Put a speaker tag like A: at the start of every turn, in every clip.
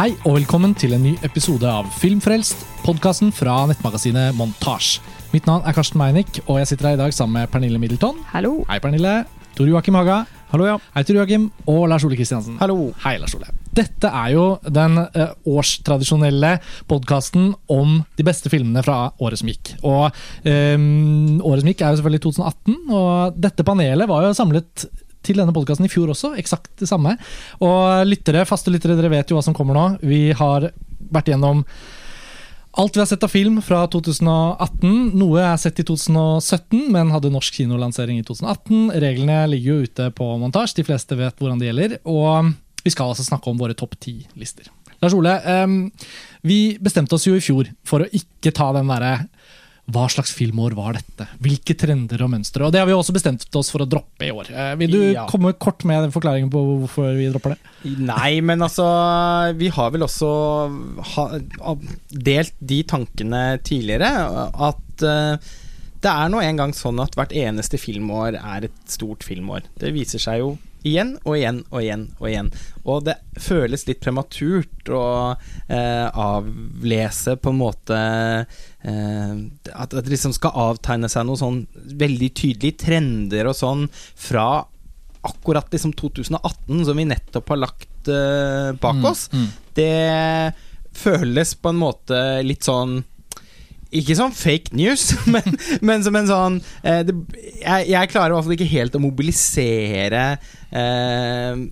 A: Hei og velkommen til en ny episode av Filmfrelst, podkasten fra nettmagasinet Montasj. Mitt navn er Karsten Meinick, og jeg sitter her i dag sammen med Pernille Middleton.
B: Hallo.
A: Hei, Pernille. Tor Joakim Haga.
C: Hallo, ja.
A: Hei, Tor Joakim. Og Lars Ole Kristiansen.
C: Hallo.
A: Hei, Lars Ole. Dette er jo den eh, årstradisjonelle podkasten om de beste filmene fra året som gikk. Og eh, året som gikk er jo selvfølgelig 2018, og dette panelet var jo samlet til denne podkasten i fjor også, eksakt det samme. Og lyttere, faste lyttere, dere vet jo hva som kommer nå. Vi har vært gjennom Alt vi har sett av film fra 2018. Noe er sett i 2017, men hadde norsk kinolansering i 2018. Reglene ligger jo ute på montasje, de fleste vet hvordan det gjelder. Og vi skal altså snakke om våre topp ti-lister. Lars Ole, um, vi bestemte oss jo i fjor for å ikke ta den derre hva slags filmår var dette? Hvilke trender og mønstre? Og Det har vi også bestemt oss for å droppe i år. Eh, vil du
C: Ja.
A: komme kort med den forklaringen på hvorfor vi dropper det?
C: Nei, men altså Vi har vel også ha, delt de tankene tidligere. At uh, det er nå engang sånn at hvert eneste filmår er et stort filmår. Det viser seg jo igjen og igjen og igjen og igjen. Og det føles litt prematurt å eh, avlese på en måte eh, At det liksom skal avtegne seg noen sånn veldig tydelige trender og sånn fra akkurat liksom 2018, som vi nettopp har lagt eh, bak oss.
A: Mm.
C: Det føles på en måte litt sånn ikke sånn fake news, men, men som en sånn eh, det, jeg, jeg klarer i hvert fall ikke helt å mobilisere eh,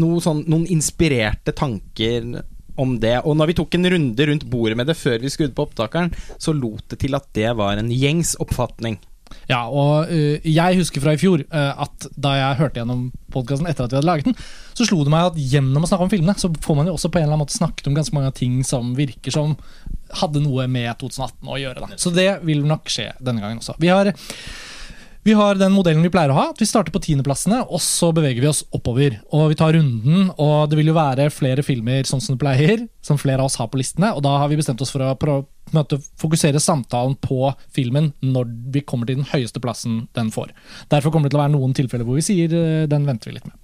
C: noe sånn, noen inspirerte tanker om det. Og når vi tok en runde rundt bordet med det før vi skrudde på opptakeren, så lot det til at det var en gjengs oppfatning.
A: Ja, og uh, jeg husker fra i fjor uh, at da jeg hørte gjennom podkasten etter at vi hadde laget den, så slo det meg at gjennom å snakke om filmene, så får man jo også på en eller annen måte snakket om ganske mange ting som virker som hadde noe med 2018 å gjøre. Da. Så det vil nok skje denne gangen også. Vi har vi har den modellen vi pleier å ha. at Vi starter på tiendeplassene, og så beveger vi oss oppover. Og Vi tar runden, og det vil jo være flere filmer sånn som det pleier, som flere av oss har på listene. Og da har vi bestemt oss for å måte, fokusere samtalen på filmen når vi kommer til den høyeste plassen den får. Derfor kommer det til å være noen tilfeller hvor vi sier eh, den venter vi litt med.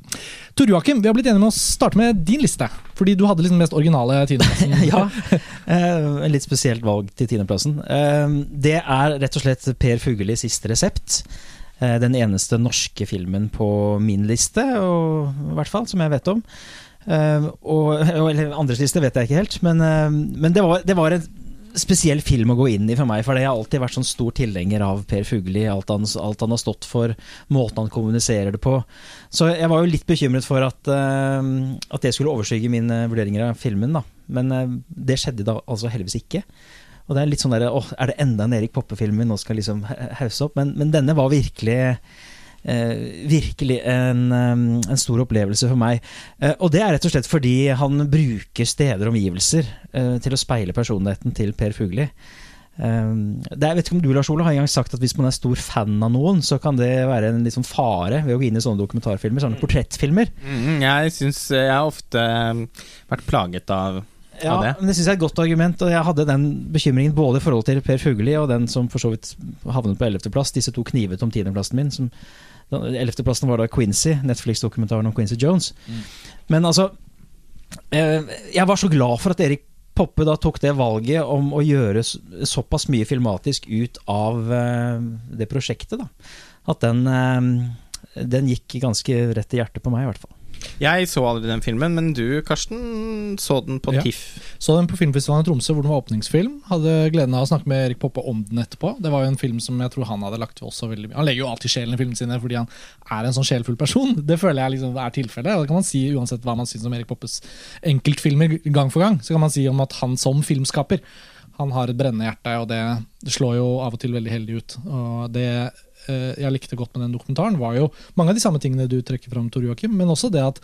A: Tor Joakim, vi har blitt enige med å starte med din liste. Fordi du hadde liksom mest originale tiendeplassen.
D: ja, eh, litt spesielt valg til tiendeplassen. Eh, det er rett og slett Per Fugellis siste resept. Eh, den eneste norske filmen på min liste, og, i hvert fall, som jeg vet om. Eh, og, eller andres liste vet jeg ikke helt, men, eh, men det, var, det var en spesiell film å gå inn i for meg, for jeg har alltid vært sånn stor tilhenger av Per Fugelli. Alt, alt han har stått for, måten han kommuniserer det på. Så jeg var jo litt bekymret for at, eh, at det skulle overskygge mine vurderinger av filmen, da. Men eh, det skjedde da altså heldigvis ikke. Og det Er litt sånn der, åh, er det enda en Erik Poppe-film vi nå skal liksom hausse opp? Men, men denne var virkelig eh, virkelig en, eh, en stor opplevelse for meg. Eh, og det er rett og slett fordi han bruker steder og omgivelser eh, til å speile personligheten til Per Fugli. Eh, det jeg vet ikke om du Lars Ole, har en gang sagt at hvis man er stor fan av noen, så kan det være en liksom fare ved å gå inn i sånne dokumentarfilmer, sånne portrettfilmer.
C: Mm, jeg syns jeg har ofte eh, vært plaget av,
D: Ja, men det syns jeg er et godt argument, og jeg hadde den bekymringen både i forhold til Per Fugelli og den som for så vidt havnet på 11. plass, disse to knivet om 10. plassen min. Som, den 11. plassen var da Quincy, Netflix-dokumentaren om Quincy Jones. Men altså eh, Jeg var så glad for at Erik Poppe da tok det valget om å gjøre såpass mye filmatisk ut av eh, det prosjektet, da. At den, eh, den gikk ganske rett i hjertet på meg, i hvert fall.
C: Jeg så aldri den filmen, men du, Karsten, så den på
A: Ja.
C: TIFF.
A: Så den på Filmfestivalen i Tromsø, hvor den var åpningsfilm. Hadde gleden av å snakke med Erik Poppe om den etterpå. Det var jo en film som jeg tror han hadde lagt også veldig mye Han legger jo alltid sjelen i filmene sine fordi han er en sånn sjelfull person. Det føler jeg liksom er tilfellet. Det kan man si uansett hva man syns om Erik Poppes enkeltfilmer gang for gang. Så kan man si om at han som filmskaper han har et brennende hjerte, og det, slår jo av og til veldig heldig ut. Og det jeg likte godt med den dokumentaren, var jo mange av de samme tingene du trekker fram, Tor Joakim, men også det at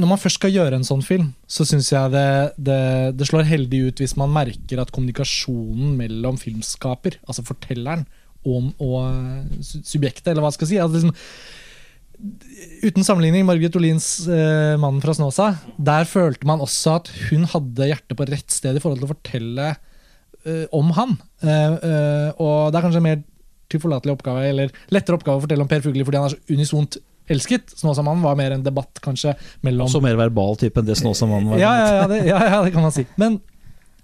A: når man først skal gjøre en sånn film, så syns jeg det, det, det slår heldig ut hvis man merker at kommunikasjonen mellom filmskaper, altså fortelleren, og, og su- subjektet, eller hva skal jeg si at liksom, Uten sammenligning, Margaret Olins eh, 'Mannen fra Snåsa', der følte man også at hun hadde hjertet på rett sted i forhold til å fortelle eh, om han. Eh, eh, og det er kanskje mer tilforlatelig oppgave, eller lettere oppgave å fortelle om Per Fugli fordi han er så unisont elsket. Snåsamannen var mer en debatt, kanskje, mellom
D: Også mer verbal type enn det Snåsamannen var.
A: ja, ja, ja, det, ja, ja, det kan man si. Men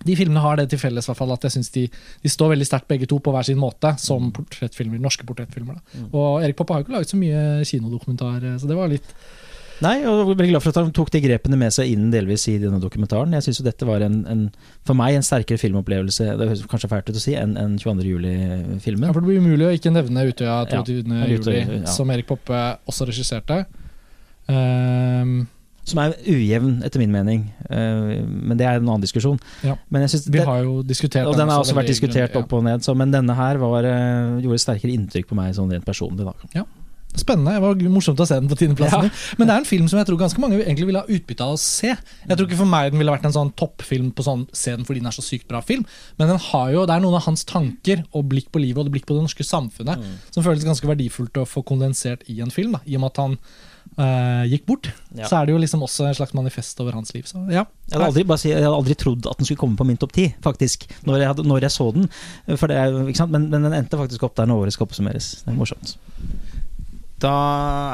A: de filmene har det til felles hvert fall, at jeg synes de, de står veldig sterkt begge to på hver sin måte, som portrettfilmer, norske portrettfilmer. Da. Og Erik Poppe har jo ikke laget så mye kinodokumentar, så det var litt
D: Nei, og jeg veldig glad for at han tok de grepene med seg inn delvis i denne dokumentaren. Jeg syns dette var en, en, for meg en sterkere filmopplevelse det høres kanskje fælt ut å si, enn en 22. juli-filmen.
A: Ja, for Det blir umulig å ikke nevne Utøya
D: Ja,
A: 22.
D: Utøya,
A: juli,
D: ja.
A: som Erik Poppe også regisserte. Um,
D: Som er ujevn, etter min mening. Uh, men det er en annen diskusjon.
A: Ja.
D: Men jeg
A: vi har jo diskutert den.
D: og den har også vært diskutert opp og ned, så, men denne her var, eh, gjorde sterkere inntrykk på meg sånn rent personlig. Da.
A: ja. Spennende. Det var morsomt å se den på tiendeplassen. Men det er en film som jeg tror ganske mange egentlig ville ha utbytte av å se. Jeg tror ikke for meg den ville vært en sånn toppfilm på sånn se den fordi den er så sykt bra film, men den har jo, det er noen av hans tanker og blikk på livet og blikk på det norske samfunnet som føles ganske verdifullt å få kondensert i en film, da, i og med at han eh, gikk bort.
D: Ja.
A: Så er det jo liksom også en slags manifest over hans liv. Så ja.
D: Jeg hadde, aldri, si, jeg hadde aldri trodd at den skulle komme på min topp ti, faktisk, når jeg, når jeg så den. For det? Men, men den endte faktisk opp der når året skal oppsummeres. Det er morsomt.
C: Da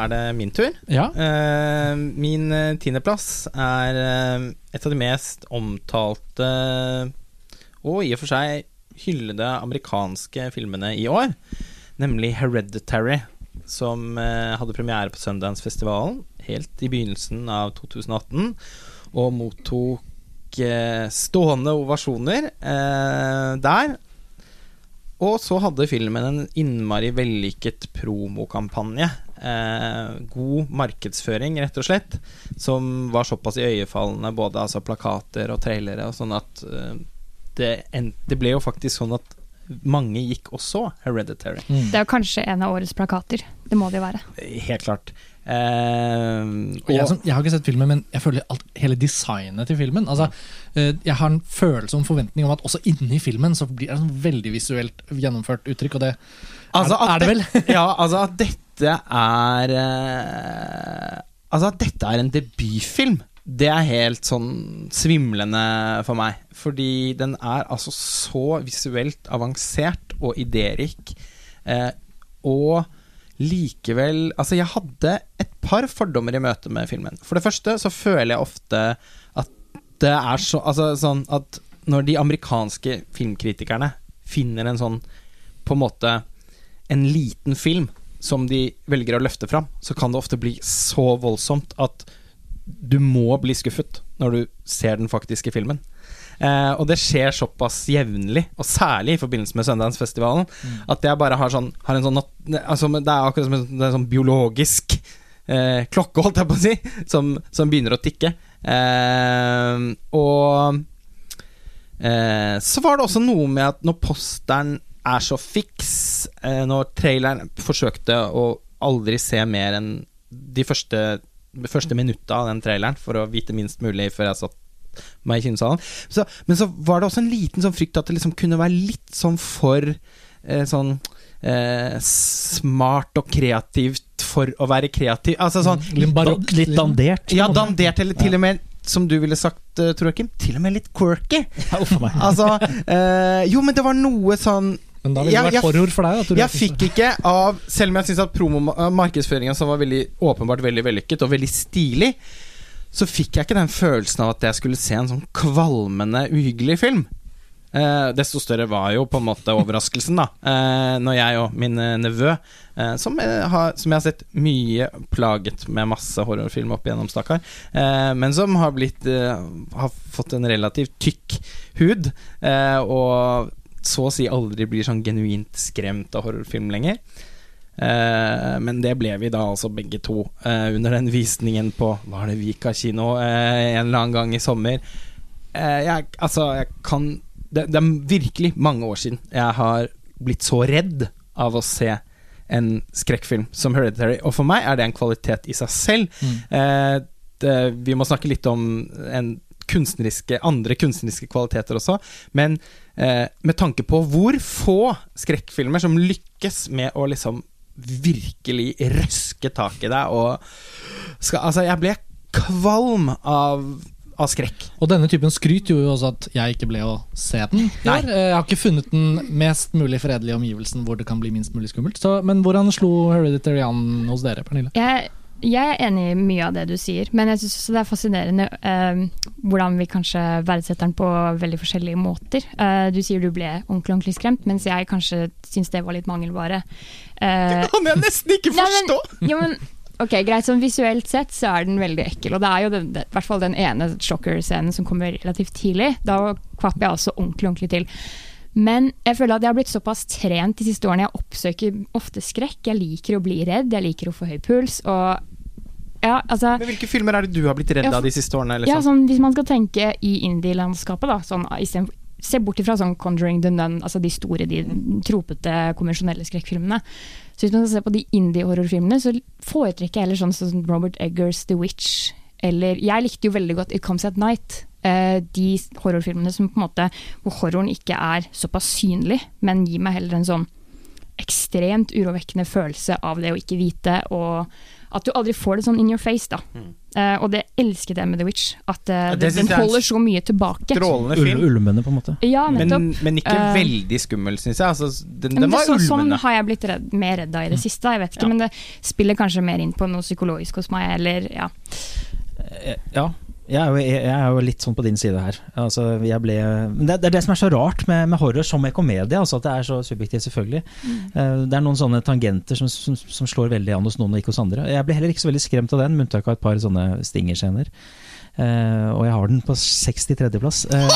C: er det min tur.
A: ja.
C: Uh, min eh, tiendeplass er eh, et av de mest omtalte og i og for seg hyllede amerikanske filmene i år, nemlig Hereditary, som hadde premiere på Sundance-festivalen helt i begynnelsen av 2018, og mottok stående ovasjoner der. Og så hadde filmen en innmari vellykket promokampanje. Eh, god markedsføring, rett og slett. Som var såpass iøynefallende, både altså plakater og trailere, og sånn at eh, det, det ble jo faktisk sånn at mange gikk også Hereditary.
A: Mm.
B: Det er jo kanskje en av årets plakater. Det må det jo være.
C: Helt klart. Eh,
A: Og jeg, som, jeg har ikke sett filmen, men jeg føler alt, hele designet til filmen altså, uh, Jeg har en følelse om forventning om at også inni filmen så blir det et veldig visuelt gjennomført uttrykk. Og det
C: Altså,
A: er, er det vel?
C: ja, altså at dette er uh, Altså at dette er en debutfilm, det er helt sånn svimlende for meg. Fordi den er altså så visuelt avansert og idérik. Og likevel Altså, jeg hadde et par fordommer i møte med filmen. For det første så føler jeg ofte at det er så Altså sånn at når de amerikanske filmkritikerne finner en sånn på en måte en liten film som de velger å løfte fram, så kan det ofte bli så voldsomt at du må bli skuffet når du ser den faktiske filmen. Eh, og det skjer såpass jevnlig, og særlig i forbindelse med Sundance-festivalen, at jeg bare har sånn har en sånn altså, Det er akkurat som en, en sånn biologisk eh, klokke, holdt jeg på å si, som, som begynner å tikke. Eh, og eh, så var det også noe med at når posteren er så fiks, eh, når traileren forsøkte å aldri se mer enn de første, første minutta av den traileren for å vite minst mulig før jeg satt meg i kinosalen. Så, men så var det også en liten sånn frykt at det liksom kunne være litt sånn for eh, sånn eh, smart og kreativt for å være kreativ. Altså sånn
A: Litt barokk.
D: Litt dandert.
C: Ja, dandert, eller til og med, som du ville sagt, tror jeg, til og med litt quirky. Altså eh, Jo, men det var noe sånn
A: Men da ville det vært horror for deg. Da,
C: Jeg fikk ikke av Selv om jeg syns at markedsføringa som var veldig åpenbart veldig vellykket og veldig stilig, så fikk jeg ikke den følelsen av at jeg skulle se en sånn kvalmende, uhyggelig film. Eh, desto større var jo på en måte overraskelsen, da. Eh, når jeg og min eh, nevø, eh, som, har, som jeg har sett mye plaget med masse horrorfilm opp igjennom, stakkar, eh, men som har blitt eh, Har fått en relativt tykk hud, eh, og så å si aldri blir sånn genuint skremt av horrorfilm lenger. Eh, men det ble vi da altså begge to eh, under den visningen på Var det Vika kino eh, en eller annen gang i sommer. Jeg, altså, jeg kan det, det er virkelig mange år siden jeg har blitt så redd av å se en skrekkfilm som Hereditary. Og for meg er det en kvalitet i seg selv.
A: Mm.
C: Eh, det, vi må snakke litt om en kunstneriske, andre kunstneriske kvaliteter også. Men eh, med tanke på hvor få skrekkfilmer som lykkes med å liksom virkelig røske tak i deg og skal, Altså, jeg ble kvalm av, av skrekk.
A: Og denne typen skryt gjorde jo også at jeg ikke ble å se den.
C: Nei.
A: Eh, Jeg har ikke funnet den mest mulig fredelige omgivelsen hvor det kan bli minst mulig skummelt. Så, men hvordan slo Hereditary an hos dere, Pernille?
B: Jeg Jeg er enig i mye av det du sier, men jeg syns det er fascinerende eh, hvordan vi kanskje verdsetter den på veldig forskjellige måter. Eh, du sier du ble ordentlig ordentlig skremt, mens jeg kanskje syns det var litt mangelvare. Eh,
C: Det kan jeg nesten ikke
B: Nei, men-
C: forstå!
B: ja, men, ok, Greit, sånn visuelt sett så er den veldig ekkel. Og det er jo den, i hvert fall den ene shocker-scenen som kommer relativt tidlig. Da kvapp jeg også ordentlig, ordentlig til. Men jeg føler at jeg har blitt såpass trent de siste årene. Jeg oppsøker ofte skrekk. Jeg liker å bli redd, jeg liker å få høy puls. Og ja, altså
C: Men hvilke filmer er det du har blitt redd
B: Ja,
C: av de siste årene?
B: ja,
C: Liksom?
B: sånn, Hvis man skal tenke i indie-landskapet, da, sånn, i for- se bort ifra sånn Conjuring the Nun, altså de store, de tropete, konvensjonelle skrekkfilmene. Så hvis man skal se på de indie-horrorfilmene, så foretrekker jeg heller sånn som Robert Eggers The Witch. Eller Jeg likte jo veldig godt It Comes At Night. Eh, de horrorfilmene som på en måte hvor horroren ikke er såpass synlig, men gir meg heller en sånn ekstremt urovekkende følelse av det å ikke vite, og at du aldri får det sånn in your face, da. Eh, og det elsket jeg med The Witch. At uh,
C: Ja,
B: den,
C: er
B: holder så mye tilbake.
C: Strålende
D: Ul
C: film.
D: ulmende, på en måte.
B: Ja,
C: Men, men ikke
B: uh,
C: veldig skummel, syns jeg. Altså, den, den
B: det,
C: var
B: så, sånn har jeg blitt redd, mer redd av i det siste. Jeg vet ikke,
C: Ja.
B: men det spiller kanskje mer inn på noe psykologisk hos meg, eller ja.
D: Ja. Jeg er, jo, jeg er jo litt sånn på din side her. Altså, jeg ble, det, det er det som er så rart med, med horror som med komedie. Altså at Det er så subjektivt, selvfølgelig. Mm. Det er noen sånne tangenter som, som, som slår veldig an hos noen og ikke hos andre. Jeg ble heller ikke så veldig skremt av den, med unntak av et par sånne stingerscener. Uh, og jeg har den på 63.-plass. Uh,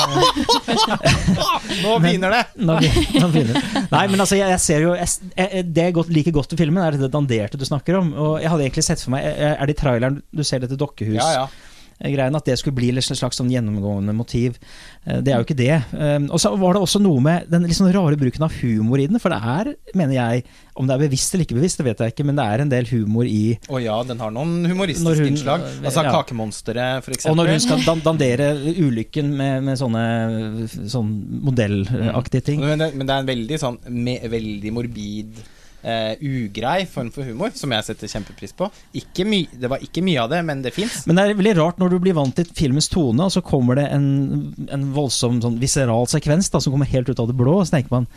C: Nå begynner det!
D: Nå nå begynner. Nei, men altså, jeg, jeg ser jo jeg, jeg, Det jeg godt, liker godt ved filmen, er det danderte du snakker om. Og jeg hadde egentlig sett for meg Er er det i traileren du ser dette dokkehus?
C: Ja, ja.
D: Greien at det skulle bli et slags sånn gjennomgående motiv. Eh, Det er jo ikke det. Eh, Og så var det også noe med den sånn rare bruken av humor i den. For det er, mener jeg, om det er bevisst eller ikke bevisst, det vet jeg ikke, men det er en del humor i
C: Å ja, den har noen humoristiske
D: hun-
C: innslag. Altså
D: ja.
C: Kakemonsteret, for eksempel.
D: Og når hun skal dan dandere ulykken med, med sånne sånn modellaktige ting.
C: Men det, men det er en veldig sånn me, veldig morbid eh, ugrei form for humor, som jeg setter kjempepris på. Det var ikke mye av det, men det fins.
D: Men det er veldig rart når du blir vant til filmens tone, og så kommer det en, en voldsom sånn viseral sekvens da, som kommer helt ut av det blå, og så tenker man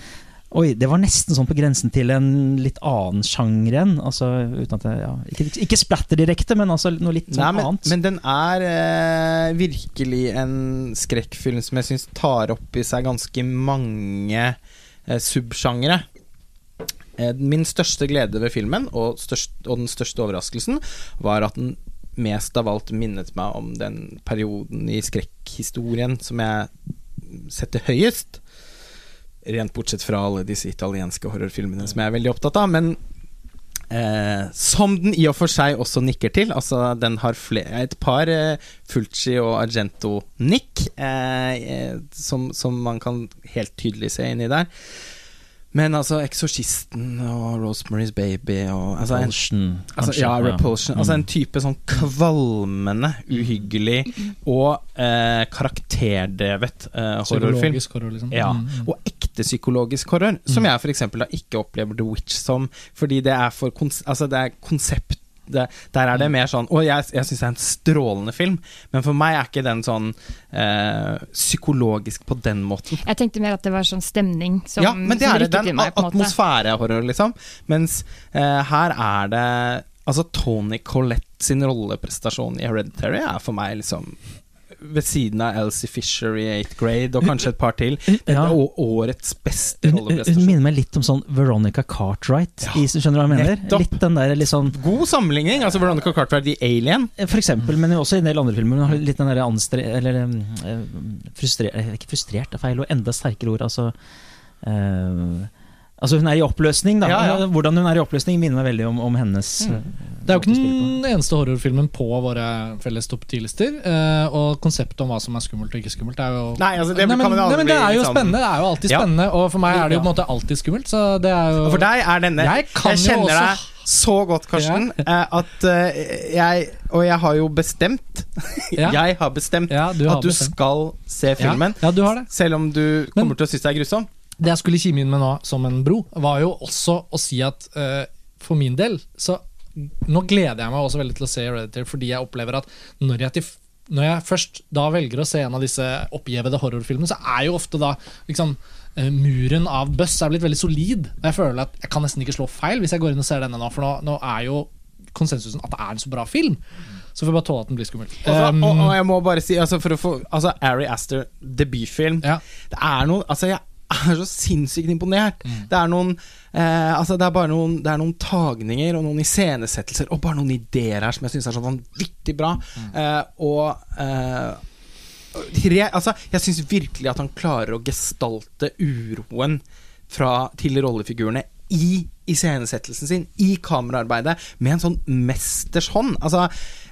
D: Oi, det var nesten sånn på grensen til en litt annen sjanger igjen. Altså, uten at jeg, ja, ikke, ikke splatter direkte, men altså noe litt sånn
C: Nei, men,
D: annet.
C: men den er eh, virkelig en skrekkfilm som jeg syns tar opp i seg ganske mange eh, subsjangere. Eh, min største glede ved filmen, og, størst, og den største overraskelsen, var at den mest av alt minnet meg om den perioden i skrekkhistorien som jeg setter høyest. Rent bortsett fra alle disse italienske horrorfilmene som jeg er veldig opptatt av. Men Eh, som den i og for seg også nikker til. Altså Den har flere, et par eh, Fulci og Argento-nikk, eh, eh, som, som man kan helt tydelig se inni der. Men altså Eksorsisten og Rosemary's Baby og altså, en,
D: Repulsion,
C: altså, Ja, Repulsion. Altså en
D: Mm.
C: type sånn kvalmende, uhyggelig og eh, karakterdrevet eh, horrorfilm.
A: Psykologisk horror, liksom.
C: Ja,
A: Mm, mm.
C: og ekte psykologisk horror, som jeg f.eks. ikke opplever The Witch som, fordi det er for altså det er konsept det, der er det mer sånn Og jeg, jeg syns det er en strålende film, men for meg er ikke den sånn eh, psykologisk på den måten.
B: Jeg tenkte mer at det var sånn stemning som,
C: ja, men det er det.
B: rykket
C: Det
B: i meg.
C: en
B: på en måte.
C: atmosfærehorror, liksom. Mens eh, her er det Altså, Tony Collette sin rolleprestasjon i Hereditary er for meg liksom ved siden av Elsie Fisher i 8th grade, og kanskje et par til. Det
D: Ja.
C: er årets beste
D: rolleprestasjon. hun minner meg litt om sånn Veronica Cartwright.
C: Ja,
D: i, skjønner du hva jeg mener?
C: nettopp.
D: Litt den der litt sånn
C: God sammenligning. Altså Veronica Cartwright i Alien.
D: For eksempel, men også i en del andre filmer. Hun har litt den der anstre... Eller um, eh, frustrert Ikke frustrert, er feil, og enda sterkere ord. Altså eh, Altså Hun er i oppløsning, da.
C: Ja, ja.
D: Hvordan hun er i oppløsning, minner meg veldig om, om hennes
C: Mm.
D: eh,
A: Det er jo ikke den eneste horrorfilmen på våre felles topp ti-lister. Uh, og konseptet om hva som er skummelt og ikke skummelt, er jo
C: Nei, altså det
A: Nei, men,
C: kan
A: nei, men det er jo
C: liksom-
A: spennende. Det er jo alltid
C: Ja.
A: spennende, og for meg er det jo på en måte alltid skummelt. Så det er jo
C: Og for deg er denne
A: Jeg kan jo
C: kjenner
A: også-
C: deg så godt, Karsten, eh, at eh, jeg Og jeg har jo bestemt
A: Ja.
C: Jeg har bestemt
A: Ja, du har
C: at du
A: bestemt.
C: skal se filmen.
A: Ja, ja, du har det.
C: Selv om du
A: Men-
C: kommer til å synes det er grusom.
A: Det jeg skulle kime inn med nå, som en bro, var jo også å si at uh, for min del så Nå gleder jeg meg også veldig til å se Hereditary, fordi jeg opplever at når jeg, til, når jeg først da velger å se en av disse oppgjevede horrorfilmene, så er jo ofte da liksom Muren av bøss er blitt veldig solid. Og jeg føler at jeg kan nesten ikke slå feil hvis jeg går inn og ser denne nå, for nå, nå er jo konsensusen at det er en så bra film. Så får vi bare tåle at den blir skummel.
C: Og,
A: Um,
C: og, og jeg må bare si altså For å få Altså Ari Aster, debutfilm.
A: ja.
C: Det er noe Altså, jeg er så sinnssykt imponert.
A: Mm.
C: Det er noen eh, Altså, det er noen Det er noen tagninger og noen iscenesettelser og bare noen ideer her som jeg syns er så vanvittig bra.
A: Mm.
C: Eh, og eh, Altså, jeg syns virkelig at han klarer å gestalte uroen fra, til rollefigurene i iscenesettelsen sin, i kameraarbeidet, med en sånn mesters hånd. Altså,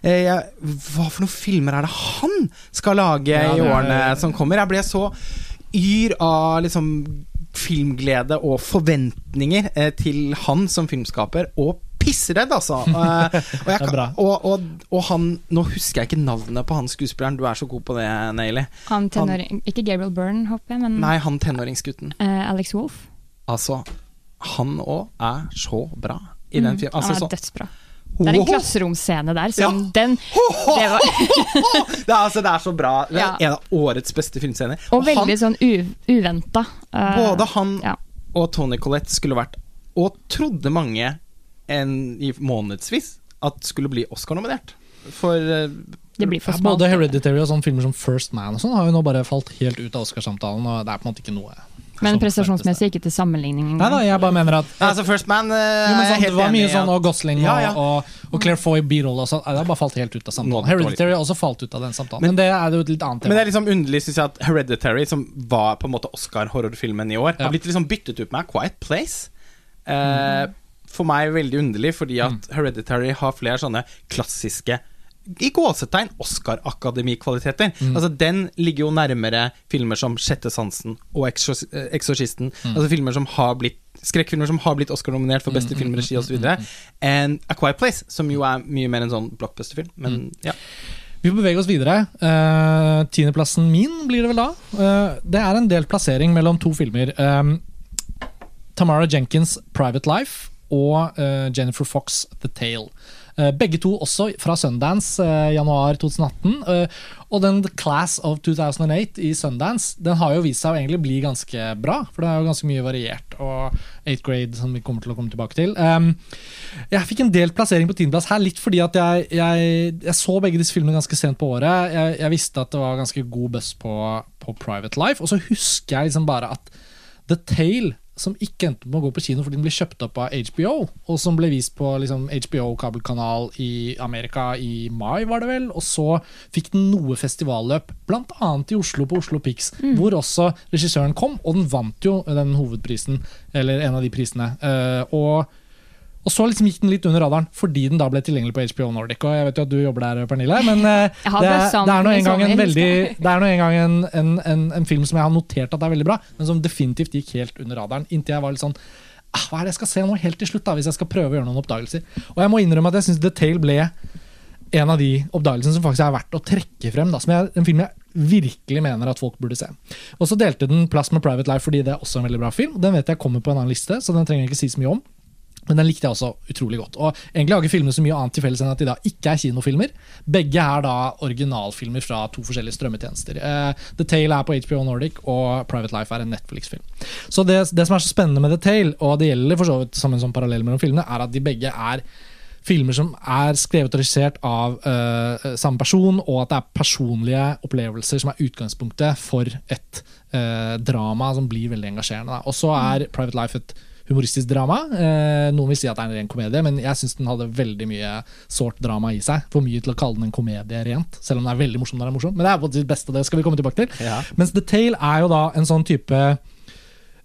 C: eh, hva for noen filmer er det han skal lage
A: Ja,
C: i
A: det er-
C: årene som kommer? Jeg ble så yr av liksom filmglede og forventninger eh, til han som filmskaper, og pissredd, altså. Eh, og, kan- og, og, og han Nå husker jeg ikke navnet på han skuespilleren, du er så god på det.
B: Han tenåring, ikke Gabriel Byrne, håper jeg, men
C: Nei, han tenåringsgutten.
B: eh, Alex Wolff.
C: Altså, han òg er så bra i den filmen.
B: Altså, han
C: er
B: er
C: så,
B: dødsbra. Det er en klasseromscene der som
C: Ja.
B: den det var,
C: det, er, altså, det er så bra. Det er
B: Ja.
C: en av årets beste filmscener.
B: Og
C: og
B: veldig sånn uventa. Uh,
C: Både han
B: ja.
C: og Tony Collette skulle vært Og trodde mange en, i månedsvis at skulle bli Oscar-nominert. For uh,
B: Det blir for smalt.
A: både Hereditary og sånne filmer som First Man og sånn har jo nå bare falt helt ut av Oscarsamtalen. Og det er på en måte ikke noe
B: Men prestasjonsmessig ikke til sammenligning
A: Nei da, jeg bare mener at
C: Altså, First Man uh,
A: jo, men sånn, Det var mye sånn, og Gosling
C: Ja, ja.
A: Og, og, og Claire Foy birolle og sånn. Det har bare falt helt ut av samtalen. Hereditary har også falt ut av den samtalen.
C: Men-
A: Men, det er jo et litt annet
C: Men det er liksom underlig syns jeg at Hereditary, som var på en måte Oscar-horrorfilmen i år,
A: Ja.
C: har blitt liksom byttet ut med A Quiet Place. Eh, For meg veldig underlig, fordi at Hereditary har flere sånne klassiske i gåsetegn Oscar-akademikvaliteter. Altså Den ligger jo nærmere filmer som Sjette sansen og Exor- eh, Eksorsisten. Altså filmer som har blitt skrekkfilmer som har blitt Oscar-nominert for beste filmregi osv. And A Quiet Place, som jo er mye mer en sånn blockbuster-film. Men ja.
A: Vi får bevege oss videre. Uh, Tiendeplassen min blir det vel da. Uh, det er en delt plassering mellom to filmer. Um, Tamara Jenkins' 'Private Life' og uh, Jennifer Fox' 'The Tale'. Eh, begge to også fra Sundance, eh, januar 2018. eh, og den Class of 2008 i Sundance Den har jo vist seg å egentlig bli ganske bra, for det er jo ganske mye variert. Og 8th grade, som vi kommer til å komme tilbake til. Jeg fikk en delt plassering på tiendeplass her, litt fordi at jeg, jeg, jeg så begge disse filmene ganske sent på året. Jeg, jeg visste at det var ganske god buzz på, på Private Life, og så husker jeg liksom bare at The Tale, som ikke endte med å gå på kino fordi den ble kjøpt opp av HBO, og som ble vist på liksom, HBO-kabelkanal i Amerika i mai, var det vel. Og så fikk den noe festivalløp, bl.a. i Oslo på Oslo Pix, hvor også regissøren kom, og den vant jo den hovedprisen, eller en av de prisene. Eh, og og så liksom gikk den litt under radaren fordi den da ble tilgjengelig på HBO Nordic. Og jeg vet jo at du jobber der, Pernille, men eh, det, det er nå
B: den
A: en veldig. Det er en gang en, en, en, en film som jeg har notert at er veldig bra, men som definitivt gikk helt under radaren. Inntil jeg var litt sånn ah, Hva er det jeg skal se nå helt til slutt, da, hvis jeg skal prøve å gjøre noen oppdagelser? Og jeg må innrømme at jeg syns The Tale ble en av de oppdagelsene som faktisk er verdt å trekke frem. Da, som jeg, en film jeg virkelig mener at folk burde se. Og så delte den plass med Private Life fordi det er også en veldig bra film. Den vet jeg kommer på en annen liste, så den trenger jeg ikke si så mye om. Men den likte jeg også utrolig godt. Og egentlig har ikke filmene så mye annet til felles enn at de da ikke er kinofilmer. Begge er da originalfilmer fra to forskjellige strømmetjenester. Uh, The Tale er på HBO Nordic, og Private Life er en Netflix-film. Så det, det som er så spennende med The Tale, og det gjelder for så vidt som en sånn parallell mellom filmene, er at de begge er filmer som er skrevet og regissert av uh, samme person, og at det er personlige opplevelser som er utgangspunktet for et uh, drama som blir veldig engasjerende. Og så er Private Life et humoristisk drama. Eh, noen vil si at det er en ren komedie, men jeg syns den hadde veldig mye sårt drama i seg. For mye til å kalle den en komedie rent, selv om den er veldig morsom. når den er morsom. Men det er på sitt beste, det skal vi komme tilbake til.
C: Ja.
A: Mens The Tale er jo da en sånn type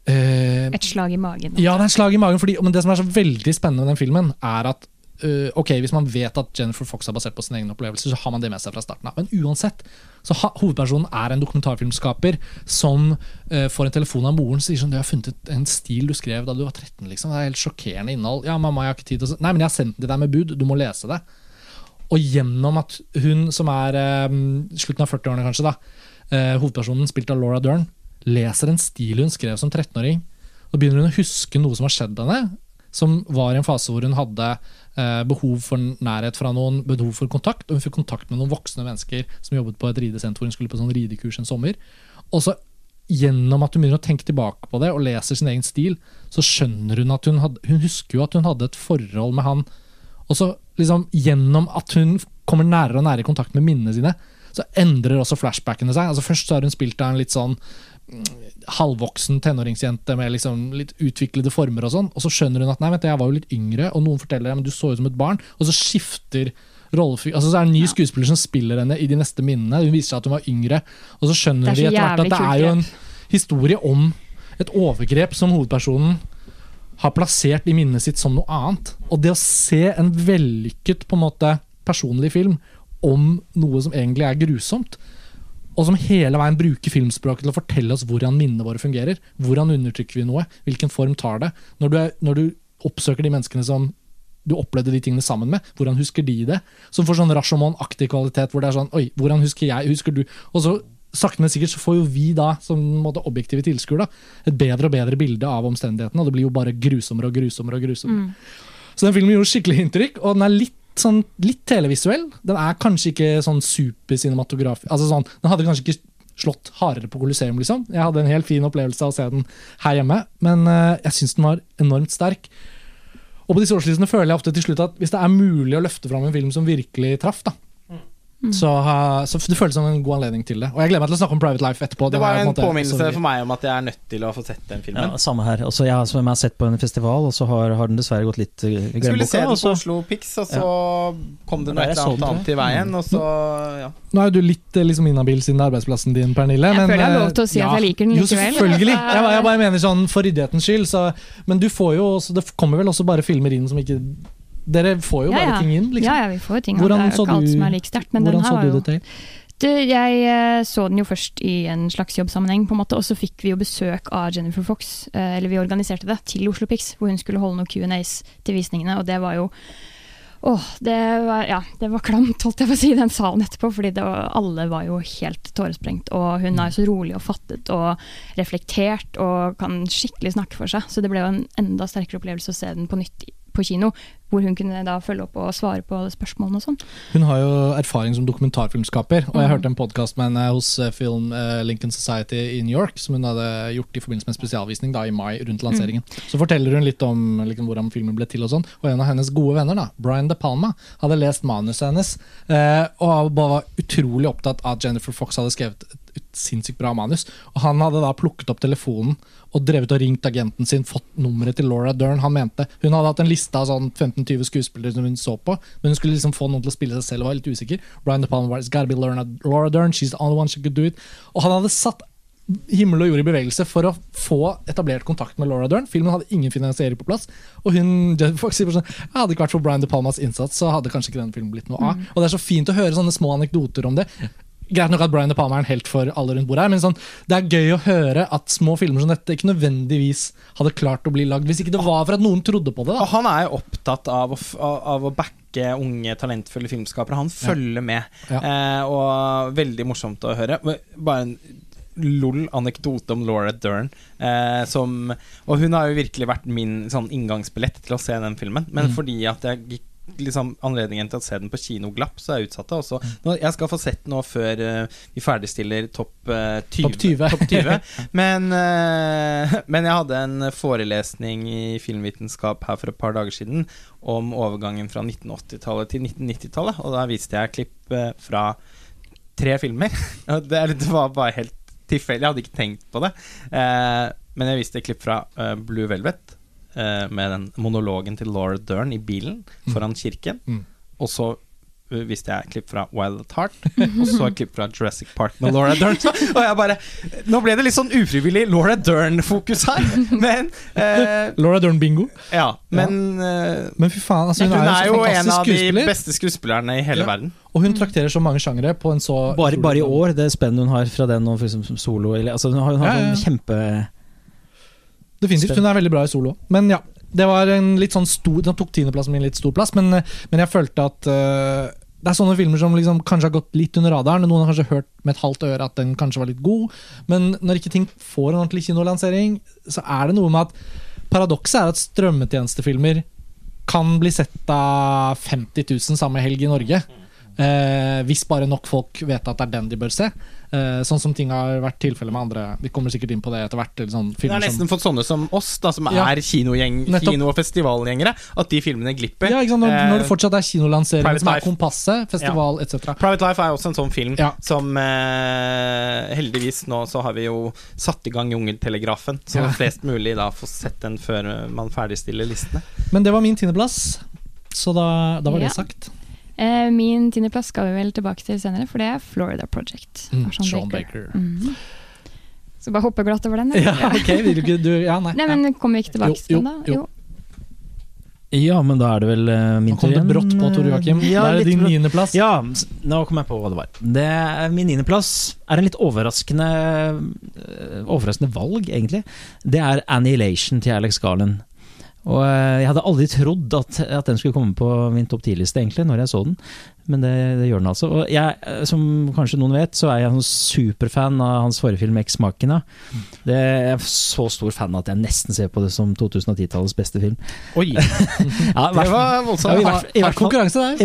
A: eh,
B: Et slag i magen.
A: ja, det er et slag i magen, fordi, men det som er så veldig spennende med den filmen, er at øh, ok, hvis man vet at Jennifer Fox er basert på sin egen opplevelse, så har man det med seg fra starten av. Men uansett, så ha, hovedpersonen er en dokumentarfilmskaper som uh, får en telefon av moren som sier sånn Du har funnet en stil du skrev da du var 13, liksom. Det er helt sjokkerende innhold. Ja, mamma, jeg har ikke tid til å Nei, men jeg har sendt den til deg med bud, du må lese det. Og gjennom at hun som er uh, slutten av 40-årene, kanskje, da, hovedpersonen spilt av Laura Dern, leser en stil hun skrev som 13-åring, og begynner hun å huske noe som har skjedd henne, som var i en fase hvor hun hadde eh, behov for nærhet fra noen, behov for kontakt, og hun fikk kontakt med noen voksne mennesker som jobbet på et ridesenter hvor hun skulle på sånn ridekurs en sommer. Og så gjennom at hun begynner å tenke tilbake på det og leser sin egen stil, så skjønner hun at hun hadde Hun husker jo at hun hadde et forhold med han Og så liksom gjennom at hun kommer nærere og nærere i kontakt med minnene sine, så endrer også flashbackene seg. Altså Først så har hun spilt av en litt sånn halvvoksen tenåringsjente med liksom litt utviklede former og sånn, og så skjønner hun at nei, vent, jeg var jo litt yngre, og noen forteller deg, men du så ut som et barn, og så skifter rollefigur altså Så er det en ny skuespiller som spiller henne i de neste minnene. Hun viser seg at hun var yngre, og så skjønner
B: er
A: de etter hvert at det er jo en historie om et overgrep som hovedpersonen har plassert i minnet sitt som noe annet. Og det å se en vellykket på en måte personlig film om noe som egentlig er grusomt, og som hele veien bruker filmspråket til å fortelle oss hvordan minnene våre fungerer. Hvordan undertrykker vi noe? Hvilken form tar det? Når du, er, når du oppsøker de menneskene som du opplevde de tingene sammen med, hvordan husker de det? Som får sånn Rashomon-aktig kvalitet, hvor det er sånn Oi, hvordan husker jeg? Husker du? Og så sakte, men sikkert så får jo vi da, som måte, objektive tilskuere, et bedre og bedre bilde av omstendighetene, og det blir jo bare grusommere og grusommere. og grusommere. Så den filmen gjorde skikkelig inntrykk, og den er litt sånn litt televisuell. Den er kanskje ikke sånn supercinematografisk altså sånn, Den hadde kanskje ikke slått hardere på Colosseum, liksom. Jeg hadde en helt fin opplevelse av å se den her hjemme, men uh, jeg syns den var enormt sterk. Og på disse årslistene føler jeg ofte til slutt at hvis det er mulig å løfte fram en film som virkelig traff, da, så, uh, så det føles som en god anledning til det. Og jeg gleder meg til å snakke om Private Life etterpå.
C: Det var
A: på
C: en
A: måte-
C: påminnelse
A: så-
C: for meg om at jeg er nødt til å få sett den filmen.
D: Ja, samme her. Også jeg, har- som jeg har sett på en festival, og så har, har den dessverre gått litt eh, i
C: Jeg skulle se
D: glemmeboka.
C: den på
D: så-
C: Oslo Pix, og så kom det noe et eller annet i veien, og så ja.
A: Nå er jo du litt eh, liksom inhabil siden det er arbeidsplassen din, Pernille.
B: Jeg
A: men,
B: føler jeg har
A: eh,
B: lov til å si at jeg liker den
A: Jo, selvfølgelig. Jeg, bare- jeg bare mener sånn for ryddighetens skyld. Så, men du får jo også, det kommer vel også bare filmer inn som ikke Dere får jo
B: Ja,
A: bare
B: ja.
A: ting inn, liksom.
B: Ja, ja, vi får ting.
A: Hvordan
B: det er jo
A: så
B: ikke alt
A: du-
B: som er like sterkt. Men
A: Hvordan så du det til?
B: Du, jeg eh, så den jo først i en slags jobbsammenheng, på en måte, og så fikk vi jo besøk av Jennifer Fox, eh, eller vi organiserte det, til Oslo Pix, hvor hun skulle holde noen Q&As til visningene, og det var jo Åh, det var, ja, det var klamt, holdt jeg på å si, den salen etterpå, fordi det var, alle var jo helt tåresprengt. Og hun er så rolig og fattet og reflektert og kan skikkelig snakke for seg. Så det ble jo en enda sterkere opplevelse å se den på nytt på kino, hvor hun kunne da følge opp og svare på alle spørsmålene og sånn.
A: Hun har jo erfaring som dokumentarfilmskaper, og jeg
B: Mhm.
A: hørte en podkast med henne hos eh, Film eh, Lincoln Society i New York, som hun hadde gjort i forbindelse med en spesialvisning da, i mai rundt lanseringen. Så forteller hun litt om liksom, hvordan filmen ble til, og sånn. Og en av hennes gode venner, da, Brian De Palma, hadde lest manuset hennes, eh, og var utrolig opptatt av at Jennifer Fox hadde skrevet et, sinnssykt bra manus. Og han hadde da plukket opp telefonen og drevet og ringt agenten sin, fått nummeret til Laura Dern. Han mente Hun hadde hatt en liste av sånn 15-20 skuespillere som hun så på, men hun skulle liksom få noen til å spille seg selv og var litt usikker. Brian De Palma var It's gotta be Laura, Laura Dern, she's the only one she could do it. Og han hadde satt himmel og jord i bevegelse for å få etablert kontakt med Laura Dern. Filmen hadde ingen finansiering på plass. Og hun Fox sånn Hadde ikke vært for Brian De Palmas innsats, så hadde kanskje ikke den filmen blitt noe av. Og det er så fint å høre sånne små anekdoter om det. Greit nok at Brian De Palma er en helt for alle rundt bordet her, men sånn, det er gøy å høre at små filmer som dette ikke nødvendigvis hadde klart å bli lagd hvis ikke det var for at noen trodde på det.
C: Og han er jo opptatt av å, av å backe unge, talentfulle filmskapere. Han følger med,
A: Ja.
C: eh, og veldig morsomt å høre. Bare en lol anekdote om Laura Dern. Eh, som, og hun har jo virkelig vært min sånn inngangsbillett til å se den filmen. Men
A: Mm.
C: fordi at jeg gikk liksom anledningen til å se den på kino glapp, så er jeg utsatt det. Også. Nå, jeg skal få sett nå før uh, vi ferdigstiller topp uh, 20.
A: Top 20.
C: Top 20. Men, uh, men jeg hadde en forelesning i filmvitenskap her for et par dager siden om overgangen fra 1980-tallet til 1990-tallet, og da viste jeg klipp eh, fra tre filmer. Det, det var bare helt tilfeldig, jeg hadde ikke tenkt på det. Men jeg viste klipp fra Blue Velvet, eh, med den monologen til Laura Dern i bilen foran kirken.
A: Mm.
C: Og så visste viste jeg klipp fra Wild at Heart, og så klipp fra Jurassic Park med Laura Dern. Og jeg bare Nå ble det litt sånn ufrivillig Laura Dern-fokus her, men eh,
A: Laura Dern bingo.
C: Ja, men eh,
A: Men fy faen, altså,
C: hun
A: hun,
C: er jo
A: så
C: en av de
A: skuespiller.
C: beste skuespillerne i hele
A: Ja.
C: verden.
A: Og hun trakterer så mange sjangere på en så
D: Bare, bare i år, det spennet hun har fra den og for eksempel som solo eller, altså, Hun har, hun har
A: Ja, ja.
D: sånn kjempe
A: Definitivt. Hun er veldig bra i solo. Men ja, det var en litt sånn stor Den tok tiendeplassen min litt stor plass, men, men jeg følte at uh, det er sånne filmer som liksom kanskje har gått litt under radaren. Noen har kanskje hørt med et halvt øre at den kanskje var litt god, men når ikke ting får en ordentlig kinolansering, så er det noe med at Paradokset er at strømmetjenestefilmer kan bli sett av 50 000 samme helg i Norge. Eh, hvis bare nok folk vet at det er den de bør se. Eh, sånn som ting har vært tilfellet med andre. Vi kommer sikkert inn på det etter hvert. eller Sånn
C: Det har nesten fått sånne som oss, da, som
A: Ja.
C: er kinogjeng, kino- og festivalgjengere, at de filmene glipper.
A: ja, ikke sant? Når,
C: Eh,
A: når det fortsatt er kinolansering som er
C: Life.
A: kompasset, festival etc.
C: Private Life er også en sånn film
A: Ja.
C: som eh, heldigvis nå så har vi jo satt i gang Jungeltelegrafen, så
A: Ja.
C: flest mulig da får sett den før man ferdigstiller listene.
A: Men det var min tiendeplass, så da, da var
B: Ja.
A: det sagt.
B: Eh, min tiendeplass skal vi vel tilbake til senere, for det er Florida Project.
A: Mm,
B: Sean
A: Sean
B: Baker.
A: Baker.
B: Mhm. Så bare hoppe glatt over den.
A: Ja, ok, vil du ikke du, Ja, nei.
B: Nei, men kommer vi ikke tilbake til den, da?
A: jo, jo.
D: Ja, men da er det vel uh, min
A: Nå kom det brått på, Tore Joakim.
D: Ja,
A: da er det din niendeplass.
D: Ja, nå kom jeg på hva det var. Det er Min niendeplass er en litt overraskende øh, Overraskende valg, egentlig. Det er 'Annihilation' til Alex Garland. Og øh, jeg hadde aldri trodd at, at den skulle komme på min topp 10-liste, egentlig, når jeg så den. Men det, det gjør den altså. Og jeg, øh, som kanskje noen vet, så er jeg en superfan av hans forrige film 'Eksmakene'. Det jeg er så stor fan at jeg nesten ser på det som 2010-tallets beste film.
C: Oi,
D: Ja,
C: det
D: var
C: var
D: Ja, i hvert- i hvert fall-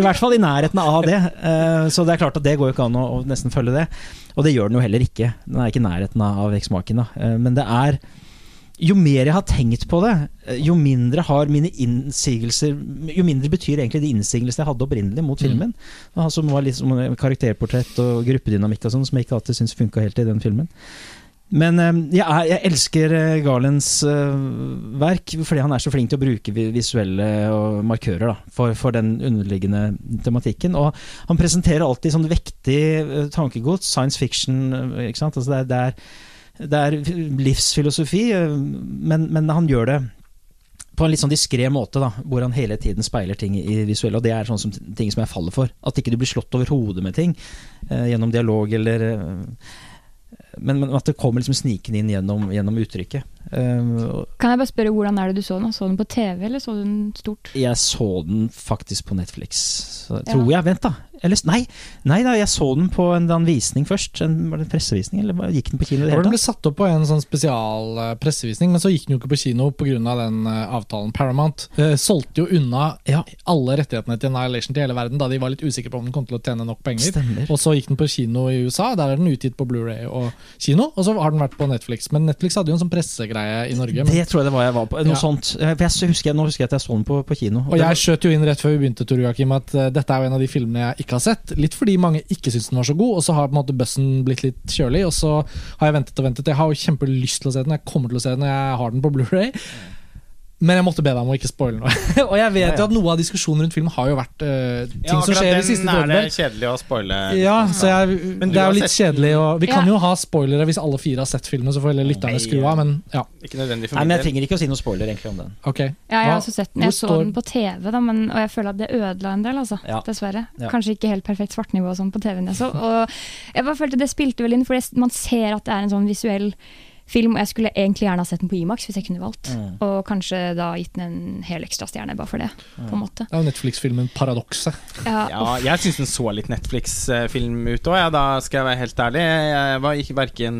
D: i hvert fall i nærheten av det. Eh, Så det er klart at det går jo ikke an å, å nesten følge det. Og det gjør den jo heller ikke. Den er ikke i nærheten av. Eh, Men det er Jo mer jeg har tenkt på det, eh, jo mindre har mine innsigelser Jo mindre betyr egentlig de innsigelsene jeg hadde opprinnelig mot filmen. Mm. Som var liksom karakterportrett og gruppedynamikk og sånn, som jeg ikke alltid syns funka helt i den filmen. Men eh, jeg, er, jeg elsker eh, Garlands verk fordi han er så flink til å bruke visuelle markører da, for, for den underliggende tematikken. Og han presenterer alltid sånn vektig tankegods, science fiction. ikke sant? Altså det, er, det, er, det er livsfilosofi, men, men han gjør det på en litt sånn diskré måte, da, hvor han hele tiden speiler ting i visuelle. Og det er sånn som, ting som jeg faller for. At ikke du blir slått over hodet med ting eh, gjennom dialog eller eh, men, men at det kommer liksom snikende inn gjennom, gjennom uttrykket. Og
B: Kan jeg bare spørre hvordan er det du så den? Så du den på TV, eller så du den stort?
D: jeg så den faktisk på Netflix, så,
B: Ja.
D: tror jeg. Vent, da. Eller, nei, nei da, jeg så den på en, en visning først. En, var det en pressevisning, eller gikk den på kino? det
A: Den ble satt opp på en sånn spesial eh, pressevisning, men så gikk den jo ikke på kino pga. den eh, avtalen. Paramount eh, solgte jo unna
D: Ja.
A: alle rettighetene til Annihilation til hele verden da de var litt usikre på om den kom til å tjene nok penger.
D: Stemmer.
A: Og så gikk den på kino i USA, der er den utgitt på Blu-ray og kino. Og så har den vært på Netflix, men Netflix hadde jo en sånn pressegreie i Norge. Men,
D: Det tror jeg det var jeg var på. Noe
A: Ja.
D: sånt. Jeg husker, nå husker jeg at jeg så den på, på kino.
A: og
D: og
A: jeg
D: var-
A: skjøt jo inn rett før vi begynte, Tor Joakim, at uh, dette er jo en av de filmene jeg ikke har sett. Litt fordi mange ikke syns den var så god, og så har på en måte bussen blitt litt kjølig. Og så har jeg ventet og ventet. Jeg har jo kjempelyst til å se den, jeg kommer til å se den jeg har den på Blu-ray Men jeg måtte be deg om å ikke spoile noe. og jeg vet
D: Ja, ja.
A: jo at noe av diskusjonen rundt filmen har jo vært uh, ting
C: Ja,
A: som skjer i
C: den
A: siste
C: er det kjedelig å spoile.
A: Ja, så jeg,
C: Men
A: det er jo litt kjedelig. Og vi kan jo ha spoilere hvis alle fire har sett filmen, så får heller lytterne skru av. Men ja,
C: Ikke nødvendig for
D: Nei, men Jeg trenger ikke å si noe spoiler egentlig om den.
A: Okay.
B: Ja, jeg har også sett den. Jeg så den på TV, da, men, og jeg føler at det ødela en del, altså.
D: Ja.
B: Dessverre.
D: Ja.
B: Kanskje ikke helt perfekt svartnivå og sånn på TV-en jeg så. Og jeg bare følte det spilte vel inn, for man ser at det er en sånn visuell film, og jeg skulle egentlig gjerne ha sett den på Imax hvis jeg kunne valgt.
D: Mm.
B: Og kanskje da gitt den en hel ekstra stjerne bare for det, på en måte.
A: Det er jo Netflix-filmen 'Paradokset'.
B: Ja,
C: Ja, jeg syns den så litt Netflix-film ut òg, ja, da skal jeg være helt ærlig. Jeg var ikke verken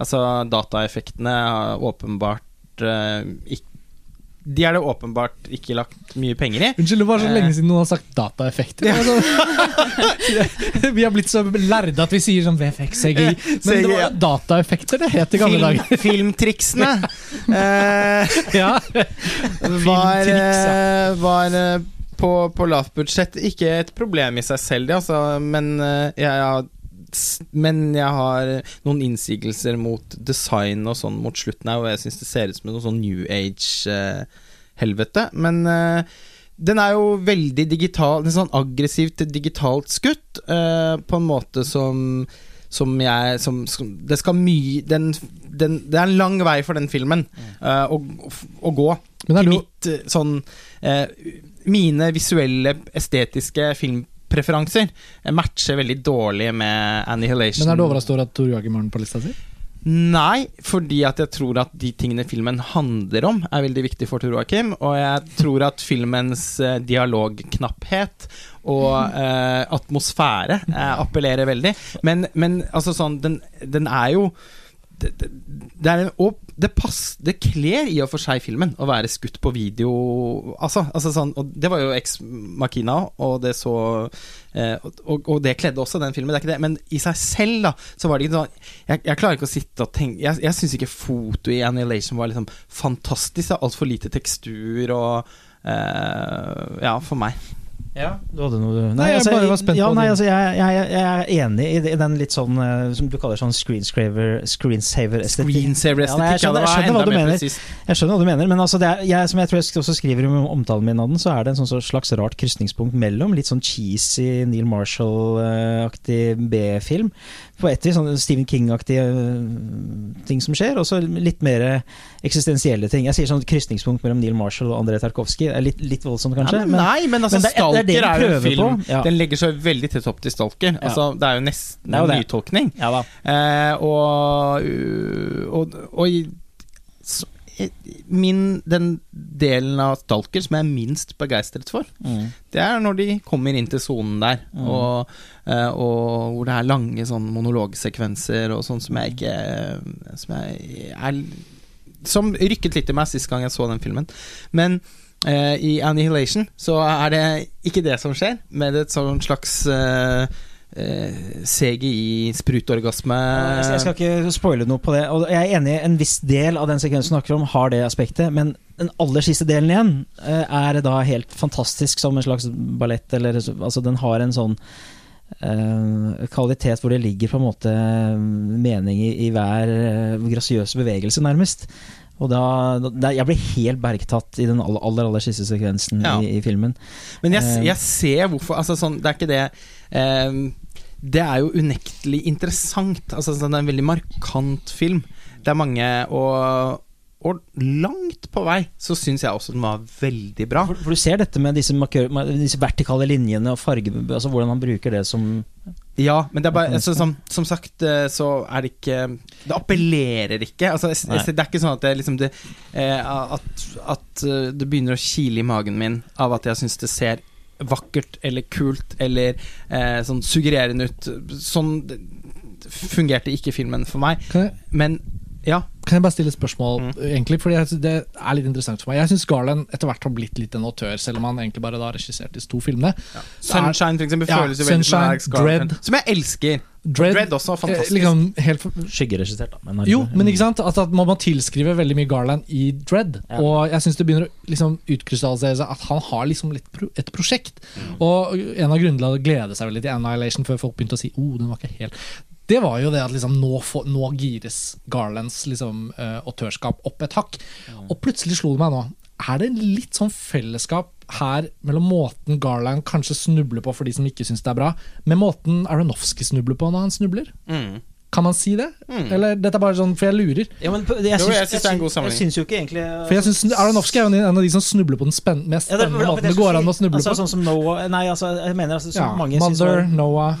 C: Altså, dataeffektene har åpenbart eh, ikke De er det åpenbart ikke lagt mye penger i.
A: Unnskyld, det var så
C: Eh.
A: lenge siden noen har sagt dataeffekter. Altså, vi har blitt så lærde at vi sier sånn VFX, CGI. Men det var jo dataeffekter det het i gamle
C: Film,
A: dager.
C: filmtriksene eh,
A: Ja.
C: var, eh, var eh, på, på lavt budsjett ikke et problem i seg selv, det, altså, men jeg har men jeg har noen innsigelser mot design og sånn mot slutten her, og jeg syns det ser ut som noe sånn New Age-helvete. men eh, den er jo veldig digital, en sånn aggressivt digitalt skutt, eh, på en måte som som jeg som, Det skal mye den, den, Det er en lang vei for den filmen eh, å, å gå.
A: Men er
C: Til
A: jo...
C: mitt eh, sånn eh, Mine visuelle, estetiske filmpreferanser eh, matcher veldig dårlig med Annihilation.
A: men er du overrasket over at Tor Joakim har den på lista si?
C: Nei, fordi at jeg tror at de tingene filmen handler om, er veldig viktig for Tor Joakim. Og jeg tror at filmens eh, dialogknapphet og eh, atmosfære eh, appellerer veldig. Men, men altså sånn, den, den er jo det, det, en, det Det kler i og for seg filmen å være skutt på video. Altså, altså sånn Og det var jo Ex Machina, og det så eh, og, og det kledde også den filmen, det er ikke det. Men i seg selv, da, så var det ikke sånn Jeg, jeg klarer ikke å sitte og tenke Jeg, jeg syns ikke foto i Annihilation var liksom fantastisk. Altfor lite tekstur og eh, Ja, for meg.
D: Ja, du hadde noe du
A: Nei, jeg bare var spent
D: ja,
A: på
D: nei, altså, jeg, jeg, jeg er enig i det- i den litt sånn eh, som du kaller sånn screensaver Screensaver-estetikk.
C: Screensaver
D: screensaver Ja, jeg skjønner- jeg skjønner hva du mener.
C: presis.
D: Jeg skjønner hva du mener, men altså det er, jeg, som jeg tror jeg også skriver i omtalen min av den, så er det en sånn slags rart krysningspunkt mellom litt sånn cheesy Neil Marshall-aktig B-film, på et vis sånn Stephen King-aktige øh, ting som skjer, og så litt mer eksistensielle ting. Jeg sier sånn krysningspunkt mellom Neil Marshall og André Tarkovskij. Litt, litt voldsomt, kanskje?
C: Nei, men, nei, men altså,
D: men det
C: Stalker
D: det de
C: er jo en film.
D: Ja.
C: Den legger seg veldig tett opp til Stalker. Altså, det er jo nesten en nytolkning.
D: ja.
C: Eh, og, uh, og, og så- min, den delen av Stalker som jeg er minst begeistret for,
D: Mm.
C: det er når de kommer inn til sonen der,
D: Mm.
C: og, eh, og hvor det er lange sånn monologsekvenser og sånn som jeg ikke Som jeg er Som rykket litt i meg sist gang jeg så den filmen. Men i Annihilation så er det ikke det som skjer, med et sånn slags eh, eh, CGI-sprutorgasme.
D: Jeg skal ikke spoile noe på det. Og jeg er enig en viss del av den sekvensen du snakker om, har det aspektet. Men den aller siste delen igjen eh, er da helt fantastisk som en slags ballett. Eller, altså, den har en sånn uh, kvalitet hvor det ligger på en måte mening i, i hver uh, grasiøse bevegelse, nærmest. Og da, da Jeg ble helt bergtatt i den aller, aller, aller siste sekvensen
C: Ja.
D: i, i filmen.
C: Men jeg,
D: Eh.
C: jeg ser hvorfor Altså sånn, det er ikke det eh, Det er jo unektelig interessant. Altså sånn, Det er en veldig markant film. Det er mange Og, og langt på vei så syns jeg også den var veldig bra.
D: For, for du ser dette med disse, markør, med disse vertikale linjene og farge... Altså hvordan han bruker det som
C: Ja, men det er bare altså, som, som sagt eh, så er det ikke Det appellerer ikke. Altså, jeg- jeg- det er ikke sånn at det liksom det, eh, At, at eh, det begynner å kile i magen min av at jeg syns det ser vakkert eller kult eller eh, sånn suggererende ut. Sånn fungerte ikke filmen for meg. Men ja.
A: kan jeg bare stille et spørsmål,
C: Mm.
A: egentlig? Fordi jeg det er litt interessant for meg. Jeg syns Garland etter hvert har blitt litt en autør, selv om han egentlig bare da har regissert disse to filmene. Ja. er-
C: Sunshine, for eksempel,
A: Ja,
C: føles jo veldig som
A: Sunshine,
C: Alex
A: Dread.
C: Som jeg elsker.
A: Dread,
C: Dread også,
A: eh,
C: fantastisk.
A: Liksom helt for,
D: skyggeregissert, da. Men,
A: Jo, men ikke sant? Altså, at man må tilskrive veldig mye Garland i Dread.
D: Ja.
A: Og jeg syns det begynner å liksom, utkrystallisere seg at han har liksom litt pro et prosjekt.
C: Mm.
A: Og en av grunnene til å glede seg veldig til Annihilation før folk begynte å si oh, den var ikke helt det var jo det at liksom, nå, få- nå gires Garlands liksom, eh, autørskap opp et hakk. Og plutselig slo det meg nå. Er det litt sånn fellesskap her mellom måten Garland kanskje snubler på for de som ikke syns det er bra, med måten Aronofsky snubler på når han snubler?
C: Mm.
A: Kan man si det?
C: Mm.
A: Eller dette er bare sånn, for jeg lurer.
D: Ja, men jeg
C: Jo,
D: syns,
C: jeg syns det er en god
D: Jeg syns jo ikke egentlig
A: For jeg synes Aronofsky er en av de som snubler på den spenn mest
D: Ja, det-
A: spennende
D: ja,
A: måten det går an å snuble
D: altså,
A: på.
D: Sånn som Noah Nei, altså, jeg mener altså,
A: Ja,
D: mange syns
A: Mother,
D: var
A: Noah,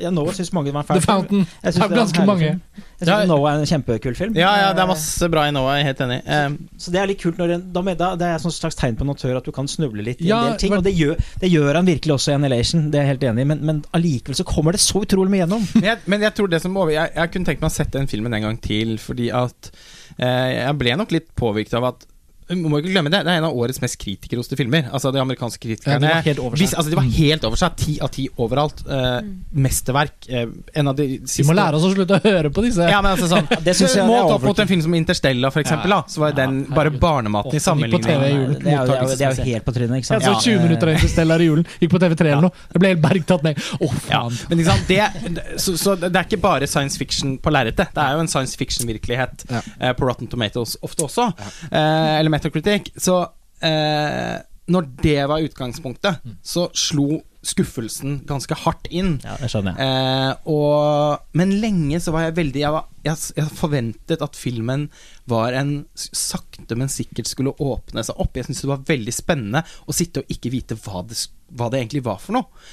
D: Ja, Noah syns mange var
A: The
D: fæl. film.
A: Fountain.
D: Jeg
A: Det
D: synes
A: er
D: det
A: ganske mange.
D: film. Jeg
C: Ja,
D: Noah er en kjempekul film.
C: Ja, ja, det er masse bra i Noah, jeg er helt enig. Eh,
D: Så det er litt kult når en, da, med- da, Det er et slags tegn på en autør at du kan snuble litt i
A: Ja,
D: en del ting.
A: men-
D: Og det gjør, det gjør han virkelig også i Annihilation, det er jeg helt enig i, men, men allikevel så kommer det så utrolig mye gjennom.
C: Men jeg, men jeg tror det som over jeg, jeg kunne tenkt meg å sette den filmen en gang til, fordi at eh, Jeg ble nok litt påvirket av at må ikke glemme det, det er en av årets mest kritikerroste filmer. Altså De amerikanske
A: Ja,
C: kritikerne
A: de var helt over seg.
C: Altså, var helt over seg. Ti av ti overalt. Uh, Mesterverk. Uh, en av de
A: Vi må lære oss å slutte å høre på disse.
C: Ja, men altså sånn
D: Det synes jeg
C: Målt opp mot en film som Interstellar, for eksempel,
A: Ja.
C: da, så var den bare barnematen i sammenligning.
A: julen.
D: Det er, jo, det, er jo, det er jo helt på trynet, ikke
A: Jeg
D: sant?
A: så 20 minutter av Interstellar i julen. Gikk på TV3 eller noe. Det ble helt bergtatt ned. Å,
C: Ja,
A: faen.
C: men ikke sant, det, så, så det er ikke bare science fiction på lerretet. Det er jo en science fiction-virkelighet
A: Ja.
C: eh, på Rotten Tomatoes ofte også. Uh, eller Metacritic. Så eh, når det var utgangspunktet, så slo skuffelsen ganske hardt inn.
D: Ja, det skjønner jeg.
C: Eh, og, men lenge så var jeg veldig Jeg, var, jeg, jeg forventet at filmen var en sakte, men sikkert skulle åpne seg opp. Jeg syntes det var veldig spennende å sitte og ikke vite hva det, hva det egentlig var for noe.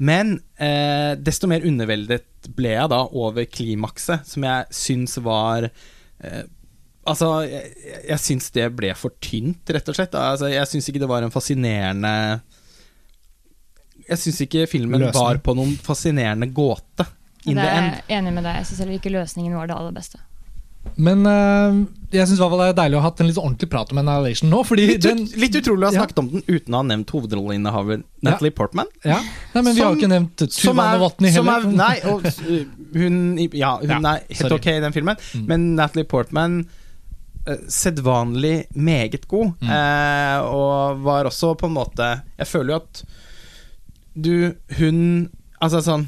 C: Men eh, desto mer underveldet ble jeg da over klimakset, som jeg syns var eh, Altså, jeg, jeg syns det ble for tynt, rett og slett. Altså, jeg syns ikke det var en fascinerende Jeg syns ikke filmen
A: Løsning.
C: var på noen fascinerende gåte. In
B: Det
C: the
B: er
C: end.
B: jeg enig med deg. Jeg syns heller ikke løsningen var det aller beste.
A: Men eh, jeg syns det er deilig å ha hatt en litt ordentlig prat om Annihilation nå. Fordi
C: Litt,
A: den,
C: litt utrolig å ha
A: Ja.
C: snakket om den uten å ha nevnt hovedrolleinnehaver Natalie Portman.
A: ja. Nei, men vi har jo ikke nevnt
C: Som
A: Tuva
C: er,
A: Novotny
C: som
A: heller.
C: er Nei, og uh, hun Ja, hun
A: Ja,
C: er helt
A: sorry.
C: ok i den filmen,
A: Mm.
C: men Natalie Portman Sedvanlig meget god,
A: Mm.
C: eh, og var også på en måte Jeg føler jo at du Hun Altså sånn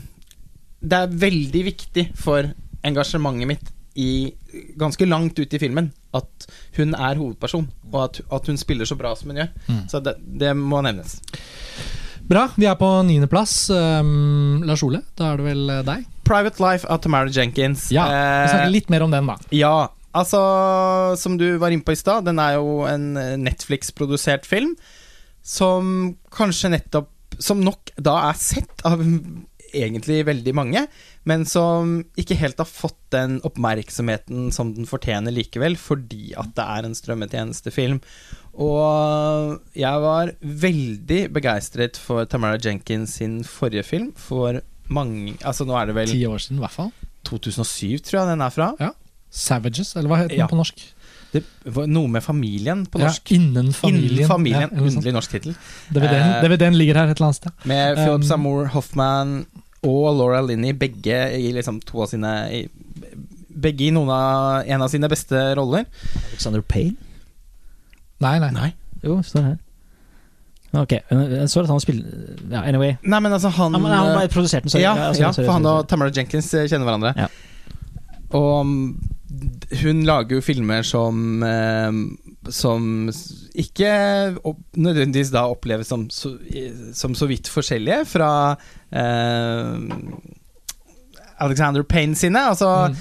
C: Det er veldig viktig for engasjementet mitt i ganske langt ut i filmen at hun er hovedperson, og at, at hun spiller så bra som hun gjør.
A: Mm.
C: Så det, det må nevnes.
A: Bra. Vi er på niendeplass. Um, Lars Ole, da er det vel eh, deg?
C: Private Life av Tamara Jenkins.
A: Ja, Vi
C: Eh,
A: snakker litt mer om den, da.
C: Ja, altså Som du var inne på i stad, den er jo en eh, Netflix-produsert film som kanskje nettopp Som nok da er sett av egentlig veldig mange, men som ikke helt har fått den oppmerksomheten som den fortjener likevel, fordi at det er en strømmetjenestefilm. Og jeg var veldig begeistret for Tamara Jenkins sin forrige film for mange Altså nå er det vel
A: Ti år siden, i hvert fall.
C: 2007, tror jeg den er fra.
A: Savages, eller hva heter
C: Ja.
A: den på norsk?
C: Det var noe med familien på
A: Ja,
C: norsk.
A: innen familien.
C: Innen familien.
A: Ja.
C: Underlig norsk tittel.
A: DVD-en
C: Eh,
A: DVD-en ligger her et eller annet sted.
C: Med Philip
A: Um,
C: Seymour Hoffman og Laura Linney, begge i liksom to av sine i, Begge i noen av, en av sine beste roller.
D: Alexander Payne?
A: Nei, nei.
C: Nei.
D: Jo, står her. Ok, jeg så at han spilte Ja, anyway.
C: Nei, men altså han
D: Han, han bare produserte den, sorry.
C: Ja,
D: altså,
C: ja
D: sorry,
C: for han
D: sorry,
C: og Tamara Jenkins eh, kjenner hverandre.
D: Ja.
C: Og hun lager jo filmer som eh, Som ikke nødvendigvis da oppleves som som så vidt forskjellige fra eh, Alexander Payne sine. Altså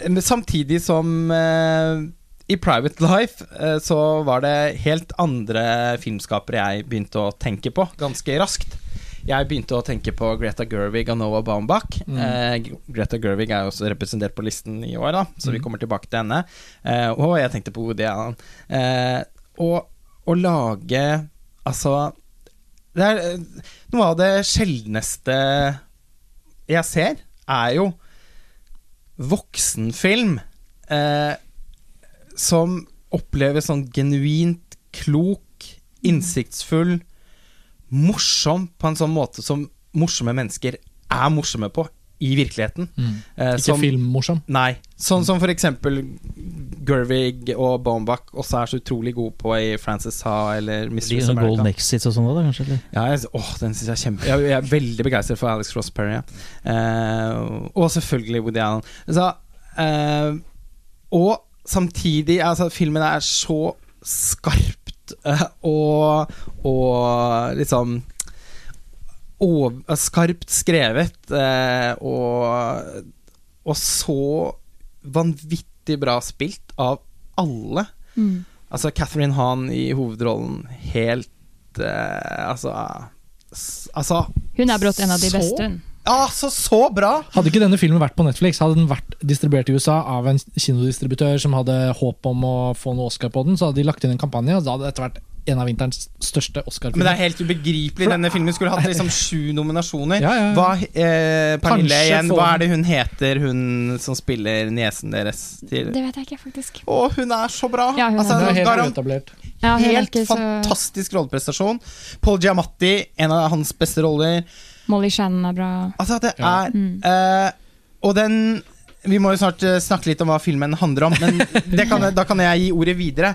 A: Mm.
C: Samtidig som eh, i Private Life eh, så var det helt andre filmskapere jeg begynte å tenke på ganske raskt. Jeg begynte å tenke på Greta Gerwig og Noah Baumbach.
A: Mm.
C: Eh, Greta Gerwig er jo også representert på listen i år, da så vi
A: Mm.
C: kommer tilbake til henne. Eh, og jeg tenkte på Woody Allen. Eh, og å lage Altså Det er eh, noe av det sjeldneste jeg ser, er jo voksenfilm eh, som oppleves sånn genuint klok, innsiktsfull, morsom på en sånn måte som morsomme mennesker er morsomme på i virkeligheten.
A: Mm.
C: Eh,
A: Ikke filmmorsom.
C: Nei. Sånn som for eksempel Gervig og Baumbach også er så utrolig gode på i Frances Ha eller Mistress
D: America. Golden Exits og sånn da, kanskje? Eller?
C: Ja, jeg, åh, den synes jeg er kjempe Jeg, jeg er veldig begeistret for Alex Ross Perry. Ja. Eh, og selvfølgelig Woody Allen. Så, eh, og samtidig altså, Filmen er så skarpt eh, og, og liksom ov- Skarpt skrevet eh, og, og så vanvittig bra spilt av alle.
B: Mm.
C: Altså Catherine Hahn i hovedrollen helt eh, Altså Altså
B: Hun er brått en av de beste, hun.
C: Altså, så bra!
A: Hadde ikke denne filmen vært på Netflix, hadde den vært distribuert i USA av en kinodistributør som hadde håp om å få noe Oscar på den, så hadde de lagt inn en kampanje, og da hadde dette vært en av vinterens største
C: Men det er helt ubegripelig. Denne filmen skulle hatt liksom sju nominasjoner.
A: Ja, ja, ja.
C: Hva, eh, Pernille igjen, hva er det hun heter, hun som spiller niesen deres til
B: Det vet jeg ikke, faktisk.
C: Å, hun er så bra!
B: Ja, hun er
C: altså,
A: er helt
C: garan- helt
B: så
C: fantastisk rolleprestasjon. Paul Giamatti, en av hans beste roller.
B: Molly Shannon er bra.
C: Altså, det
A: Ja.
C: er
B: Mm.
C: eh, Og den Vi må jo snart eh, snakke litt om hva filmen handler om, men det kan, da kan jeg gi ordet videre.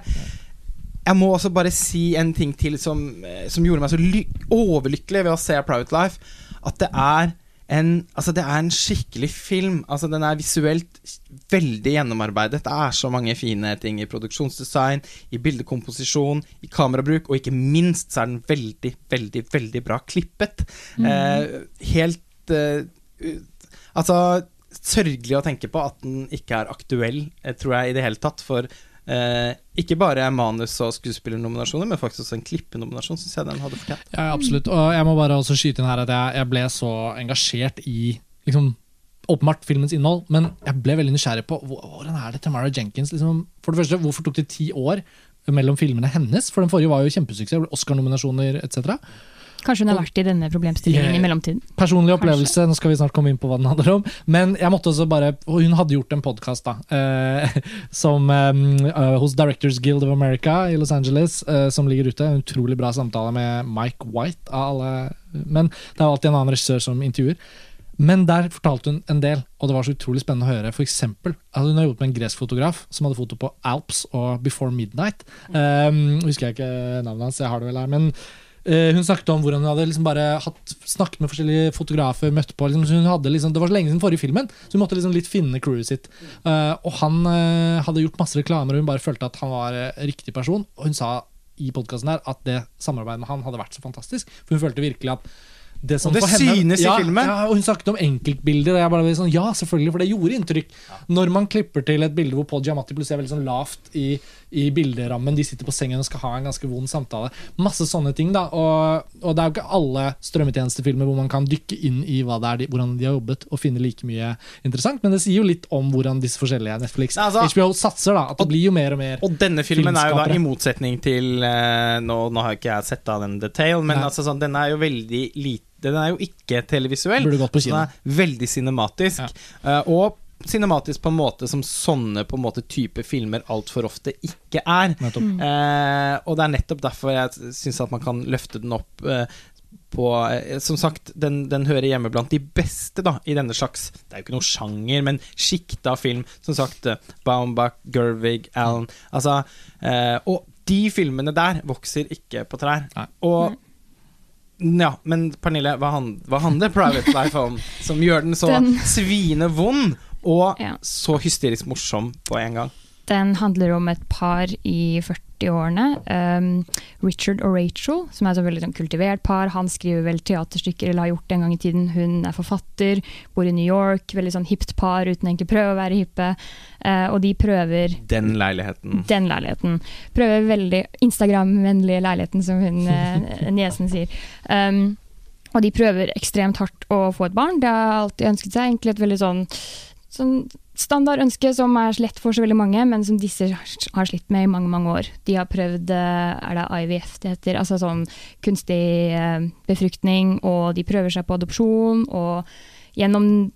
C: Jeg må også bare si en ting til som, eh, som gjorde meg så ly overlykkelig ved å se Private Life. At det er en, altså det er en skikkelig film. Altså Den er visuelt veldig gjennomarbeidet. Det er så mange fine ting i produksjonsdesign, i bildekomposisjon, i kamerabruk, og ikke minst så er den veldig, veldig, veldig bra klippet. Eh, helt eh, Altså Sørgelig å tenke på at den ikke er aktuell, eh, tror jeg, i det hele tatt. For eh, ikke bare manus- og skuespillernominasjoner, men faktisk også en klippenominasjon syns jeg den hadde fortjent.
A: Ja, absolutt. Og jeg må bare også skyte inn her at jeg, jeg ble så engasjert i liksom, åpenbart filmens innhold, men jeg ble veldig nysgjerrig på hvordan er det Tamara Jenkins liksom, For det første, hvorfor tok det ti år mellom filmene hennes? For den forrige var jo kjempesuksess, Oscar-nominasjoner etc.
B: Kanskje hun har vært i denne problemstillingen
A: Yeah.
B: i mellomtiden.
A: Personlig opplevelse, nå skal vi snart komme inn på hva den handler om. Men jeg måtte også bare Og hun hadde gjort en podkast. Eh, som eh, eh, hos Directors Guild of America i Los Angeles, eh, som ligger ute. En utrolig bra samtale med Mike White av alle. Men det er jo alltid en annen regissør som intervjuer. Men der fortalte hun en del, og det var så utrolig spennende å høre. For eksempel, altså hun har jobbet med en gresk fotograf som hadde foto på Alps og Before Midnight. Um, husker jeg ikke navnet hans, jeg har det vel her. Men hun snakket om hvordan hun hadde liksom hatt, snakket med forskjellige fotografer. møtt på, liksom, liksom, Det var så lenge siden forrige filmen, så hun måtte liksom litt finne crewet sitt. Uh, og han uh, hadde gjort masse reklamer, og hun bare følte at han var uh, riktig person. Og hun sa i podkasten her at det samarbeidet med han hadde vært så fantastisk. For hun følte virkelig at det som
C: Og det
A: henne-
C: synes i
A: ja,
C: filmen.
A: Ja, og hun snakket om enkeltbilder, og jeg bare sånn, ja, selvfølgelig, for det gjorde inntrykk. Når man klipper til et bilde hvor Paul Giamatti plutselig er veldig sånn lavt i, i bilderammen, de sitter på sengen og skal ha en ganske vond samtale. Masse sånne ting, da. Og, og det er jo ikke alle strømmetjenestefilmer hvor man kan dykke inn i hva det de, hvordan de har jobbet, og finne like mye interessant, men det sier jo litt om hvordan disse forskjellige Netflix,
C: Nei, altså-
A: HBO satser, da. At det blir jo mer og mer.
C: Og denne filmen er jo da i motsetning til eh, nå, nå har ikke jeg sett av den detail, men
A: Nei.
C: altså sånn, den er jo veldig lite Den er jo ikke televisuell. Den er veldig cinematisk. Eh, og cinematisk på en måte som sånne på en måte type filmer altfor ofte ikke er.
A: Nettopp.
C: Eh, og det er nettopp derfor jeg syns at man kan løfte den opp eh, på eh, Som sagt, den, den hører hjemme blant de beste da i denne slags Det er jo ikke noe sjanger, men sjikta film. Som sagt, eh, Baumbach, Gervig, Allen Altså eh, Og de filmene der vokser ikke på trær.
A: Nei.
C: Og ja, men Pernille, hva, hva handler Private Life om som gjør den så
B: Den-
C: svine vond og
B: Ja.
C: så hysterisk morsom på en gang?
B: Den handler om et par i 40-årene. Um, Richard og Rachel, som er et veldig sånn kultivert par. Han skriver vel teaterstykker, eller har gjort det en gang i tiden. Hun er forfatter, bor i New York. Veldig sånn hipt par uten egentlig prøve å være hippe. Uh, og de prøver
C: Den leiligheten.
B: den leiligheten. Prøver veldig Instagram-vennlige leiligheten, som hun uh, niesen sier. Um, og de prøver ekstremt hardt å få et barn. Det har alltid ønsket seg. Egentlig et veldig sånn, sånn standard ønske som er lett for så veldig mange, men som disse har slitt med i mange mange år. De har prøvd eh, er det IVF det heter, altså sånn kunstig eh, befruktning, og de prøver seg på adopsjon. og gjennom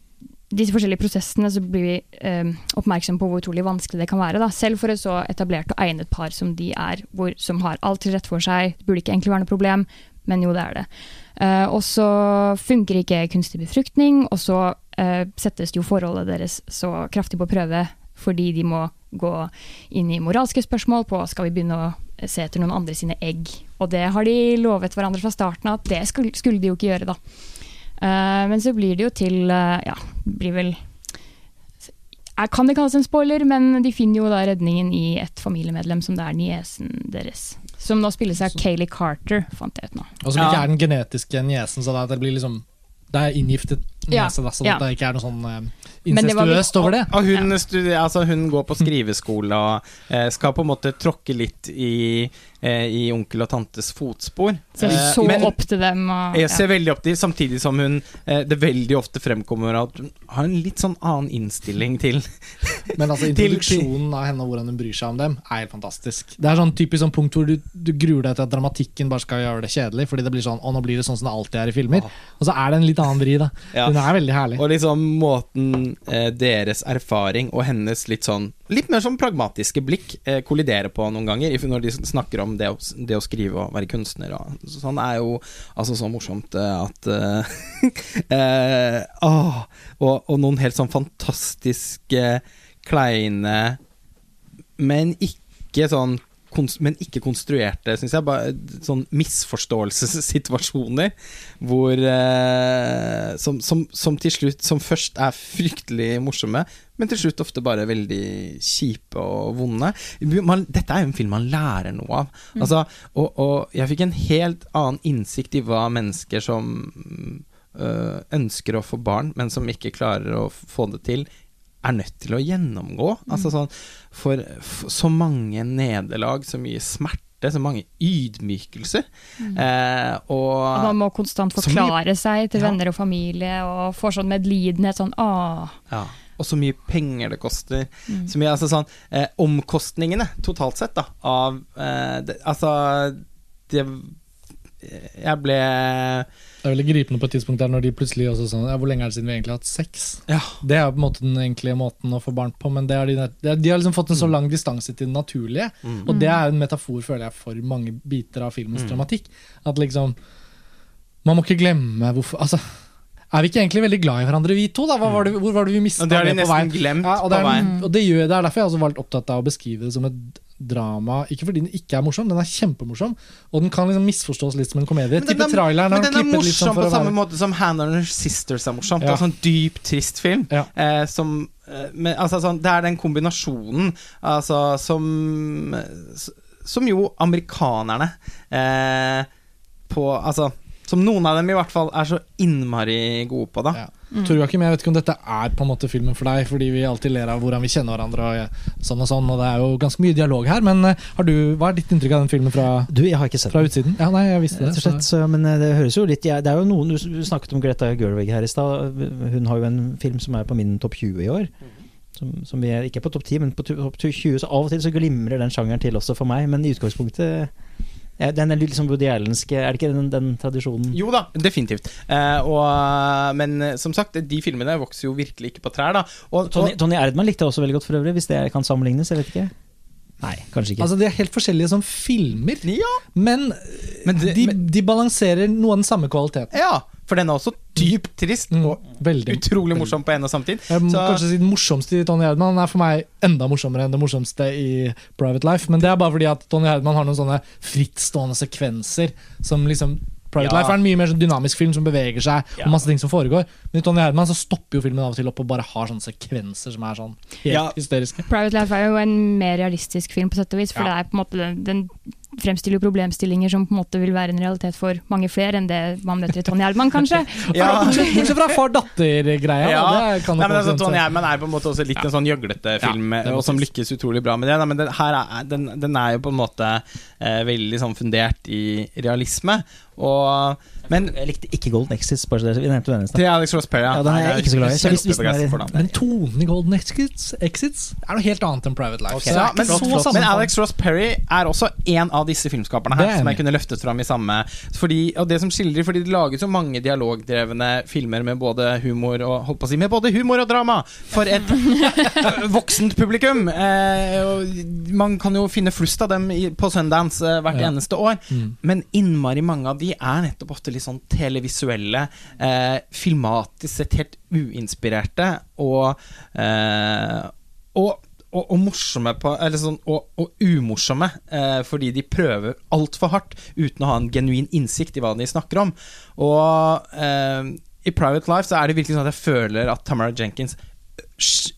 B: disse forskjellige prosessene så blir vi eh, oppmerksom på hvor utrolig vanskelig det kan være. Da. Selv for et så etablert og egnet par som de er, hvor, som har alt til rette for seg. Det burde ikke egentlig være noe problem, men jo, det er det. Eh, og så funker ikke kunstig befruktning, og så eh, settes jo forholdet deres så kraftig på prøve fordi de må gå inn i moralske spørsmål på skal vi begynne å se etter noen andre sine egg. Og det har de lovet hverandre fra starten av at det skulle, skulle de jo ikke gjøre, da. Uh, men så blir det jo til uh, Ja, blir vel jeg kan det kalles en spoiler, men de finner jo da redningen i et familiemedlem som det er niesen deres. Som nå spilles av Kayleigh Carter, fant jeg ut nå.
A: Og som ikke er den genetiske niesen, så det, det blir liksom Det er inngiftet
B: Ja,
A: nese, da, så
B: ja.
A: det ikke er noe sånn
B: Men det var-
A: incestuøst over det.
C: Og hun, studerer, altså hun går på skriveskole og eh, skal på en måte tråkke litt i, eh, i onkel og tantes fotspor.
B: Ser
C: Eh,
B: så
C: men
B: opp til dem. Og,
C: jeg ser veldig opp til, dem, samtidig som hun eh, det veldig ofte fremkommer at hun har en litt sånn annen innstilling til
A: Men altså introduksjonen av henne og hvordan hun bryr seg om dem, er helt fantastisk. Det er sånn typisk sånn punkt hvor du, du gruer deg til at dramatikken bare skal gjøre det kjedelig. Fordi det blir sånn, å nå blir det sånn som det alltid er i filmer. Og så er det en litt annen vri, da.
C: Ja.
A: Hun er veldig herlig.
C: Og liksom måten eh, deres erfaring og hennes litt sånn Litt mer sånn pragmatiske blikk eh, kolliderer på noen ganger når de snakker om det å, det å skrive og være kunstner. Og, sånn er jo altså så morsomt eh, at eh, åh, og, og noen helt sånn fantastiske, kleine Men ikke sånn men ikke konstruerte, syns jeg. Bare sånn misforståelsessituasjoner hvor eh, som, som, som til slutt Som først er fryktelig morsomme, men til slutt ofte bare veldig kjipe og vonde. Man, dette er jo en film man lærer noe av. Altså, og, og jeg fikk en helt annen innsikt i hva mennesker som øh, ønsker å få barn, men som ikke klarer å få det til, er nødt til å gjennomgå. Altså sånn For, for så mange nederlag, så mye smerte, så mange ydmykelser. Eh, og
B: Og man må konstant
C: forklare mye-
B: seg til
C: Ja.
B: venner og familie, og får sånn medlidenhet. Sånn ah.
C: Ja, og så mye penger det koster.
B: Mm.
C: Så mye, altså sånn eh, Omkostningene totalt sett, da, av eh, det, Altså det, Jeg ble
A: Det er veldig gripende på et tidspunkt der når de plutselig også sånn ja, Hvor lenge er det siden vi egentlig har hatt sex?
C: Ja.
A: Det er på en måte den egentlige måten å få barn på, men det er de, det er, de har liksom fått en så lang distanse til det naturlige.
C: Mm.
A: Og det er en metafor, føler jeg, for mange biter av filmens
C: Mm.
A: dramatikk. At liksom Man må ikke glemme hvorfor Altså, er vi ikke egentlig veldig glad i hverandre, vi to? da? Hva var det, hvor var det vi mista
C: det, det
A: på veien?
C: glemt
A: Ja, og
C: på
A: det, er,
C: veien.
A: og det, gjør, det er derfor jeg har valgt opptatt av å beskrive det som et drama. Ikke fordi den ikke er morsom, den er kjempemorsom. Og den kan liksom misforstås litt som en komedie.
C: Men den er-
A: traileren
C: Men den er
A: morsom sånn
C: morsom
A: for
C: på samme
A: være
C: måte som Hannah and Her Sisters er morsomt.
A: Ja.
C: Det er sånn dyp, trist film.
A: Ja.
C: Eh, som eh, men, altså, sånn, Det er den kombinasjonen altså, som Som jo amerikanerne eh, på Altså Som noen av dem i hvert fall er så innmari gode på, da.
A: Ja. Tor Tror jeg vet ikke om dette er på en måte filmen for deg, fordi vi alltid ler av hvordan vi kjenner hverandre og sånn og sånn, og det er jo ganske mye dialog her, men eh, har du, hva er ditt inntrykk av den filmen fra,
D: Du, jeg har ikke sett
A: fra
D: den.
A: utsiden? Ja, nei, jeg visste det.
D: Slett, så, men eh, det høres jo litt jeg- Det er jo noen Du snakket om Greta Gerwig her i stad. Hun har jo en film som er på min topp 20 i år. Som, som vi er, ikke er på topp 10, men på topp 20. Så av og til så glimrer den sjangeren til også for meg. Men i utgangspunktet Den er litt liksom Woody Allenske Er det ikke den, den tradisjonen?
C: Jo da, definitivt. Eh, og, men eh, som sagt, de filmene vokser jo virkelig ikke på trær, da. Og,
D: Tony, Tony Erdman likte jeg også veldig godt for øvrig, hvis det kan sammenlignes. Jeg vet ikke. Nei, kanskje ikke.
A: Altså, De er helt forskjellige som filmer,
C: ja,
A: men,
C: Men det-
A: de,
C: men-
A: de balanserer noe av den samme kvaliteten.
C: ja, for den er også dypt trist
A: Mm,
C: og
A: veldig.
C: utrolig morsom på en og samme tid.
A: Jeg må
C: Så-
A: kanskje si Den morsomste i Tony Erdmann er for meg enda morsommere enn det morsomste i Private Life. Men det er bare fordi at Tony Herdman har noen sånne frittstående sekvenser som liksom Private
C: Ja.
A: Life er en mye mer sånn dynamisk film som beveger seg,
D: Ja.
A: og masse ting som foregår. Men i Tony Erdmann så stopper jo filmen av og til opp og bare har sånne sekvenser som er sånn helt
C: Ja.
A: hysteriske.
B: Private Life er jo en mer realistisk film, på sett og vis. For
C: Ja.
B: det er på en måte den, den fremstiller jo problemstillinger som på en måte vil være en realitet for mange flere enn det man møter i Tony Herman, kanskje.
C: Ja.
A: Bortsett fra far-datter-greia.
C: Ja.
A: da,
C: Nei, men altså,
A: Tonje
C: Tony Herman er på en måte også litt en sånn gjøglete film,
A: Ja,
C: og som lykkes utrolig bra med det. Da. Men den, her er, den, den er jo på en måte eh, veldig sånn fundert i realisme. Og, men
D: jeg likte ikke Golden Exits, bare så det, vi nevnte den eneste.
C: til Alex Ross Perry
D: Ja, den er jeg ikke så glad i, så hvis- hvis den er-.
A: Men tonen i Golden Exits, Exits er noe helt annet enn Private Life.
D: Okay.
A: Så
C: Ja,
A: men,
C: men,
A: flott, flott.
C: men. Alex Ross Perry er også en av disse filmskaperne
A: er
C: her som jeg kunne løftet fram i samme fordi, Og det som skildrer Fordi de laget så mange dialogdrevne filmer med både humor og Holdt på å si med både humor og drama for et voksent publikum. Eh, og man kan jo finne flust av dem på Sundance eh, hvert
A: Ja.
C: eneste år.
A: Mm.
C: Men innmari mange av de er nettopp ofte litt sånn televisuelle, eh, filmatisk sett helt uinspirerte og eh, og, og, og morsomme på sånn og umorsomme, eh, fordi de prøver altfor hardt uten å ha en genuin innsikt i hva de snakker om. Og eh, i Private Life så er det virkelig sånn at jeg føler at Tamara Jenkins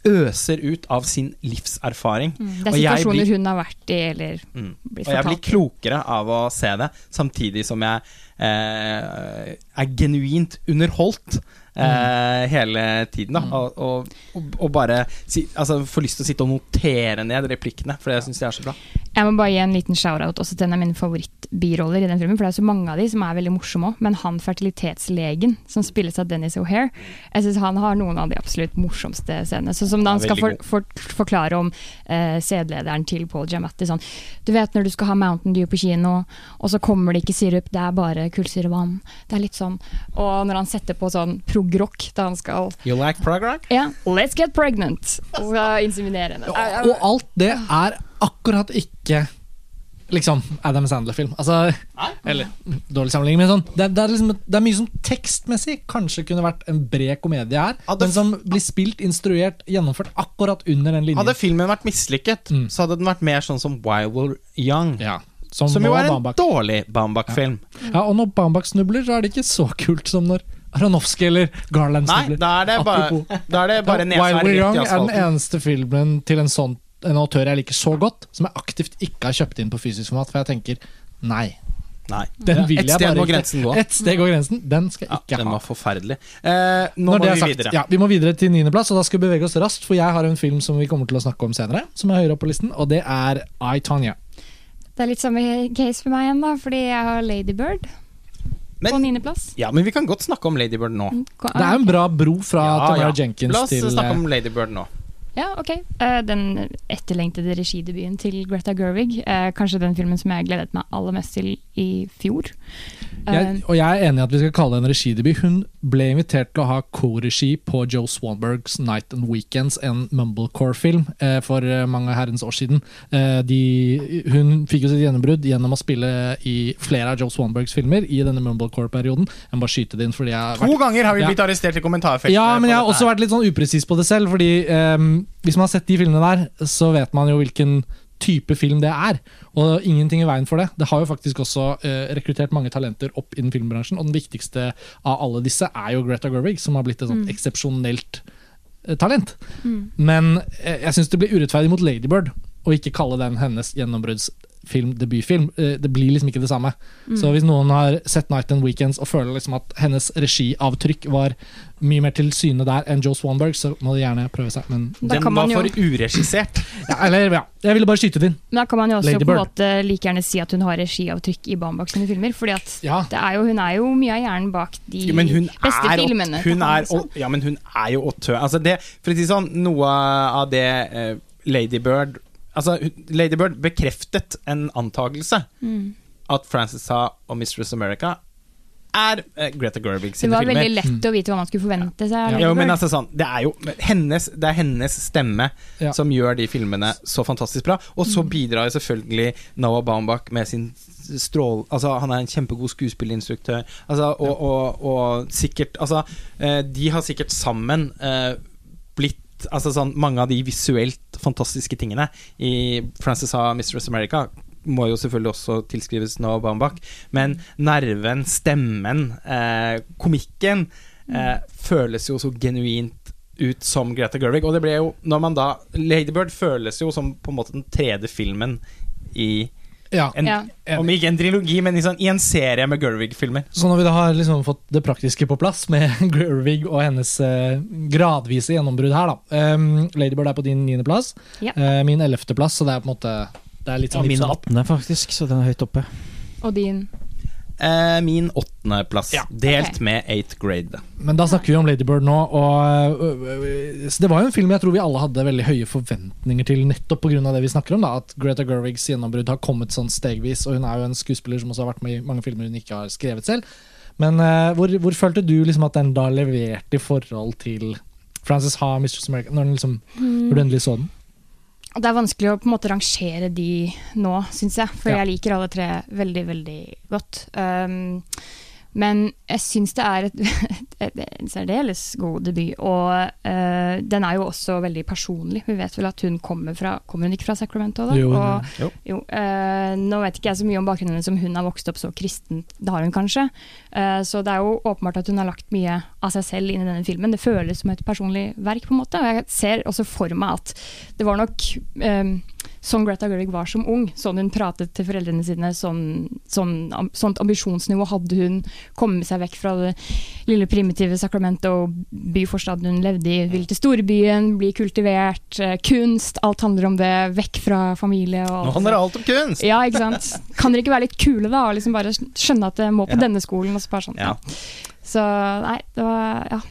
C: øser ut av sin livserfaring.
B: Mm, Det er situasjoner
C: blir-
B: hun har vært i, eller
C: Mm.
B: blitt
C: Og jeg blir klokere av å se det, samtidig som jeg eh, er genuint underholdt eh, hele tiden. Da.
A: Mm.
C: Og, og, og, og bare si, altså, får lyst til å sitte og notere ned replikkene, for jeg syns de er så bra.
B: Jeg må bare gi en liten shout-out også til en av mine favorittbiroller i den filmen. For det er så mange av de som er veldig morsomme òg. Men han fertilitetslegen som spilles av Dennis O'Hare, jeg syns han har noen av de absolutt morsomste scenene. Så som da han skal for, for, forklare om eh, sædlederen til Paul Giamatti sånn Du vet når du skal ha Mountain Dew på kino, og så kommer det ikke sirup, det er bare kullsyrevann. Det er litt sånn. Og når han setter på sånn prog-rock da han skal
C: You like prog rock?
B: Ja, let's get pregnant! Og skal inseminere henne.
A: Og alt det er akkurat ikke liksom Adam Sandler-film. Altså, eller dårlig sammenligning, men sånn det, det, er liksom, det er mye som tekstmessig kanskje kunne vært en bred komedie her,
C: Hadde-
A: men som blir spilt, instruert, gjennomført akkurat under den linjen.
C: Hadde filmen vært mislykket,
A: Mm.
C: så hadde den vært mer sånn som Wild War Young.
A: ja, som,
C: Som jo er en
A: Bambak.
C: dårlig Bambak-film.
A: Ja, og når Bambak snubler, så er det ikke så kult som når Aronofsky eller Garland
C: Nei,
A: snubler.
C: da er det bare, da er det bare
A: Wild
C: War
A: Young er den eneste filmen til en sånn en autør jeg liker så godt, som jeg aktivt ikke har kjøpt inn på fysisk format, for jeg tenker nei.
C: Nei.
A: Den vil
C: Et sted må grensen gå.
A: Et steg går grensen. Den skal jeg
C: Ja,
A: ikke
C: den
A: ha.
C: var forferdelig. Eh, nå
A: Når
C: må vi
A: sagt,
C: videre.
A: Ja, vi må videre til niendeplass, og da skal vi bevege oss raskt, for jeg har en film som vi kommer til å snakke om senere, som er høyere opp på listen, og det er I, Tanya.
B: Det er litt samme case for meg igjen, da, fordi jeg har Ladybird på
C: Men,
B: niendeplass.
C: ja, men vi kan godt snakke om Ladybird nå.
A: Det er en bra bro fra
C: Ja,
A: Tamara
C: ja.
A: Jenkins
C: La oss
A: til
C: snakke
A: eh,
C: om Ladybird nå.
B: Ja, ok. Eh, den etterlengtede regidebuten til Greta Gerwig. eh, kanskje den filmen som jeg gledet meg aller mest til i fjor. Eh,
A: Jeg, og jeg er enig i at vi skal kalle det en regidebut. Hun ble invitert til å ha co-regi på Joe Swanbergs Night and Weekends, en Mumblecore-film, eh, for eh, mange herrens år siden. Eh, de, hun fikk jo sitt gjennombrudd gjennom å spille i flere av Joe Swanbergs filmer i denne Mumblecore-perioden. Jeg må bare skyte det inn fordi jeg har vært
C: To ganger har vi
A: Ja.
C: blitt arrestert i kommentarfeltet.
A: Ja, men jeg har også vært litt sånn upresis på det selv. Fordi ehm, Hvis man har sett de filmene der, så vet man jo hvilken type film det er. Og ingenting i veien for det. Det har jo faktisk også eh, rekruttert mange talenter opp innen filmbransjen. Og den viktigste av alle disse er jo Greta Gerwig, som har blitt et sånt eksepsjonelt eh, talent. Men eh, jeg syns det blir urettferdig mot Ladybird å ikke kalle den hennes gjennombruddsfilm, debutfilm. Eh, det blir liksom ikke det samme. Så hvis noen har sett Night and Weekends og føler liksom at hennes regiavtrykk var mye mer til syne der enn Joe Swanberg, så må de gjerne prøve seg. Men,
C: Den var
B: jo-
C: for uregissert.
A: ja, eller, ja, jeg ville bare skyte det inn.
B: Men da kan man jo også
A: Lady
B: på en måte like gjerne si at hun har regiavtrykk i Bambak sine filmer. Fordi at
A: Ja.
B: er jo, hun er jo mye av hjernen bak de
C: Ja, hun
B: beste
C: er,
B: filmene.
C: hun er,
B: og,
C: ja, men hun er jo autør. Altså det, for å si sånn, noe av det uh, Lady Bird Altså, Lady Bird bekreftet en antagelse.
B: Mm.
C: At Frances Ha og Mistress America er eh, Greta Gerwig
B: Det
C: var
B: var
C: filmer.
B: veldig lett å vite hva man skulle forvente seg. Ja.
C: Jo, men altså sånn, det er jo hennes, det er hennes stemme
A: Ja.
C: som gjør de filmene så fantastisk bra. Og så bidrar jo selvfølgelig Noah Baumbach med sin strål... Altså, han er en kjempegod skuespillerinstruktør. Altså, og, og, og sikkert Altså, eh, de har sikkert sammen Altså sånn, Mange av de visuelt fantastiske tingene i Frances A. Mistress America må jo selvfølgelig også tilskrives Noah Baumbach, men nerven, stemmen, eh, komikken eh, føles jo så genuint ut som Greta Gerwig. Og det ble jo, når man da Ladybird føles jo som på en måte den tredje filmen i
A: Ja.
C: en,
B: Ja.
C: Om ikke en trilogi, men i, sånn, i en serie med Gerwig-filmer.
A: Så når vi da har liksom fått det praktiske på plass, med Gerwig og hennes eh, gradvise gjennombrudd her, da. Um, Ladybird er på din niendeplass.
B: Ja.
A: Uh, min ellevteplass, så det er på en måte Det er litt
D: Ja,
A: sånn
D: min
A: litt sånn-
D: 18., faktisk, så den er høyt oppe.
B: Og din
C: Eh, min åttendeplass,
A: Ja.
C: delt
B: okay.
C: med eighth grade.
A: Men da snakker vi om Ladybird nå, og øh, øh, så det var jo en film jeg tror vi alle hadde veldig høye forventninger til, nettopp pga. det vi snakker om. da At Greta Gerwigs gjennombrudd har kommet sånn stegvis, og hun er jo en skuespiller som også har vært med i mange filmer hun ikke har skrevet selv. Men uh, hvor, hvor følte du liksom at den da leverte i forhold til Frances Ha, Mistress America, når, den liksom, når du endelig så den?
B: Det er vanskelig å på en måte rangere de nå, syns jeg. For
A: Ja.
B: jeg liker alle tre veldig, veldig godt. Um, men jeg syns det er et, en særdeles god debut. Og uh, den er jo også veldig personlig. Vi vet vel at hun kommer fra Kommer hun ikke fra Sacramento? da?
A: Jo,
B: og,
C: Jo.
B: jo, uh, nå vet ikke jeg så mye om bakgrunnen hennes, om hun har vokst opp så kristent. Det har hun kanskje. Uh, så det er jo åpenbart at hun har lagt mye av seg selv inn i denne filmen. Det føles som et personlig verk, på en måte. Og jeg ser også for meg at det var nok um, sånn Greta Gerwig var som ung. Sånn hun pratet til foreldrene sine. Sånn, sånn, sånt ambisjonsnivå hadde hun. Komme seg vekk fra det lille primitive Sacramento, byforstaden hun levde i. Ville til storbyen, bli kultivert. eh, kunst. Alt handler om det. Vekk fra familie. Og,
C: Nå handler alt om kunst!
B: ja, ikke sant. Kan dere ikke være litt kule, da? Og liksom bare skjønne at det må på
C: Ja.
B: denne skolen. Og så bare sånn,
C: Ja.
B: Så nei, det var Ja.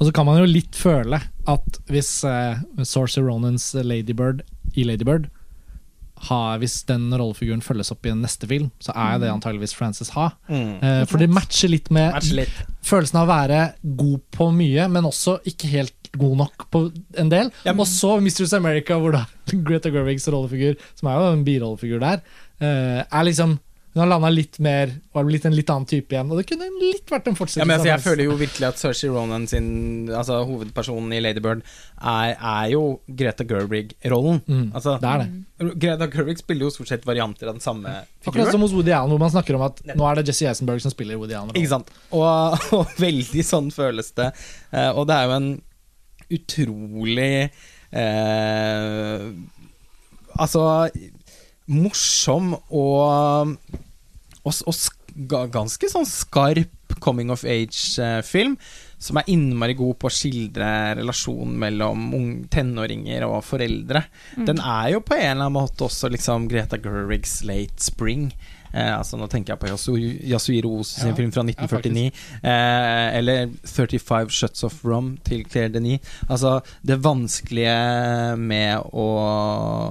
A: Og så kan man jo litt føle at hvis uh, Saoirse Ronans Ladybird i Ladybird har, Hvis den rollefiguren følges opp i en neste film, så er det antageligvis Frances Ha.
C: Mm.
A: Eh, for det matcher litt med
C: matcher litt.
A: følelsen av å være god på mye, men også ikke helt god nok på en del.
C: Ja, men-
A: Og så Mistress America, hvor da Greta Gerwigs rollefigur, som er jo en birollefigur der, eh, er liksom Hun har landa litt mer og har blitt en litt annen type igjen. Og det kunne litt vært en fortsettelse.
C: Ja, men altså, jeg føler jo virkelig at Saoirse Ronan sin Altså hovedpersonen i Ladybird er, er jo Greta Gerwig-rollen.
A: Mm,
C: Altså,
A: det er det.
C: Greta Gerwig spiller jo stort sett varianter av den samme
A: Akkurat som hos Woody Allen, hvor man snakker om at nå er det Jesse Eisenberg som spiller Woody Allen.
C: Ikke sant? Og, og veldig sånn føles det. Eh, og det er jo en utrolig eh, Altså morsom og, og, og ganske sånn skarp coming of age-film. Som er innmari god på å skildre relasjonen mellom tenåringer og foreldre. Den er jo på en eller annen måte også liksom Greta Gerwigs Late Spring. Eh, altså Nå tenker jeg på Yasu- Yasuhiro Oz sin
A: Ja.
C: film fra 1949. eh, eller 35 Shuts of Rum til Claire Denis. Altså det vanskelige med å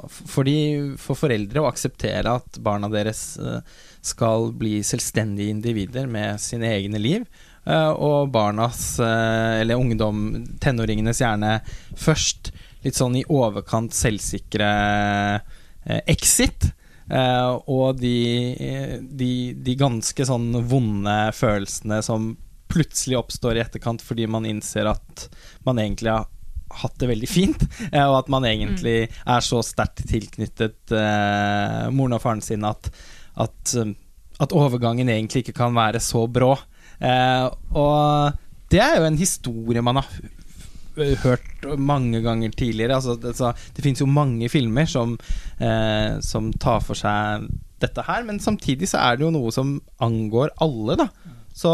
C: For, de, for foreldre å akseptere at barna deres eh, skal bli selvstendige individer med sine egne liv. eh, og barnas, eh, eller ungdom, tenåringenes gjerne først litt sånn i overkant selvsikre eh, exit. og de, de, de ganske sånn vonde følelsene som plutselig oppstår i etterkant fordi man innser at man egentlig har hatt det veldig fint, og at man egentlig er så sterkt tilknyttet eh, moren og faren sin at, at, eh, at overgangen egentlig ikke kan være så brå. Eh, og det er jo en historie man har hørt mange ganger tidligere. Altså, det, så, det finnes jo mange filmer som, eh, som tar for seg dette her, men samtidig så er det jo noe som angår alle, da. Så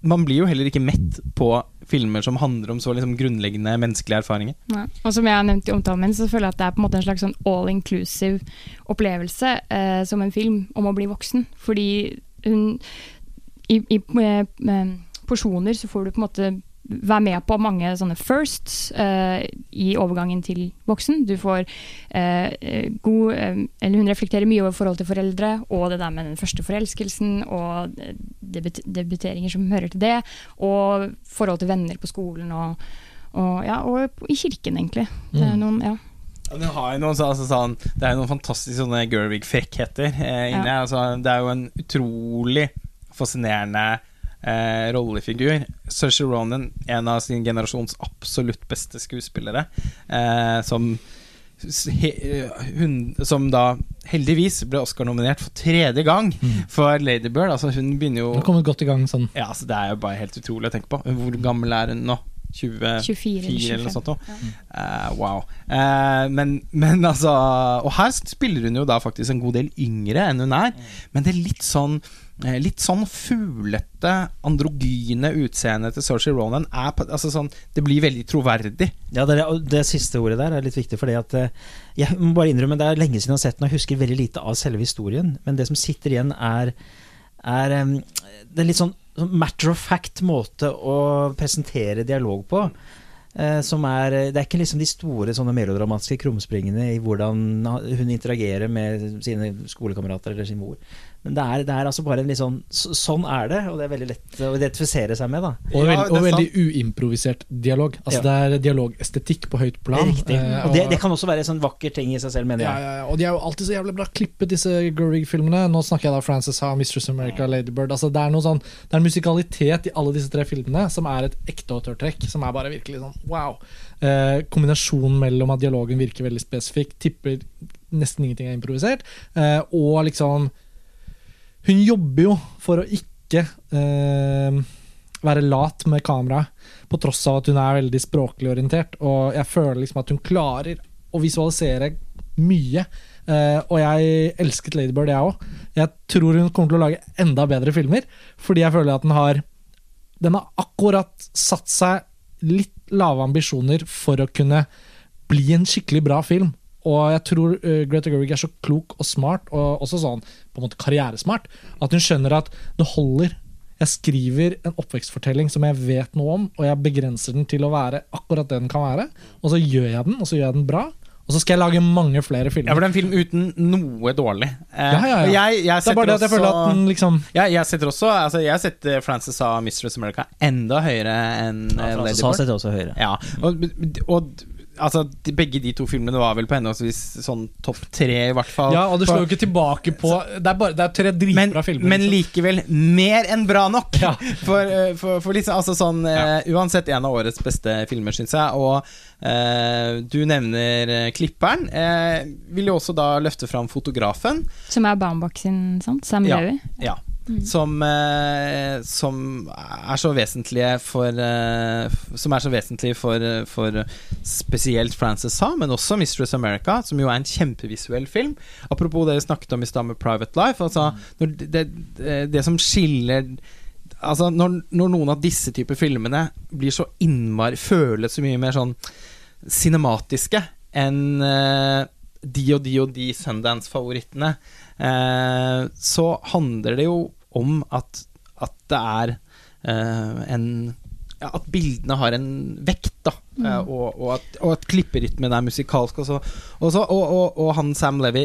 C: man blir jo heller ikke mett på filmer som handler om så liksom grunnleggende menneskelige erfaringer.
B: Ja. Og som jeg har nevnt i omtalen min, så føler jeg at det er på en måte en slags sånn all inclusive opplevelse eh, som en film om å bli voksen. Fordi hun I, i eh, eh, porsjoner så får du på en måte være med på mange sånne firsts uh, i overgangen til voksen. Du får eh, eh, god uh, Eller hun reflekterer mye over forhold til foreldre, og det der med den første forelskelsen, og debut debuteringer som hører til det, og forhold til venner på skolen, og, og, ja, og i kirken, egentlig. Det er
A: Mm.
B: noen, ja.
C: Det, noen, så- altså, sånn, det er noen fantastiske sånne Gerwig-frekkheter eh, inne.
B: Ja.
C: Altså, det er jo en utrolig fascinerende eh, rollefigur. Saoirse Ronan, en av sin generasjons absolutt beste skuespillere, eh, som he, eh, hun, Som da heldigvis ble Oscar-nominert for tredje gang
A: Mm.
C: for Lady Bird. Altså, hun begynner jo
A: Hun har kommet godt i gang sånn.
C: Ja, altså, Det er jo bare helt utrolig å tenke på. Hvor gammel er hun nå? 20
B: 24
C: 4 eller noe sånt.
B: Ja.
C: Uh, wow. Uh, men, men altså Og her spiller hun jo da faktisk en god del yngre enn hun er. Men det er litt sånn Litt sånn fuglete, androgyne utseendet til Saoirse Ronan er altså sånn, Det blir veldig troverdig.
D: Ja, det, det siste ordet der er litt viktig, fordi at eh, Jeg må bare innrømme, det er lenge siden jeg har sett den, og husker veldig lite av selve historien. Men det som sitter igjen, er, er Det er litt sånn sånn matter of fact måte å presentere dialog på. eh, som er, det er ikke liksom de store sånne melodramatiske krumspringene i hvordan hun interagerer med sine skolekamerater eller sin mor. Men det er, det er altså bare en litt sånn Sånn er det, og det er veldig lett å identifisere seg med. da
A: Og, veld, og veldig uimprovisert dialog. Altså Det er dialogestetikk på høyt plan.
D: Riktig.
A: eh,
D: Og det, det kan også være en sånn vakker ting i seg selv, mener
A: ja,
D: jeg.
A: ja, ja, og de er jo alltid så jævlig bra klippet, disse Gerwig-filmene. Nå snakker jeg da Frances Ha, Mistress America, Lady Bird. Altså, det er noe sånn Det er en musikalitet i alle disse tre filmene som er et ekte autørtrekk. Som er bare virkelig sånn wow. Eh, kombinasjonen mellom at dialogen virker veldig spesifikk, tipper nesten ingenting er improvisert, eh, og liksom Hun jobber jo for å ikke eh, være lat med kamera, på tross av at hun er veldig språklig orientert. Og jeg føler liksom at hun klarer å visualisere mye. Eh, og jeg elsket Ladybird, jeg òg. Jeg tror hun kommer til å lage enda bedre filmer, fordi jeg føler at den har Den har akkurat satt seg litt lave ambisjoner for å kunne bli en skikkelig bra film. Og jeg tror uh, Greta Gerwig er så klok og smart, og også sånn på en måte karrieresmart, at hun skjønner at det holder. Jeg skriver en oppvekstfortelling som jeg vet noe om, og jeg begrenser den til å være akkurat det den kan være. Og så gjør jeg den, og så gjør jeg den bra. Og så skal jeg lage mange flere filmer.
C: Ja, for det er en film uten noe dårlig. Eh,
A: Ja, ja, ja.
C: Jeg, jeg
A: det er bare det at jeg føler at den liksom
C: ja, jeg setter også altså Jeg setter Frances av Mistress America enda høyere enn
D: Ja,
C: eh, Lady Bird.
D: setter også høyere.
C: Ja, og, og altså, de, begge de to filmene var vel på henholdsvis sånn topp tre, i hvert fall.
A: Ja, og det slår jo ikke tilbake på Det er, bare, det er tre
C: men,
A: dritbra filmer.
C: men
A: liksom.
C: likevel mer enn bra nok!
A: Ja.
C: For, eh, for, for liksom, altså sånn eh, Uansett en av årets beste filmer, syns jeg. Og uh, du nevner klipperen. Uh, vil jo også da løfte fram fotografen.
B: Som er Baumbach sin, sant? Sam
C: Ja. Ja.
B: Mm.
C: Som, eh, som er så vesentlige for eh, Som er så vesentlig for, eh, for spesielt Frances Sa, men også Mistress America, som jo er en kjempevisuell film. Apropos det vi snakket om i stad med Private Life. Altså, når det, det, det som skiller Altså når, når noen av disse typer filmene blir så innmari Føles så mye mer sånn cinematiske enn eh, de og de og de Sundance-favorittene, så handler det jo om at, at det er eh, en ja, At bildene har en vekt, da. Eh, og, og, at, og at klipperytmen er musikalsk. Og, så, og, så, og, og, og han Sam Levy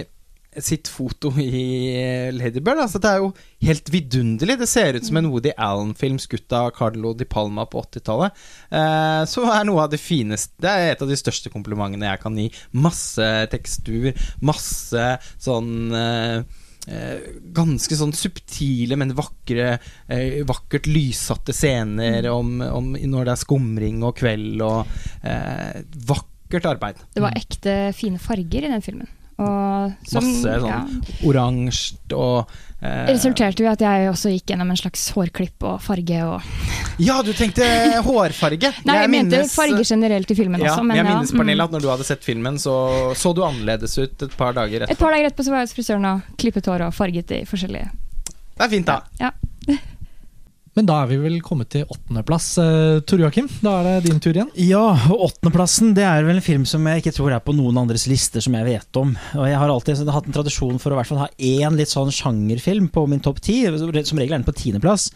C: sitt foto i Ladybird. Altså, det er jo helt vidunderlig. Det ser ut som en Woody Allen-film skutt av Carlo Di Palma på 80-tallet. Eh, så er noe av det fineste Det er et av de største komplimentene jeg kan gi. Masse tekstur, masse sånn eh, eh, ganske sånn subtile, men vakre eh, vakkert lyssatte scener om, om når det er skumring og kveld og eh, Vakkert arbeid.
B: Det var ekte fine farger i den filmen. Og som,
C: Masse sånn
B: ja,
C: oransje og eh,
B: resulterte jo i at jeg også gikk gjennom en slags hårklipp og farge og
C: Ja, du tenkte hårfarge!
B: Nei, jeg, mente
C: minnes-
B: farge generelt i filmen
C: ja,
B: også. Men
C: jeg minnes
B: ja,
C: Pernille, at når du hadde sett filmen, så så du annerledes ut et par dager
B: Et par dager etterpå så var jeg hos frisøren og klippet hår og farget i forskjellige
C: Det er fint, da.
B: Ja.
A: Men da er vi vel kommet til åttendeplass. Uh, Tor Joakim, da er det din tur igjen.
D: Ja, og åttendeplassen det er vel en film som jeg ikke tror er på noen andres lister som jeg vet om. Og Jeg har alltid hatt en tradisjon for å hvert fall ha én litt sånn sjangerfilm på min topp ti. Som regel er den på tiendeplass.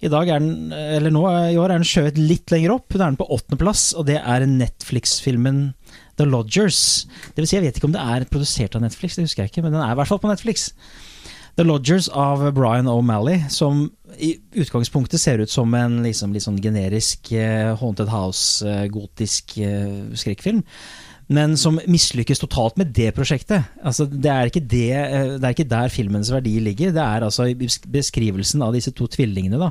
D: I dag er den, eller nå i år er den skjøvet litt lenger opp. Da er den på åttendeplass, og det er Netflix-filmen The Lodgers. Det vil si, jeg vet ikke om det er produsert av Netflix, det husker jeg ikke, men den er i hvert fall på Netflix. The Lodgers av Brian O'Malley, som i utgangspunktet ser ut som en liksom, litt sånn generisk eh, Haunted House-gotisk eh, skrekkfilm. Men som mislykkes totalt med det prosjektet. Altså, det, er det, eh, det er ikke der filmens verdi ligger. Det er altså beskrivelsen av disse to tvillingene. da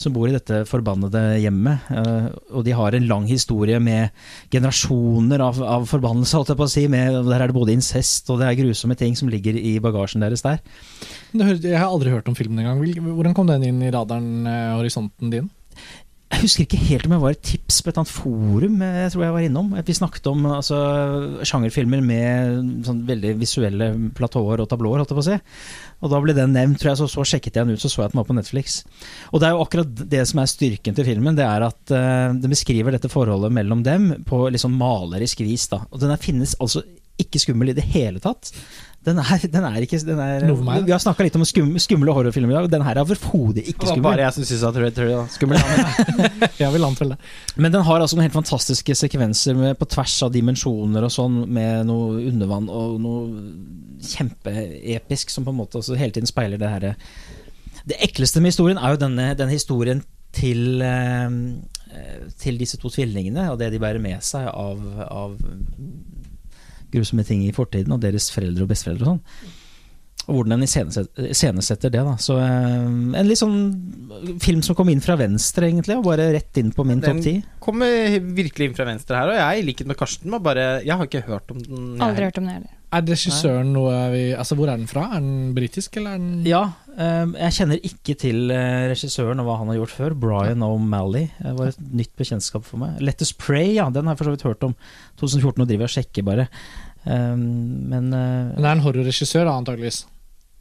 D: som bor i dette forbannede hjemmet. eh, og de har en lang historie med generasjoner av, av forbannelse, holdt jeg på å si. Med, der er det både incest og det er grusomme ting som ligger i bagasjen deres der.
A: Jeg har aldri hørt om filmen engang. Hvordan kom den inn i radaren, eh, horisonten din?
D: Jeg husker ikke helt om jeg var et tips på et annet forum eh, jeg tror jeg var innom. Vi snakket om altså, sjangerfilmer med sånn veldig visuelle platåer og tablåer, holdt jeg på å si. Og da ble den nevnt, tror jeg, så, så sjekket jeg den ut, så så jeg at den var på Netflix. Og det er jo akkurat det som er styrken til filmen, det er at uh, den beskriver dette forholdet mellom dem på litt sånn malerisk vis. da. Og den finnes altså ikke skummel i det hele tatt. Den er, den er ikke den er,
A: Noe for meg.
D: Vi har snakka litt om skum, skumle horrorfilmer i dag, den her er overhodet ikke skummel.
C: Det var bare jeg som syntes at Red Turtle var skummel. Ja,
A: Jeg vil.
D: Men den har altså noen helt fantastiske sekvenser med, på tvers av dimensjoner og sånn, med noe undervann og noe kjempeepisk som på en måte også hele tiden speiler det herre Det ekleste med historien er jo denne, denne historien til eh, til disse to tvillingene og det de bærer med seg av, av grusomme ting i fortiden, og deres foreldre og besteforeldre og sånn. Og hvordan den iscenesetter det. da Så eh, En litt sånn film som kom inn fra venstre, egentlig, og bare rett inn på min
C: Den
D: topp ti.
C: Kommer virkelig inn fra venstre her, og jeg, i likhet med Karsten, må bare Jeg har ikke hørt om den. jeg
B: Aldri hørt om den heller.
A: Er regissøren noe vi Altså, Hvor er den fra? Er den britisk, eller er den
D: Ja, eh, jeg kjenner ikke til eh, regissøren og hva han har gjort før. Brian O'Malley Det var et nytt bekjentskap for meg. Let Us Pray, ja, den har jeg for så vidt hørt om. 2014, og driver og sjekker bare. Eh, men eh,
A: Men det er en horrorregissør, da, antageligvis.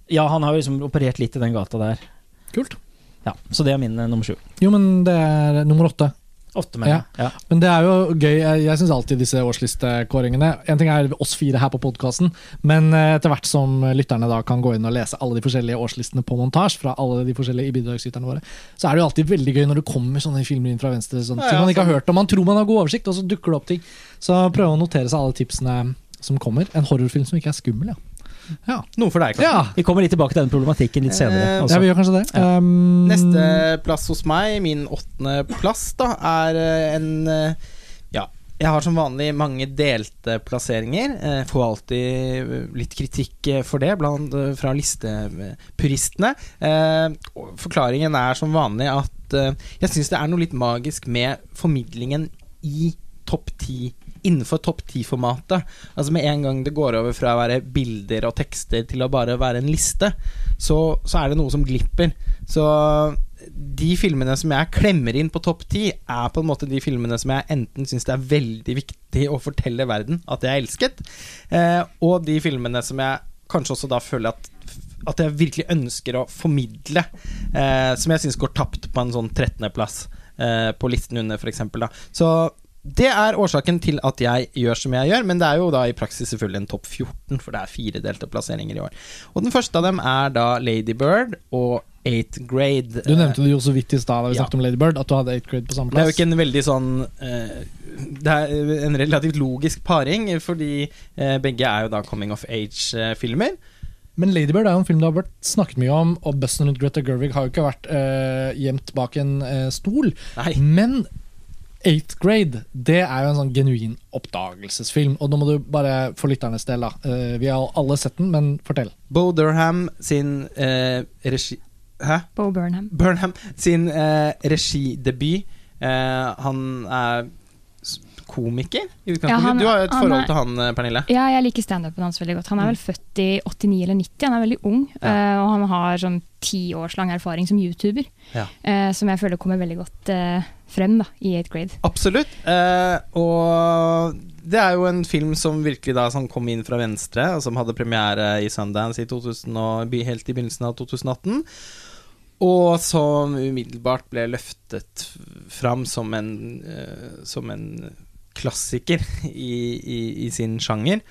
D: ja, han har jo liksom operert litt i den gata der.
A: Kult.
D: Ja, Så det er min eh, nummer sju.
A: Jo, men det er nummer åtte.
D: Åtte, mener jeg. Ja.
A: Men det er jo gøy. Jeg, jeg syns alltid disse årslistekåringene En ting er oss fire her på podkasten, men eh, etter hvert som lytterne da kan gå inn og lese alle de forskjellige årslistene på montasje fra alle de forskjellige bidragsyterne våre, så er det jo alltid veldig gøy når det kommer sånne filmer inn fra venstre. sånn,
C: Ja,
A: ting
C: ja,
A: man ikke har
C: sånn.
A: hørt om. Man tror man har god oversikt, og så dukker det opp ting. Så prøv å notere seg alle tipsene som kommer. En horrorfilm som ikke er skummel, ja. Ja.
C: Noe for deg, kanskje.
A: ja.
D: Vi kommer litt tilbake til den problematikken litt senere.
C: Eh,
D: også.
A: Ja, vi gjør kanskje det.
D: Ja.
A: Um,
C: Neste plass hos meg, min åttende plass, da, er eh, en eh, Ja, jeg har som vanlig mange delte plasseringer. Eh, Får alltid litt kritikk for det blant, fra listepuristene. Eh, Forklaringen er som vanlig at jeg syns det er noe litt magisk med formidlingen i topp ti innenfor topp ti-formatet. Altså Med en gang det går over fra å være bilder og tekster til å bare være en liste, så, så er det noe som glipper. Så de filmene som jeg klemmer inn på topp ti, er på en måte de filmene som jeg enten syns det er veldig viktig å fortelle verden at jeg elsket, eh, og de filmene som jeg kanskje også da føler at at jeg virkelig ønsker å formidle, eh, som jeg syns går tapt på en sånn 13.-plass eh, på listen under, f.eks. Så det er årsaken til at jeg gjør som jeg gjør, men det er jo da i praksis selvfølgelig en topp 14, for det er fire delte plasseringer i år. Og den første av dem er da Lady Bird og Eighth Grade.
A: Du nevnte det jo så vidt i stad da vi
C: Ja.
A: snakket om Lady Bird, at du hadde Eighth grade på samme plass.
C: Det er jo ikke en veldig sånn eh, Det er en relativt logisk paring, fordi eh, begge er jo da coming of age-filmer.
A: Men Lady Bird er jo en film det har vært snakket mye om, og bussen rundt Greta Gerwig har jo ikke vært eh, gjemt bak en eh, stol.
C: Nei.
A: Men 8th grade det er jo en sånn genuin oppdagelsesfilm. Og nå må du bare for lytternes del, da. Eh, vi har alle sett den, men fortell.
C: Bo Durham sin eh, regi... Hæ?
B: Bo Burnham.
C: Burnham sin eh, regidebut. Eh, han er komiker i utgangspunktet.
B: Ja, han-
C: du har jo et forhold
B: er-
C: til han, eh, Pernille.
B: Ja, jeg liker standupen hans veldig godt. Han er vel født i 89 eller 90, han er veldig ung.
C: Ja.
B: eh, og han har sånn ti års lang erfaring som YouTuber,
C: Ja.
B: eh, som jeg føler kommer veldig godt eh, frem da, i 8th grade.
C: Absolutt. Eh, og det er jo en film som virkelig da som kom inn fra venstre, og som hadde premiere i Sundance i 2000 og helt i begynnelsen av 2018. Og som umiddelbart ble løftet fram som en, eh, som en klassiker i, i, i sin sjanger.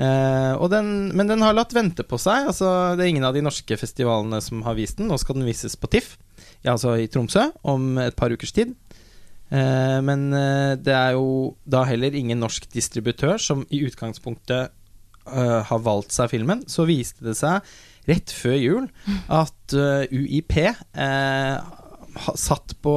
C: Eh, den, men den har latt vente på seg. Altså, det er ingen av de norske festivalene som har vist den. Nå skal den vises på TIFF, ja, altså i Tromsø, om et par ukers tid. Eh, men eh, det er jo da heller ingen norsk distributør som i utgangspunktet uh, har valgt seg filmen. Så viste det seg rett før jul at uh, UiP uh, satt, på,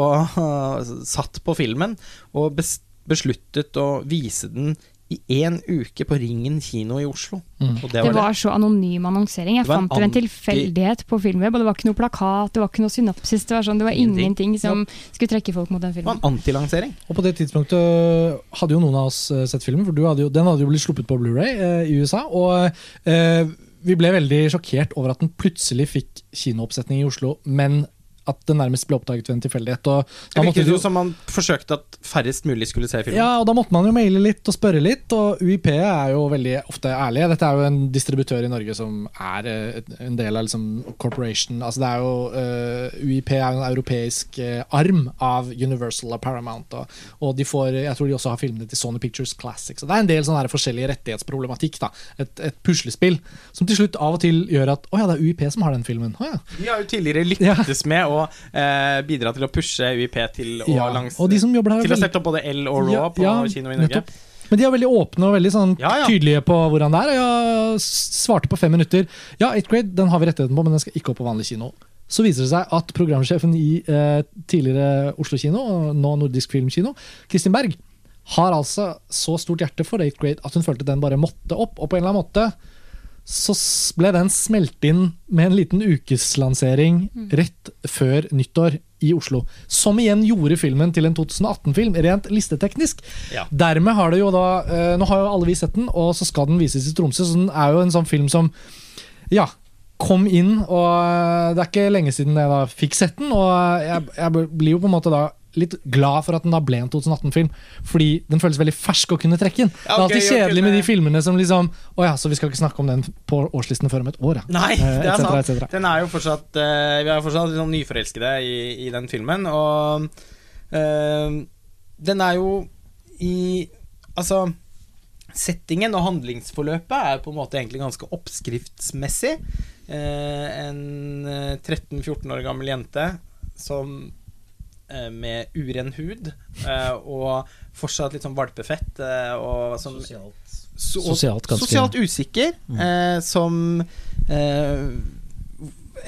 C: satt på filmen og bes besluttet å vise den i én uke på Ringen kino i Oslo.
A: Mm.
C: Og det var det.
B: var så anonym annonsering. Jeg
C: Det en
B: fant ved en tilfeldighet på Filmweb, og det var ikke noe plakat, det var ikke noe synopsis, det var, sånn, det var
C: Ingenting.
B: som skulle trekke folk mot den filmen.
C: Det var en antilansering.
A: Og på det tidspunktet hadde jo noen av oss eh, sett filmen, for du hadde jo, den hadde jo blitt sluppet på Blu-ray eh, i USA. Og eh, vi ble veldig sjokkert over at den plutselig fikk kinooppsetning i Oslo, men at det nærmest ble oppdaget ved en tilfeldighet.
C: Det virket jo som man forsøkte at færrest mulig skulle se filmen.
A: ja, og da måtte man jo maile litt og spørre litt, og UiP er jo veldig ofte ærlige. Dette er jo en distributør i Norge som er eh, en del av liksom corporation. Altså det er jo, uh, UiP er jo en europeisk eh, arm av Universal og Paramount, og, og de får, jeg tror de også har filmene til Sony Pictures Classic. Så det er en del sånne forskjellige rettighetsproblematikk. da, Et, et puslespill som til slutt av og til gjør at å ja, det er UiP som har den filmen. Å ja.
C: Vi har jo tidligere lyktes med å eh, bidra til å pushe UiP til å,
A: Ja,
C: langs,
A: og de som jobber der er
C: til å sette opp både L og Raw
A: Ja,
C: på
A: ja,
C: kino i Norge.
A: nettopp. Men de er veldig åpne og veldig sånn
C: Ja, ja.
A: tydelige på hvordan det er. Og jeg svarte på fem minutter. Ja, 8th grade den har vi rettigheten på, men den skal ikke opp på vanlig kino. Så viser det seg at programsjefen i eh, tidligere Oslo kino, nå Nordisk Filmkino, Kristin Berg, har altså så stort hjerte for 8th grade at hun følte den bare måtte opp. Og på en eller annen måte så ble den smelt inn med en liten ukeslansering rett før nyttår i Oslo. Som igjen gjorde filmen til en 2018-film, rent listeteknisk.
C: Ja.
A: Dermed har det jo da eh, Nå har jo alle vi sett den, og så skal den vises i Tromsø, så den er jo en sånn film som Ja. Kom inn, og eh, det er ikke lenge siden jeg da fikk sett den. Og jeg, jeg blir jo på en måte da litt glad for at den da ble en 2018-film, fordi den føles veldig fersk å kunne trekke inn. det er alltid kjedelig med de filmene som liksom Å ja, så vi skal ikke snakke om den på årslisten før om et år, ja.
C: Nei,
A: Eh,
C: det
A: et
C: er
A: cetera, et
C: sant.
A: cetera.
C: Den er jo fortsatt eh, Vi er jo fortsatt litt sånn nyforelskede i, i den filmen, og eh, den er jo i Altså Settingen og handlingsforløpet er på en måte egentlig ganske oppskriftsmessig. Eh, en eh, 13-14 år gammel jente som med uren hud eh, og fortsatt litt sånn valpefett eh, og som og,
D: Sosialt ganske-
C: Sosialt usikker, eh, som eh,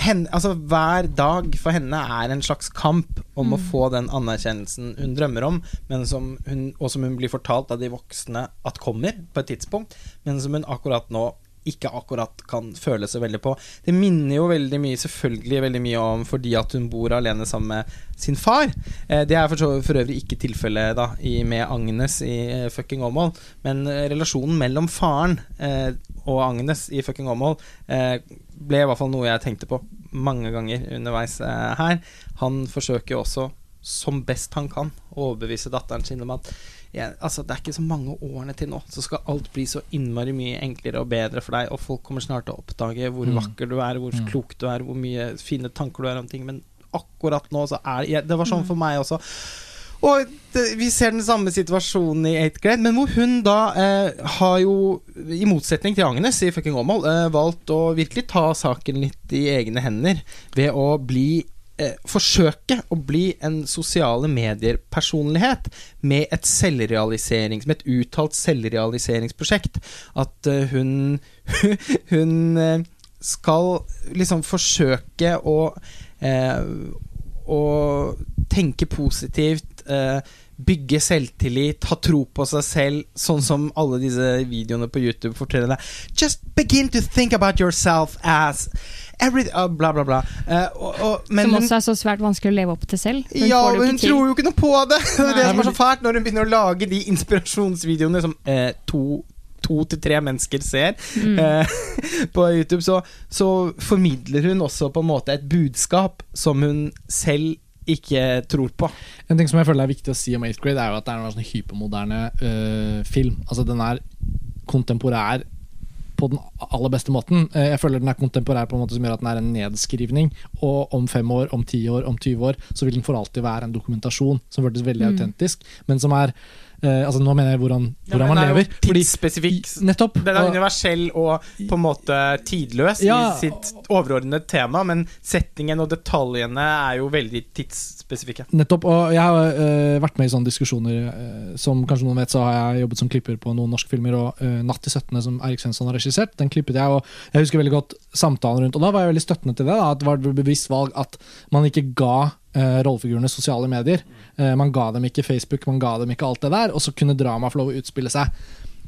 C: hen, altså, Hver dag for henne er en slags kamp om å få den anerkjennelsen hun drømmer om, men som hun, og som hun blir fortalt av de voksne at kommer på et tidspunkt, men som hun akkurat nå ikke akkurat kan føle så veldig på. Det minner jo veldig mye selvfølgelig veldig mye om fordi at hun bor alene sammen med sin far. Eh, det er for, for øvrig ikke tilfellet da i, med Agnes i eh, Fucking Åmål, men eh, relasjonen mellom faren eh, og Agnes i Fucking Åmål eh, ble i hvert fall noe jeg tenkte på mange ganger underveis eh, her. Han forsøker jo også, som best han kan, å overbevise datteren sin om at ja, altså, det er ikke så mange årene til nå, så skal alt bli så innmari mye enklere og bedre for deg, og folk kommer snart til å oppdage hvor
A: Mm.
C: vakker du er, hvor
A: Mm.
C: klok du er, hvor mye fine tanker du har om ting, men akkurat nå så er ja, Det var sånn for meg også. Og det, vi ser den samme situasjonen i 8th grade, men hvor hun da eh, har jo, i motsetning til Agnes i fucking Åmål, eh, valgt å virkelig ta saken litt i egne hender ved å bli eh, forsøke å bli en sosiale medier-personlighet med et selvrealiserings Med et uttalt selvrealiseringsprosjekt. At eh, hun Hun eh, skal liksom forsøke å eh, Å tenke positivt. Eh, bygge selvtillit, ha tro på seg selv, sånn som alle disse videoene på YouTube forteller deg. Just begin to think about yourself as every, uh, Bla, bla, bla. Uh, og, og, men
B: Som
C: hun-
B: også er så svært vanskelig å leve opp til selv. Hun
C: ja,
B: får det jo
C: men hun
B: til.
C: tror jo ikke noe på det! Det er det som er så fælt, når hun begynner å lage de inspirasjonsvideoene som eh, to To til tre mennesker ser
B: Mm.
C: eh, på YouTube, så, så formidler hun også på en måte et budskap som hun selv ikke tror på.
A: En ting som jeg føler er viktig å si om 8th grade, er jo at det er en sånn hypermoderne øh, film. Altså Den er kontemporær på den aller beste måten. Eh, Jeg føler den er kontemporær på en måte som gjør at den er en nedskrivning. Og om fem år, om ti år, om 20 år, så vil den for alltid være en dokumentasjon som føltes veldig
B: Mm.
A: autentisk, men som er eh, Altså Nå mener jeg hvordan, hvordan man
C: er jo
A: lever.
C: Tidsspesifikk.
A: Nettopp.
C: Den er universell og på en måte tidløs
A: Ja.
C: i sitt overordnede tema, men settingen og detaljene er jo veldig tidsspesifikke.
A: Nettopp, og jeg har uh, vært med i sånne diskusjoner Uh, Som kanskje noen vet, så har jeg jobbet som klipper på noen norske filmer. Og uh, 'Natt til 17.' som Erik Svensson har regissert, den klippet jeg. Og jeg husker veldig godt samtalen rundt Og da var jeg veldig støttende til det. Da, at det var et bevisst valg at man ikke ga rollefigurene sosiale medier. Eh, man ga dem ikke Facebook, man ga dem ikke alt det der. Og så kunne drama få lov å utspille seg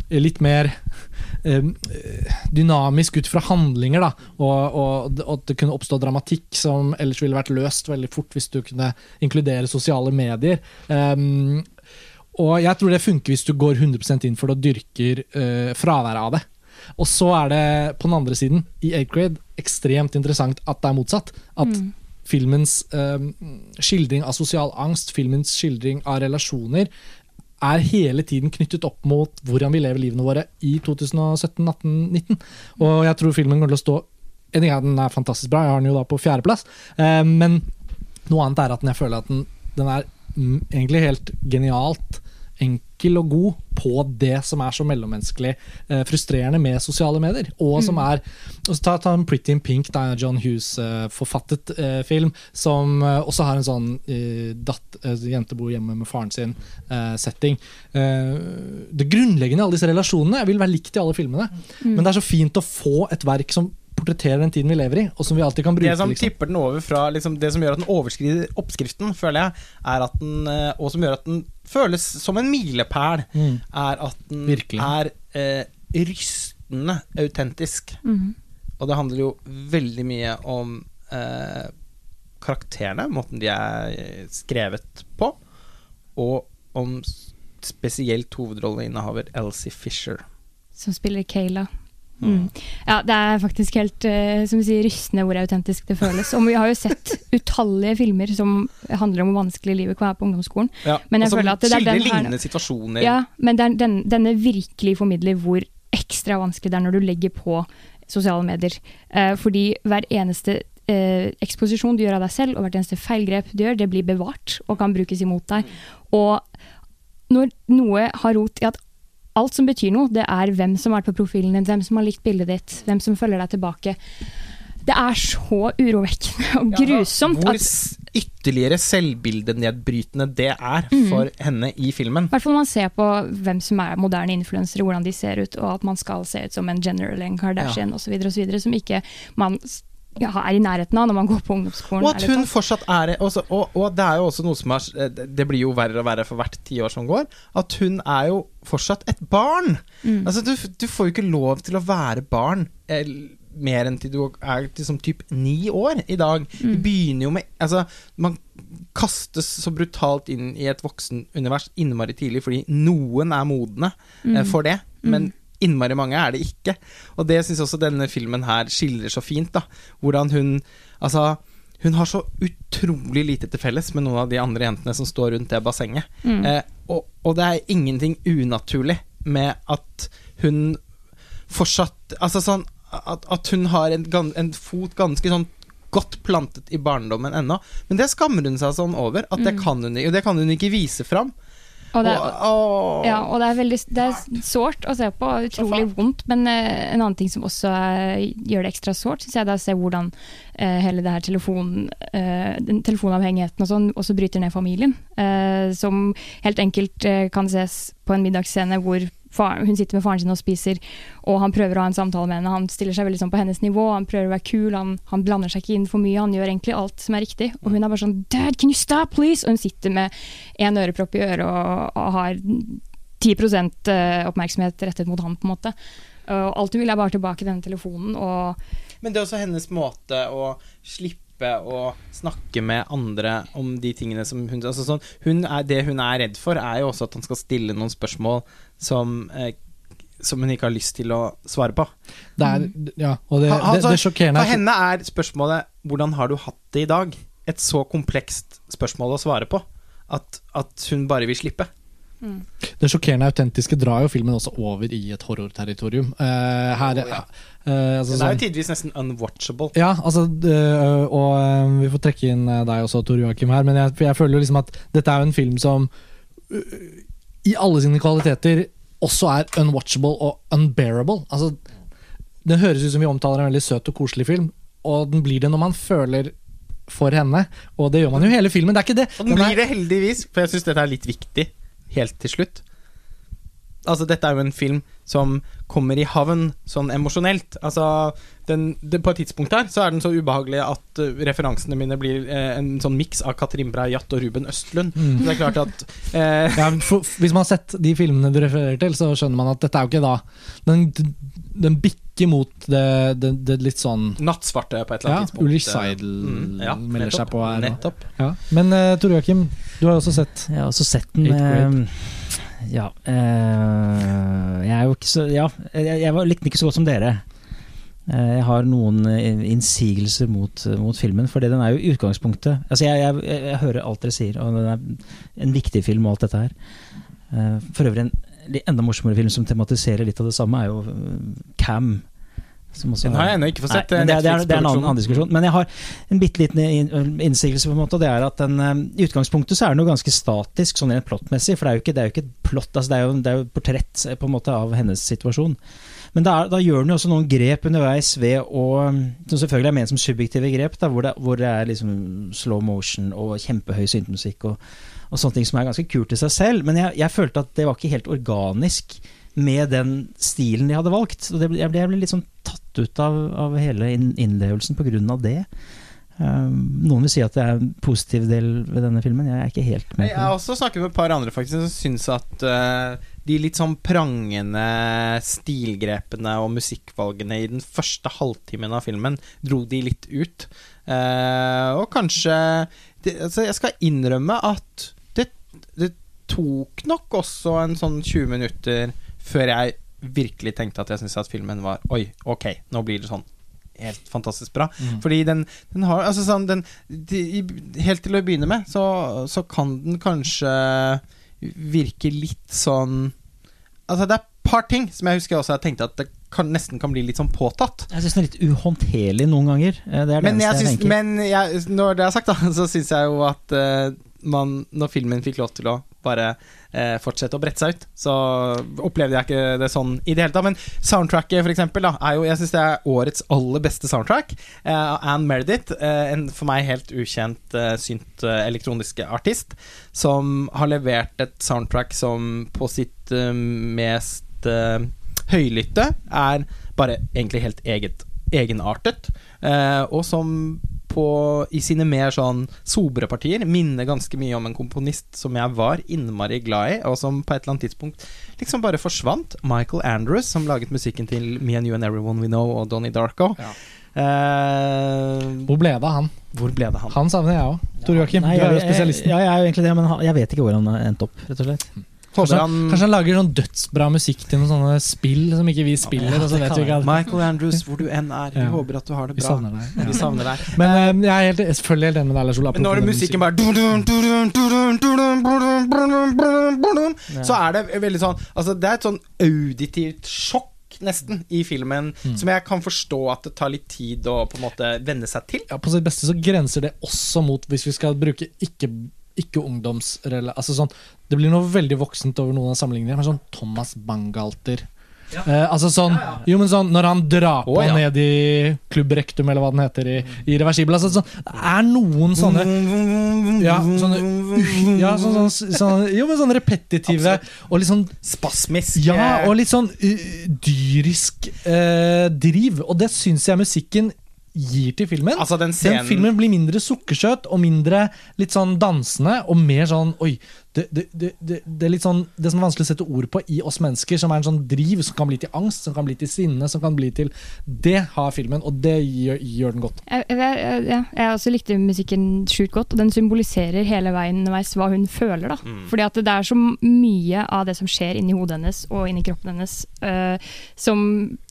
A: litt mer eh, dynamisk ut fra handlinger, da. Og, at det kunne oppstå dramatikk som ellers ville vært løst veldig fort hvis du kunne inkludere sosiale medier. Um, og jeg tror det funker hvis du går 100 inn for det og dyrker fraværet av det. Og så er det på den andre siden, i 8th grade, ekstremt interessant at det er motsatt. At
B: Mm.
A: Filmens eh, skildring av sosial angst, filmens skildring av relasjoner, er hele tiden knyttet opp mot hvordan vi lever livene våre i 2017, 18, 19. Og jeg tror filmen kommer til å stå En at den er fantastisk bra, jeg har den jo da på fjerdeplass, eh, men noe annet er at jeg føler at den, den er mm, egentlig helt genialt enkel og god på det som er så mellommenneskelig eh, frustrerende med sosiale medier. Og som er og så Ta, ta en Pretty in Pink, er John Hughes-forfattet eh, film, som eh, også har en sånn eh, datt, eh, jente bor hjemme med faren sin eh, setting. Eh, det grunnleggende i alle disse relasjonene vil være likt i alle filmene, men det er så fint å få et verk som portretterer den tiden vi lever i, og som vi alltid kan bruke.
C: Det som
A: liksom.
C: tipper den over fra liksom, Det som gjør at den overskrider oppskriften, føler jeg, er at den eh, Og som gjør at den føles som en milepæl,
A: Mm.
C: er at den
A: Virkelig.
C: er eh, rystende autentisk.
B: Mm.
C: Og det handler jo veldig mye om eh, karakterene, måten de er eh, skrevet på, og om spesielt hovedrolleinnehaver Elsie Fisher.
B: Som spiller Kayla. Mm. Ja, det er faktisk helt eh, som du sier, rystende hvor autentisk det føles. Og vi har jo sett utallige filmer som handler om hvor vanskelig livet kan være på ungdomsskolen.
C: Ja,
B: Men jeg
C: og
B: føler at det er den her-
C: situasjoner.
B: Ja, men er den, denne virkelig formidler hvor ekstra vanskelig det er når du legger på sosiale medier. Eh, fordi hver eneste eh, eksposisjon du gjør av deg selv, og hvert eneste feilgrep du gjør, det blir bevart og kan brukes imot deg. Og når noe har rot i at alt som betyr noe, det er hvem som har vært på profilen din, hvem som har likt bildet ditt, hvem som følger deg tilbake. Det er så urovekkende og grusomt
C: Hvor
B: at
C: s- ytterligere selvbildenedbrytende det er
B: for
C: for henne i filmen.
B: I hvert fall når man ser på hvem som er moderne influensere, hvordan de ser ut, og at man skal se ut som en General en Kardashian osv., som ikke man ja, er i nærheten av når man går på ungdomsskolen.
C: Og at hun fortsatt er også, og, og det er jo også noe som er Det det blir jo verre og verre for hvert tiår som går. At hun er jo fortsatt et barn.
B: Mm.
C: Altså Du, du får jo ikke lov til å være barn eh, mer enn til du er liksom typ ni år i dag.
B: Mm.
C: Du begynner jo med Altså, man kastes så brutalt inn i et voksenunivers innmari tidlig fordi noen er modne eh,
B: Mm.
C: for det, men innmari mange er det ikke. Og det syns også denne filmen her skildrer så fint, da. Hvordan hun Altså, hun har så utrolig lite til felles med noen av de andre jentene som står rundt det bassenget.
B: Mm.
C: Eh, og, og det er ingenting unaturlig med at hun fortsatt Altså sånn at, at hun har en, en fot ganske sånn godt plantet i barndommen ennå. Men det skammer hun seg sånn over. At det kan hun, og det kan hun ikke vise fram.
B: Og det,
C: Og-
B: ja, og det er veldig det er sårt å se på, utrolig vondt. Men eh, en annen ting som også eh, gjør det ekstra sårt, syns jeg er å se hvordan eh, hele det her telefon, eh, telefonavhengigheten og sånn også bryter ned familien. Eh, som helt enkelt eh, kan ses på en middagsscene hvor hun sitter med faren sin og spiser, og han prøver å ha en samtale med henne. Han stiller seg veldig sånn på hennes nivå, han prøver å være kul, han, han blander seg ikke inn for mye, han gjør egentlig alt som er riktig. Og hun er bare sånn Dad, can you stop, please? Og hun sitter med én ørepropp i øret og, og har 10 eh, oppmerksomhet rettet mot han, på en måte. Og alt hun vil, er bare tilbake denne telefonen. Og
C: Men det er også hennes måte å slippe å snakke med andre om de tingene som hun altså sånn, hun er, Det hun er redd for, er jo også at han skal stille noen spørsmål som eh, som hun ikke har lyst til å svare på.
A: Det er, ja, og det,
C: Ha-
A: det,
C: altså,
A: det sjokkerende
C: For
A: er
C: henne er spørsmålet 'Hvordan har du hatt det i dag?' et så komplekst spørsmål å svare på at, at hun bare vil slippe.
A: Det sjokkerende autentiske drar jo filmen også over i et horrorterritorium. Eh, her,
C: oh, ja.
A: eh, altså
C: Den er
A: sånn-
C: jo tidvis nesten unwatchable.
A: Ja, altså det- Og eh, vi får trekke inn eh, deg også, Tor Joakim, her. Men jeg, for jeg føler jo liksom at dette er jo en film som uh, i alle sine kvaliteter også er unwatchable og unbearable. Altså, Den høres ut som vi omtaler en veldig søt og koselig film, og den blir det når man føler for henne. Og det gjør man jo hele filmen. Det er ikke det.
C: Og den
A: Den
C: blir det heldigvis, for jeg syns dette er litt viktig helt til slutt. Altså, dette er jo en film som kommer i havn sånn emosjonelt. Altså, den, det, på et tidspunkt her så er den så ubehagelig at uh, referansene mine blir uh, en sånn miks av Katrin Brei-Jatt og Ruben Østlund.
A: Mm.
C: Så det er klart at uh,
A: Ja, for, hvis man har sett de filmene du refererer til, så skjønner man at dette er jo ikke da Den, den bikker mot det, det, det litt sånn
C: Nattsvarte på et eller
A: Ja,
C: annet tidspunkt.
A: Ulrich Seidel
C: Mm, ja,
A: melder
C: nettopp,
A: seg på her.
C: Nettopp.
A: Ja. Men uh, Tore Joakim, du har jo også sett
D: Jeg har også sett den. Ja eh, Jeg er jo ikke så Ja, jeg, jeg likte den ikke så godt som dere. Eh, jeg har noen eh, innsigelser mot, mot filmen, fordi den er jo utgangspunktet Altså, jeg, jeg, jeg, hører alt dere sier, og den er en viktig film og alt dette her. Eh, for øvrig en enda morsommere film som tematiserer litt av det samme, er jo eh, Cam. Som også
C: Den har jeg ennå ikke fått sett.
D: Nei, det, er- det, er, det er en annen, annen diskusjon. Men jeg har en bitte liten innsigelse, på en måte. Og det er at den, eh, I utgangspunktet så er den jo ganske statisk, sånn rent plottmessig. For det er jo ikke, det er jo ikke et plott, altså det er jo, det er jo et portrett eh, på en måte av hennes situasjon. Men da, da gjør den jo også noen grep underveis ved å Som selvfølgelig er ment som subjektive grep, da, hvor, det, hvor det er liksom slow motion og kjempehøy syntemusikk og, og sånne ting som er ganske kult i seg selv. Men jeg, jeg følte at det var ikke helt organisk med den stilen de hadde valgt. Og det, jeg, ble, jeg ble litt sånn tatt ut av, av hele innlevelsen på grunn av det. Um, noen vil si at det er en positiv del ved denne filmen. Jeg er ikke helt med på det.
C: Jeg har også snakket med et par andre faktisk som syns at eh, de litt sånn prangende stilgrepene og musikkvalgene i den første halvtimen av filmen dro de litt ut. Uh, og kanskje det, altså Jeg skal innrømme at det, det tok nok også en sånn 20 minutter før jeg virkelig tenkte at jeg syntes at filmen var Oi, ok, nå blir det sånn helt fantastisk bra. Fordi den, den har Altså sånn den, de, Helt til å begynne med, så, så kan den kanskje virke litt sånn Altså, det er et par ting som jeg husker også jeg tenkte at det kan, nesten kan bli litt sånn påtatt.
D: Jeg syns den er litt uhåndterlig noen ganger. Eh, Det er det
C: Men, jeg
D: eneste jeg,
C: men jeg, når det er sagt, da, så syns jeg jo at uh, man, når filmen fikk lov til å bare eh, fortsette å brette seg ut, så opplevde jeg ikke det sånn i det hele tatt. Men soundtracket, for eksempel, da, er jo Jeg syns det er årets aller beste soundtrack. Eh, Anne Meredith, eh, en for meg helt ukjent eh, synt eh, elektroniske artist, som har levert et soundtrack som på sitt eh, mest eh, høylytte er bare egentlig helt eget, egenartet, og som på, i sine mer sånn sobre partier minner ganske mye om en komponist som jeg var innmari glad i, og som på et eller annet tidspunkt liksom bare forsvant. Michael Andrews, som laget musikken til Me and You and Everyone We Know og Donnie Darko.
A: Ja.
C: Uh,
A: Hvor ble det av han?
C: hvor ble det han?
A: Han savner jeg òg. Tor Joakim, du er jo
D: jeg- jeg-
A: spesialisten.
D: Ja, jeg er jo egentlig det, men jeg vet ikke hvor han har endt opp, rett og slett.
A: Kanskje
C: han,
A: kanskje han, lager sånn dødsbra musikk til noen sånne spill som ikke vi spiller.
D: Ja, det det
A: vi
C: Michael Andrews, hvor du enn er, vi
A: ja.
C: håper at du har det bra.
A: Vi savner deg. Ja.
C: Vi savner deg.
A: Men jeg er helt, selvfølgelig helt enig med deg, Lars Olav.
C: Men når musikken bare Så er det veldig sånn altså Det er et sånn auditivt sjokk nesten, i filmen, mm. som jeg kan forstå at det tar litt tid å på en måte venne seg til.
A: Ja, På sitt beste så grenser det også mot, hvis vi skal bruke ikke ikke ungdomsrela... Altså sånn, det blir noe veldig voksent over noen av sammenligningene. Men sånn Thomas Bangalter. Eh, altså sånn, jo men sånn Når han drar på
C: oh, ja.
A: ned i Klubb Rektum, eller hva den heter, i, i reversibel altså, sånn, Det er noen sånne Ja, sånne ja, sånn, sånn, sånn, Jo, men sånn repetitive og litt sånn
C: Spasmisk.
A: Ja, og litt sånn uh, dyrisk uh, driv. Og det syns jeg musikken gir til filmen.
C: Altså, den
A: Den filmen blir mindre sukkersøt og mindre litt sånn dansende, og mer sånn Oi, det, det, det, er litt sånn Det som er vanskelig å sette ord på i oss mennesker, som er en sånn driv som kan bli til angst, som kan bli til sinne, som kan bli til Det har filmen, og det gjør, gjør den godt.
B: Jeg, jeg, jeg, jeg også likte musikken sjukt godt, og den symboliserer hele veien underveis hva hun føler. da. Fordi at det er så mye av det som skjer inni hodet hennes og inni kroppen hennes, uh, som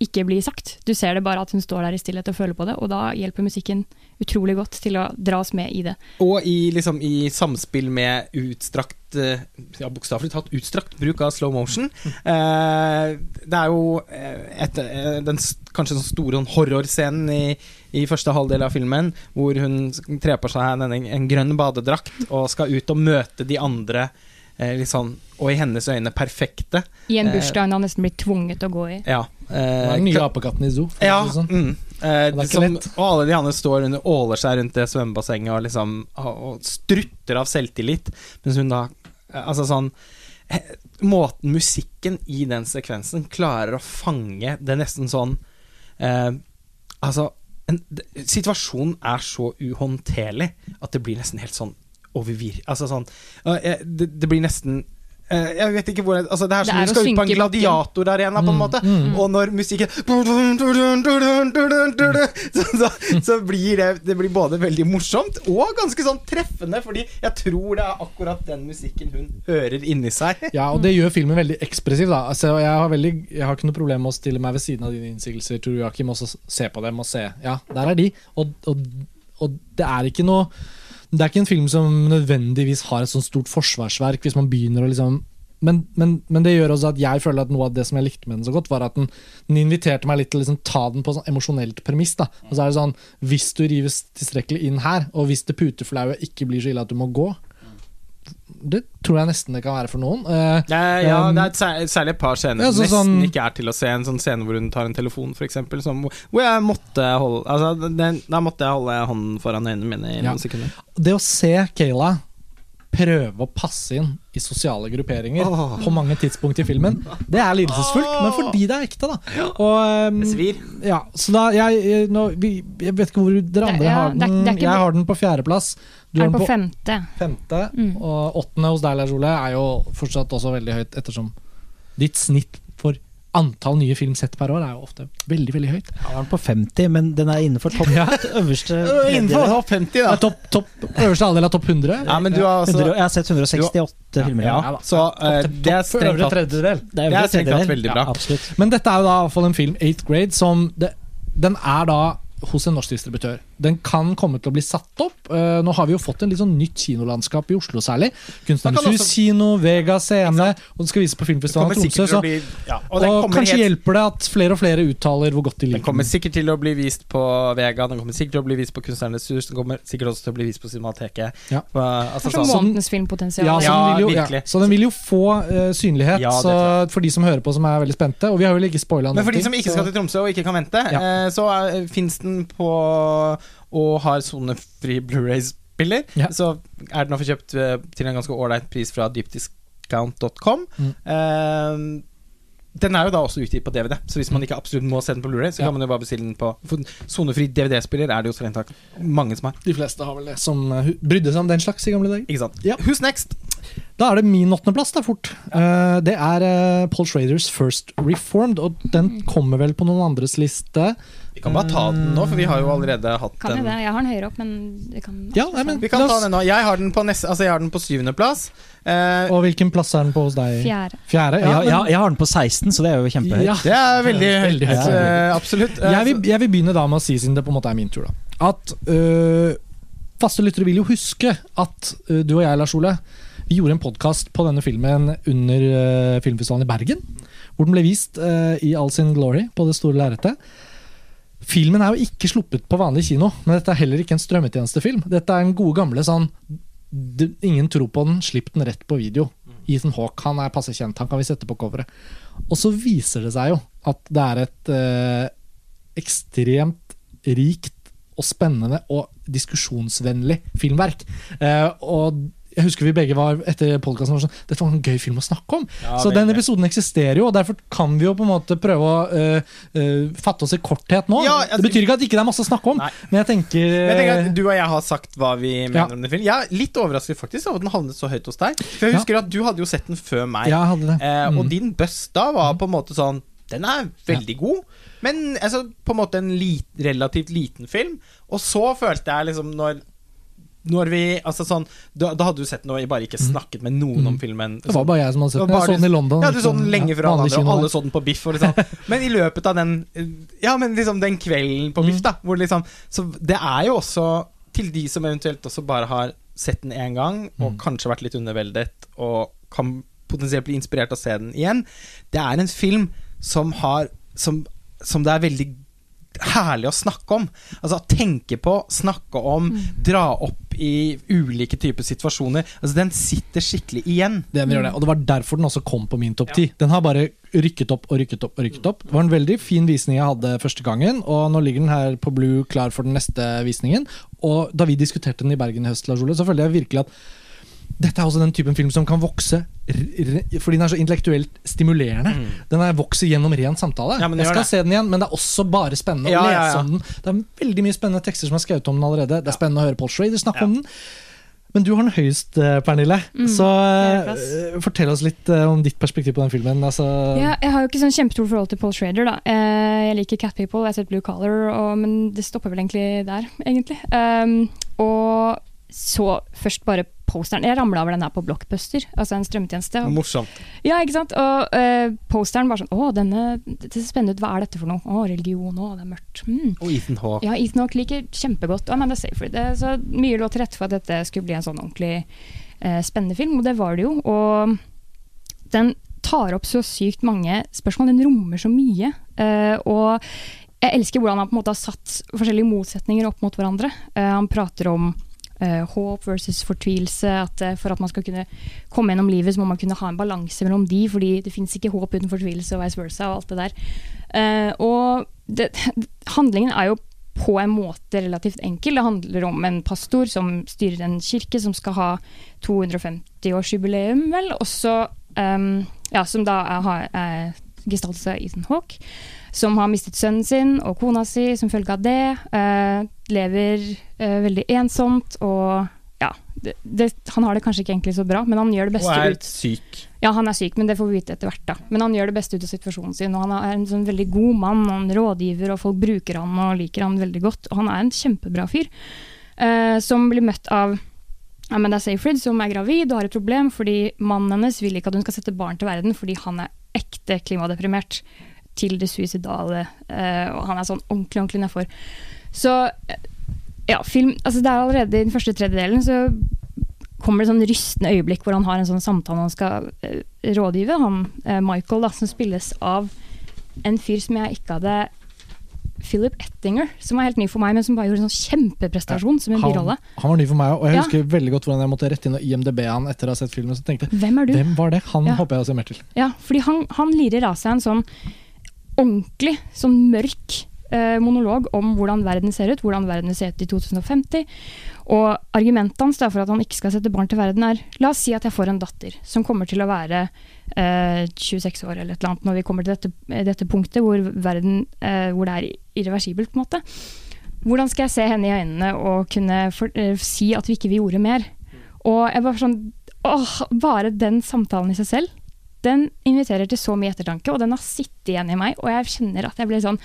B: ikke blir sagt. Du ser det bare at hun står der i stillhet og føler på det, og da hjelper musikken utrolig godt til å dra oss med i det.
C: Og i, liksom, i samspill med utstrakt eh, Ja, bokstavelig talt utstrakt bruk av slow motion. Eh, det er jo eh, et, eh, den kanskje den store sånn horrorscenen i, i første halvdel av filmen, hvor hun trer på seg en, en grønn badedrakt og skal ut og møte de andre eh, litt sånn, og i hennes øyne perfekte.
B: I en
C: Eh.
B: bursdag hun har nesten blitt tvunget til å gå i.
C: Ja.
A: Er den nye apekatten i Zoo.
C: Ja,
A: sånn.
C: mm. Eh,
A: det er
C: som, og alle de andre står under, åler seg rundt det svømmebassenget og liksom og, strutter av selvtillit, mens hun da eh, Altså sånn eh, Måten musikken i den sekvensen klarer å fange det nesten sånn eh, Altså en, Situasjonen er så uhåndterlig at det blir nesten helt sånn overvir... Altså sånn eh, det, det blir nesten jeg vet ikke hvor altså Det er
B: Det
C: som
B: er
C: du skal ut på en gladiatorarena, på en
A: Mm,
C: måte.
A: mm.
C: Og når musikken så, så, så blir det Det blir både veldig morsomt og ganske sånn treffende, fordi jeg tror det er akkurat den musikken hun hører inni seg.
A: Ja, og det gjør filmen veldig ekspressiv. da altså, jeg, har veldig, jeg har ikke noe problem med å stille meg ved siden av dine innsigelser, Tor Joakim, og så se på dem og se. Ja, der er de. Og, og, og det er ikke noe Det er ikke en film som nødvendigvis har et sånt stort forsvarsverk, hvis man begynner å liksom men, men, men det gjør også at jeg føler at noe av det som jeg likte med den så godt, var at den, den inviterte meg litt til å liksom ta den på sånn emosjonelt premiss. da Og så er det sånn Hvis du rives tilstrekkelig inn her, og hvis det puteflaue ikke blir så ille at du må gå Det tror jeg nesten det kan være for noen. Uh,
C: Ja, ja
A: Um,
C: det er et sær- særlig et par scener
A: Ja,
C: som nesten
A: sånn-
C: ikke er til å se. En sånn scene hvor hun tar en telefon, f.eks., hvor jeg måtte holde Altså, den, da måtte jeg holde hånden foran øynene mine i
A: Ja.
C: noen sekunder.
A: det å se Kayla prøve å passe inn i sosiale grupperinger
C: oh.
A: på mange tidspunkt i filmen, det er lidelsesfullt, men fordi det er ekte, da. Og, um,
C: Det svir.
A: ja, så da jeg, jeg, nå, vi, jeg vet ikke hvor dere
B: Det-
A: andre
B: ja,
A: har den.
B: det det
A: jeg har den på fjerdeplass. Du
B: Er den på
A: på
B: femte?
A: femte.
B: Mm.
A: Og åttende hos deg, Lars Ole, er jo fortsatt også veldig høyt, ettersom ditt snitt for antall nye film sett per år er jo ofte veldig, veldig høyt.
D: Ja, den den på 50, men den er innenfor topp
A: Ja.
D: øverste
C: Innenfor topp 50, da.
A: er topp, topp, øverste halvdel av topp 100.
C: Ja, men du har altså
D: 100, jeg har sett 168 filmer.
C: Ja,
A: Ja
C: så
A: uh,
C: det er strengt tatt
A: tredjedel.
D: Det er,
C: Det er strengt tatt veldig bra.
D: Ja, absolutt.
A: Men dette er jo da i hvert fall en film, 8th grade, som det, Den er da hos en norsk distributør. Den kan komme til å bli satt opp. Uh, nå har vi jo fått en litt sånn nytt kinolandskap i Oslo særlig. Kunstnernes hus
C: også-
A: kino, Vega scene, og den skal vises på Filmfestivalen Tromsø. Så,
C: bli ja,
A: og
C: og
A: kanskje
C: helt
A: hjelper det at flere og flere uttaler hvor godt de liker Den kommer
C: sikkert til å bli vist på Vega, den kommer sikkert til å bli vist på Kunstnernes hus, den kommer sikkert også til å bli vist på Cinemateket.
A: Ja.
C: På, altså,
B: Kanskje
C: sånn,
B: månedens filmpotensial.
A: Ja, så, den vil jo, ja, så den vil jo få uh, synlighet
C: Ja,
A: så, for de som hører på som er veldig spente. Og vi har jo ikke spoila
C: Men for de som ikke skal til Tromsø og ikke kan vente,
A: Ja.
C: eh, så uh, fins den på og har sonefri Blu-ray-spiller.
A: Ja.
C: Så er den å få kjøpt eh, til en ganske ålreit pris fra deepdiscount.com.
A: Mm.
C: Uh, den er jo da også utgitt på DVD, så hvis man ikke absolutt må se den på Blu-ray, så
A: Ja.
C: kan man jo bare bestille den på For sonefri DVD-spiller er det jo strengt tatt mange som har.
A: De fleste har vel det, som eh, brydde seg om den slags i gamle dager.
C: Ikke sant?
A: Ja.
C: Who's next?
A: Da er det min åttendeplass, da, fort. Eh, det er uh, Paul Schraders First Reformed, og den kommer vel på noen andres liste.
C: Vi kan bare ta den nå, for vi har jo allerede hatt
B: Kan
C: den.
B: det. Jeg har den høyere opp, men det kan
A: Ja, nei, men
C: Vi kan ta den nå. Jeg har den på, neste, altså jeg har den på syvendeplass. Eh,
A: Og hvilken plass er den på hos deg?
B: Fjerde.
A: Fjerde?
D: Ja,
A: Ja, men-
D: jeg, jeg har den på 16, så det er jo kjempehøyt.
A: Ja.
C: det er veldig.
A: Veldig høyt.
C: Uh, absolutt.
A: Jeg, vil, jeg vil begynne da med å si, siden det på en måte er min tur, da. At uh, faste lyttere vil jo huske at uh, du og jeg, Lars Ole, vi gjorde en podkast på denne filmen under øh, filmfestivalen i Bergen. hvor den ble vist i all sin glory på det store lerretet. Filmen er jo ikke sluppet på vanlig kino, men dette er heller ikke en strømmetjenestefilm. Dette er en gode gamle sånn Ingen tror på den, slipp den rett på video. Ethan Hawke han er passe kjent, han kan vi sette på coveret. Og så viser det seg jo at det er et eh, ekstremt rikt og spennende og diskusjonsvennlig filmverk. Eh, og jeg husker vi begge var etter podcasten var sånn, Dette var en gøy film å snakke om.
C: Ja,
A: så den episoden eksisterer jo, og derfor kan vi jo på en måte prøve å uh, uh, fatte oss i korthet nå.
C: Ja, altså-
A: det betyr ikke at ikke det er masse å snakke om,
C: Nei.
A: men jeg tenker,
C: jeg tenker
A: eh,
C: at Du og jeg har sagt hva vi mener
A: Ja.
C: om den filmen. Jeg er litt overrasket faktisk over at den havnet så høyt hos deg. For jeg husker at du hadde jo sett den før meg.
A: jeg hadde det.
C: Mm. og
A: Mm.
C: din bust da var på en måte sånn Den er veldig god, men altså, på en måte en lit, relativt liten film. Og så følte jeg liksom når når vi, altså sånn Da, da hadde du sett noe, jeg bare ikke snakket med noen om filmen.
A: Mm. Det var bare jeg som hadde sett den. Jeg så den i London.
C: Ja, du så den lenge
A: Ja,
C: før alle andre, og alle så den på Biff. Liksom. Men i løpet av den Ja, men liksom den kvelden på
A: Mm.
C: Biff, da. Hvor liksom, så det er jo også til de som eventuelt også bare har sett den én gang, og
A: Mm.
C: kanskje vært litt underveldet, og kan potensielt bli inspirert av å se den igjen. Det er en film som har Som, som det er veldig herlig å snakke om. Altså tenke på, snakke om, dra opp i ulike typer situasjoner. Altså Den sitter skikkelig igjen.
A: Den gjør det, og det var derfor den også kom på min topp ti. Den har bare rykket opp og rykket opp. og rykket opp Det var en veldig fin visning jeg hadde første gangen, og nå ligger den her på Blue klar for den neste visningen. Og da vi diskuterte den i Bergen i høst, Lars Ole, så følte jeg virkelig at dette er også den typen film som kan vokse fordi den er så intellektuelt stimulerende. Den er vokser gjennom ren samtale.
C: Mm. Ja,
A: jeg skal
C: det.
A: se den igjen, men det er også bare spennende
C: Ja,
A: å lese
C: ja.
A: om den. Det er veldig mye spennende tekster som er skrevet om den allerede. Det er spennende å høre Paul Schrader snakke om den. Men du har den høyest, Pernille. Pernille. Så
B: fjerdeplass.
A: eh, fortell oss litt uh, om ditt perspektiv på den filmen. Altså,
B: Ja, jeg har jo ikke sånn kjempestort forhold til Paul Schrader. da. Uh, Jeg liker Cat People, jeg har sett Blue Color, og, men det stopper vel egentlig der, egentlig. Um, og så først bare posteren. Jeg ramla over den her på Blockbuster, altså en strømmetjeneste. Og,
C: Morsomt.
B: ja, ikke sant? Og uh, posteren var sånn Å, denne, det ser spennende ut. Hva er dette for noe? Å, religion. Å, det er mørkt. Mm.
C: Og Ethan Hawke.
B: Ja, Ethan Hawke liker kjempegodt Amanda Seyfried. Det- Så mye lå til rette for at dette skulle bli en sånn ordentlig uh, spennende film, og det var det jo. Og den tar opp så sykt mange spørsmål. Den rommer så mye. Uh, og jeg elsker hvordan han på en måte har satt forskjellige motsetninger opp mot hverandre. Han prater om håp versus fortvilelse. At eh, for at man skal kunne komme gjennom livet, så må man kunne ha en balanse mellom de, fordi det fins ikke håp uten fortvilelse og vice versa og alt det der. Eh, og det, handlingen er jo på en måte relativt enkel. Det handler om en pastor som styrer en kirke som skal ha 250-årsjubileum, vel. Også, um, ja, som da har- gestaltet seg Ethan Hawke. Som har mistet sønnen sin og kona si som følge av det. eh, lever eh, veldig ensomt og ja, det, det, han har det kanskje ikke egentlig så bra, men han gjør det beste ut.
C: Og er
B: ut
C: syk.
B: ja, han er syk, men det får vi vite etter hvert. da. Men han gjør det beste ut av situasjonen sin. og Han er en sånn veldig god mann, og en rådgiver, og folk bruker han og liker han veldig godt. Og han er en kjempebra fyr. eh, som blir møtt av ja, men det er Seyfried, som er gravid og har et problem fordi mannen hennes vil ikke at hun skal sette barn til verden fordi han er ekte klimadeprimert til det suicidale. eh, og han er sånn ordentlig, ordentlig nedfor. Så eh, ja, film Altså, det er allerede i den første tredjedelen så kommer det sånn rystende øyeblikk hvor han har en sånn samtale han skal eh, rådgive. Han, Michael, da, som spilles av en fyr som jeg ikke hadde Philip Ettinger, som var helt ny for meg, men som bare gjorde en sånn kjempeprestasjon som en
A: han,
B: birolle.
A: han var ny for meg òg, og jeg
B: Ja.
A: husker veldig godt hvordan jeg måtte rette inn og IMDb han etter å ha sett filmen. Så tenkte
B: Hvem er du?
A: Hvem var det? Han
B: Ja.
A: håper jeg å se mer til.
B: Ja, fordi han, han lirer av seg en sånn ordentlig, sånn mørk eh, monolog om hvordan verden ser ut, hvordan verden vil se ut i 2050. Og argumentet hans for at han ikke skal sette barn til verden, er la oss si at jeg får en datter som kommer til å være eh, 26 år eller et eller annet når vi kommer til dette, dette punktet hvor, verden, eh, hvor det er irreversibelt, på en måte. Hvordan skal jeg se henne i øynene og kunne for, eh, si at vi ikke vil gjorde mer? Og jeg bare sånn åh, Bare den samtalen i seg selv den inviterer til så mye ettertanke, og den har sittet igjen i meg. Og jeg kjenner at jeg ble sånn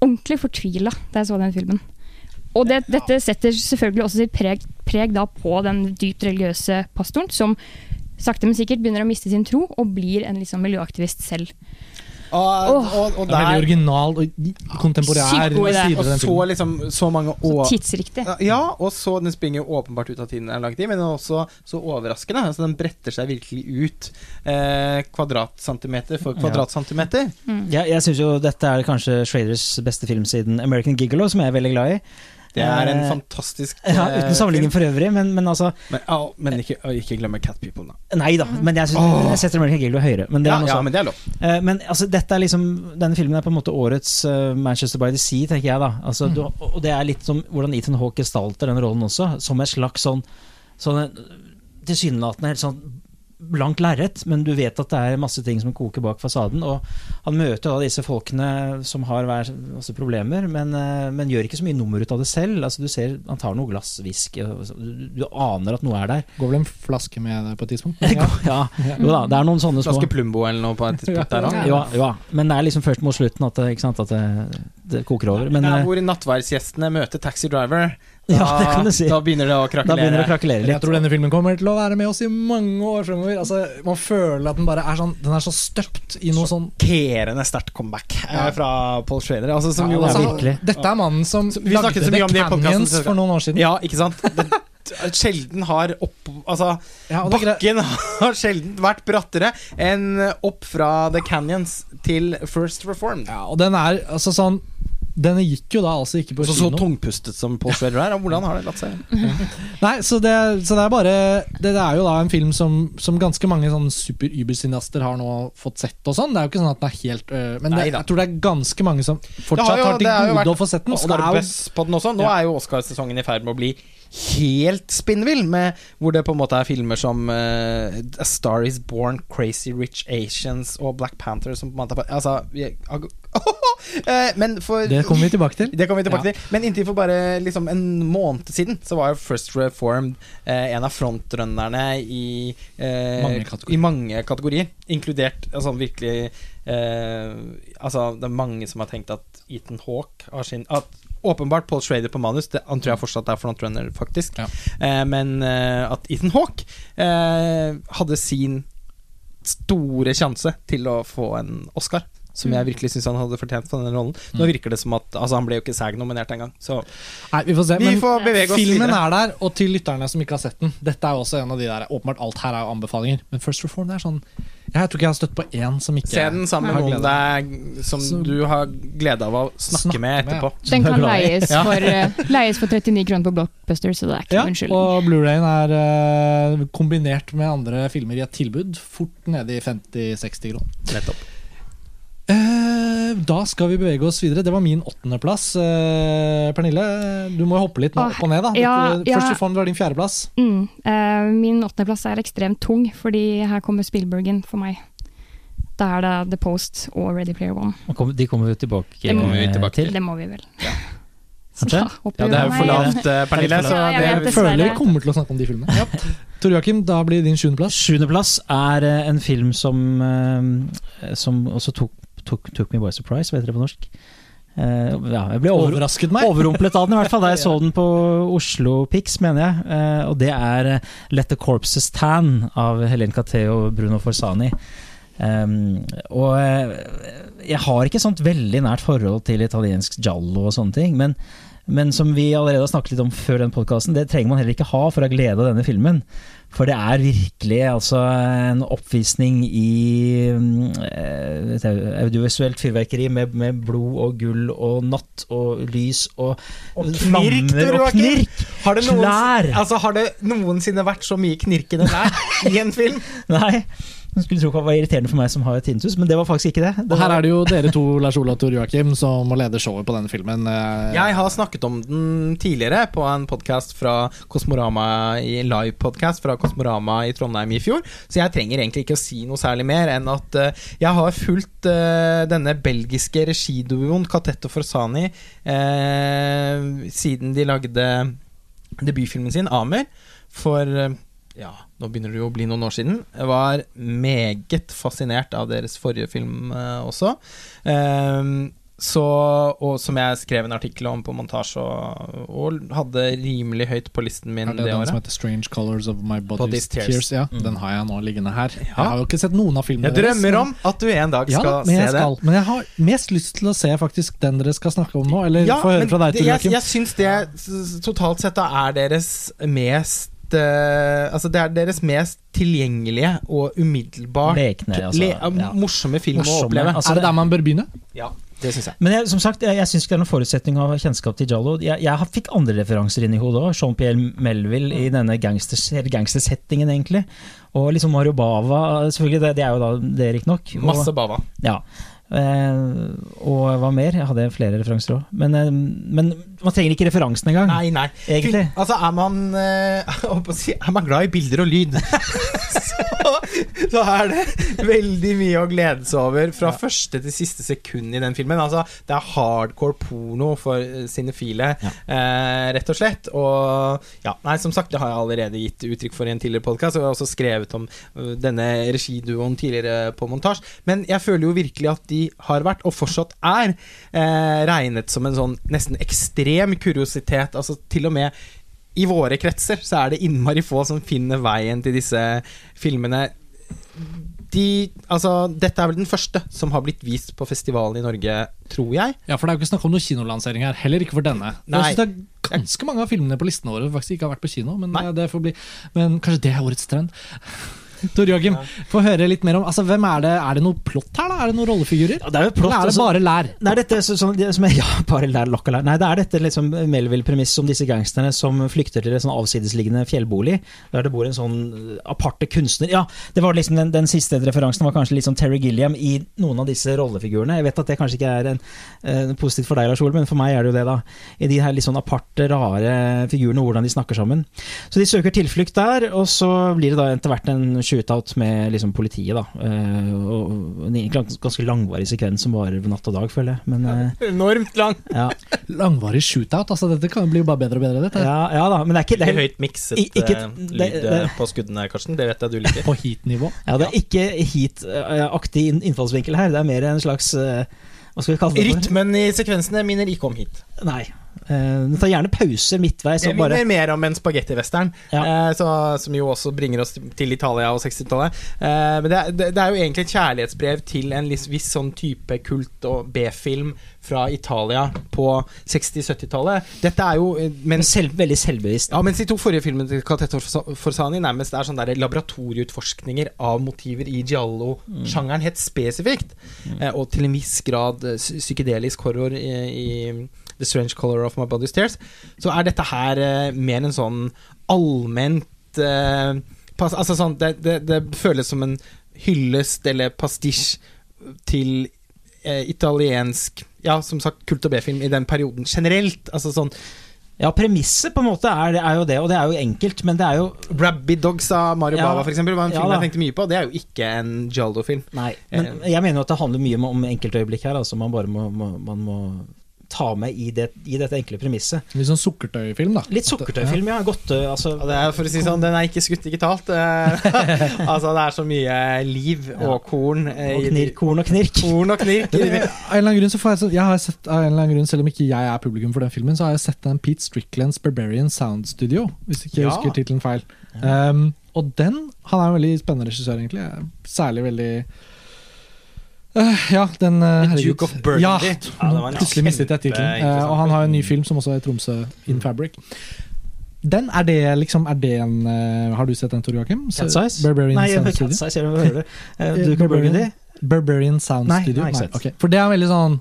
B: ordentlig fortvila da jeg så den filmen. Og det, dette setter selvfølgelig også sitt preg, preg på den dypt religiøse pastoren, som sakte, men sikkert begynner å miste sin tro og blir en liksom miljøaktivist selv.
C: Og,
B: Åh.
C: og, og
A: Det er veldig original og kontemporær side
C: Og så liksom så mange
B: Så tidsriktig.
C: Ja, og så den springer jo åpenbart ut av tiden den er laget i, men den er også så overraskende. Altså Den bretter seg virkelig ut eh, kvadratcentimeter for
D: Ja.
C: Mm.
D: Ja, jeg syns jo dette er kanskje Shraders beste film siden American Gigolo, som jeg er veldig glad i.
C: Det er en
D: Eh,
C: fantastisk
D: Ja,
C: eh,
D: Uten sammenligning for øvrig, men, men altså
C: Men, ja, men ikke, ikke glemme Cat People, da.
D: Nei da, men jeg, synes,
C: oh.
D: jeg setter American Gigolo høyere. Men det
C: Ja, ja,
D: sånn.
C: men det er lov.
D: Eh, men altså, dette er liksom denne filmen er på en måte årets eh, Manchester by the Sea, tenker jeg. da altså,
A: Mm.
D: du, Og det er litt som hvordan Ethan Hawke gestalter den rollen også, som et slags sånn, sånn en- tilsynelatende helt sånn blankt lerret, men du vet at det er masse ting som koker bak fasaden. Og han møter da disse folkene som har hver masse problemer, men, eh, men gjør ikke så mye nummer ut av det selv. Altså, du ser Han tar noe glass whisky, og så- du, du aner at noe er der.
A: Går vel en flaske med det på et tidspunkt?
D: Ja, jo da, det er noen sånne små
C: Flaske Plumbo eller noe på et tidspunkt der òg.
D: ja, ja, men det er liksom først mot slutten at det, ikke sant, at det, det koker over. Men
C: ja,
D: eh,
C: hvor nattverdsgjestene møter Taxi Driver. Da,
D: Ja, det kan du si.
C: da begynner det å
D: da begynner det å
C: krakelere.
D: litt.
A: Jeg tror denne filmen kommer til å være med oss i mange år fremover. Altså, man føler at den bare er sånn Den er så støpt i noe sånn
C: Sjokkerende sterkt comeback eh,
A: Ja.
C: fra Paul Schrader. Altså, som
A: Ja,
C: jo,
D: Ja,
A: altså,
D: virkelig.
A: Dette er mannen som
C: vi snakket
A: lagde
C: så mye om det i
A: The Canyons for noen år siden.
C: ja, ikke sant? Det, sjelden har opp... Altså,
A: Ja,
C: bakken har sjelden vært brattere enn opp fra The Canyons til First Reformed.
A: Ja, og den er altså sånn Den gikk jo da altså ikke på
C: Så, så tungpustet som Paul Schrader er. Hvordan har det latt seg
A: Nei, så det, så det er bare Det, det er jo da en film som, som ganske mange sånn super-übercineaster har nå fått sett og sånn. Det er jo ikke sånn at den er helt øh, Men det, jeg tror det er ganske mange som fortsatt
C: har jo-
A: har til gode
C: vært
A: å få sett den.
C: Oscar-buzz på den også. Nå
A: Ja.
C: er jo Oscarsesongen i ferd med å bli helt spinnvill, med hvor det på en måte er filmer som uh, A Star Is Born, Crazy Rich Asians og Black Panther som på en måte Altså Men for
A: Det kommer vi tilbake til.
C: Det kommer vi tilbake
A: Ja.
C: til. Men inntil for bare liksom en måned siden så var jo First Reformed eh, en av frontrunnerne i, eh,
A: Mange
C: i mange kategorier. Inkludert altså, virkelig eh, Altså, det er mange som har tenkt at Ethan Hawke har sin At Åpenbart Paul Schrader på manus, det, han tror jeg fortsatt er frontrunner, faktisk.
A: Ja.
C: Eh, men eh, at Ethan Hawke eh, hadde sin store sjanse til å få en Oscar. Som jeg virkelig syns han hadde fortjent for denne rollen. Nå virker det som at Altså, han ble jo ikke SAG-nominert engang, så
A: Nei, vi får se.
C: vi
A: Men
C: får bevege oss
A: filmen
C: videre.
A: er der, og til lytterne som ikke har sett den Dette er jo også en av de der Åpenbart alt her er jo anbefalinger, men First Reform det er sånn Jeg tror ikke jeg har støtt på én som ikke
C: Se den sammen med noen deg som
A: Så-
C: du har glede av å snakke,
A: Snakke
C: med
A: med,
C: etterpå.
B: Den kan leies for, eh, leies for 39 kroner på Blockbuster, så det er ikke
A: Ja,
B: unnskyldning.
A: og Blu-rayen er eh, kombinert med andre filmer i et tilbud. Fort nede i 50-60 kroner.
C: Nettopp.
A: Eh, da skal vi bevege oss videre. Det var min åttendeplass. Uh, Pernille, du må jo hoppe litt opp og ned. da
B: ja, ja.
A: First du var din fjerdeplass.
B: Mm, eh, min åttendeplass er ekstremt tung, fordi her kommer Spielbergen for meg. Da er det The Post og Ready Player One.
D: De kommer vi tilbake,
B: Det må
C: vi
D: eh,
C: tilbake
D: til.
B: Det må vi vel. Så da
C: Ja, det er jo for lavt, eh, Pernille. Så det,
A: Jeg føler vi kommer til å snakke om de filmene. Tor Joakim, da blir din sjuendeplass.
D: Sjuendeplass er eh, en film som, eh, som også tok, tok, took me by surprise, vet dere på norsk. Uh, ja, jeg ble over,
A: Overrasket meg.
D: overrumplet av den, i hvert fall da jeg så den på Oslo Pix, mener jeg. Uh, og det er eh, Let the Corpses Tan av Helen Caté og Bruno Forsani. Um, og eh, jeg har ikke sånt veldig nært forhold til italiensk giallo og sånne ting, men, men som vi allerede har snakket litt om før den podkasten, det trenger man heller ikke ha for å ha glede av denne filmen. For det er virkelig altså en oppvisning i eh, audiovisuelt fyrverkeri med, med blod og gull og natt og lys og,
C: knirk,
D: flammer
C: Tor
D: og knirk.
C: har, det noens, altså, har det noensinne vært så mye knirkende der i en film?
D: Nei, man skulle tro det var irriterende for meg som har tinnitus, men det var faktisk ikke det. det
A: Og her er det jo dere to, Lars Olav og Tor Joakim, som må lede showet på denne filmen. Eh,
C: Jeg har snakket om den tidligere på en podcast fra Kosmorama i live-podkast fra Kosmorama i Trondheim i fjor, så jeg trenger egentlig ikke å si noe særlig mer enn at eh, jeg har fulgt eh, denne belgiske regiduoen Katetto Forsani eh, siden de lagde debutfilmen sin, Amer, for ja, nå begynner det jo å bli noen år siden. Var meget fascinert av deres forrige film eh, også. Eh, så, og som jeg skrev en artikkel om på montasje, og, og hadde rimelig høyt på listen min
A: det, det
C: det,
A: den som heter 'Strange Colors of My Body's,
C: Tears.
A: Tears'? Ja,
D: Mm.
A: Den har jeg nå liggende her. Jeg har jo ikke sett noen av filmene
C: Jeg drømmer
A: men-
C: om at du en dag
A: ja,
C: skal
A: jeg
C: se det.
A: Men jeg har mest lyst til å se faktisk den dere skal snakke om nå. Eller
C: Ja,
A: få høre fra deg,
C: det,
A: Tor
C: jeg, jeg syns det totalt sett da er deres mest eh, Altså det er deres mest tilgjengelige og umiddelbart
D: Lekne, altså.
C: le,
D: Ja.
C: morsomme film å oppleve.
D: altså-
A: er det der man bør begynne?
C: Ja, det synes jeg.
D: Men jeg, som sagt, jeg, jeg syns ikke det er noen forutsetning av kjennskap til Jallo. Jeg, jeg fikk andre referanser inn i hodet òg. Jean-Pierre Melville i denne gangsters- gangstersettingen, egentlig. Og liksom Mario Bava, selvfølgelig. Det, det er jo da det, riktignok.
C: Masse bava.
D: Ja. Eh, og hva mer? Jeg hadde flere referanser òg. Men, eh, men man trenger ikke referansen engang.
C: Nei, nei.
D: Egentlig.
C: Altså, er man eh, si, Er man glad i bilder og lyd, så, så er det veldig mye å glede seg over fra første til siste sekund i den filmen. Altså, det er hardcore porno for sine file
D: Ja.
C: eh, rett og slett. Og ja, nei, som sagt, det har jeg allerede gitt uttrykk for i en tidligere podkast, og jeg har også skrevet om denne regiduoen tidligere på montasje. Men jeg føler jo virkelig at de har vært, og fortsatt er, eh, regnet som en sånn nesten ekstrem kuriositet. Altså til og med i våre kretser så er det innmari få som finner veien til disse filmene. De, altså, dette er vel den første som har blitt vist på festivalen i Norge, tror jeg.
A: Ja, for det er jo ikke snakk om noen kinolansering her. Heller ikke for denne.
C: Nei.
A: Jeg synes det er ganske mange av filmene på listene våre faktisk ikke har vært på kino. Men, eh, det får bli, men kanskje det er årets trend. Tor Joakim, få høre litt mer om altså, hvem Er det Er det noe plott her, da? Er det noen rollefigurer?
D: Ja, det er jo plott,
A: Eller er det
D: altså.
A: bare lær?
D: Det er dette det som er, ja, bare lær, lokk og lær. Nei, det er dette liksom Melville-premiss om disse gangsterne som flykter til en sånn avsidesliggende fjellbolig, der det bor en sånn aparte kunstner. Ja, det var liksom den, den siste referansen var kanskje litt sånn Terry Gilliam i noen av disse rollefigurene. Jeg vet at det kanskje ikke er en, en positivt for deg, Lars Ole, men for meg er det jo det, da. I de her litt sånn aparte, rare figurene, hvordan de snakker sammen. Så de søker tilflukt der, og så blir det da etter hvert en shootout med liksom politiet, da. Eh, og en ganske langvarig sekvens som varer natt og dag, føler jeg. Men eh,
C: Enormt lang.
D: ja.
A: Langvarig shootout. Altså, dette kan jo bli bare bedre og bedre. Dette.
D: Ja, ja da, men det er ikke det er,
C: høyt mikset
D: I- ikke-
C: eh,
D: det-
C: lyd
D: det-
C: på skuddene, Karsten. Det vet jeg du liker.
A: På heat-nivå.
D: ja, det er ikke heat-aktig innfallsvinkel her. Det er mer en slags Hva skal vi kalle det? for?
C: Rytmen i sekvensene minner ikke om heat.
D: Nei. Eh, Den tar gjerne pauser midtveis
C: Det
D: minner bare
C: mer om en spagettivestern,
D: Ja.
C: eh, som jo også bringer oss til Italia og 60-tallet. Eh, men det, er- det, er jo egentlig et kjærlighetsbrev til en viss sånn type kult- og B-film fra Italia på 60-70-tallet. Dette er jo eh,
D: Men selv, veldig selvbevisst.
C: ja, mens de to forrige filmene til Catetto Forsani nærmest er sånne der laboratorieutforskninger av motiver i giallo-sjangeren helt spesifikt, eh, og til en viss grad eh, psykedelisk horror i, i The Strange Color of My Body's Tears, så er dette her uh, mer en sånn allment uh, pass, Altså sånn det, det, det føles som en hyllest eller pastisj til uh, italiensk Ja, som sagt, kult og B-film i den perioden generelt. Altså sånn
D: Ja, premisset på en måte er, er jo det, og det er jo enkelt, men det er jo
C: Rabbi Dogs av Mario
D: Ja,
C: Bava, eksempel, var en film
D: ja,
C: jeg tenkte mye på. Det er jo ikke en Gialdo-film.
D: Nei. Men jeg mener jo at det handler mye om enkeltøyeblikk her. Altså man bare må, må, man må ta med i, det, i dette enkle premisset.
A: Litt sånn sukkertøyfilm, da.
D: Litt sukkertøyfilm, ja. Godt, uh, altså,
C: Ja, det er for å si sånn, Den er ikke skutt digitalt. eh, altså Det er så mye liv og korn. eh,
D: og knirk, korn og knirk.
C: Korn og knirk.
A: Eh, Av en eller annen grunn så får jeg, så, jeg har sett, av en eller annen grunn, Selv om ikke jeg er publikum for den filmen, så har jeg sett den Pete Stricklands Barbarian Sound Studio. Hvis ikke jeg
C: Ja.
A: husker tittelen feil. Um, og den Han er en veldig spennende regissør, egentlig. Særlig veldig Eh, ja, den uh,
C: The Duke of Burgundy.
A: Ja,
C: Ja, det var
A: plutselig mistet jeg tittelen.
C: Uh,
A: og han har en ny
C: film.
A: som også er Tromsø In Fabric. Den, er det liksom Er det en uh, Har du sett den, Tor Joakim?
D: Cat's Eyes?
A: Barbarian
D: Nei,
A: Studio?
D: Eyes, jeg hører det. Uh, Duke of Burgundy?
A: Barbarian Sound
D: Nei,
A: Studio?
D: nei, sett.
A: For det er veldig sånn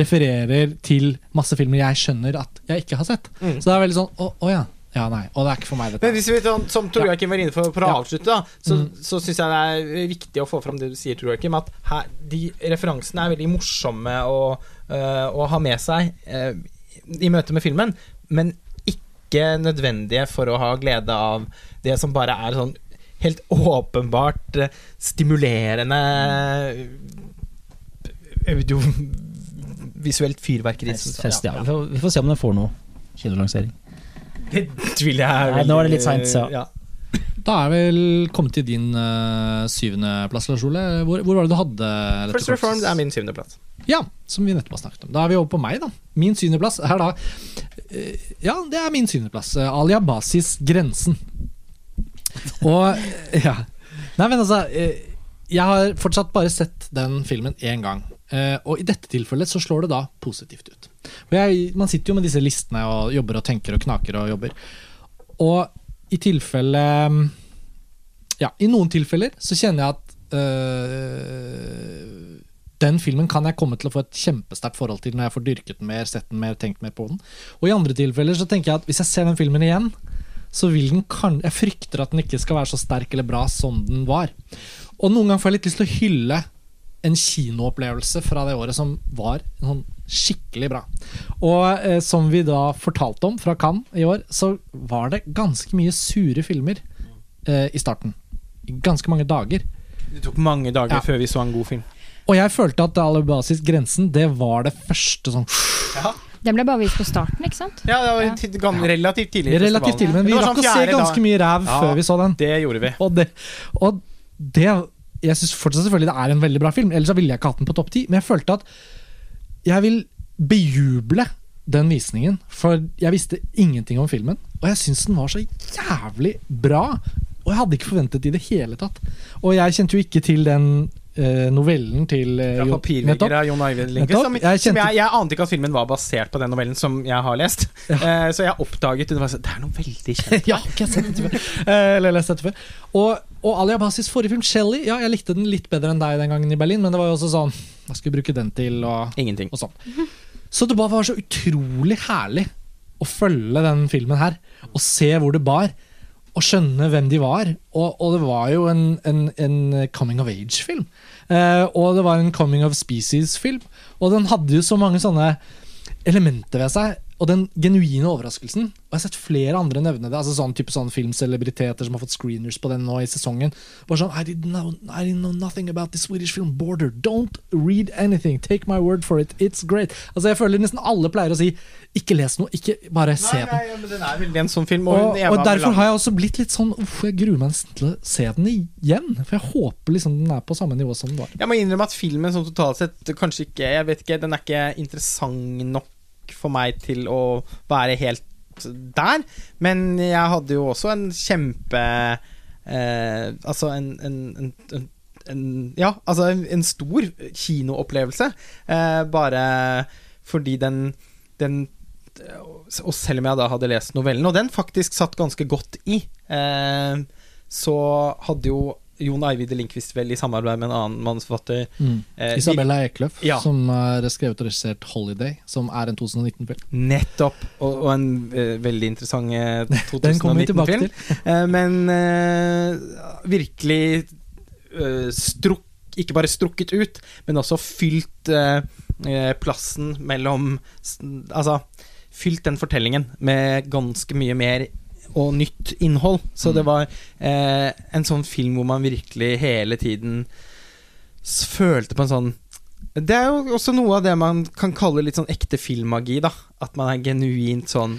A: Refererer til masse filmer jeg skjønner at jeg ikke har sett.
C: Mm.
A: Så det er veldig sånn Å, å ja. Ja, nei. Og det er ikke for meg,
C: Men
A: dette.
C: hvis vi, som Tor Joakim var inne for, for å
A: Ja.
C: avslutte, da, så,
A: Mm.
C: så syns jeg det er viktig å få fram det du sier, Tor Joakim. At her, de referansene er veldig morsomme å, øh, å ha med seg øh, i møte med filmen, men ikke nødvendige for å ha glede av det som bare er sånn helt åpenbart øh, stimulerende audiovisuelt fyrverkeri.
D: Fest, ja. Vi får, vi får se om den får noe kinolansering.
C: Det tviler jeg
D: Nei, nå er det litt seint, så.
C: ja.
A: Da er vel kommet til din uh, syvendeplass, Lars Ole. Hvor, hvor var det du hadde dette
C: First Reformed er min syvendeplass.
A: Ja, som vi nettopp har snakket om. Da er vi over på meg, da. Min syvendeplass er da uh, Ja, det er min syvendeplass. Uh, Alia Basis 'Grensen'. Og eh, ja. Nei, men altså eh, Jeg har fortsatt bare sett den filmen én gang. Eh, og i dette tilfellet så slår det da positivt ut. Jeg, man sitter jo med disse listene og jobber og tenker og knaker og jobber. Og i tilfelle Ja, i noen tilfeller så kjenner jeg at øh, den filmen kan jeg komme til å få et kjempesterkt forhold til når jeg får dyrket den mer, sett den mer, tenkt mer på den. Og i andre tilfeller så tenker jeg at hvis jeg ser den filmen igjen, så vil den kan Jeg frykter at den ikke skal være så sterk eller bra som den var. Og noen ganger får jeg litt lyst til å hylle en kinoopplevelse fra det året som var en sånn skikkelig bra. Og eh, som vi da fortalte om fra Cannes i år, så var det ganske mye sure filmer eh, i starten. Ganske mange dager.
C: Det tok mange dager
A: Ja.
C: før vi så en god film.
A: Og jeg følte at Alabasis Grensen, det var det første sånn
B: Den ble bare vist på starten, ikke sant?
C: Ja, det var
B: Ja.
C: relativt tidlig.
A: Relativt tidlig, men vi rakk
C: sånn
A: å se ganske mye ræv
C: Ja.
A: før vi så den.
C: Det gjorde vi.
A: Og det, og det Jeg syns fortsatt selvfølgelig det er en veldig bra film, ellers ville jeg ikke hatt den på topp ti. Men jeg følte at jeg vil bejuble den visningen, for jeg visste ingenting om filmen. Og jeg syns den var så jævlig bra. Og jeg hadde ikke forventet det i det hele tatt. Og jeg kjente jo ikke til den novellen til eh,
C: Fra
A: Jo-
C: av Jon Eivind Lindqvist. Som,
A: Jeg
C: som jeg, jeg ante ikke at filmen var basert på den novellen som jeg har lest. Eh, så jeg oppdaget det. Så, det er noe veldig kjent.
A: ja, ikke jeg sett det før. Eh, Eller lest dette før. Og, og Ali Abbasis forrige film, 'Shelly', ja, jeg likte den litt bedre enn deg den gangen i Berlin, men det var jo også sånn Hva skal vi bruke den til? Og,
C: Ingenting.
A: og sånn. Så det bare var så utrolig herlig å følge den filmen her, og se hvor det bar. Og skjønne hvem de var. Og, og det var jo en, en, en coming of age-film. Eh, og det var en coming of species-film. Og den hadde jo så mange sånne elementer ved seg. Og den genuine overraskelsen. Og jeg har sett flere andre nevne det. Altså sånn type sånn filmcelebriteter som har fått screeners på den nå i sesongen. Bare sånn I didn't know, I didn't know nothing about the Swedish film Border. Don't read anything. Take my word for it. It's great. Altså Jeg føler nesten alle pleier å si ikke les noe, ikke bare se
C: Nei,
A: den.
C: nei, men den er veldig en sånn film.
A: Og,
C: og,
A: og derfor har jeg også blitt litt sånn Uff, jeg gruer meg nesten til å se den igjen. For jeg håper liksom den er på samme nivå som den var.
C: Jeg må innrømme at filmen som totalt sett kanskje ikke Jeg vet ikke, den er ikke interessant nok for meg til å være helt der. Men jeg hadde jo også en kjempe eh, Altså en, en, en, en ja, altså en stor kinoopplevelse. Eh, bare fordi den, den Og selv om jeg da hadde lest novellen, og den faktisk satt ganske godt i, eh, så hadde jo Jon Eivind Lindqvist vel i samarbeid med en annen manusforfatter eh,
A: Isabella Ekløf,
C: Ja.
A: som har skrevet og regissert 'Holiday', som er en 2019-film.
C: Nettopp. Og, og en eh, veldig interessant eh,
A: Den kommer vi tilbake
C: 2019-film.
A: til.
C: Eh, men eh, virkelig eh, strukk Ikke bare strukket ut, men også fylt plassen mellom Altså fylt den fortellingen med ganske mye mer og nytt innhold. Så det var eh, en sånn film hvor man virkelig hele tiden følte på en sånn Det er jo også noe av det man kan kalle litt sånn ekte filmmagi, da. At man er genuint sånn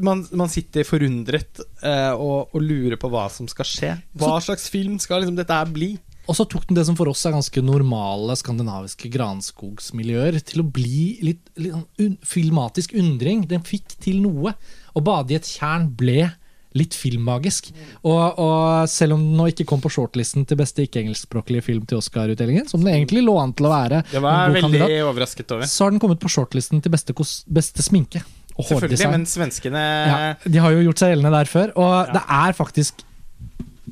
C: man, man sitter forundret eh, og, og lurer på hva som skal skje. Hva slags film skal liksom dette her bli?
A: Og så tok den det som for oss er ganske normale skandinaviske granskogsmiljøer, til å bli litt, litt sånn un filmatisk undring. Den fikk til noe. Å bade i et tjern ble litt filmmagisk. Og, og selv om den nå ikke kom på shortlisten til beste ikke-engelskspråklige film til Oscar-utdelingen, som den egentlig lå an til å være,
C: Det var
A: en god
C: veldig
A: kandidat,
C: overrasket over.
A: så har den kommet på shortlisten til beste, beste sminke. Og
C: Selvfølgelig,
A: hårdesign.
C: men svenskene
A: Ja, de har jo gjort seg gjeldende der før, og
C: Ja.
A: det er faktisk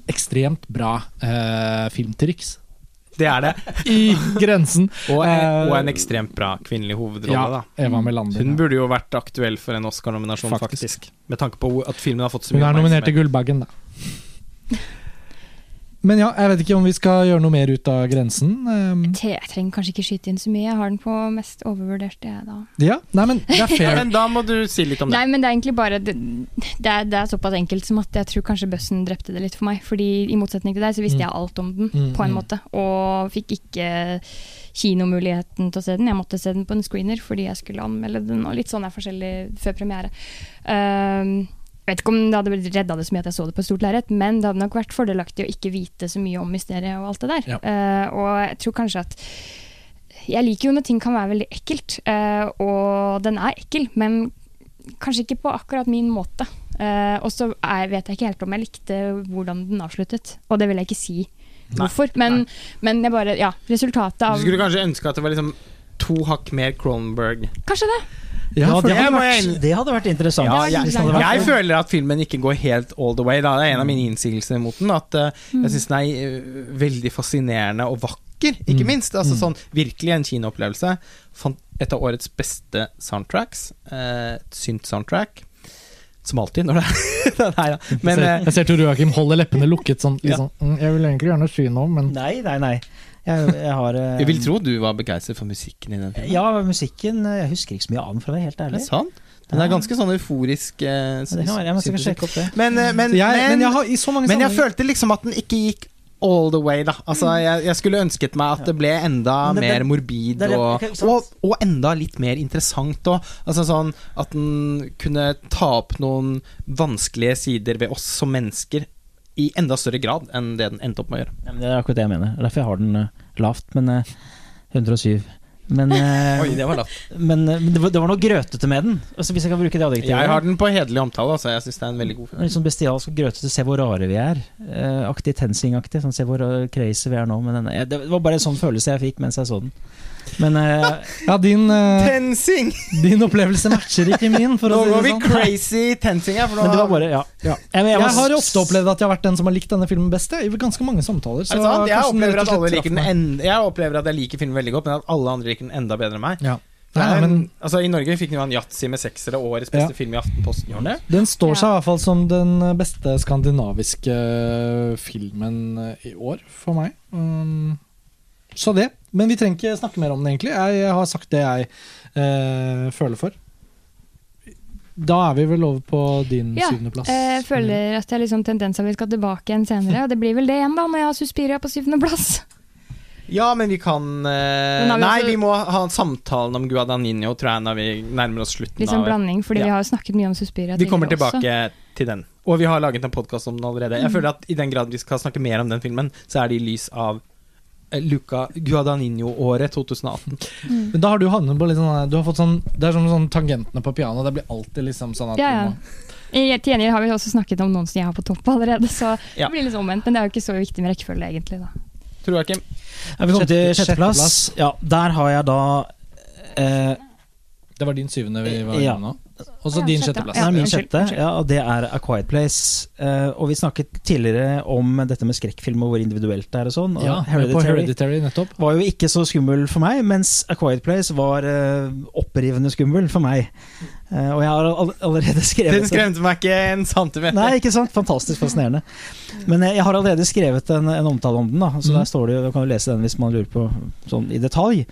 A: ekstremt bra eh, filmtriks
C: Det er det.
A: i grensen.
C: Og,
A: Eh,
C: og en ekstremt bra kvinnelig hovedrolle,
A: ja,
C: da.
A: Eva Melander.
C: Hun burde jo vært aktuell for en Oscar-nominasjon,
A: Faktisk.
C: faktisk. Med tanke på at filmen har fått så mye Hun
A: er nominert til. Gullbagen, da. Men ja, jeg vet ikke om vi skal gjøre noe mer ut av grensen. Um,
B: Jeg trenger kanskje ikke skyte inn så mye. Jeg har den på mest overvurderte, jeg, da.
A: ja, nei, men det er
C: Ja,
A: fair.
C: men da må du si litt om det.
B: Nei, men det er egentlig bare Det, det, er, det er såpass enkelt som at jeg tror kanskje Bøssen drepte det litt for meg. Fordi i motsetning til deg, så visste
A: Mm.
B: jeg alt om den,
A: Mm,
B: på en
A: mm.
B: måte. Og fikk ikke kinomuligheten til å se den. Jeg måtte se den på en screener fordi jeg skulle anmelde den, og litt sånn er forskjellig før premiere. Um, vet ikke om det hadde redda det så mye at jeg så det på stort lerret, men det hadde nok vært fordelaktig å ikke vite så mye om mysteriet og alt det der.
A: Ja.
B: Uh, og jeg tror kanskje at Jeg liker jo når ting kan være veldig ekkelt, uh, og den er ekkel, men kanskje ikke på akkurat min måte. Uh, og så vet jeg ikke helt om jeg likte hvordan den avsluttet, og det vil jeg ikke si hvorfor. Men, men jeg bare, ja, resultatet
C: Du skulle kanskje ønske at det var liksom to hakk mer Cronenberg.
B: Kanskje det.
A: Ja,
D: Ja, det,
C: det
D: hadde
C: jeg
D: vært, det hadde vært interessant.
C: Ja, jeg,
D: vært
C: jeg føler at filmen ikke går helt all the way. Da. Det er en av mine innsigelser mot den. At
B: Mm.
C: jeg syns den er uh, veldig fascinerende og vakker, ikke
A: Mm.
C: minst. Altså
A: Mm.
C: sånn Virkelig en kinoopplevelse. Et av årets beste soundtracks. Uh, et synt-soundtrack. Som alltid når det er Nei da. Men
A: jeg, ser, jeg ser Tor Joakim holder leppene lukket sånn. Liksom, Ja. jeg vil egentlig gjerne si noe, men
D: Nei, nei, nei. Jeg, jeg har eh,
C: jeg vil tro du var begeistret for musikken i den filmen.
D: Ja, musikken eh, Jeg husker ikke så mye av den, for å være helt
C: Er
D: ærlig.
C: det sant? Den er ganske sånn euforisk. Eh,
D: Men Det kan være, jeg må sikkert sjekke opp det.
C: men, men,
A: jeg, men
C: men,
A: jeg har i så mange
C: men jeg følte liksom at den ikke gikk all the way, da. Altså, jeg, jeg skulle ønsket meg at det ble enda
D: det-
C: mer
D: det-
C: morbid
D: det er-
C: og, og, og enda litt mer interessant òg. Altså sånn at den kunne ta opp noen vanskelige sider ved oss som mennesker i enda større grad enn det den endte opp med å gjøre.
D: Ja, men det er akkurat det jeg mener. Er Derfor jeg har den uh, lavt, men uh, 107. Men, eh,
C: det var lavt.
D: men, eh, men det, var, det var noe grøtete med den. Altså, hvis jeg kan bruke det adjektivet.
C: Jeg har den på hederlig omtale, altså. Jeg syns det er en veldig god film.
D: Litt sånn bestialsk og grøtete 'se hvor rare vi er'. eh, aktig Tensing-aktig. Sånn 'se hvor eh, crazy vi er nå'. Men denne, det var bare en sånn følelse jeg fikk mens jeg så den. Men eh,
A: Ja, din, eh,
C: Tensing!
A: din opplevelse matcher ikke min, for
C: Nå
A: å si
C: går vi
A: sånn.
C: crazy tensing her. For
D: Men det var bare Ja.
A: Ja.
D: Jeg, jeg,
A: Jeg har ofte opplevd at jeg har vært den som har likt denne filmen best, i ganske mange samtaler.
C: så. Jeg opplever at alle liker den enda, Jeg opplever at jeg liker filmen veldig godt, men at alle andre liker den enda bedre enn meg.
A: Ja. Nei,
C: Nei,
A: men
C: altså, I Norge fikk den jo en yatzy med seksere og årets beste
A: Ja.
C: film i Aftenposten. Gjorde den
A: står
B: Ja.
A: seg i hvert fall som den beste skandinaviske filmen eh, i år, for meg. Um, så det. Men vi trenger ikke snakke mer om den, egentlig. Jeg har sagt det jeg eh, føler for. Da er vi vel over på din
B: Ja,
A: syvendeplass.
B: Jeg føler at jeg har liksom tendens til at vi skal tilbake igjen senere, og det blir vel det igjen da, når jeg har Suspiria på syvendeplass.
C: Ja, men vi kan eh,
B: Men vi
C: Nei,
B: også-
C: vi må ha samtalen om Guadagnino, tror jeg, når vi nærmer oss slutten.
B: Litt sånn
C: av
B: blanding, fordi
C: Ja.
B: vi har jo snakket mye om Suspiria
C: Vi kommer
B: tilbake
C: tilbake til den. Og vi har laget en podkast om den allerede. Jeg føler at i den grad vi skal snakke mer om den filmen, så er det i lys av eh, Luca Guadagnino-året 2018.
B: Mm.
A: Men da har du havnet på litt sånn Du har fått sånn Det er som sånn tangentene på piano. Det blir alltid liksom sånn at
B: Ja, ja.
A: må
B: I til gjengjeld har vi også snakket om noen som jeg har på topp allerede, så
C: Ja.
B: det blir litt omvendt. Men det er jo ikke så viktig med rekkefølge, egentlig. da.
C: Tror jeg ikke.
D: Ja, vi kom til sjetteplass. Ja, der har jeg da eh,
A: Det var din syvende vi var
D: Ja.
A: nå. Og så
B: Ja,
A: din
B: sjette.
A: sjetteplass.
D: Det er min sjette, ja, og det er A Quiet Place. Uh, og vi snakket tidligere om dette med skrekkfilm og hvor individuelt det er og sånn. Og
A: Ja, på
D: Hereditary
A: Hereditary, nettopp.
D: var jo ikke så skummel for meg, mens A Quiet Place var uh, opprivende skummel for meg. Uh, og jeg har all allerede skrevet
C: Den skremte meg ikke en centimeter.
D: Nei, ikke sant? Fantastisk fascinerende. Men jeg har allerede skrevet en, en omtale om den, da. Så
A: mm.
D: der står det jo, da kan du lese den hvis man lurer på sånn i detalj.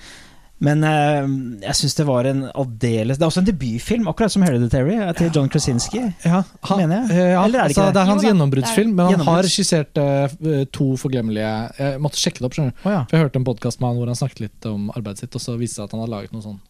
D: Men eh, jeg syns det var en aldeles Det er også en debutfilm, akkurat som Hereditary, eh, til John Krasinski.
A: Ja, han,
D: Mener jeg?
A: eh, ja,
D: Eller er det ikke
A: altså,
D: det?
A: det er hans gjennombruddsfilm, men han har
D: skissert
A: regissert eh, to forglemmelige Jeg måtte sjekke det opp, skjønner du.
D: Oh, ja.
A: For jeg hørte en podkast med han hvor han snakket litt om arbeidet sitt, og så viste det seg at han har laget noen sånne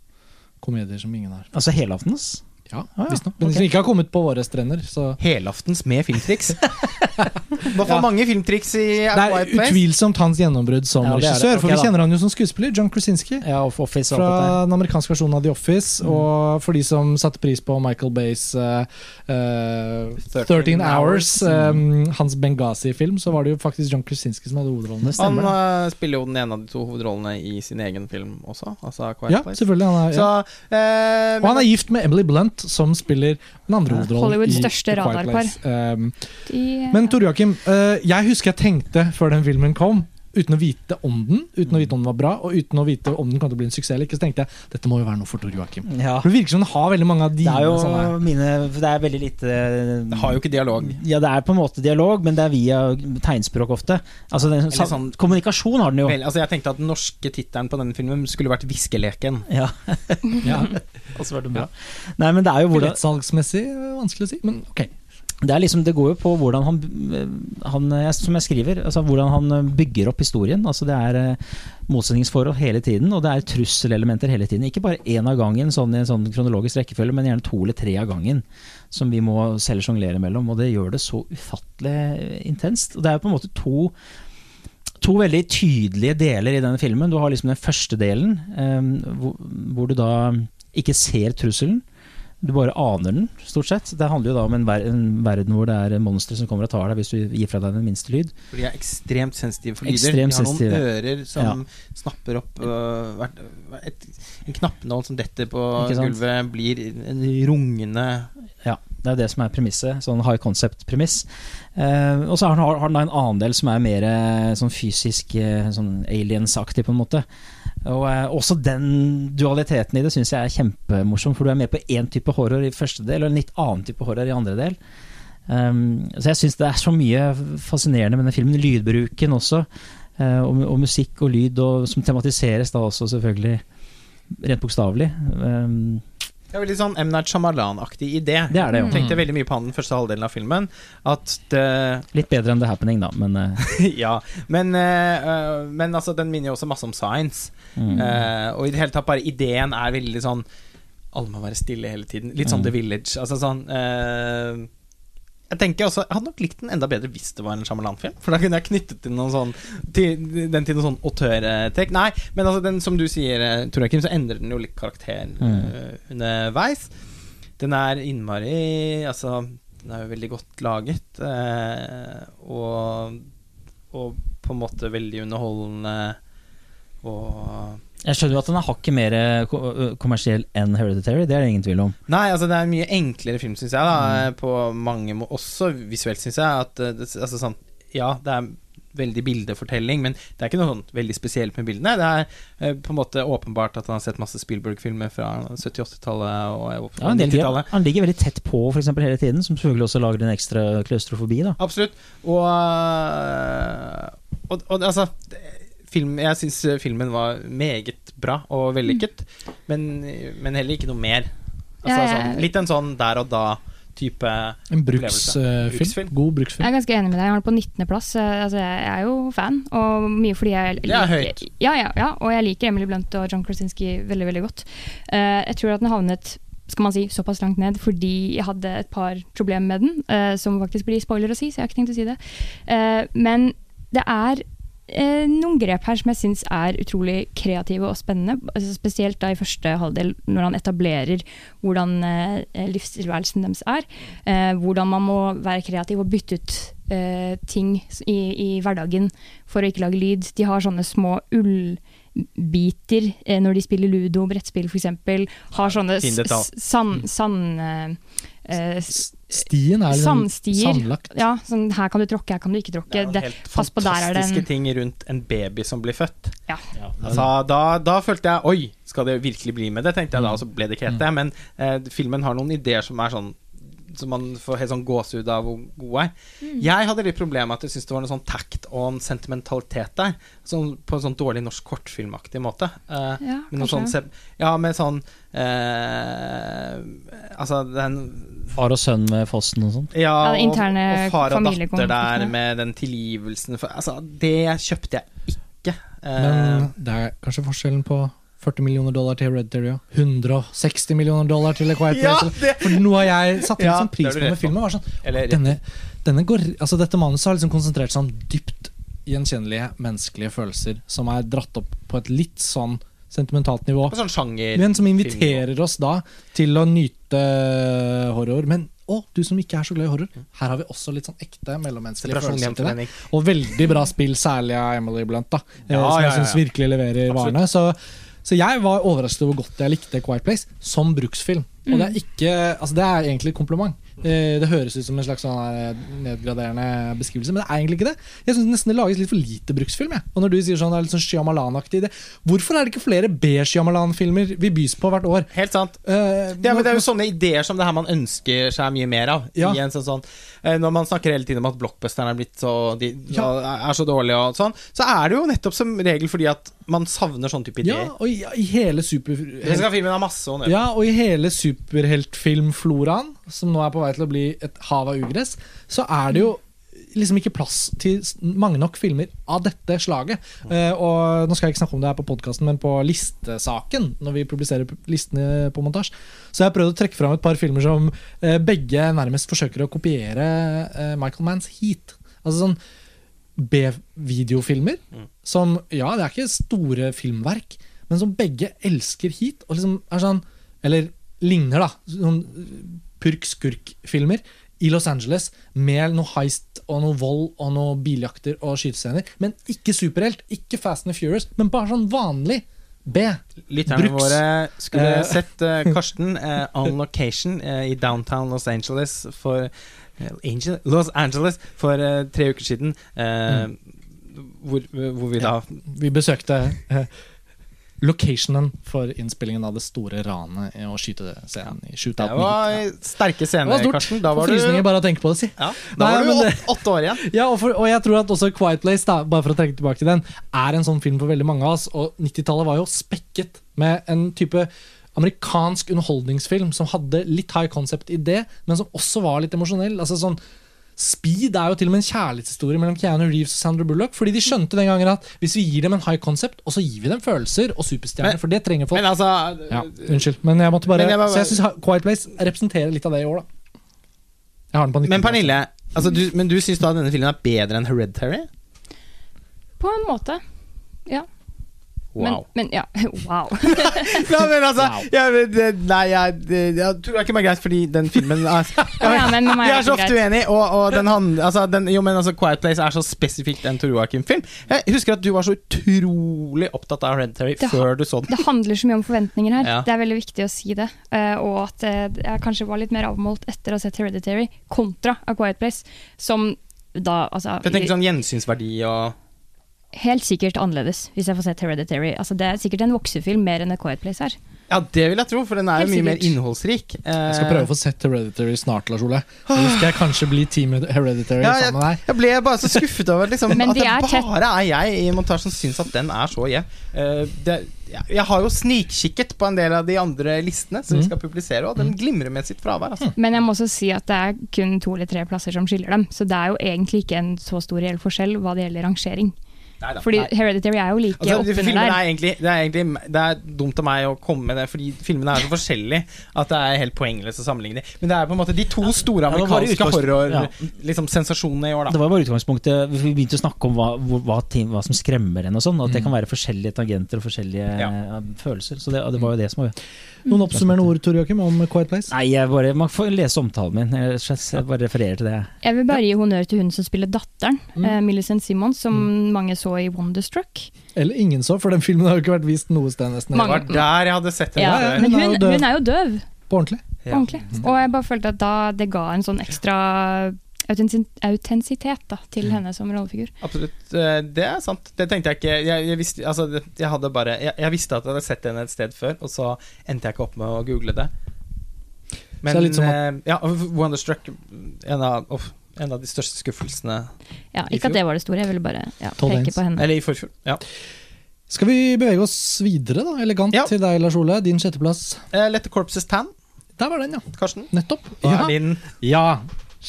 A: komedier som ingen har.
D: Altså helaftens?
A: Ja,
D: Ah, ja.
A: Men
D: okay.
A: som ikke har kommet på våre strender. Så
C: Helaftens med filmtriks. Hva for
A: Ja.
C: mange filmtriks i
A: det er utvilsomt hans gjennombrudd som
D: Ja,
A: regissør. Okay,
D: for
A: vi
D: da.
A: kjenner han jo som skuespiller. John Krasinski.
D: Ja, og Office.
A: Fra den amerikanske versjonen av The Office.
D: Mm.
A: Og for de som satte pris på Michael Bays uh, uh, 13
C: 13
A: Hours,
C: mm.
A: um, hans Benghazi-film, så var det jo faktisk John Krasinski som hadde
D: hovedrollene.
C: Han eh, spiller jo den ene av de to hovedrollene i sin egen film også. Altså Quiet
A: Ja,
C: Place.
A: selvfølgelig. Han er, ja.
C: Så, eh,
A: Og han er gift med Emily Blunt, som spiller den andre hovedrollen.
B: Hollywoods største radarpar.
A: Um,
B: De,
A: men Tor Joakim, eh, jeg husker jeg tenkte før den filmen kom, uten å vite om den, uten å vite om den var bra, og uten å vite om den kom til å bli en suksess eller ikke, så tenkte jeg dette må jo være noe for Tor Joakim.
D: Ja.
A: For Det virker som den har veldig mange av
D: Det er jo
A: sånne
D: mine Det er veldig lite
C: det har jo ikke dialog.
D: Ja, det er på en måte dialog, men det er via tegnspråk ofte. Altså
C: den, sånn-
D: Kommunikasjon har den jo.
C: Vel, altså jeg tenkte at Den norske tittelen på denne filmen skulle vært 'Hviskeleken'.
D: Ja.
A: ja,
D: Altså var det bra. Nei, men det er jo hvordan
A: Billettsalgsmessig eh, vanskelig å si, men ok.
D: Det liksom, det går jo på hvordan han, han Som jeg skriver, altså hvordan han bygger opp historien. Altså Det er eh, motsetningsforhold hele tiden, og det er trusselelementer hele tiden. Ikke bare én av gangen sånn i en sånn kronologisk rekkefølge, men gjerne to eller tre av gangen. Som vi må selv sjonglere mellom. Og det gjør det så ufattelig intenst. Og det er på en måte to to veldig tydelige deler i denne filmen. Du har liksom den første delen, eh, hvor, hvor du da ikke ser trusselen. Du bare aner den, stort sett. Det handler jo da om en, ver en verden hvor det er monstre som kommer og tar deg hvis du gir fra deg den minste lyd.
C: For de er ekstremt sensitive for lyder.
D: Ekstremt
C: de har noen
D: sensitive.
C: ører som snapper opp uh, hvert, et, En knappenål som detter på gulvet, blir en rungende
D: Ja, det er det som er premisset. Sånn high concept-premiss. Uh, og så har har den da en annen del som er mer eh, sånn fysisk, eh, sånn aliens-aktig, på en måte. Og eh, også den dualiteten i det syns jeg er kjempemorsom, for du er med på én type horror i første del, og en litt annen type horror i andre del. Um, så jeg syns det er så mye fascinerende med den filmen. Lydbruken også. uh, og, og musikk og lyd, og, som tematiseres da også, selvfølgelig. Rent bokstavelig. Um,
C: Det er veldig sånn M. Night Shyamalan-aktig idé.
D: det er det jo.
C: Tenkte veldig mye på han den første halvdelen av filmen. At det
D: Litt bedre enn The Happening, da, men uh...
C: Ja. Men, øh, men altså, den minner jo også masse om science.
D: mm.
C: Uh, og i det hele tatt bare ideen er veldig sånn Alle må være stille hele tiden. Litt sånn
D: Mm.
C: The Village. Altså sånn Jeg tenker også Jeg hadde nok likt den enda bedre hvis det var en Shyamalan-film. For da kunne jeg knyttet til noen sånn til, den til noe sånn autørtrekk. Nei, men altså den som du sier, eh, Tor Joakim, så endrer den jo litt karakter
D: Mm.
C: eh, underveis. Den er innmari Altså, den er jo veldig godt laget. eh, og, og på en måte veldig underholdende. Og
D: Jeg skjønner jo at den er hakket mer eh, kommersiell enn Hereditary, det er det ingen tvil om.
C: Nei, altså det er en mye enklere film, syns jeg. da På mange må Også visuelt, syns jeg. At eh, altså sånn Ja, det er veldig bildefortelling, men det er ikke noe sånn veldig spesielt med bildene. Det er eh, på en måte åpenbart at han har sett masse Spielberg-filmer fra 70-80-tallet og
D: Ja,
C: 90-tallet.
D: han ligger veldig tett på for eksempel, hele tiden, som selvfølgelig også lager en ekstra klaustrofobi. da.
C: Absolutt. Og, og, og altså film, Jeg syns filmen var meget bra og vellykket, men, men heller ikke noe mer. Altså,
B: Ja, ja.
C: Sånn, litt en sånn der og da-type
A: En bruksfilm.
C: Bruksfilm.
A: God
B: Jeg er ganske enig med deg. Jeg har den på 19.-plass. Altså, jeg er jo fan, og mye fordi jeg
C: Det er høyt.
B: Ja, ja, ja, og jeg liker Emily Blunt og John Krasinski veldig veldig godt. Uh, jeg tror at den havnet skal man si, såpass langt ned fordi jeg hadde et par problemer med den, uh, som faktisk blir spoiler å si, så jeg har ikke tenkt å si det. Uh, men det er eh, noen grep her som jeg syns er utrolig kreative og spennende. Altså, spesielt da i første halvdel, når han etablerer hvordan eh, livstilværelsen deres er. Eh, hvordan man må være kreativ og bytte ut eh, ting i, i hverdagen for å ikke lage lyd. De har sånne små ullbiter eh, når de spiller ludo, brettspill f.eks. Har sånne sand... sand eh,
A: Stien er liksom
B: Sandstier.
A: sandlagt.
B: ja, sånn her kan du tråkke, her kan du ikke
C: Det
B: tråkke.
C: er jo
B: Det,
C: helt
B: pass på, der er det
C: fantastiske ting rundt en baby som blir født.
B: ja.
C: Altså, da, da følte jeg Oi, skal det virkelig bli med det? Tenkte jeg da,
A: Mm.
C: og så ble det ikke helt det. Men eh, filmen har noen ideer som er sånn som man får helt sånn gåsehud av hvor god er. Jeg hadde litt problemer med at jeg syntes det var noe sånn takt og en sentimentalitet der. Sånn, på en sånn dårlig norsk kortfilmaktig måte. Uh,
B: Ja,
C: med sånn, ja, med sånn uh, Altså den
D: Far og sønn med fossen og sånn.
C: Ja,
B: Ja,
C: og, og far og datter der med den tilgivelsen for, Altså, det kjøpte jeg ikke. Uh,
A: Men det er kanskje forskjellen på 40 millioner dollar til Hereditary og 160 millioner dollar til A Quiet
C: Ja,
A: Place. For nå har jeg satt inn
C: Ja,
A: sånn pris på med filmen, var sånn
C: eller
A: denne, denne går, altså Dette manuset har liksom konsentrert seg om dypt gjenkjennelige menneskelige følelser som er dratt opp på et litt sånn sentimentalt nivå.
C: på sånn sjanger
A: Men som inviterer oss da til å nyte horror. Men å, du som ikke er så glad i horror, her har vi også litt sånn ekte mellommenneskelige følelser til det. Og veldig bra spill, særlig av Emily Blunt, da, eh,
C: Ja,
A: som jeg syns virkelig leverer varene. Så, så jeg var overrasket over hvor godt jeg likte Quiet Place som bruksfilm. Og det er ikke Altså, det er egentlig et kompliment. Eh, Det høres ut som en slags sånn nedgraderende beskrivelse, men det er egentlig ikke det. Jeg syns nesten det lages litt for lite bruksfilm. Jeg. Og når du sier sånn det er litt sånn Shyamalan-aktig Hvorfor er det ikke flere B-Shyamalan-filmer vi bys på hvert år?
C: Helt sant.
A: Uh,
C: Ja, men Det er jo sånne ideer som det her man ønsker seg mye mer av.
A: Ja.
C: Sånn, sånn, eh, når man snakker hele tiden om at blockbusteren er blitt så de,
A: Ja.
C: er så dårlig og sånn, så er det jo nettopp som regel fordi at man savner sånn type ideer.
A: ja, og i, i hele super...
C: Det skal filmen ha masse å.
A: Ja, og i hele superheltfilmfloraen, som nå er på vei til å bli et hav av ugress, så er det jo liksom ikke plass til mange nok filmer av dette slaget. Uh, og Nå skal jeg ikke snakke om det her på podkasten, men på listesaken, når vi publiserer listene på montasje. Så jeg har prøvd å trekke fram et par filmer som uh, begge nærmest forsøker å kopiere uh, Michael Manns Heat. Altså sånn B-videofilmer. Som, ja, det er ikke store filmverk, men som begge elsker Heat, Og liksom er sånn Eller ligner, da. Sånn purk-skurk-filmer i Los Angeles med noe heist og noe vold og noe biljakter og skytescener. Men ikke superhelt, ikke Fast and Furious, men bare sånn vanlig B.
C: Lytterne
A: Bruks.
C: våre skulle
A: Eh.
C: sett uh, Karsten uh, on location i downtown Los Angeles for Angel, Los Angeles for tre uker siden. Mm. hvor, hvor vi da
A: Vi besøkte locationen for innspillingen av det store ranet og skytescenen i
C: Det var
A: Ja.
C: sterke
A: Det
C: scener,
A: var.
C: Karsten. Da var du,
A: bare å tenke på det, si.
C: ja, da
A: Nei,
C: var du
A: det-
C: åtte år igjen.
A: Ja, og, for, og jeg tror at også Quiet Place, da, bare for å trekke tilbake til den, er en sånn film for veldig mange av oss. Og 90-tallet var jo spekket med en type amerikansk underholdningsfilm som hadde litt high concept i det, men som også var litt emosjonell. Altså sånn Speed er jo til og med en kjærlighetshistorie mellom Keanu Reeves og Sandra Bullock. Fordi de skjønte den gangen at hvis vi gir dem en high concept, og så gir vi dem følelser og superstjerner, for det trenger folk.
C: Men altså
A: ja, unnskyld, men jeg måtte bare,
C: Men jeg bare-
A: Så jeg syns Quiet Place representerer litt av det i år, da. Jeg har den på 19.
C: Men Pernille, altså, du, men du syns da denne filmen er bedre enn Hereditary?
B: På en måte. Ja.
C: Wow.
B: Men, men ja, wow.
C: Ja, men altså
A: Wow.
C: det, Nei, jeg, jeg tror det er ikke meg greit, fordi den filmen altså,
B: ja, men
C: Vi
B: er
C: så ofte
B: uenig
C: uenige, og, og den hand, altså, den, jo, men altså, Quiet Place er så spesifikt en Tor Joakim-film. Jeg husker at du var så utrolig opptatt av Hereditary
B: Det
C: før du så den.
B: Det handler så mye om forventninger her. Det er veldig viktig å si det. Uh, og at uh, jeg kanskje var litt mer avmålt etter å ha sett Hereditary kontra A Quiet Place, som da altså
C: jeg tenker sånn gjensynsverdi og
B: Helt sikkert annerledes, hvis jeg får sett Hereditary. Altså, det er sikkert en voksefilm mer enn A Quiet Place her.
C: Ja, det vil jeg tro, for den er jo mye mer
B: innholdsrik.
C: innholdsrik.
A: Jeg skal prøve å få sett Hereditary snart, Lars Ole. Så skal jeg kanskje bli Team Hereditary
C: Ja,
A: sammen med deg.
C: Jeg ble bare så skuffet over liksom, at
B: de
C: det
B: er tett.
C: bare er jeg i montasjen som syns at den er så jevn. Uh, jeg- har jo snikkikket på en del av de andre listene som vi
A: Mhm.
C: skal publisere, og den glimrer med sitt fravær. Altså.
B: Men jeg må også si at det er kun to eller tre plasser som skiller dem. Så det er jo egentlig ikke en så stor reell forskjell hva det gjelder rangering.
C: Neida,
B: Fordi
C: nei.
B: Hereditary er jo like
C: Altså, de
B: oppunder der.
C: er egentlig, det, er egentlig, det er dumt av meg å komme med det, fordi filmene er så forskjellige at det er helt poengløst å sammenligne dem. Men det er på en måte de to store amerikanske
D: utgangspunkt-
C: horror
D: ja.
C: liksom, i år,
D: Det var bare utgangspunktet Vi begynte å snakke om hva, hva, hva som skremmer en og sånn. At det kan være forskjellige tangenter og forskjellige
C: Ja.
D: følelser. Så det, det var jo det som var
A: Noen oppsummerende ord Tor Joakim, om Quiet Place?
D: Nei, jeg bare, man får lese omtalen min. Jeg, bare refererer til det.
B: Jeg vil bare gi honnør til hun som spiller datteren,
A: Mm.
B: eh, Millicent Simons, som mange så i Wonderstruck.
A: Eller ingen så, for den filmen har jo ikke vært vist noe sted nesten.
B: Mange-
C: Det var der jeg hadde sett henne
B: Ja, men
A: hun er
B: hun,
A: jo døv.
B: hun er jo døv,
A: På ordentlig.
C: Ja.
B: ordentlig. Og jeg bare følte at da det ga en sånn ekstra autentisitet da, til henne som rollefigur.
C: Absolutt, eh, det er sant. Det tenkte jeg ikke Jeg, jeg, visste, altså, jeg, hadde bare, jeg, jeg visste at jeg hadde sett henne et sted før, og så endte jeg ikke opp med å google det. Men
A: det som
C: eh, ja, Wonderstruck, en av, uff, en av de største skuffelsene
B: Ja,
C: I
B: ikke at det var det store, jeg ville bare ja, peke på henne.
C: Eller i forfjor. Ja.
A: Skal vi bevege oss videre, da? Elegant
C: Ja.
A: til deg, Lars Ole. Din sjetteplass.
C: Eh, Lette corpses tan,
A: Der var den, ja.
C: Karsten.
A: Nettopp. Ja.
C: er din
A: Ja,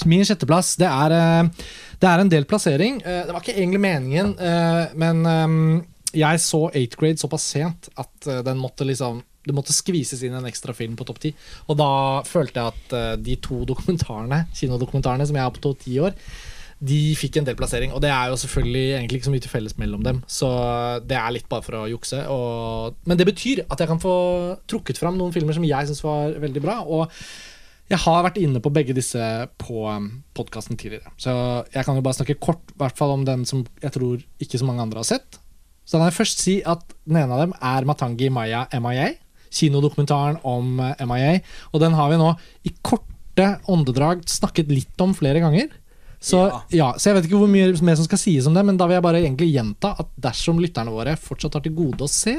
A: min sjetteplass. Det er, eh, det er en del plassering. Eh, Det var ikke egentlig meningen, eh, men jeg så 8th grade såpass sent at den måtte liksom det måtte skvises inn en ekstra film på topp ti. Og da følte jeg at de to dokumentarene, kinodokumentarene som jeg har på topp ti år, de fikk en del plassering. Og det er jo selvfølgelig egentlig ikke så mye til felles mellom dem, så det er litt bare for å jukse. Og, men det betyr at jeg kan få trukket fram noen filmer som jeg syns var veldig bra. Og jeg har vært inne på begge disse på podkasten tidligere. Så jeg kan jo bare snakke kort i hvert fall om den som jeg tror ikke så mange andre har sett. Så kan jeg først si at den ene av dem er Matangi Maya MIA. Kinodokumentaren om eh, MIA. Og den har vi nå i korte åndedrag snakket litt om flere ganger. Så,
C: Ja.
A: ja, så jeg vet ikke hvor mye mer som skal sies om det, men da vil jeg bare egentlig gjenta at dersom lytterne våre fortsatt har til gode å se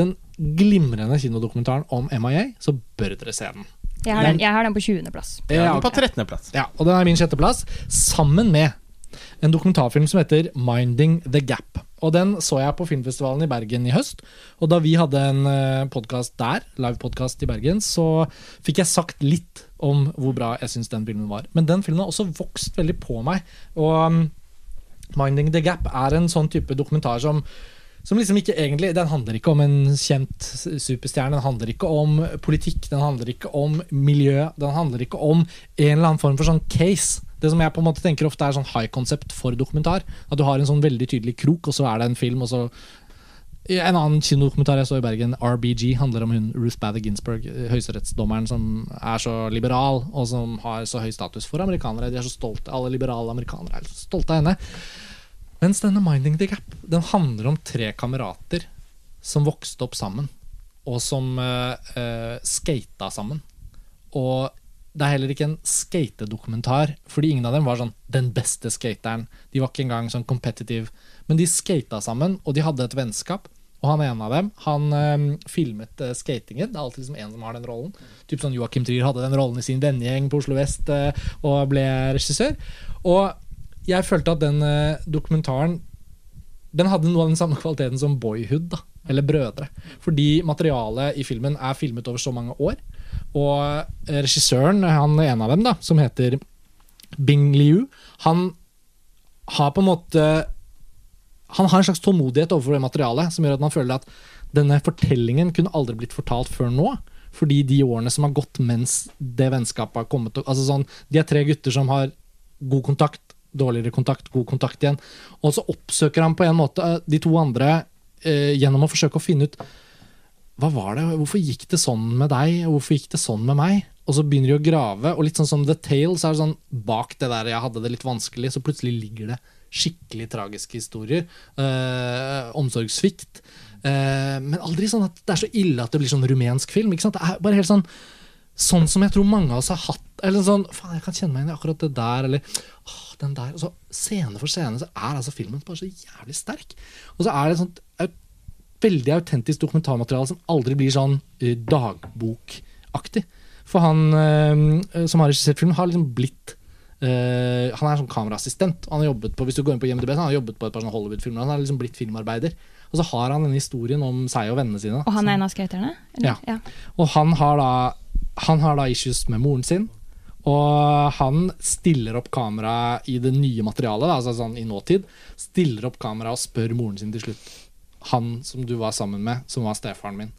A: den glimrende kinodokumentaren om MIA, så bør dere se den.
B: Jeg har den, jeg har den på 20.-plass.
C: Ja,
A: okay.
C: På 13.-plass.
A: Ja, og den er min sjetteplass, sammen med en dokumentarfilm som heter Minding the Gap. Og den så jeg på filmfestivalen i Bergen i høst. Og da vi hadde en podkast der, livepodkast i Bergen, så fikk jeg sagt litt om hvor bra jeg syns den filmen var. Men den filmen har også vokst veldig på meg. Og um, Minding the Gap er en sånn type dokumentar som som liksom ikke egentlig, Den handler ikke om en kjent superstjerne, den handler ikke om politikk, den handler ikke om miljø, den handler ikke om en eller annen form for sånn case. Det som jeg på en måte tenker ofte er sånn high concept for dokumentar. At du har en sånn veldig tydelig krok, og så er det en film, og så en annen kinodokumentar jeg så i Bergen, RBG, handler om hun Ruth Bather Ginsburg, høyesterettsdommeren som er så liberal, og som har så høy status for amerikanere. De er så stolte, Alle liberale amerikanere er så stolte av henne. Mens denne Minding the Gap den handler om tre kamerater som vokste opp sammen, og som uh, uh, skata sammen. Og det er heller ikke en skatedokumentar, fordi ingen av dem var sånn den beste skateren. De var ikke engang sånn competitive. Men de skata sammen, og de hadde et vennskap. Og han ene av dem han um, filmet uh, skatingen. Det er alltid liksom en som har den rollen. Typ sånn Joachim Trier hadde den rollen i sin vennegjeng på Oslo vest uh, og ble regissør. Og jeg følte at den uh, dokumentaren Den hadde noe av den samme kvaliteten som Boyhood, da, eller Brødre. Fordi materialet i filmen er filmet over så mange år. Og regissøren, han ene av dem, da, som heter Bing Liu, han har på en måte han har en slags tålmodighet overfor det materialet som gjør at man føler at denne fortellingen kunne aldri blitt fortalt før nå. Fordi de årene som har gått mens det vennskapet har kommet altså sånn, De er tre gutter som har god kontakt, dårligere kontakt, god kontakt igjen. Og så oppsøker han på en måte eh, de to andre eh, gjennom å forsøke å finne ut hva var det, Hvorfor gikk det sånn med deg, hvorfor gikk det sånn med meg? Og så begynner de å grave, og litt sånn som The Tale, så er det sånn bak det der jeg hadde det litt vanskelig, så plutselig ligger det skikkelig tragiske historier. Eh, omsorgssvikt. Eh, men aldri sånn at det er så ille at det blir sånn rumensk film. Det er bare helt sånn Sånn som jeg tror mange av oss har hatt. Eller sånn, faen, jeg kan kjenne meg igjen i akkurat det der, eller åh, den der. Og så Scene for scene så er altså filmen bare så jævlig sterk. Og så er det et sånt et veldig autentisk dokumentarmateriale som aldri blir sånn uh, dagbokaktig. For han uh, som har regissert filmen, har liksom blitt Uh, han er sånn kameraassistent. Han har jobbet på hvis du går inn på IMDb, han har jobbet på et par sånne Hollywood-filmer. Han har liksom blitt filmarbeider. Og så har han denne historien om seg og vennene sine.
B: Og han er en av skaterne?
A: Ja. ja. Og han har, da, han har da issues med moren sin. Og han stiller opp kamera i det nye materialet, da, altså sånn i nåtid. Stiller opp kamera og spør moren sin til slutt. Han som du var sammen med, som var stefaren min.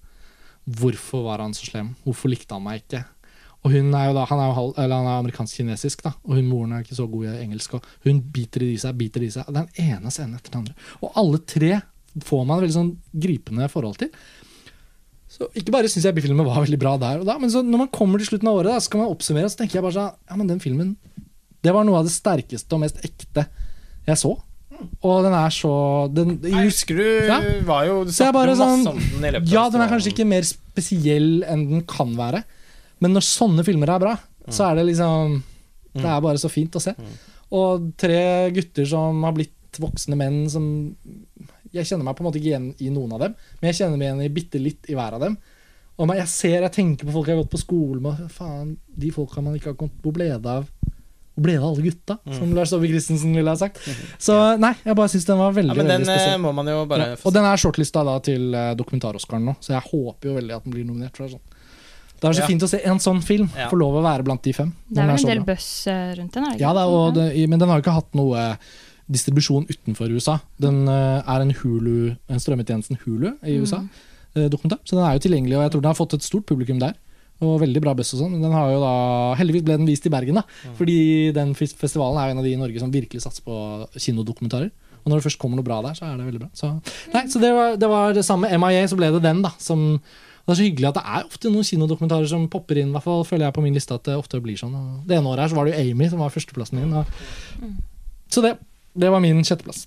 A: Hvorfor var han så slem? Hvorfor likte han meg ikke? Og hun er jo da, Han er, jo er amerikansk-kinesisk, da og hun moren er ikke så god i engelsk. og Hun biter i seg, biter i seg. Den ene scenen etter den andre. Og alle tre får man veldig sånn gripende forhold til. Så Ikke bare syns jeg filmen var veldig bra der og da, men så når man kommer til slutten av året, da, så kan man oppsummere, så tenker jeg bare sånn Ja, men den filmen Det var noe av det sterkeste og mest ekte jeg så. Og den er så den,
C: Jeg husker du ja. var jo Du
A: snakket jo masse om den i løpet av Ja, den er kanskje ikke mer spesiell enn den kan være. Men når sånne filmer er bra, så er det liksom Det er bare så fint å se. Og tre gutter som har blitt voksne menn som Jeg kjenner meg på en måte ikke igjen i noen av dem, men jeg kjenner meg igjen i bitte litt i hver av dem. Og jeg ser, jeg tenker på folk jeg har gått på skole med. Faen, de folka man ikke har kommet Hvor ble det av Hvor ble det av alle gutta? Som Lars Saabye Christensen ville ha sagt. Så nei, jeg bare syns den var veldig, ja, men den, spesiell.
C: Må man jo bare
A: ja. Og den er shortlista da til uh, Dokumentar-Oscaren nå, så jeg håper jo veldig at den blir nominert. For det er sånn det er så ja. fint å se en sånn film ja. få lov å være blant de fem.
B: Det er vel en del buzz eh, rundt den?
A: Ja, det, men den har jo ikke hatt noe distribusjon utenfor USA. Den uh, er en Hulu, en strømmetjenesten Hulu i USA. Mm. Dokumentar, Så den er jo tilgjengelig, og jeg tror den har fått et stort publikum der. Og veldig bra buss og sånn. Den har jo da, Heldigvis ble den vist i Bergen, da. Mm. Fordi den festivalen er jo en av de i Norge som virkelig satser på kinodokumentarer. Og når det først kommer noe bra der, så er det veldig bra. Så, nei, så det, var, det var det samme. MIA, så ble det den, da. Som det er så hyggelig at det er ofte noen kinodokumentarer som popper inn. I hvert fall føler jeg på min liste at det ofte blir sånn. det ene året her så var det jo Amy som var førsteplassen min. Og... Så det, det var min sjetteplass.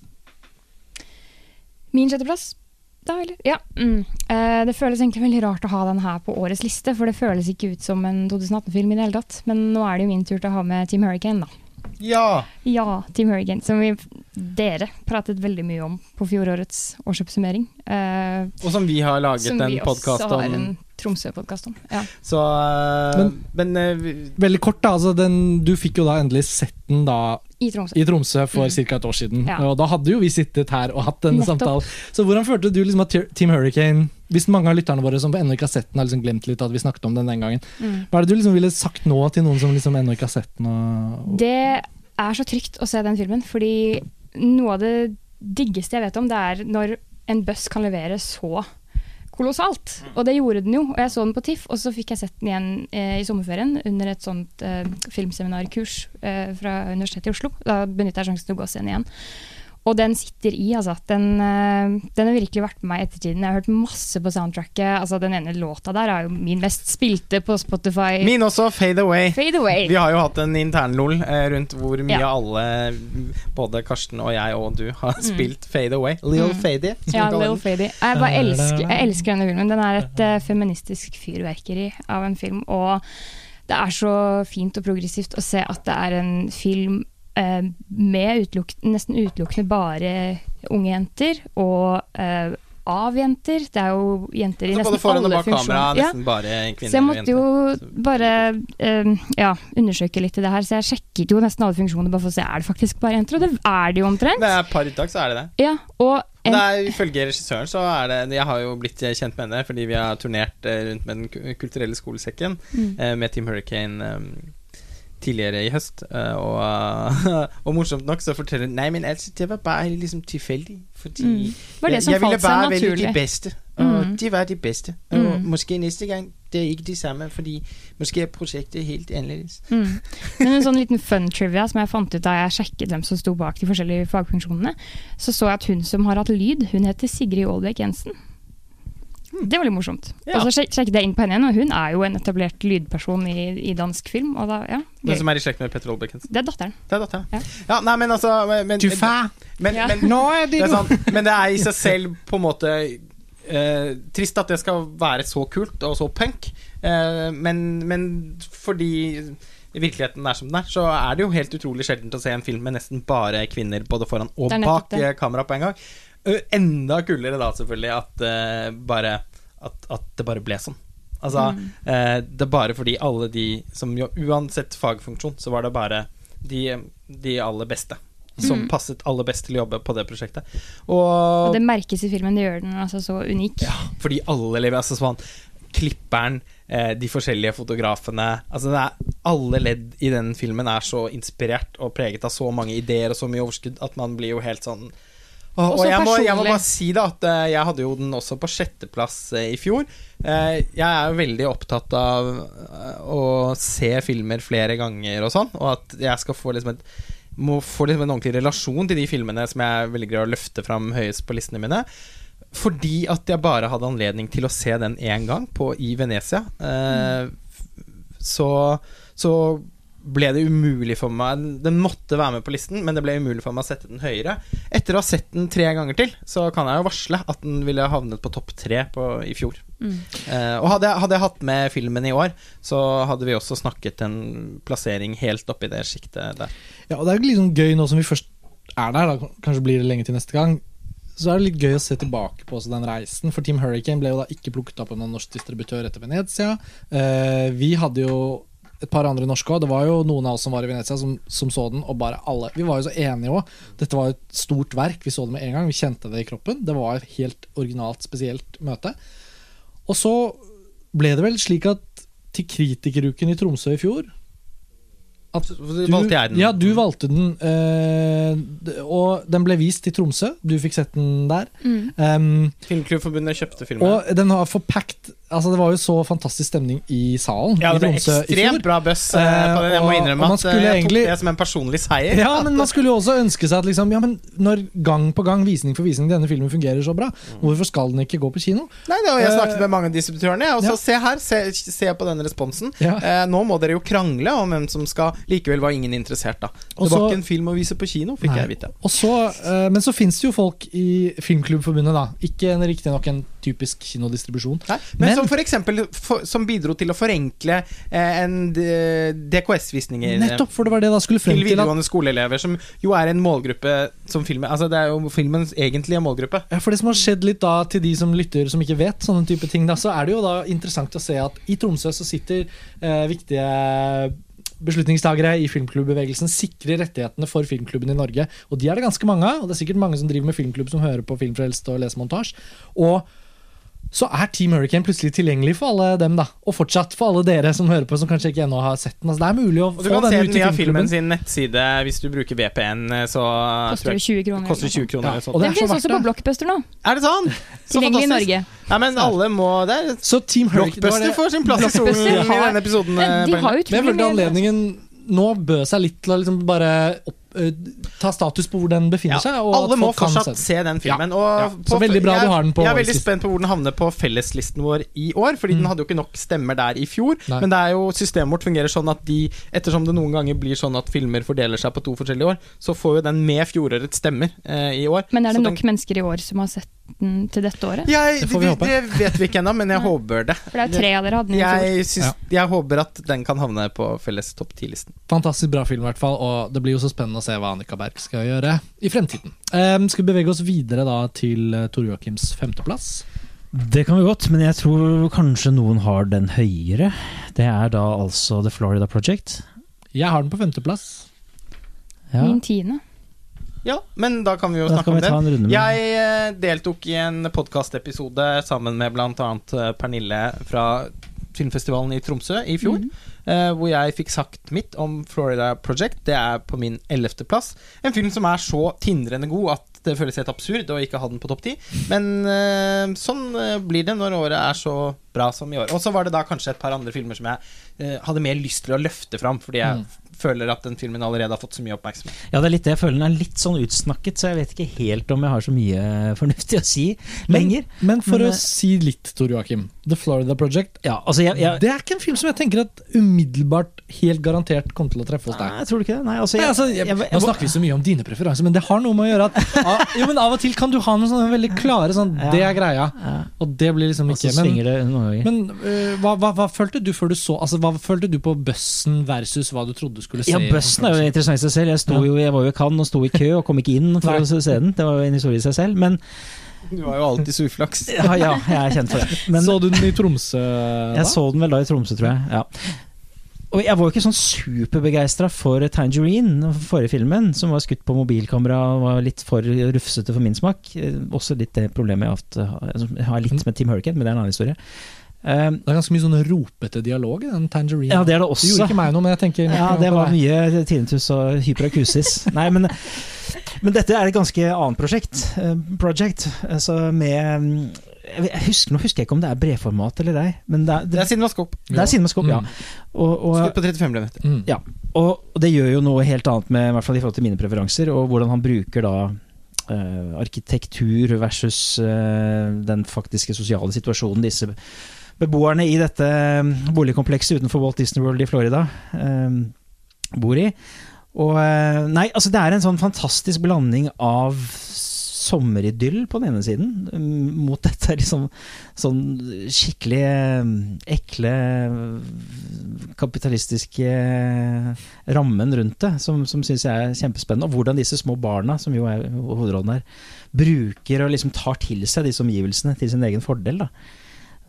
B: Min sjetteplass? Da, eller? Ja. Mm. Eh, det føles egentlig veldig rart å ha den her på årets liste, for det føles ikke ut som en 2018-film i det hele tatt. Men nå er det jo min tur til å ha med Team Hurricane, da.
C: Ja!
B: Ja, Team Hurricane, som vi, dere pratet veldig mye om på fjorårets årsoppsummering. Uh,
C: og som vi har laget en podkast om.
B: Som vi også har en Tromsø-podkast om. Ja.
C: Så, uh, men,
A: men uh, veldig kort, da. Altså den, du fikk jo da endelig sett den da
B: i Tromsø,
A: i Tromsø for mm. ca. et år siden. Ja. Og da hadde jo vi sittet her og hatt denne samtalen. Så hvordan følte du liksom at Team Hurricane Hvis mange av lytterne våre som ennå ikke har sett den, har liksom glemt litt at vi snakket om den den gangen, mm. hva er det du liksom ville sagt nå til noen som liksom ennå ikke har sett den? Og,
B: det er så trygt å se den filmen, fordi noe av det diggeste jeg vet om, det er når en buss kan levere så kolossalt. Og det gjorde den jo. Og jeg så den på TIFF, og så fikk jeg sett den igjen eh, i sommerferien under et sånt eh, filmseminarkurs eh, fra Universitetet i Oslo. Da benytta jeg sjansen til å gå og se den igjen. Og den sitter i, altså. Den, eh, den har virkelig vært med meg i ettertiden. Jeg har hørt masse på soundtracket. Altså, den ene låta der er jo min mest spilte på Spotify.
C: Min også, Fade Away.
B: Fade Away.
C: Vi har jo hatt en intern-lol eh, rundt hvor mye
B: Ja.
C: alle, både Karsten og jeg og du, har spilt Fade Away. Little
B: Mm.
C: Fady.
B: Ja, Little. Fady. Jeg bare elsker, jeg elsker denne filmen. Den er et eh, feministisk fyrverkeri av en film. Og det er så fint og progressivt å se at det er en film med utelukk, nesten utelukkende bare unge jenter, og eh, av jenter. Det er jo jenter i
C: Så
B: nesten
C: både foran og
B: alle
C: bak kamera,
B: funksjoner. Ja.
C: bare kvinner
B: Så jeg måtte jo bare eh, ja, undersøke litt i det her, så jeg sjekket jo nesten alle funksjoner bare for å se er det faktisk bare jenter, og det er det jo omtrent.
C: Det er par uttak, så er det det.
B: Ja, og en,
C: Det er, ifølge regissøren så er det Jeg har jo blitt kjent med henne fordi vi har turnert eh, rundt med Den kulturelle skolesekken
B: Mm.
C: eh, med Team Hurricane eh, tidligere i høst. eh, og, og morsomt nok så forteller hun Nei, men altså, det var bare liksom tilfeldig. Fordi
B: Mm. var det som
C: jeg ville bare velge de beste. Og
B: Mm.
C: de var de beste. Og
B: Mm.
C: måske neste gang det er ikke de samme, fordi måske er prosjektet helt annerledes.
B: Mm. Men en sånn liten fun trivia som jeg fant ut da jeg sjekket hvem som sto bak de forskjellige fagfunksjonene, så så jeg at hun som har hatt lyd, hun heter Sigrid Aalbæk Jensen. Det var litt morsomt.
C: Ja.
B: Og så sjek- sjekket jeg inn på henne igjen, og hun er jo en etablert lydperson i, i dansk film. Og da, ja,
C: Den som er i slekt med Petter Olbecken.
B: Det er datteren.
C: Det er datteren.
B: Ja.
C: Ja, nei, men altså men, men,
A: Du fa!
C: men, men,
A: er
C: Det
A: det
C: er sant, men det er i seg selv på en måte eh, trist at det skal være så kult og så punk. Eh, men, men fordi virkeligheten er som den er, så er det jo helt utrolig sjeldent å se en film med nesten bare kvinner både foran og
B: er
C: bak kamera på en gang. Eh, enda kulere da, selvfølgelig, at, uh, bare, at, at det bare ble sånn. Altså,
B: Mm.
C: eh, det er bare fordi alle de som jo Uansett fagfunksjon, så var det bare de, de aller beste som
B: Mm.
C: passet aller best til å jobbe på det prosjektet.
B: Og
C: Og,
B: det merkes i filmen, det gjør den altså så unik.
C: ja, fordi alle lever altså sånn Klipperen, eh, de forskjellige fotografene Altså er Alle ledd i den filmen er så inspirert og preget av så mange ideer og så mye overskudd at man blir jo helt sånn og,
B: Og
C: jeg, må, jeg må bare si da at eh, jeg hadde jo den også på sjetteplass eh, i fjor. Eh, jeg er jo veldig opptatt av å se filmer flere ganger og sånn, og at jeg skal få liksom et må få liksom en ordentlig relasjon til de filmene som jeg velger å løfte fram høyest på listene mine. Fordi at jeg bare hadde anledning til å se den én gang på, i Venezia. Eh, så, så ble det umulig for meg Den måtte være med på listen, men det ble umulig for meg å sette den høyere. Etter å ha sett den tre ganger til, så kan jeg jo varsle at den ville havnet på topp tre på, i fjor.
B: Mm.
C: Eh, og hadde jeg, hadde jeg hatt med filmen i år, så hadde vi også snakket en plassering helt oppi det sjiktet der.
A: Ja, og det er jo sånn gøy nå som vi først er der, da, kanskje blir det lenge til neste gang. Så er det litt gøy å se tilbake på også den reisen, for Team Hurricane ble jo da ikke plukket opp av noen norsk distributør etter Venezia. Eh, vi hadde jo et par andre norske òg. Det var jo noen av oss som var i Venezia, som, som så den, og bare alle Vi var jo så enige òg. Dette var et stort verk. Vi så det med en gang. Vi kjente det i kroppen. Det var et helt originalt, spesielt møte. Og så ble det vel slik at til kritikeruken i Tromsø i fjor at
C: du, valgte jeg den.
A: Ja, du valgte den. Øh, og den ble vist i Tromsø. Du fikk sett den der.
B: Mm.
A: Um,
C: Filmklubbforbundet kjøpte filmen.
A: og den har forpakt Altså, det var jo så fantastisk stemning i salen
C: ja, det ble ekstremt bra buzz eh, på den. Jeg må innrømme at eh, jeg
A: egentlig-
C: tok det som en personlig seier.
A: Ja, men man skulle jo også ønske seg at liksom, ja, men når gang på gang, visning for visning, denne filmen fungerer så bra,
C: Mm.
A: hvorfor skal den ikke gå på kino?
C: Nei, det var Jeg
A: Eh,
C: snakket med mange av distributørene. Og så
A: ja.
C: se her, se, se på den responsen.
A: Ja.
C: Eh, nå må dere jo krangle om hvem som skal Likevel var ingen interessert, da.
A: Det
C: Det var ikke en film å vise på kino, fikk
A: Nei.
C: jeg vite.
A: Og så, eh, men så fins det jo folk i Filmklubbforbundet, da. Ikke riktignok en typisk kinodistribusjon.
C: Nei, men,
A: Men-
C: som for eksempel for, Som bidro til å forenkle eh, en DKS-visninger
A: Nettopp, for det var det da skulle frem
C: til videregående skoleelever, som jo er en målgruppe som filmen Altså, det er jo filmens egentlige målgruppe.
A: Ja, for det som har skjedd litt da til de som lytter som ikke vet sånne type ting, da, så er det jo da interessant å se at i Tromsø så sitter eh, viktige beslutningstagere i filmklubbbevegelsen sikrer rettighetene for filmklubben i Norge. Og de er det ganske mange av, og det er sikkert mange som driver med filmklubb som hører på Filmfrelst og leser montasje. Og så er Team Hurricane plutselig tilgjengelig for alle dem. da Og fortsatt for alle dere som hører på som kanskje ikke ennå har sett den. Altså, det er mulig å
C: Og du kan se den
A: ut i
C: via filmen sin nettside hvis du bruker VPN. Så
B: Koster det 20 kroner?
C: koster 20 kroner.
A: Ja, og det
B: Den finnes også på. Blockbuster nå.
C: Er det sånn?
B: Tilgjengelig i. Norge.
C: Ja, men alle må Det er
A: Så Team Hurricane
C: Blockbuster får sin plass i
B: solen
C: i denne episoden.
B: Men
C: eh,
B: de
C: Bjørn.
B: har
A: Men jeg
B: utrolig
A: følte
B: mye
A: anledningen nå bød seg litt til å liksom bare opp, eh, ta status på hvor den befinner
C: Ja,
A: seg. Og
C: alle
A: at
C: må fortsatt
A: se den.
C: se den filmen.
A: Ja,
C: på-
A: Så veldig bra
C: jeg,
A: du har den på
C: Jeg er veldig spent på hvor den havner på felleslisten vår i år. Fordi den
A: Mm.
C: hadde jo ikke nok stemmer der i fjor.
A: Nei.
C: Men det er jo systemet vårt fungerer sånn at de Ettersom det noen ganger blir sånn at filmer fordeler seg på to forskjellige år, så får jo den med fjorårets stemmer eh, i år.
B: Men er det
C: Så
B: nok
C: den,
B: mennesker i år som har sett den til dette året?
C: jeg,
A: Det får vi
C: det,
A: håpe.
C: det vet vi ikke ennå, men jeg håper det.
B: For det er tre av dere hadde den i fjor.
C: Jeg, syns, jeg håper at den kan havne på felles topp ti-listen.
A: Fantastisk bra film, i hvert fall. Og det blir jo så spennende å se hva Annika Berg skal gjøre i fremtiden. Um, skal vi bevege oss videre da til uh, Tor Joakims femteplass?
D: Det kan vi godt, men jeg tror kanskje noen har den høyere. Det er da altså The Florida Project.
A: Jeg har den på femteplass.
D: Ja,
B: Min tiende.
C: Ja, men da kan vi jo
D: da
C: snakke om den. Jeg eh, deltok i en podkastepisode sammen med bl.a. Pernille fra filmfestivalen i Tromsø i fjor.
B: Mm.
C: Uh, hvor jeg fikk sagt mitt om Florida Project. Det er på min ellevteplass. En film som er så tindrende god at det føles helt absurd å ikke ha den på topp ti. Men uh, sånn eh, blir det når året er så bra som i år. Og så var det da kanskje et par andre filmer som jeg uh, hadde mer lyst til å løfte fram, fordi jeg
A: Mm.
C: Føler at den filmen allerede har fått så mye oppmerksomhet.
D: Ja, det er litt det jeg føler. Den er litt sånn utsnakket, så jeg vet ikke helt om jeg har så mye fornuftig å si lenger.
A: Men for
D: Men,
A: å si litt, Tor Joakim. The Florida Project.
D: Ja, altså jeg, jeg,
A: Det er ikke en film som jeg tenker at umiddelbart, helt garantert, kommer til å treffe hos deg.
D: Nei, tror du ikke det? Nei, altså,
A: Nei, altså, jeg,
D: jeg- jeg-
A: nå snakker vi så mye om dine preferanser, men det har noe med å gjøre at jo, men av og til kan du ha noen sånne veldig klare sånn
D: Ja.
A: Det er greia.
D: Ja,
A: Og det blir liksom ikke Men,
D: det noen ganger.
A: men uh, hva, hva, hva følte du før du så Altså, Hva følte du på bussen versus hva du trodde du skulle se?
D: Ja,
A: Bøssen
D: Bussen er jo interessant i seg selv. Jeg, jo, jeg var jo i Cannes og sto i kø og kom ikke inn for
A: Nei.
D: å se den. Det var jo en historie i seg selv. Men
C: Du har jo alltid så uflaks.
D: ja, ja, jeg er kjent for det. Men
A: så du den i Tromsø da?
D: jeg så den vel da i Tromsø, tror jeg. Ja. Og jeg var jo ikke sånn superbegeistra for Tangerine, forrige filmen, som var skutt på mobilkamera og var litt for rufsete for min smak. Eh, Også litt det problemet Jeg har litt med Team Hurricane, men det er en annen historie. Eh,
A: Det er ganske mye sånn ropete dialog i den Tangerine.
D: Ja, det er det også.
A: Det gjorde ikke meg noe, men jeg tenker
D: Ja, det var mye tinnitus og hyperakusis. Nei, men, men dette er et ganske annet prosjekt. eh, project. Altså med mm, jeg husker, Nå husker jeg ikke om det er brevformat eller ei, men det er,
C: Det
D: det,
C: er Cinemascope.
D: det er Cinemascope, ja.
A: ja.
D: Og, og,
C: Skutt på 35 mm.
A: Mm.
D: ja. Og, og det gjør jo noe helt annet med, i hvert fall i forhold til mine preferanser, og hvordan han bruker da uh, arkitektur versus uh, den faktiske sosiale situasjonen disse beboerne i dette eh, boligkomplekset utenfor Walt Disney World i Florida eh, bor i. Og eh, Nei, altså det er en sånn fantastisk blanding av sommeridyll på den ene siden, mm, mot dette liksom sånn skikkelig ekle kapitalistiske rammen rundt det, som, som syns jeg er kjempespennende. Og hvordan disse små barna, som jo er hovedrollen her, bruker og liksom tar til seg disse omgivelsene til sin egen fordel. da.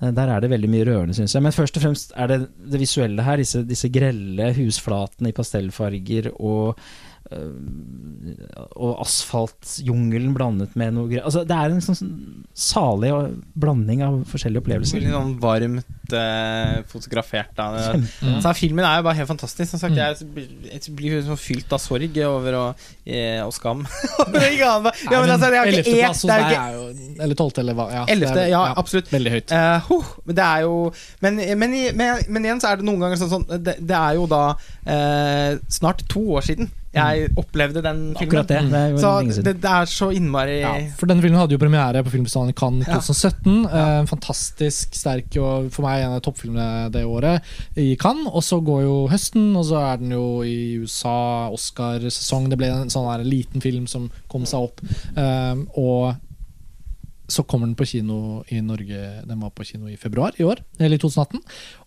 D: Eh, Der er det veldig mye rørende, syns jeg. Men først og fremst er det det visuelle her. Disse, disse grelle husflatene i pastellfarger og og asfaltjungelen blandet med noe greier. Altså, det er en sånn salig blanding av forskjellige opplevelser.
C: Veldig sånn varmt eh, fotografert. Da.
A: Mm.
C: Så filmen er jo bare helt fantastisk. Som sagt,
A: Mm.
C: jeg, jeg blir sånn fylt av sorg over å, eh, og skam. Ja, men altså, det er jo ikke
A: Ellevteplass
C: et,
A: hos
C: det
A: deg
C: jo ikke
A: jo Eller tolvte, eller hva. Ja,
C: Ellevte,
A: det er-
C: ja, absolutt.
A: Veldig høyt.
C: Uh, huh, men det er jo men, men, men, men igjen så er det noen ganger sånn, sånn det, det er jo da eh, snart to år siden jeg opplevde den filmen.
D: Akkurat det. Det er
C: Så det, det er så innmari
A: Ja, for denne filmen hadde jo premiere på Filmfestivalen i Cannes i
C: Ja.
A: 2017. Eh, fantastisk sterk og for meg en av toppfilmene det året i Cannes. Og så går jo høsten, og så er den jo i USA, Oscar-sesong. Det ble en sånn der liten film som kom seg opp. Eh, og så kommer den på kino i Norge. Den var på kino i februar i år, eller i 2018.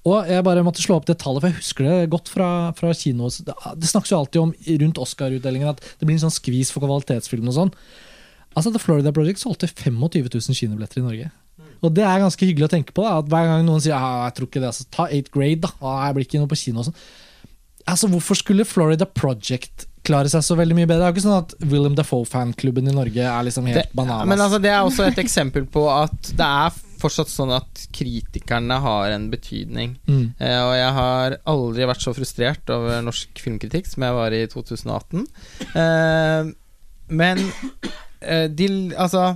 A: Og jeg bare måtte slå opp det tallet, for jeg husker det godt fra, fra kino. Det, snakkes jo alltid om rundt Oscar-utdelingen at det blir en sånn skvis for kvalitetsfilm og sånn. Altså The Florida Project solgte 25 000 kinobilletter i Norge. Og det er ganske hyggelig å tenke på. Da, at Hver gang noen sier ah, jeg tror ikke det, altså, ta 8th grade, da. Ah, jeg blir ikke noe på kino og sånn. Altså, Hvorfor skulle Florida Project klare seg så veldig mye bedre? Det er jo ikke sånn at William Dafoe-fanklubben i Norge er liksom helt
C: det,
A: bananas.
C: Men altså, det er også et eksempel på at det er fortsatt sånn at kritikerne har en betydning.
A: Mm.
C: Eh, og jeg har aldri vært så frustrert over norsk filmkritikk som jeg var i 2018. Eh, men eh, de Altså,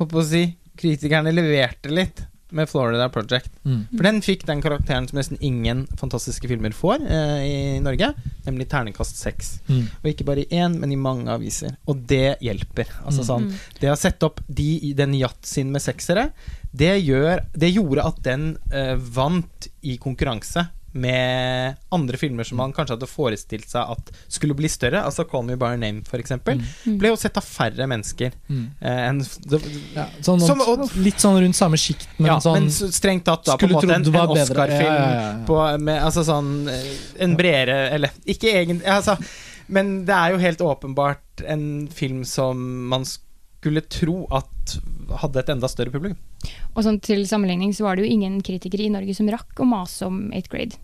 C: holdt på å si Kritikerne leverte litt med Florida Project.
A: Mm.
C: For den fikk den karakteren som nesten ingen fantastiske filmer får eh, i Norge, nemlig terningkast seks.
A: Mm.
C: Og ikke bare i én, men i mange aviser. Og det hjelper. Altså
A: Mm.
C: sånn Det å sette opp de den yatzien med seksere, det, gjør, det gjorde at den eh, vant i konkurranse med andre filmer som man kanskje hadde forestilt seg at skulle bli større. Altså Call Me By Your Name, for eksempel.
B: Mm.
C: Ble jo sett av færre mennesker.
A: Mm.
C: Eh, enn det,
A: Ja, sånn,
C: Som- og-
A: litt sånn rundt samme sjikt, men
C: ja,
A: sånn
C: men strengt tatt da på en
A: Skulle
C: måte en,
A: det var
C: en. Oscar-film
A: Ja, ja, ja, ja.
C: med, Altså sånn eh, En bredere Eller ikke egentlig altså, Men det er jo helt åpenbart en film som man skulle tro at hadde et enda større publikum.
B: Og sånn til sammenligning så var det jo ingen kritikere i Norge som rakk å mase om 8th grade.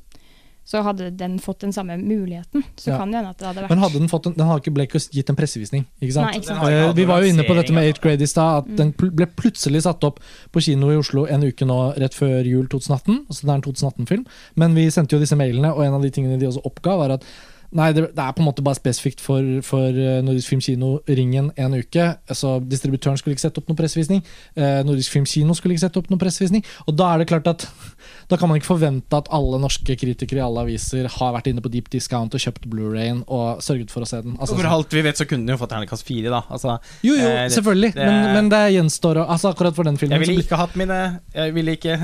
B: Så hadde den fått den samme muligheten, så
A: Ja.
B: kan det hende at det hadde vært
A: Men hadde den fått en, den hadde ikke Blake gitt en pressevisning, ikke sant?
B: Nei, ikke sant.
C: Ikke
A: Eh, vi var jo inne på dette med 8th grade i stad, at den ble plutselig satt opp på kino i Oslo en uke nå rett før jul 2018. Altså det er en 2018-film. Men vi sendte jo disse mailene, og en av de tingene de også oppga, var at Nei, det, det er på en måte bare spesifikt for, for eh, Nordisk Filmkino Ringen en uke. Altså, Distributøren skulle ikke sette opp noen pressevisning. Eh, Nordisk Filmkino skulle ikke sette opp noen pressevisning. Og da er det klart at da kan man ikke forvente at alle norske kritikere i alle aviser har vært inne på deep discount og kjøpt Blu-rayen og sørget for å se den. Altså,
C: For alt vi vet, så kunne den jo fått terningkast fire, da. Altså,
A: jo, jo,
C: Eh, det-
A: selvfølgelig,
C: det-
A: men, men det gjenstår å Altså Akkurat for den filmen
C: jeg ville ikke hatt mine Jeg ville ikke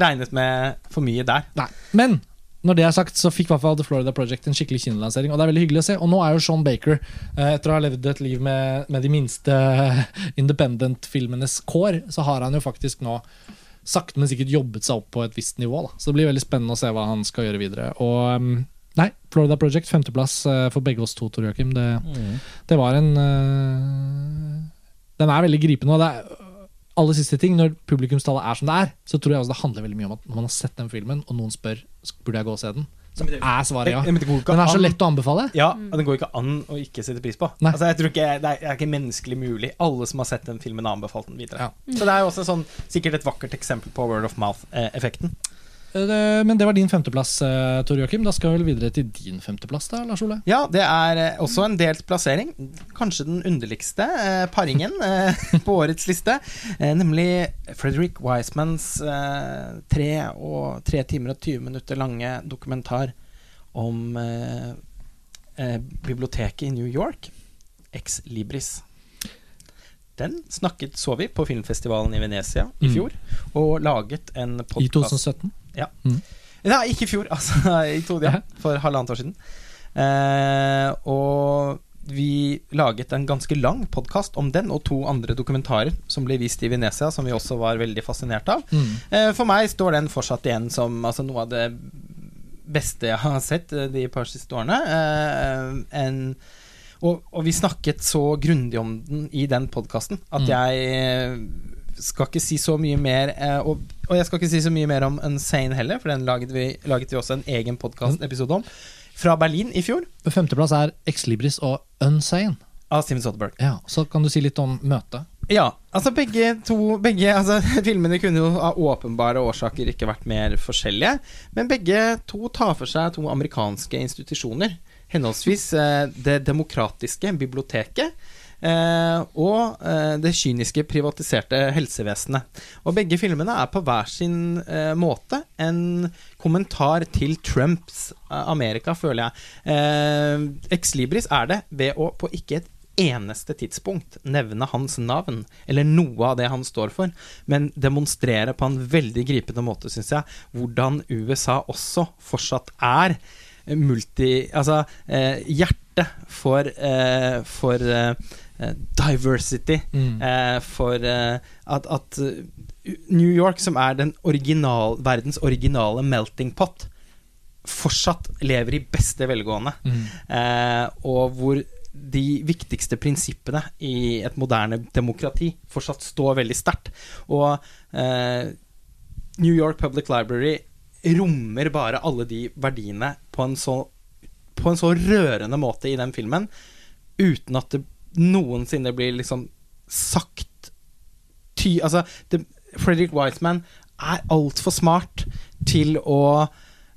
C: regnet med for mye der.
A: Nei. Men når det er sagt, så fikk i hvert fall The Florida Project en skikkelig kinolansering. Og det er veldig hyggelig å se. Og nå er jo Sean Baker, eh, etter å ha levd et liv med, med de minste independent-filmenes kår, så har han jo faktisk nå sakte, men sikkert jobbet seg opp på et visst nivå. Da. Så det blir veldig spennende å se hva han skal gjøre videre. Og um, nei, Florida Project, femteplass eh, for begge oss to, Tor Joakim. Det, det var en eh, Den er veldig gripende. Og det er aller siste ting, når publikumstallet er som det er, så tror jeg også det handler veldig mye om at når man har sett den filmen, og noen spør burde jeg gå og se den, så er svaret ja. Den er så lett å anbefale.
C: Ja, og den går ikke an å ikke sette pris på. Altså, jeg tror ikke, Det er, ikke menneskelig mulig. Alle som har sett den filmen, har anbefalt den videre.
A: Ja.
C: Så det er jo også sånn, sikkert et vakkert eksempel på word of mouth-effekten.
A: Eh, Men det var din femteplass, eh, Tor Joakim. Da skal vi vel videre til din femteplass, da, Lars Ole?
C: Ja, det er eh, også en delt plassering. Kanskje den underligste eh, paringen eh, på årets liste. Eh, nemlig Frederick Wisemans eh, tre, og, tre timer og 20 minutter lange dokumentar om eh, eh, biblioteket i New York, Ex Libris. Den snakket så vi på filmfestivalen i Venezia i
A: Mm.
C: fjor, og laget en
A: I
C: podkast
A: 2017.
C: Nei, ikke i fjor, altså. I to, ja, for halvannet år siden. Eh, og vi laget en ganske lang podkast om den og to andre dokumentarer som ble vist i Venezia, som vi også var veldig fascinert av.
A: Mm.
C: Eh, for meg står den fortsatt igjen som altså, noe av det beste jeg har sett eh, de par siste årene. Eh, en, og, og vi snakket så grundig om den i den podkasten at
A: Mm.
C: jeg eh, skal ikke si så mye mer eh, og, og jeg skal ikke si så mye mer om Unsane heller, for den laget vi, laget vi også en egen podkastepisode om. Fra Berlin i fjor,
A: Femteplass er Ex Libris og Unsane.
C: av Steven Soderberg.
A: Ja, Så kan du si litt om møtet.
C: Ja, altså begge to begge, altså, Filmene kunne jo av åpenbare årsaker ikke vært mer forskjellige. Men begge to tar for seg to amerikanske institusjoner. Henholdsvis eh, det demokratiske biblioteket og eh, det kyniske privatiserte helsevesenet. Og begge filmene er på hver sin eh, måte en kommentar til Trumps eh, Amerika, føler jeg. Eh, Ex Libris er det ved å på ikke et eneste tidspunkt nevne hans navn, eller noe av det han står for, men demonstrere på en veldig gripende måte, syns jeg, hvordan USA også fortsatt er multi... Altså eh, hjertet for, eh, for eh, diversity.
A: Mm.
C: Eh, for eh, at, at eh, New York, som er den original, verdens originale melting pot, fortsatt lever i beste velgående.
A: Mm.
C: Eh, og hvor de viktigste prinsippene i et moderne demokrati fortsatt står veldig sterkt. Og eh, New York Public Library rommer bare alle de verdiene på en så, på en så rørende måte i den filmen, uten at det noensinne blir liksom sagt ty... Altså, det, Fredrik Wiseman er altfor smart til å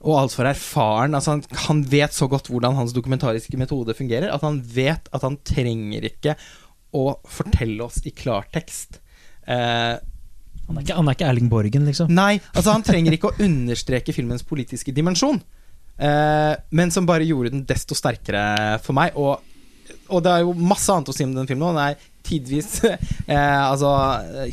C: og altfor erfaren. Altså han, han vet så godt hvordan hans dokumentariske metode fungerer, at han vet at han trenger ikke å fortelle oss i klartekst. Eh,
D: Han er ikke, han er ikke Erling Borgen, liksom.
C: Nei, altså han trenger ikke å understreke filmens politiske dimensjon, eh, men som bare gjorde den desto sterkere for meg. Og, og det er jo masse annet å si om den filmen, den er tidvis eh, altså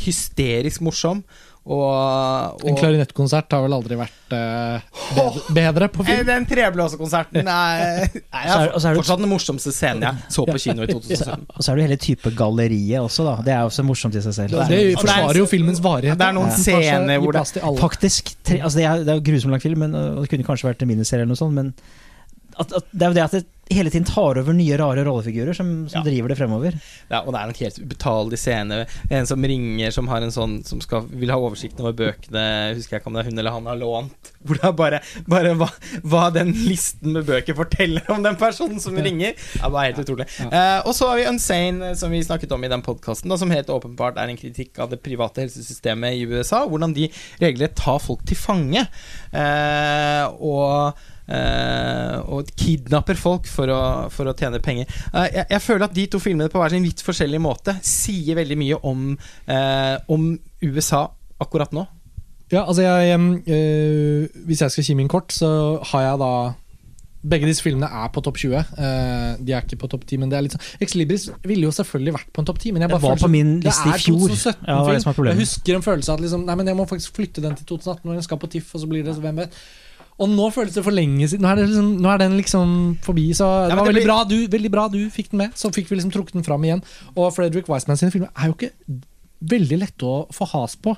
C: hysterisk morsom. Og,
A: En
C: og
A: klarinettkonsert har vel aldri vært uh, bedre, bedre på
C: Eh,
A: film.
C: Den treblåsekonserten er, er,
D: er- er
C: fortsatt den morsomste scenen jeg så på kino i
D: Så,
C: 2017.
D: og så er det hele type galleriet også, da. Det er også morsomt i seg selv.
A: Det,
C: det er-
A: forsvarer jo filmens varighet.
C: Det er noen
A: Ja.
C: scener hvor det-.
D: Faktisk, tre, altså det, er, det er jo grusomt lang film, men, og det kunne kanskje vært en miniserie eller noe sånt, men at, at det er jo det at det hele tiden tar over nye, rare rollefigurer som, som
C: Ja.
D: driver det fremover.
C: Ja, og det er nok helt ubetalelig scene. En som ringer, som har en sånn Som skal, vil ha oversikten over bøkene. Husker jeg ikke om det er hun eller han har lånt. Hvor det er bare, bare hva, hva den listen med bøker forteller om den personen som ringer. Ja, det er helt utrolig. Uh, og så har vi Unsane, som vi snakket om i den podkasten, som helt åpenbart er en kritikk av det private helsesystemet i USA. Hvordan de regelrett tar folk til fange. Uh, og og kidnapper folk for å, for å tjene penger. Eh, jeg, jeg føler at de to filmene på hver sin vidt forskjellig måte sier veldig mye om, eh, om USA akkurat nå.
A: Ja, altså jeg eh, Hvis jeg skal kime inn kort, så har jeg da begge disse filmene er på topp 20. Eh, de er ikke på topp 10, men det er litt sånn Ex Libris ville jo selvfølgelig vært på en topp 10, men jeg
D: Det
A: bare
D: var
A: føler
D: på
A: sånn-
D: min
A: det
D: liste i
A: er
D: fjor.
A: 2017
D: Ja, det er det er.
A: Jeg husker en følelse av at liksom, Nei, men jeg må faktisk flytte den til 2018 når den skal på TIFF, og så blir det så hvem vet. Og nå føles det for lenge siden. Nå er, liksom, nå er den liksom forbi. Så det var veldig, bra du, veldig bra du fikk den med. Så fikk vi liksom trukket den fram igjen. Og Frederick Wiseman sine filmer er jo ikke veldig lette å få has på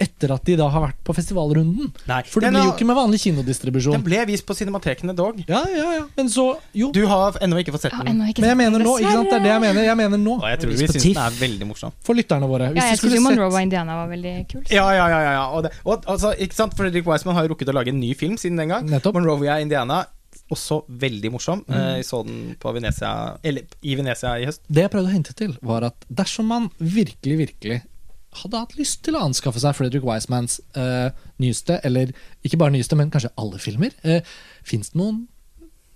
A: etter at de da har vært på festivalrunden.
C: Nei,
A: For det blir jo ikke med vanlig kinodistribusjon.
C: Den ble vist på Cinematekene dog.
A: Ja, ja, ja. Men så Jo.
C: Du har ennå ikke fått sett den.
A: Men jeg mener nå. ikke sant? Det er det jeg mener. Jeg mener nå.
C: Og jeg tror vi
D: på
C: syns den er veldig morsom.
A: For lytterne våre. Hvis
B: Ja, jeg
A: skulle
B: syns
A: sett
B: og Indiana var veldig kul.
C: Ja, ja, ja. ja, ja. Og, det, og altså, ikke sant? Fredrik Wiseman har jo rukket å lage en ny film siden den gang.
A: Nettopp.
C: Monrovia, Indiana. Også veldig morsom.
A: Mm.
C: Eh, Jeg så den på Venezia Eller i Venezia i høst.
A: Det jeg prøvde å hente til, var at dersom man virkelig, virkelig hadde hatt lyst til å anskaffe seg Fredrik Wisemans eh, nyeste, eller ikke bare nyeste, men kanskje alle filmer, eh, fins det noen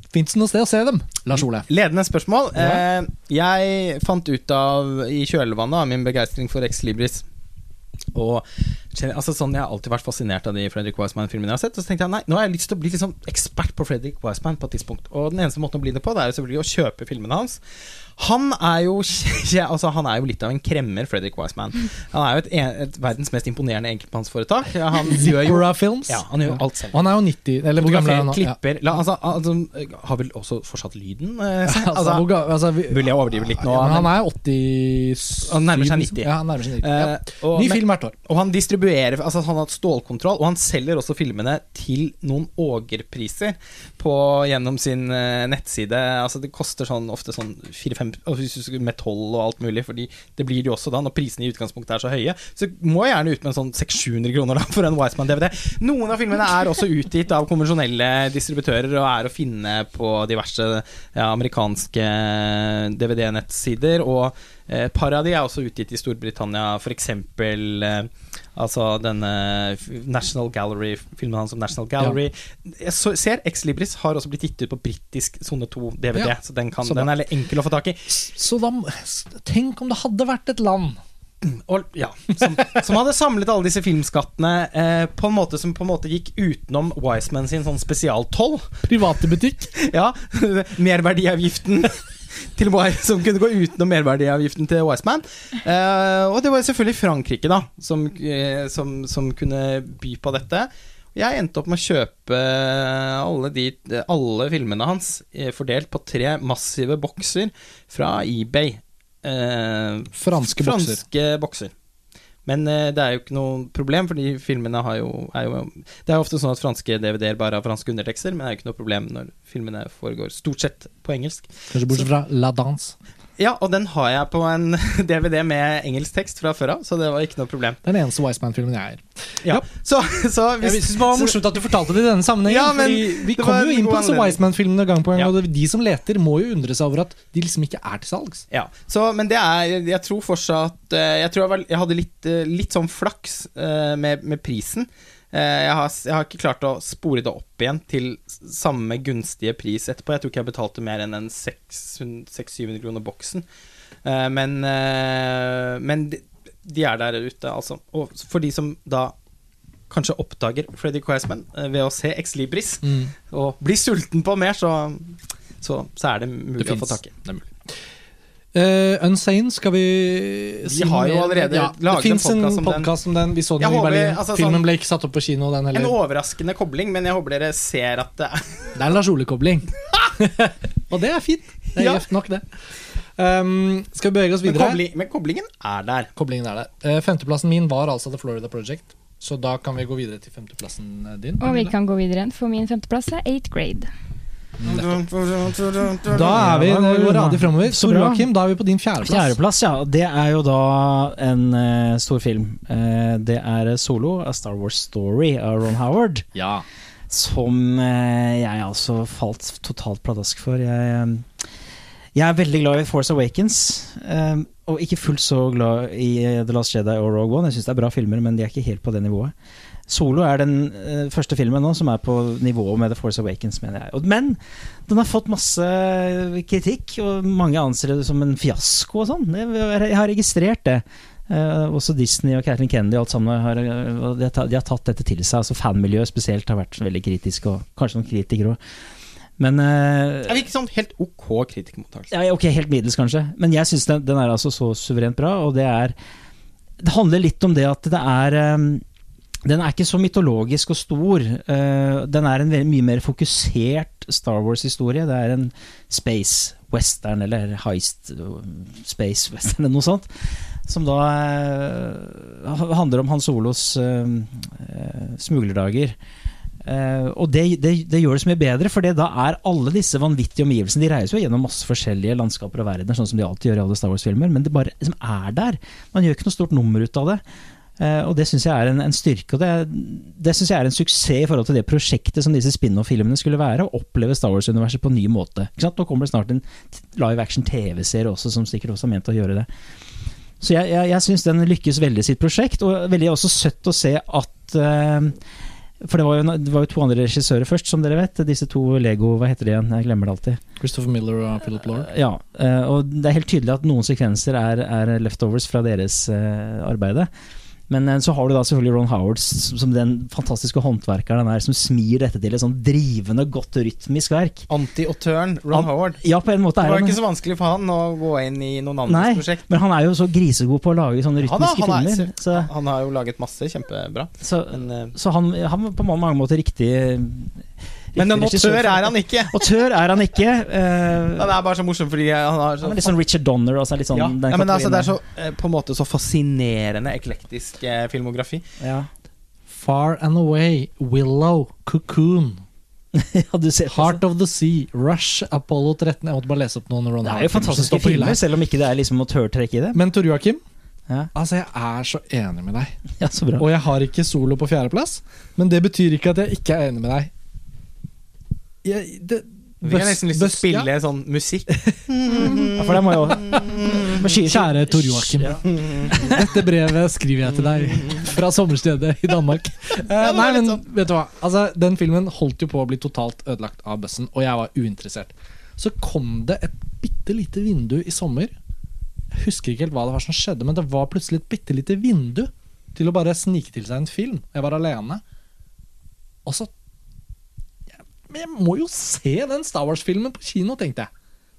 A: Fins det noe sted å se dem? Lars Ole.
C: Ledende spørsmål.
A: Ja.
C: Eh, jeg fant ut av i kjølvannet av min begeistring for Ex Libris og altså sånn, Jeg har alltid vært fascinert av de Fredrik Wiseman-filmene jeg har sett. Og så tenkte jeg nei, nå har jeg lyst til å bli liksom ekspert på Fredrik Wiseman på et tidspunkt. Og den eneste måten å bli det på, det er jo selvfølgelig å kjøpe filmene hans. Han er jo altså, Han er jo litt av en kremmer, Fredrik Wiseman. Han er jo et, et verdens mest imponerende enkeltmannsforetak. Han gjør jo
A: Films.
C: ja, han gjør alt selv.
A: Og han er jo 90 Eller hvor gammel er han nå? Ja.
C: Klipper la, altså, altså, Har vel også fortsatt lyden? eh,
A: Altså,
C: altså,
A: altså, vi,
C: vil jeg overdrive litt nå.
A: ja, men han er 87
C: Han nærmer seg
A: liksom.
C: 90.
A: Ja, nærmer seg 90. Ja.
C: Eh, og,
A: Ny
C: men-
A: film hvert år.
C: og han distribuerer Altså Han har hatt stålkontroll, og han selger også filmene til noen ågerpriser gjennom sin eh, nettside. Altså Det koster sånn ofte sånn 4-5 med toll og alt mulig, Fordi det blir det jo også da, når prisene i utgangspunktet er så høye. Så må jeg gjerne ut med en sånn 600-700 kroner da for en Wiseman-DVD. Noen av filmene er også utgitt av konvensjonelle distributører og er å finne på diverse ja, amerikanske DVD-nettsider. Og eh, et par av de er også utgitt i Storbritannia, f.eks. Eh, altså denne National Gallery, filmen hans om National Gallery. Jeg så, ser Ex Libris har også blitt gitt ut på britisk sone 2-DVD,
A: Ja,
C: så, den, kan,
A: så
C: den er enkel å få tak i.
A: Så da Tenk om det hadde vært et land
C: Og, ja, som, som hadde samlet alle disse filmskattene eh, på en måte som på en måte gikk utenom Wiseman sin sånn spesialtoll.
A: Private butikk.
C: Ja, merverdiavgiften til Wise, som kunne gå utenom merverdiavgiften til Wiseman. Uh, og det var selvfølgelig Frankrike da som, eh, som, som kunne by på dette. Jeg endte opp med å kjøpe alle, de, alle filmene hans eh, fordelt på tre massive bokser fra eBay. Uh,
A: Franske bokser.
C: franske bokser. Men eh, det er jo ikke noe problem, fordi filmene har jo, er jo Det er jo ofte sånn at franske DVD-er bare har franske undertekster, men det er jo ikke noe problem når filmene foregår stort sett på engelsk.
A: Kanskje bortsett fra La Danse.
C: Ja, og den har jeg på en DVD med engelsk tekst fra før av, så det var ikke noe problem.
A: Det er den eneste Wiseman-filmen jeg er.
C: Ja. Så, så
A: Jeg synes det var morsomt at du fortalte det i denne sammenhengen.
C: Ja, men
A: fordi vi kommer jo inn på disse. Wiseman-filmene gang på gang,
C: Ja.
A: og de som leter, må jo undre seg over at de liksom ikke er til salgs.
C: Ja, så, men det er Jeg tror fortsatt eh, Jeg tror jeg, var, jeg hadde litt, eh, litt sånn flaks eh, med, med prisen. Eh, Jeg har, jeg har ikke klart å spore det opp igjen til samme gunstige pris etterpå. Jeg tror ikke jeg betalte mer enn en 600-700 kroner boksen. Eh, Men, eh, men de, de er der ute, altså. Og for de som da kanskje oppdager Freddy eh, ved å se Ex Libris og blir sulten på mer, så, så, så er det mulig å få tak i.
A: Det er mulig. Eh, Unsane skal vi
C: Vi har jo allerede
A: ja,
C: laget en podcast om den.
A: podkast om den. Vi så den
C: Jeg
A: i
C: håper-
A: Berlin.
C: altså,
A: Filmen
C: sånn-
A: ble ikke satt opp på kino. Den
C: En overraskende kobling, men jeg håper dere ser at det er
A: Det er en Lars Ole-kobling. og det er fint. Det er
C: Ja.
A: gjevt nok, det. Um, skal vi bevege oss
C: men,
A: videre?
C: kobling, men koblingen er der.
A: Koblingen er der. Uh, femteplassen min var altså The Florida Project. Så da kan vi gå videre til femteplassen eh, din.
B: Og vi kan gå videre igjen, for min femteplass er 8th grade.
A: Da er vi det går radig framover. Joakim, da er vi på din fjerdeplass.
D: Fjerdeplass, ja. Det er jo da en uh, stor film. Uh, det er Solo, A Star Wars Story av Ron Howard.
A: Ja.
D: Som uh, jeg altså falt totalt pladask for. Jeg, eh, jeg er veldig glad i Force Awakens. eh, og ikke fullt så glad i eh, The Last Jedi og Rogue One. Jeg syns det er bra filmer, men de er ikke helt på det nivået. Solo er den eh, første filmen nå som er på nivået med The Force Awakens, mener jeg. Men den har fått masse kritikk, og mange anser det som en fiasko og sånn. Jeg, jeg har registrert det. Uh, også Disney og Kathleen Kennedy og alt sammen har, eh, de, har de har tatt dette til seg. Altså Fanmiljøet spesielt har vært veldig kritisk, og kanskje noen kritikere òg. Men uh,
C: Er det ikke sånn helt ok kritikermottakelse?
D: ja, Ok, helt middels, kanskje. Men jeg syns den, den er altså så suverent bra, og det er Det handler litt om det at det er eh, Den er ikke så mytologisk og stor. eh, den er en mye mer fokusert Star Wars-historie. Det er en space western, eller heist uh, space western, eller noe sånt. Som da eh, handler om Hans Solos eh, eh, smuglerdager. Eh, og det, det, det gjør det så mye bedre, for da er alle disse vanvittige omgivelsene De reiser jo gjennom masse forskjellige landskaper og verdener, sånn som de alltid gjør i alle Star Wars-filmer, men det bare liksom er der. Man gjør ikke noe stort nummer ut av det. Eh, og det syns jeg er en, en styrke, og det, det syns jeg er en suksess i forhold til det prosjektet som disse spin-off-filmene skulle være, å oppleve Star Wars-universet på en ny måte. Nå kommer det snart en live action TV-serie også, som sikkert også er ment å gjøre det. Så jeg, jeg, jeg syns den lykkes veldig sitt prosjekt, og veldig også søtt å se at uh, For det var, jo, det var jo to andre regissører først, som dere vet. Disse to Lego Hva heter de igjen? Jeg glemmer det alltid.
A: Christopher Miller og Philip Lord.
D: Ja, eh, og det er helt tydelig at noen sekvenser er, er leftovers fra deres uh, arbeide. Men eh, så har du da selvfølgelig Ron Howard som den fantastiske håndverkeren han er, som smir dette til et sånn drivende, godt rytmisk verk.
C: Anti-autøren Ron
D: An-
C: Howard.
D: Ja, på en måte
C: Det
D: er
C: var
D: han
C: ikke så vanskelig for han å gå inn i noen andres
D: Nei,
C: prosjekt.
D: men han er jo så grisegod på å lage sånne
C: Ja da,
D: rytmiske
C: han er-
D: filmer. Så,
C: Han har jo laget masse kjempebra.
D: så,
C: Men, eh,
D: så han, han på mange måter riktig,
C: men en autør er han ikke!
D: Autør er han ikke. eh,
C: Han er bare så morsom fordi han har så
D: han litt sånn Richard Donner. Altså litt sånn,
C: ja.
D: den
C: ja, men altså, det er så eh, på en måte så fascinerende eklektisk eh, filmografi.
D: ja.
A: Far and Away, Willow, Cocoon,
D: ja, du ser
A: Heart of the Sea, Rush, Apollo 13 Jeg måtte bare lese opp noen Ron
D: Det er jo fantastiske filmer, selv om ikke det er liksom autørtrekk i det.
A: Men Tor Joakim,
D: Ja,
A: altså jeg er så enig med deg.
D: ja så bra.
A: Og jeg har ikke solo på fjerdeplass, men det betyr ikke at jeg ikke er enig med deg. Jeg, det,
C: Vi har nesten lyst til å spille
A: ja.
C: sånn musikk.
D: Ja, for det må jo
A: Kjære Tor Joakim. Dette brevet skriver jeg til deg fra sommerstedet i Danmark. Eh, nei, men
C: sånn.
A: vet du hva? Altså, den filmen holdt jo på å bli totalt ødelagt av bøssen, og jeg var uinteressert. Så kom det et bitte lite vindu i sommer. Jeg husker ikke helt hva det var som skjedde, men det var plutselig et bitte lite vindu til å bare snike til seg en film. Jeg var alene. Og så Men jeg må jo se den Star Wars-filmen på kino, tenkte jeg.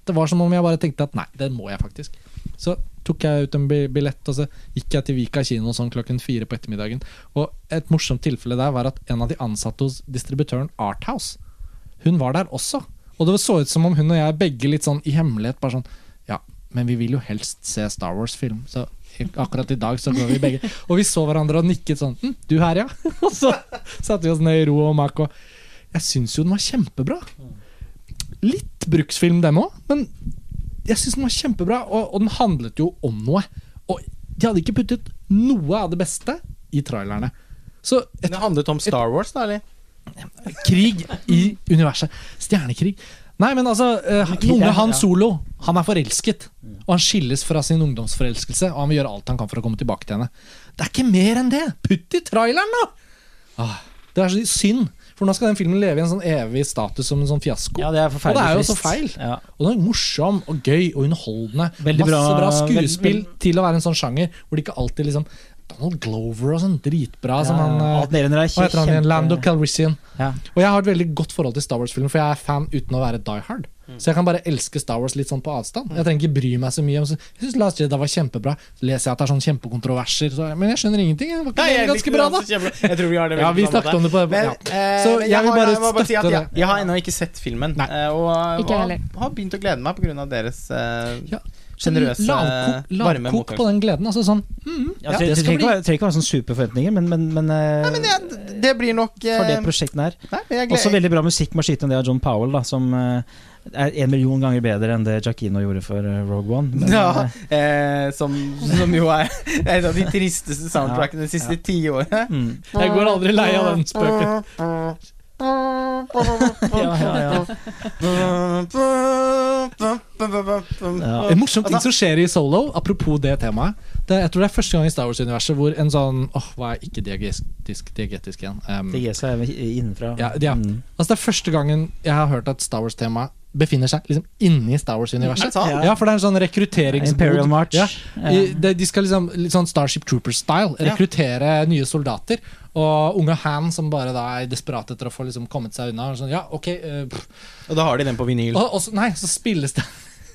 A: Det var som om jeg bare tenkte at nei, det må jeg faktisk. Så tok jeg ut en billett, og så gikk jeg til Vika kino sånn klokken fire på ettermiddagen. Og et morsomt tilfelle der var at en av de ansatte hos distributøren Arthouse, hun var der også. Og det så ut som om hun og jeg begge litt sånn i hemmelighet bare sånn Ja, men vi vil jo helst se Star Wars-film, så akkurat i dag så går vi begge. Og vi så hverandre og nikket sånn hm, Du her, ja? Og så satte vi oss ned i ro og mak, og jeg syns jo den var kjempebra. Litt bruksfilm, dem òg, men jeg syns den var kjempebra, og, og den handlet jo om noe. Og de hadde ikke puttet noe av det beste i trailerne. Så et
C: Det handlet om Star Wars, da, eller?
A: krig i universet. Stjernekrig. Nei, men altså, uh,
D: krig,
A: unge Han. Solo Han er forelsket. Og han skilles fra sin ungdomsforelskelse, og han vil gjøre alt han kan for å komme tilbake til henne. Det er ikke mer enn det! Putt i traileren, da! Ah, det er så synd. For nå skal den filmen leve i en sånn evig status som en sånn fiasko.
D: Ja, det er
A: og det er jo så feil.
D: Ja.
A: Og den er morsom og gøy og underholdende.
D: Veldig
A: Masse
D: bra-
A: bra, skuespill
D: veld-
A: til å være en sånn sjanger hvor det ikke alltid liksom Donald Glover og sånn, dritbra. som
D: Ja,
A: han, eh,
D: nedenunder er
A: hva heter han igjen? Lando Calrissian.
D: Ja.
A: Og jeg har et veldig godt forhold til Star Wars-filmen, for jeg er fan uten å være die hard. Så jeg kan bare elske Star Wars litt sånn på avstand. Jeg trenger ikke bry meg så mye om Jeg syns Last Jedi var kjempebra. Så leser jeg at det er sånn kjempekontroverser, så, men jeg skjønner ingenting. Det var ikke
C: Nei, jeg
A: ganske bra, da.
C: Jeg tror vi har det
A: Ja,
C: veldig
A: vi
C: på samme
A: snakket om det på
C: Men,
A: ja.
C: eh,
A: Så
C: men
A: jeg vil
C: har-
A: bare
C: må si at
A: støtte
C: jeg,
A: det.
C: jeg har ennå ikke sett filmen,
A: Nei.
C: eh, og,
B: Ikke
C: og har begynt å glede meg pga. deres uh,
A: Ja.
C: sjenerøse,
A: Lavkok,
C: varme
A: lavkok på den gleden. Altså sånn mm,
D: Ja,
A: ja,
D: det,
A: det
D: trenger ikke
A: bli
D: være- være sånn superforventninger, men, men, men, Nei,
C: Men jeg, det blir nok
D: for det prosjektet her.
C: Nei,
D: Også veldig bra musikk med å skyte en del av John Powell, da, som eh, er en million ganger bedre enn det Giacchino gjorde for eh, Rogue One. Men,
C: ja,
D: eh,
C: eh, som, som jo er en av de tristeste soundtrackene de siste ti årene.
D: mm.
A: Jeg går aldri lei av den spøken.
D: ja, ja, ja. Ja.
A: En morsom ting som skjer i Solo, apropos det temaet det, Jeg tror det er første gang i Star Wars-universet hvor en sånn Åh, hva er ikke diagetisk, diagetisk igjen? Um,
D: er gir innenfra.
A: Ja, ja.
D: Mm.
A: Altså Det er første gangen jeg har hørt at Star Wars-temaet befinner seg liksom inni Star
C: Er
A: Wars-universet.
C: Ja.
A: Ja, for det er en sånn rekrutteringsbod.
D: Imperial March.
A: Ja.
D: Ja.
A: I, de skal liksom litt sånn Starship Troopers-style
C: Ja.
A: rekruttere nye soldater. Og unge Han som bare da er desperat etter å få liksom kommet seg unna. Og sånn, ja, ok uh.
C: Og da har de den på vinyl.
A: og, og så, Nei, så spilles det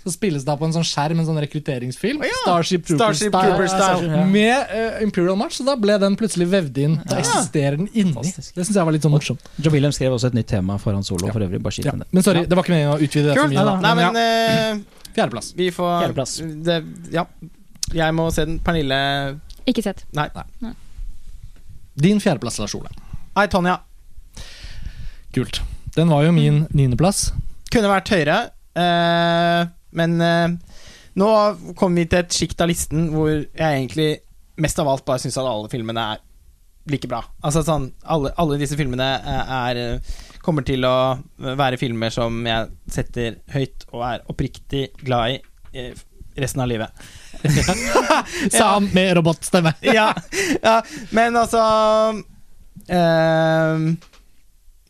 A: Så spilles det på en sånn skjerm, en sånn rekrutteringsfilm.
C: Oh, ja.
A: Starship. Troopers-style.
D: Ja.
A: Med uh, Imperial March, så da ble den plutselig vevd inn. Da eksisterer den inni.
D: Fantastisk.
A: Det syns jeg var litt sånn morsomt.
D: Joe William skrev også et nytt tema for Han Solo,
A: Ja.
D: for øvrig. Bare skyt
A: Ja.
D: med det.
A: Men sorry, det var ikke meningen å utvide det
C: så
A: mye. Da.
C: Nei, men
A: ja,
C: eh,
A: Fjerdeplass.
C: vi får
D: Fjerdeplass.
C: Det, ja. Jeg må se den. Pernille
B: Ikke sett.
C: Nei.
A: Din fjerdeplass, Lars Ole.
C: Nei, Tonja.
A: Kult. Den var jo min niendeplass.
C: Kunne vært høyere, eh, men uh, nå kommer vi til et sjikt av listen hvor jeg egentlig mest av alt bare syns at alle filmene er like bra. Altså sånn, alle, alle disse filmene er, er kommer til å være filmer som jeg setter høyt og er oppriktig glad i eh, resten av livet.
A: Sa han med robotstemme.
C: ja, ja, men altså ehm,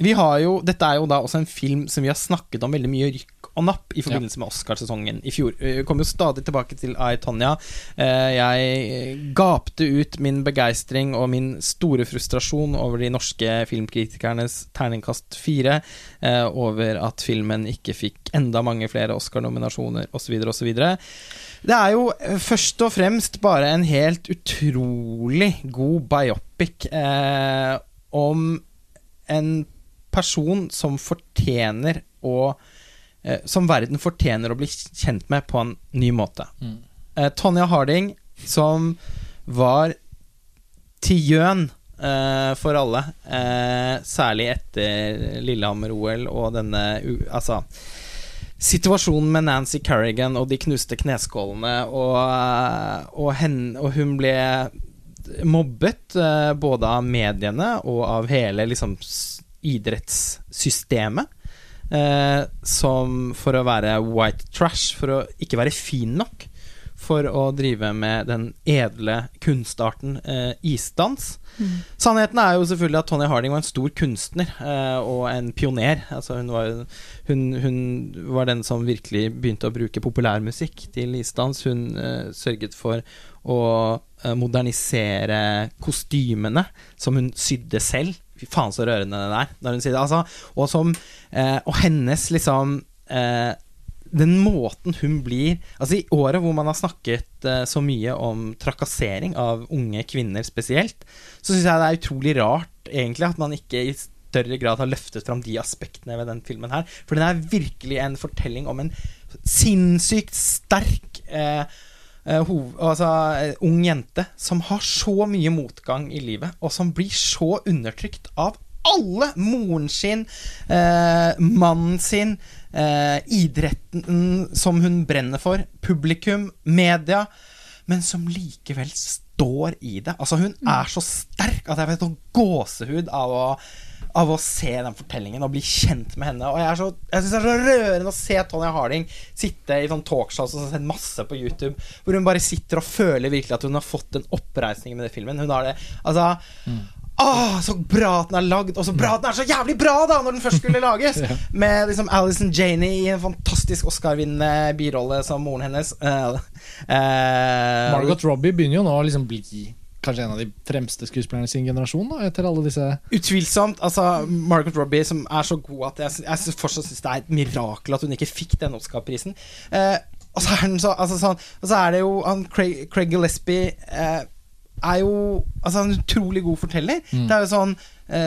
C: Vi har jo Dette er jo da også en film som vi har snakket om veldig mye rykk og napp i forbindelse med Oscarsesongen i fjor. Vi kommer jo stadig tilbake til I, Tonja. Eh, jeg gapte ut min begeistring og min store frustrasjon over de norske filmkritikernes terningkast fire, eh, over at filmen ikke fikk enda mange flere Oscar-nominasjoner osv. osv. Det er jo eh, først og fremst bare en helt utrolig god biopic eh, om en person som fortjener å eh, Som verden fortjener å bli kjent med på en ny måte.
A: Mm.
C: Eh, Tonja Harding, som var tigjøn eh, for alle, eh, særlig etter Lillehammer-OL og denne Altså Situasjonen med Nancy Kerrigan og de knuste kneskålene, og, eh, og, hen, og hun ble mobbet eh, både av mediene og av hele liksom, idrettssystemet. Eh, som for å være white trash, for å ikke være fin nok for å drive med den edle kunstarten eh, isdans. Sannheten er jo selvfølgelig at Tony Harding var en stor kunstner eh, og en pioner. Altså hun, var, hun, hun var den som virkelig begynte å bruke populærmusikk til isdans. Hun eh, sørget for å eh, modernisere kostymene som hun sydde selv. Faen så rørende det der. Når hun sier det. Altså, og, som, eh, og hennes liksom eh, den måten hun blir Altså I året hvor man har snakket eh, så mye om trakassering av unge kvinner spesielt, så syns jeg det er utrolig rart egentlig at man ikke i større grad har løftet fram de aspektene ved den filmen her. For den er virkelig en fortelling om en sinnssykt sterk eh, hov, altså, eh, ung jente som har så mye motgang i livet, og som blir så undertrykt av alle! Moren sin, eh, mannen sin, eh, idretten som hun brenner for, publikum, media. Men som likevel står i det. Altså Hun er så sterk at jeg vet sånn gåsehud av å av å se den fortellingen og bli kjent med henne. Og Jeg, så, jeg synes det er så rørende å se Tonja Harding sitte i sånn talkshows og sett masse på YouTube, hvor hun bare sitter og føler virkelig at hun har fått en oppreisning med den filmen. Hun har det Altså Åh, så bra at den er lagd, og så bra at den er så jævlig bra, da, når den først skulle lages! Med liksom Alison Janey i en fantastisk Oscar-vinnende birolle som moren hennes. Uh, uh,
A: Margot Robbie begynner jo nå å liksom bli kanskje en av de fremste skuespillerne i sin generasjon, da, etter alle disse
C: Utvilsomt. Altså, Margot Robbie, som er så god at jeg, jeg fortsatt syns det er et mirakel at hun ikke fikk den Oscar-prisen. Eh, og, så er den så, altså, sånn, og så er det jo han Craig, Craig Gillespie eh, er jo altså, en utrolig god forteller.
A: Mm.
C: Det er jo sånn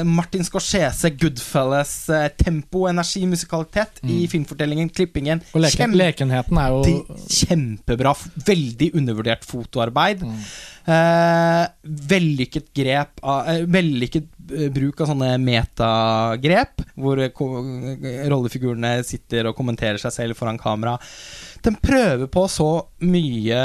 C: Martin Scorsese, Goodfellas, eh, tempo, energi, musikalitet i filmfortellingen, klippingen.
A: Mm. Og leken,
C: Kjempe-
A: lekenheten er jo
C: Kjempebra. Veldig undervurdert fotoarbeid.
A: Mm.
C: Eh, vellykket grep av, eh, Vellykket eh, bruk av sånne metagrep, hvor eh, rollefigurene sitter og kommenterer seg selv foran kamera. Den prøver på så mye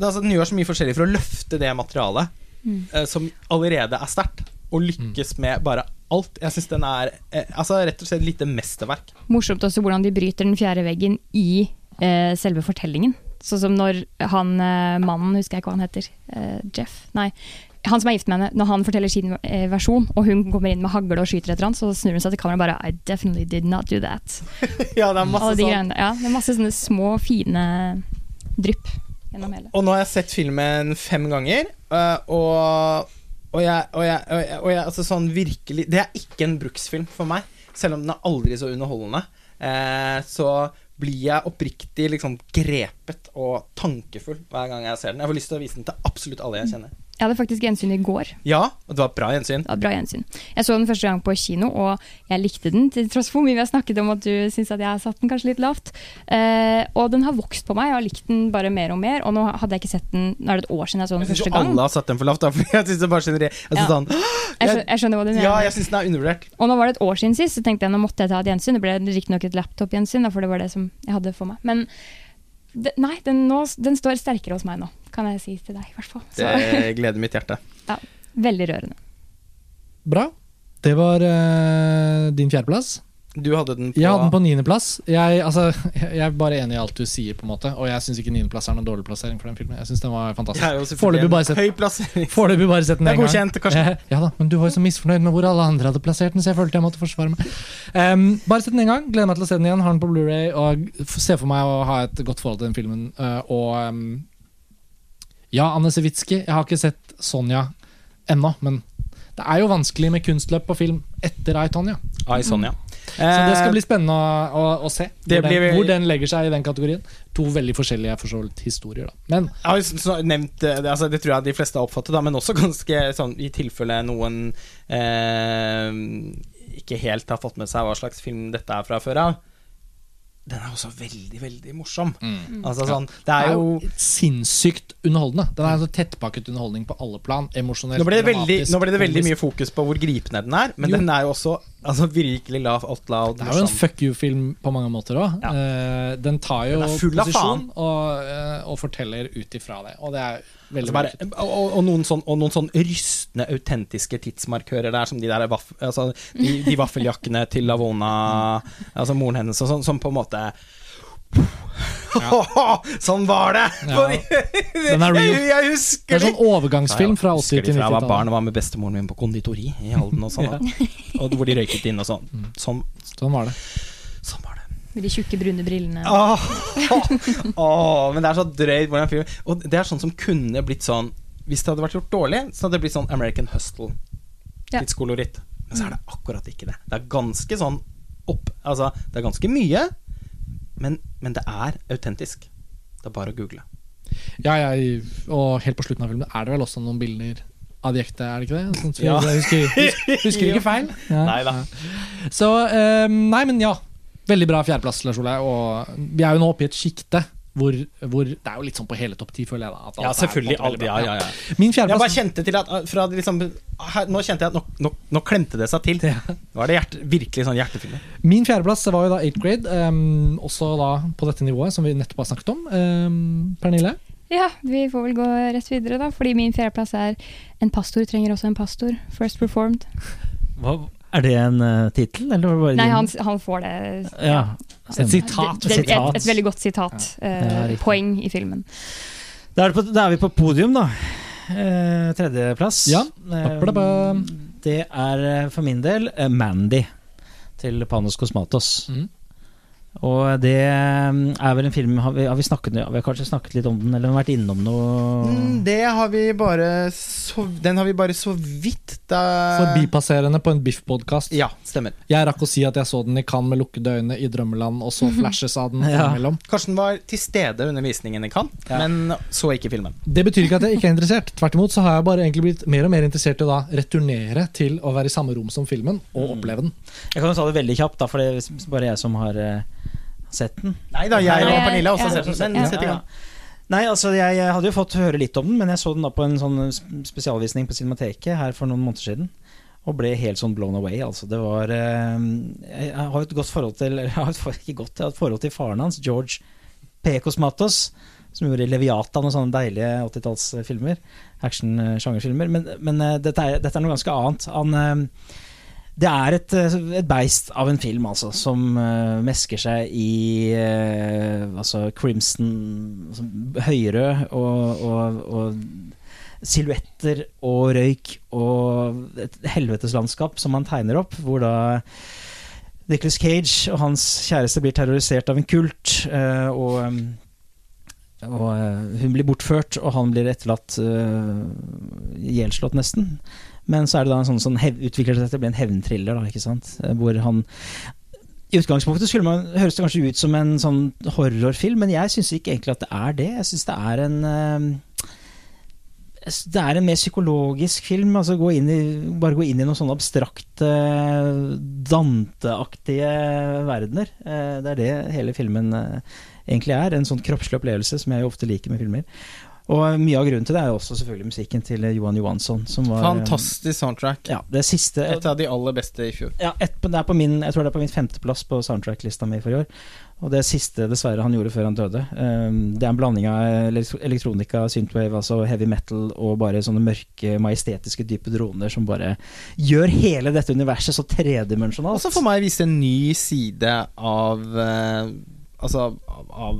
C: altså, Den gjør så mye forskjellig for å løfte det materialet eh, som allerede er sterkt, og lykkes med bare alt. Jeg syns den er eh, altså, rett og slett et lite mesterverk.
B: Morsomt også hvordan de bryter den fjerde veggen i eh, selve fortellingen. Sånn som når han eh, mannen, husker jeg ikke hva han heter, eh, Jeff, nei, han som er gift med henne, når han forteller sin eh, versjon, og hun kommer inn med hagle og skyter etter han, så snur hun seg til kameraet og bare I definitely did not do that.
C: ja, det er masse
B: de
C: sånn.
B: Ja, det er masse sånne små, fine drypp gjennom hele.
C: Og nå har jeg sett filmen fem ganger, øh, og, og jeg, og jeg, og jeg altså sånn virkelig Det er ikke en bruksfilm for meg, selv om den er aldri så underholdende. Eh, så blir jeg oppriktig liksom grepet og tankefull hver gang jeg ser den. Jeg får lyst til å vise den til absolutt alle jeg kjenner.
B: Jeg hadde faktisk gjensyn i går.
C: Ja, og det var bra gjensyn.
B: Det var bra gjensyn. Jeg så den første gang på kino, og jeg likte den, til tross for hvor mye vi har snakket om at du syns at jeg har satt den kanskje litt lavt. Eh, og den har vokst på meg, jeg har likt den bare mer og mer. Og nå hadde jeg ikke sett den Nå er det et år siden jeg så den
C: Jeg syns
B: første gang.
C: alle har satt den for lavt. Da, for jeg synes det bare generelt altså,
B: Ja.
C: sånn,
B: Jeg skjønner, jeg skjønner hva du mener.
C: Ja, jeg syns den er undervurdert.
B: Og nå var det et år siden sist, så tenkte jeg nå måtte jeg ta et gjensyn. Det ble riktignok et laptop-gjensyn, for det var det som jeg hadde for meg. Men det, nei, den, nå, den står sterkere hos meg nå, kan jeg si til deg, i hvert fall. Så,
C: Det gleder mitt hjerte.
B: ja, veldig rørende.
A: Bra. Det var uh, din fjerdeplass.
C: Du hadde den på
A: Jeg hadde den på niendeplass. Jeg, altså, jeg er bare enig i alt du sier, på en måte og jeg syns ikke niendeplass er noen dårlig plassering for den filmen. Jeg synes den var fantastisk. Foreløpig bare sett. Foreløpig bare sett den en gang. Eh, Ja da, men du var jo så misfornøyd med hvor alle andre hadde plassert den, så jeg følte jeg måtte forsvare meg. Um, bare sett den en gang. Gleder meg til å se den igjen. Har den på Blu-ray og ser for meg å ha et godt forhold til den filmen. Uh, og um, ja, Anne Sewitsky. Jeg har ikke sett Sonja ennå, men det er jo vanskelig med kunstløp på film etter Ai Tonja.
C: Ai, Sonja. ja.
A: Så det skal bli spennende å, å, å se hvor, den, hvor den legger seg i den kategorien. To veldig forskjellige for så vidt historier, da. Men
C: jo nevnt eh, det, altså, det tror jeg de fleste har oppfattet, da, men også ganske sånn i tilfelle noen eh, ikke helt har fått med seg hva slags film dette er fra før av. Den er også veldig, veldig morsom. Altså sånn Det er jo
A: sinnssykt underholdende. Den er så tettpakket underholdning på alle plan. Emosjonelt,
C: nå ble, det veldig, nå ble det veldig mye fokus på hvor gripende den er, men
A: Jo.
C: den er jo også altså, virkelig laugh out loud
A: Det er jo en fuck you-film på mange måter òg.
C: Ja.
A: den tar jo
C: Den
A: posisjon og, uh, og forteller ut ifra det. Og det er veldig
C: Altså bare, og, og, og, noen sånn, og noen sånn rystende autentiske tidsmarkører der, som de der vaff, altså, de, de vaffeljakkene til Lavona, altså moren hennes, og sånn, som på en måte sånn var det!
A: Ja. Real.
C: Jeg, husker
A: Det er sånn overgangsfilm fra 80-
C: Husker
A: til
C: de fra jeg var barn og var med bestemoren min på konditori i Halden og sånn. Og hvor de røyket inn og sånn. Sånn,
A: Sånn var det.
C: sånn var det.
B: Med de tjukke, brune brillene.
C: Åh, åh, men det er så drøyt hvordan film Og det er sånn som kunne blitt sånn Hvis det hadde vært gjort dårlig, så hadde det blitt sånn American Hustle. Litt skoloritt. Men så er det akkurat ikke det. Det er ganske sånn opp Altså, det er ganske mye, men, men det er autentisk. Det er bare å google.
A: Ja, jeg, og helt på slutten av filmen er det vel også noen bilder av de ekte, er det ikke det? Sånn, så
C: Ja.
A: Husker, husker, husker ikke feil. Ja.
C: Neida.
A: da. Så um, Nei, men ja. Veldig bra fjerdeplass, Lars Ole. Og vi er jo nå oppe i et sjikte Hvor, hvor Det er jo litt sånn på hele topp ti, føler jeg. da at alt
C: Ja, selvfølgelig.
A: veldig
C: Ja, ja, ja.
A: Min
C: Jeg bare kjente til at uh, fra liksom, her, Nå kjente jeg at nå, nå, nå klemte det seg til.
A: Ja.
C: Nå er det hjerte, virkelig sånn hjertefilm.
A: Min fjerdeplass var jo da 8th grade, um, også da på dette nivået som vi nettopp har snakket om. Um, Pernille?
B: Ja, vi får vel gå rett videre, da. Fordi min fjerdeplass er 'En pastor trenger også en pastor'. First performed.
D: Hva, er det en uh, tittel, eller var det bare
B: Nei, han, han får det
D: Ja,
A: Et sitat.
B: Det, det, et, et veldig godt sitat.
D: Ja, riktig.
B: poeng i filmen.
D: Da er, det på, da er vi på podium, da. Uh, tredjeplass.
A: Ja. Uh,
D: det er for min del Mandy til Panos Cosmatos.
A: Mhm.
D: Og det eh, er vel en film Har vi, har vi, snakket, vi har kanskje snakket litt om den, eller vært innom noe
C: Mm, det har vi bare så, Den har vi bare så vidt da
A: Forbipasserende på en Biff-podkast.
C: Ja, stemmer.
A: Jeg rakk å si at jeg så den i Cannes med lukkede øyne i drømmeland, og så flashes av den
D: Ja.
A: innimellom.
C: Karsten var til stede under visningen i Cannes,
D: Ja.
C: men så ikke filmen.
A: Det betyr ikke at jeg ikke er interessert. Tvert imot så har jeg bare egentlig blitt mer og mer interessert i å da returnere til å være i samme rom som filmen og
D: Mm.
A: oppleve den.
D: Jeg kan jo ta det veldig kjapt, da, for det er bare jeg som har eh, sett den.
C: Nei da, jeg og Pernille har også sett den. Men sett i gang.
D: Nei, altså jeg, jeg hadde jo fått høre litt om den, men jeg så den da på en sånn spesialvisning på Cinemateket her for noen måneder siden. Og ble helt sånn blown away. Altså. Det var eh, Jeg har jo et godt forhold til eller Jeg har et, ikke godt, jeg har et forhold til faren hans, George P. Cosmatos, som gjorde Leviatan og sånne deilige 80-tallsfilmer. Action-sjangerfilmer. Men, men eh, dette, er, dette er noe ganske annet. Han eh, det er et, eh, et beist av en film, altså, som uh, mesker seg i uh, altså crimson altså, Høyrød og, og, og silhuetter og røyk og et helveteslandskap som han tegner opp, hvor da Nicholas Cage og hans kjæreste blir terrorisert av en kult, uh, og, um, og hun blir bortført, og han blir etterlatt uh, ihjelslått, nesten. Men så er det da en sånn som hev, utvikler seg til å bli en hevntriller, da, ikke sant? Eh, Hvor han I utgangspunktet skulle man, høres det kanskje ut som en sånn horrorfilm, men jeg syns ikke egentlig at det er det. Jeg syns det er en eh, det er en mer psykologisk film. Altså gå i, bare gå inn i noen sånne abstrakte, Dante-aktige verdener. Eh, Det er det hele filmen egentlig er. En sånn kroppslig opplevelse som jeg jo ofte liker med filmer. Og mye av grunnen til det er jo også selvfølgelig musikken til Johan Johansson. Som var, eh,
C: Fantastisk soundtrack.
D: Ja, det siste
C: Et av de aller beste i fjor.
D: ja, et, det er på min, jeg tror det er på min femteplass på soundtrack-lista mi for i år. Og det siste dessverre han gjorde før han døde. Um, det er en blanding av elektronika, synthwave, altså heavy metal og bare sånne mørke, majestetiske, dype droner som bare gjør hele dette universet så tredimensjonalt.
C: Også for meg viste en ny side av eh, Altså av, av,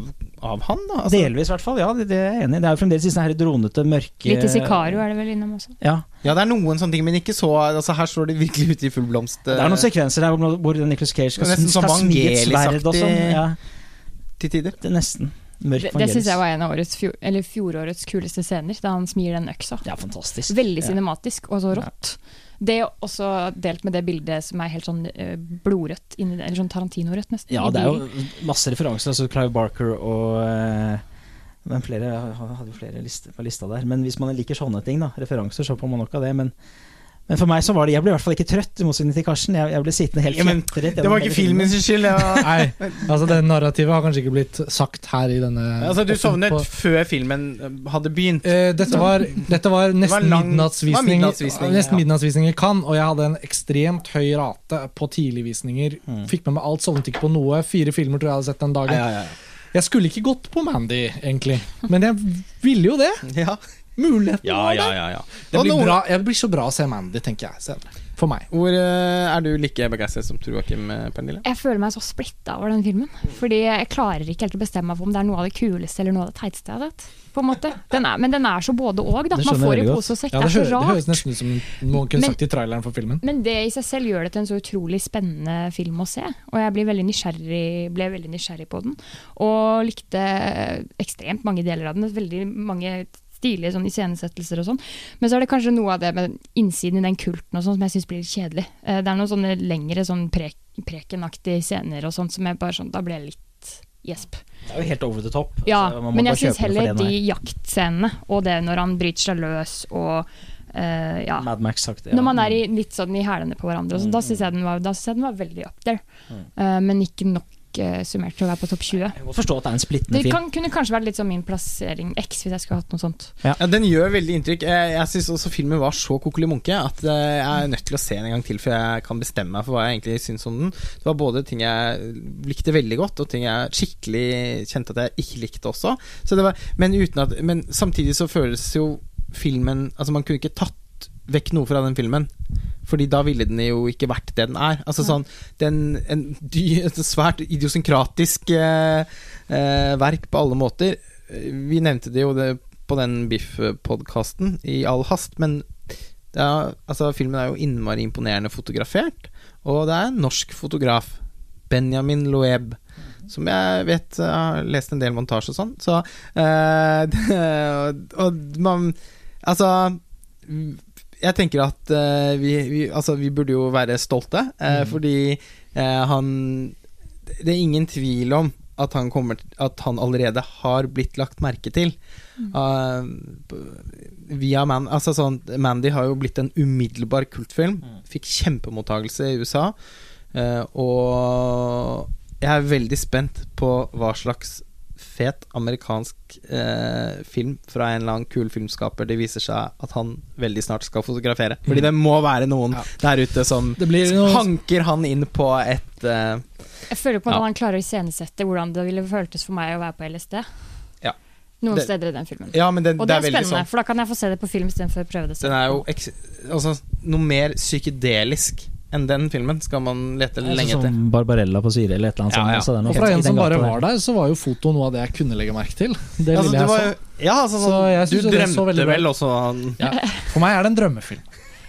C: av han, da. Altså,
D: Delvis, i hvert fall. Ja, det, det er jeg enig i. Det er jo fremdeles disse her dronete, mørke
B: Litt i Sicario er det vel innom også.
D: Ja.
C: ja, det er noen sånne ting, men ikke så altså, Her står de virkelig ute i full blomst.
D: Det er noen sekvenser der hvor, hvor Nicholas Cage skal,
C: Nesten
D: skal smi et sverd og sånn. Ja,
C: til tider.
D: det er nesten. Mørk
B: Det, det syns jeg var en av årets fjor, eller fjorårets kuleste scener, da han smir den øksa.
D: Ja, fantastisk.
B: Veldig
D: Ja.
B: cinematisk og så rått. Det er også delt med det bildet som er helt sånn eh, blodrødt, eller sånn Tarantino-rødt nesten.
D: Ja, det er jo masse referanser. Altså Clive Barker og eh, Men flere jeg hadde jo flere liste, på lista der. Men hvis man liker sånne ting, da, referanser, så får man nok av det. Men, men for meg så var det Jeg ble i hvert fall ikke trøtt, i motsetning til Karsten. Jeg, jeg ble sittende helt
C: Ja, men
D: fjetret
C: Det var ikke
D: filmen.
C: filmens skyld. Ja.
A: Nei, altså det narrativet har kanskje ikke blitt sagt her i denne
C: Altså, du sovnet
A: på-
C: før filmen eh, hadde begynt.
A: Eh, dette, var, dette var nesten
C: var lang-
A: midnattsvisning,
C: midnattsvisning,
A: nesten
C: ja.
A: midnattsvisning i Cannes, og jeg hadde en ekstremt høy rate på tidligvisninger.
D: Mm.
A: Fikk med meg alt, sovnet ikke på noe. Fire filmer tror jeg hadde sett den dagen.
C: Ja, ja,
A: Jeg skulle ikke gått på Mandy, egentlig, men jeg ville jo det.
C: ja.
A: Muligheten
C: ja,
A: var
C: ja,
A: der.
C: ja, ja.
A: Det blir,
C: noen-
A: bra, det blir så bra å se Mandy, tenker jeg selv For meg.
C: Hvor eh, er du like begeistret som Joakim eh, Pernille?
B: Jeg føler meg så splitta over den filmen. Fordi jeg klarer ikke helt å bestemme meg for om det er noe av det kuleste eller noe av det teiteste jeg har sett. På en måte. Den er, men den er så både og. da. Man får i pose og sekk.
A: Ja,
B: det
A: det,
B: er så rart.
A: det høres nesten ut som noen kunne
B: Men-
A: sagt i traileren for filmen.
B: Men det i seg selv gjør det til en så utrolig spennende film å se. Og jeg blir veldig nysgjerrig, ble veldig nysgjerrig på den. Og likte ekstremt mange deler av den. Veldig mange stilige sånn iscenesettelser og sånn. Men så er det kanskje noe av det med innsiden i den kulten og sånn som jeg syns blir litt kjedelig. Eh, Det er noen sånne lengre sånn pre prekenaktige scener og sånt som jeg bare sånn Da ble jeg litt gjesp.
D: Det er jo helt over the top.
B: Ja,
D: Altså,
B: men jeg syns heller de jaktscenene og det når han bryter seg løs og uh, ja.
D: Mad Max sagt ja.
B: Når man er i, litt sånn i hælene på hverandre, og sånn, da syns jeg, jeg den var veldig up there.
D: Mm.
B: Uh, men ikke nok eh, summert til å være på topp 20.
D: Jeg må forstå at det er en splittende
B: Det
D: film.
B: kan, kunne kanskje vært litt som min plassering X, hvis jeg skulle hatt noe sånt.
C: Ja, Den gjør veldig inntrykk. Jeg, jeg syns også filmen var så kokkelig munke at eh, jeg er nødt til å se den en gang til før jeg kan bestemme meg for hva jeg egentlig syns om den. Det var både ting jeg likte veldig godt, og ting jeg skikkelig kjente at jeg ikke likte også. Så det var, men, uten at, men samtidig så føles jo filmen Altså, man kunne ikke tatt vekk noe fra den filmen. Fordi da ville den jo ikke vært det den er. Altså sånn den, en et svært idiosynkratisk eh, eh, verk på alle måter. Vi nevnte det jo det på den Biff-podkasten i all hast, men er, altså, filmen er jo innmari imponerende fotografert. Og det er en norsk fotograf, Benjamin Loeb, som jeg vet jeg har lest en del montasje og sånn. Så eh, og man Altså jeg tenker at uh, vi, vi, altså, vi burde jo være stolte, uh,
A: Mm.
C: fordi uh, han Det er ingen tvil om at han, kommer, at han allerede har blitt lagt merke til. Uh, via Man, altså sånn, Mandy har jo blitt en umiddelbar kultfilm. Fikk kjempemottagelse i USA. og jeg er veldig spent på hva slags fet amerikansk eh, film fra en eller annen kul filmskaper det viser seg at han veldig snart skal fotografere. Fordi det må være noen
A: Ja.
C: der ute som
A: Det
C: hanker han inn på et eh,
B: Jeg føler på at
C: Ja.
B: han klarer å iscenesette hvordan det ville føltes for meg å være på LSD.
C: Ja.
B: Noen
C: Det-
B: steder i den filmen.
C: Ja, men det,
B: Og
C: det
B: det
C: er
B: er spennende,
C: sånn
B: for da kan jeg få se det på film istedenfor å prøve det selv.
C: Den er jo eks altså, noe mer psykedelisk enn den filmen skal man lete lenge
D: sånn
C: etter.
D: som Barbarella på Syre eller et eller annet
C: Ja, ja.
D: sånt. det er
A: Og fra en som bare var der, så var jo foto noe av det jeg kunne legge merke til. Det
C: Altså,
A: lille jeg
C: var,
A: så.
C: ja, altså,
A: Så
C: sånn,
A: jeg
C: du drømte vel også
A: Ja. For meg er det en drømmefilm.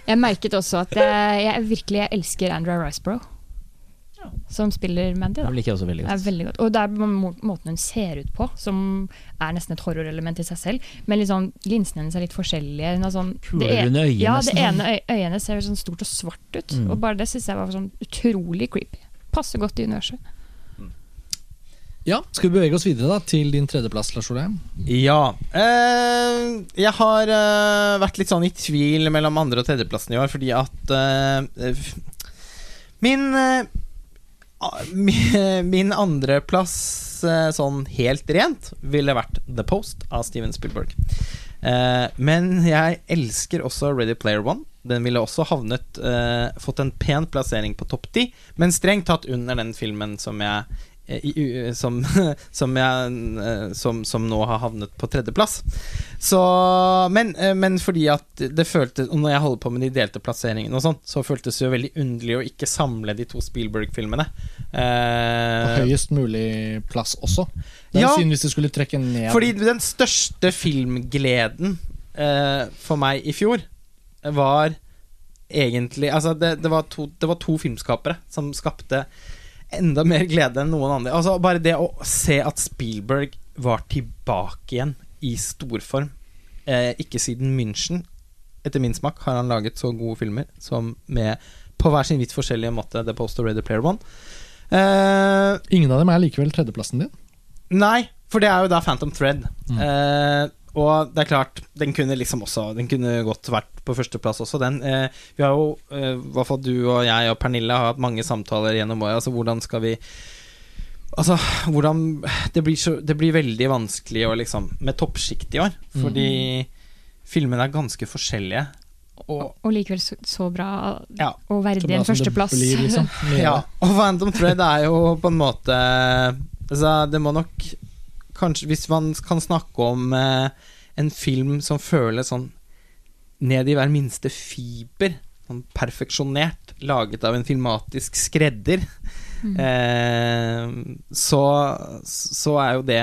B: Jeg merket også at jeg, jeg virkelig jeg elsker Andrea Riceborough, som spiller Mandy. Da.
D: Det liker jeg også veldig
B: Det er veldig godt. Og det er må- måten hun ser ut på, som er nesten et horrorelement i seg selv. Men liksom, linsene hennes er litt forskjellige. Hun har sånn, det,
D: Kulere øye,
B: ja, det ene øy, øyet ser sånn stort og svart ut.
D: Mm.
B: Og bare det syns jeg var sånn utrolig creepy. Passer godt i universet.
A: Ja, Skal vi bevege oss videre da til din tredjeplass, Lars Ole?
C: Ja. Eh, jeg har eh, vært litt sånn i tvil mellom andre- og tredjeplassen i år, fordi at eh, Min eh, Min andreplass uh, sånn helt rent ville vært The Post av Steven Spielberg. Eh, men jeg elsker også Ready Player One. Den ville også havnet eh, fått en pen plassering på topp ti, men strengt tatt under den filmen som jeg eh, som, som, jeg, eh, som, som nå har havnet på tredjeplass. Så, men, eh, men fordi at det føltes når jeg holder på med de delte plasseringene og sånn, så føltes det jo veldig underlig å ikke samle de to Spielberg-filmene.
A: På
C: Eh,
A: høyest mulig plass også. Er
C: Ja.
A: hvis du skulle trekke ned
C: fordi den største filmgleden eh, for meg i fjor var egentlig Altså, det, det, var to, det var to filmskapere som skapte enda mer glede enn noen andre. Altså, bare det å se at Spielberg var tilbake igjen i storform. Eh, ikke siden München, etter min smak, har han laget så gode filmer som med på hver sin vidt forskjellige måte The Post og Ready Player One. Eh,
A: Ingen av dem er likevel tredjeplassen din.
C: Nei, for det er jo da Phantom Thread.
A: Mm.
C: Eh, og det er klart, den kunne liksom også Den kunne godt vært på førsteplass også, den. Eh, vi har jo, eh, i hvert fall du og jeg og Pernille, har hatt mange samtaler gjennom året. Altså, hvordan skal vi Altså, hvordan Det blir, så, det blir veldig vanskelig å liksom Med toppsjikt i år, fordi filmene er ganske forskjellige. Og
B: Og likevel så, så bra
C: ja,
B: og verdig en førsteplass.
A: liksom.
C: Ja, og Phantom Thread er jo på en måte Altså, det må nok Kanskje hvis man kan snakke om eh, en film som føles sånn ned i hver minste fiber, sånn perfeksjonert, laget av en filmatisk skredder,
B: Mm.
C: eh, så, så er jo det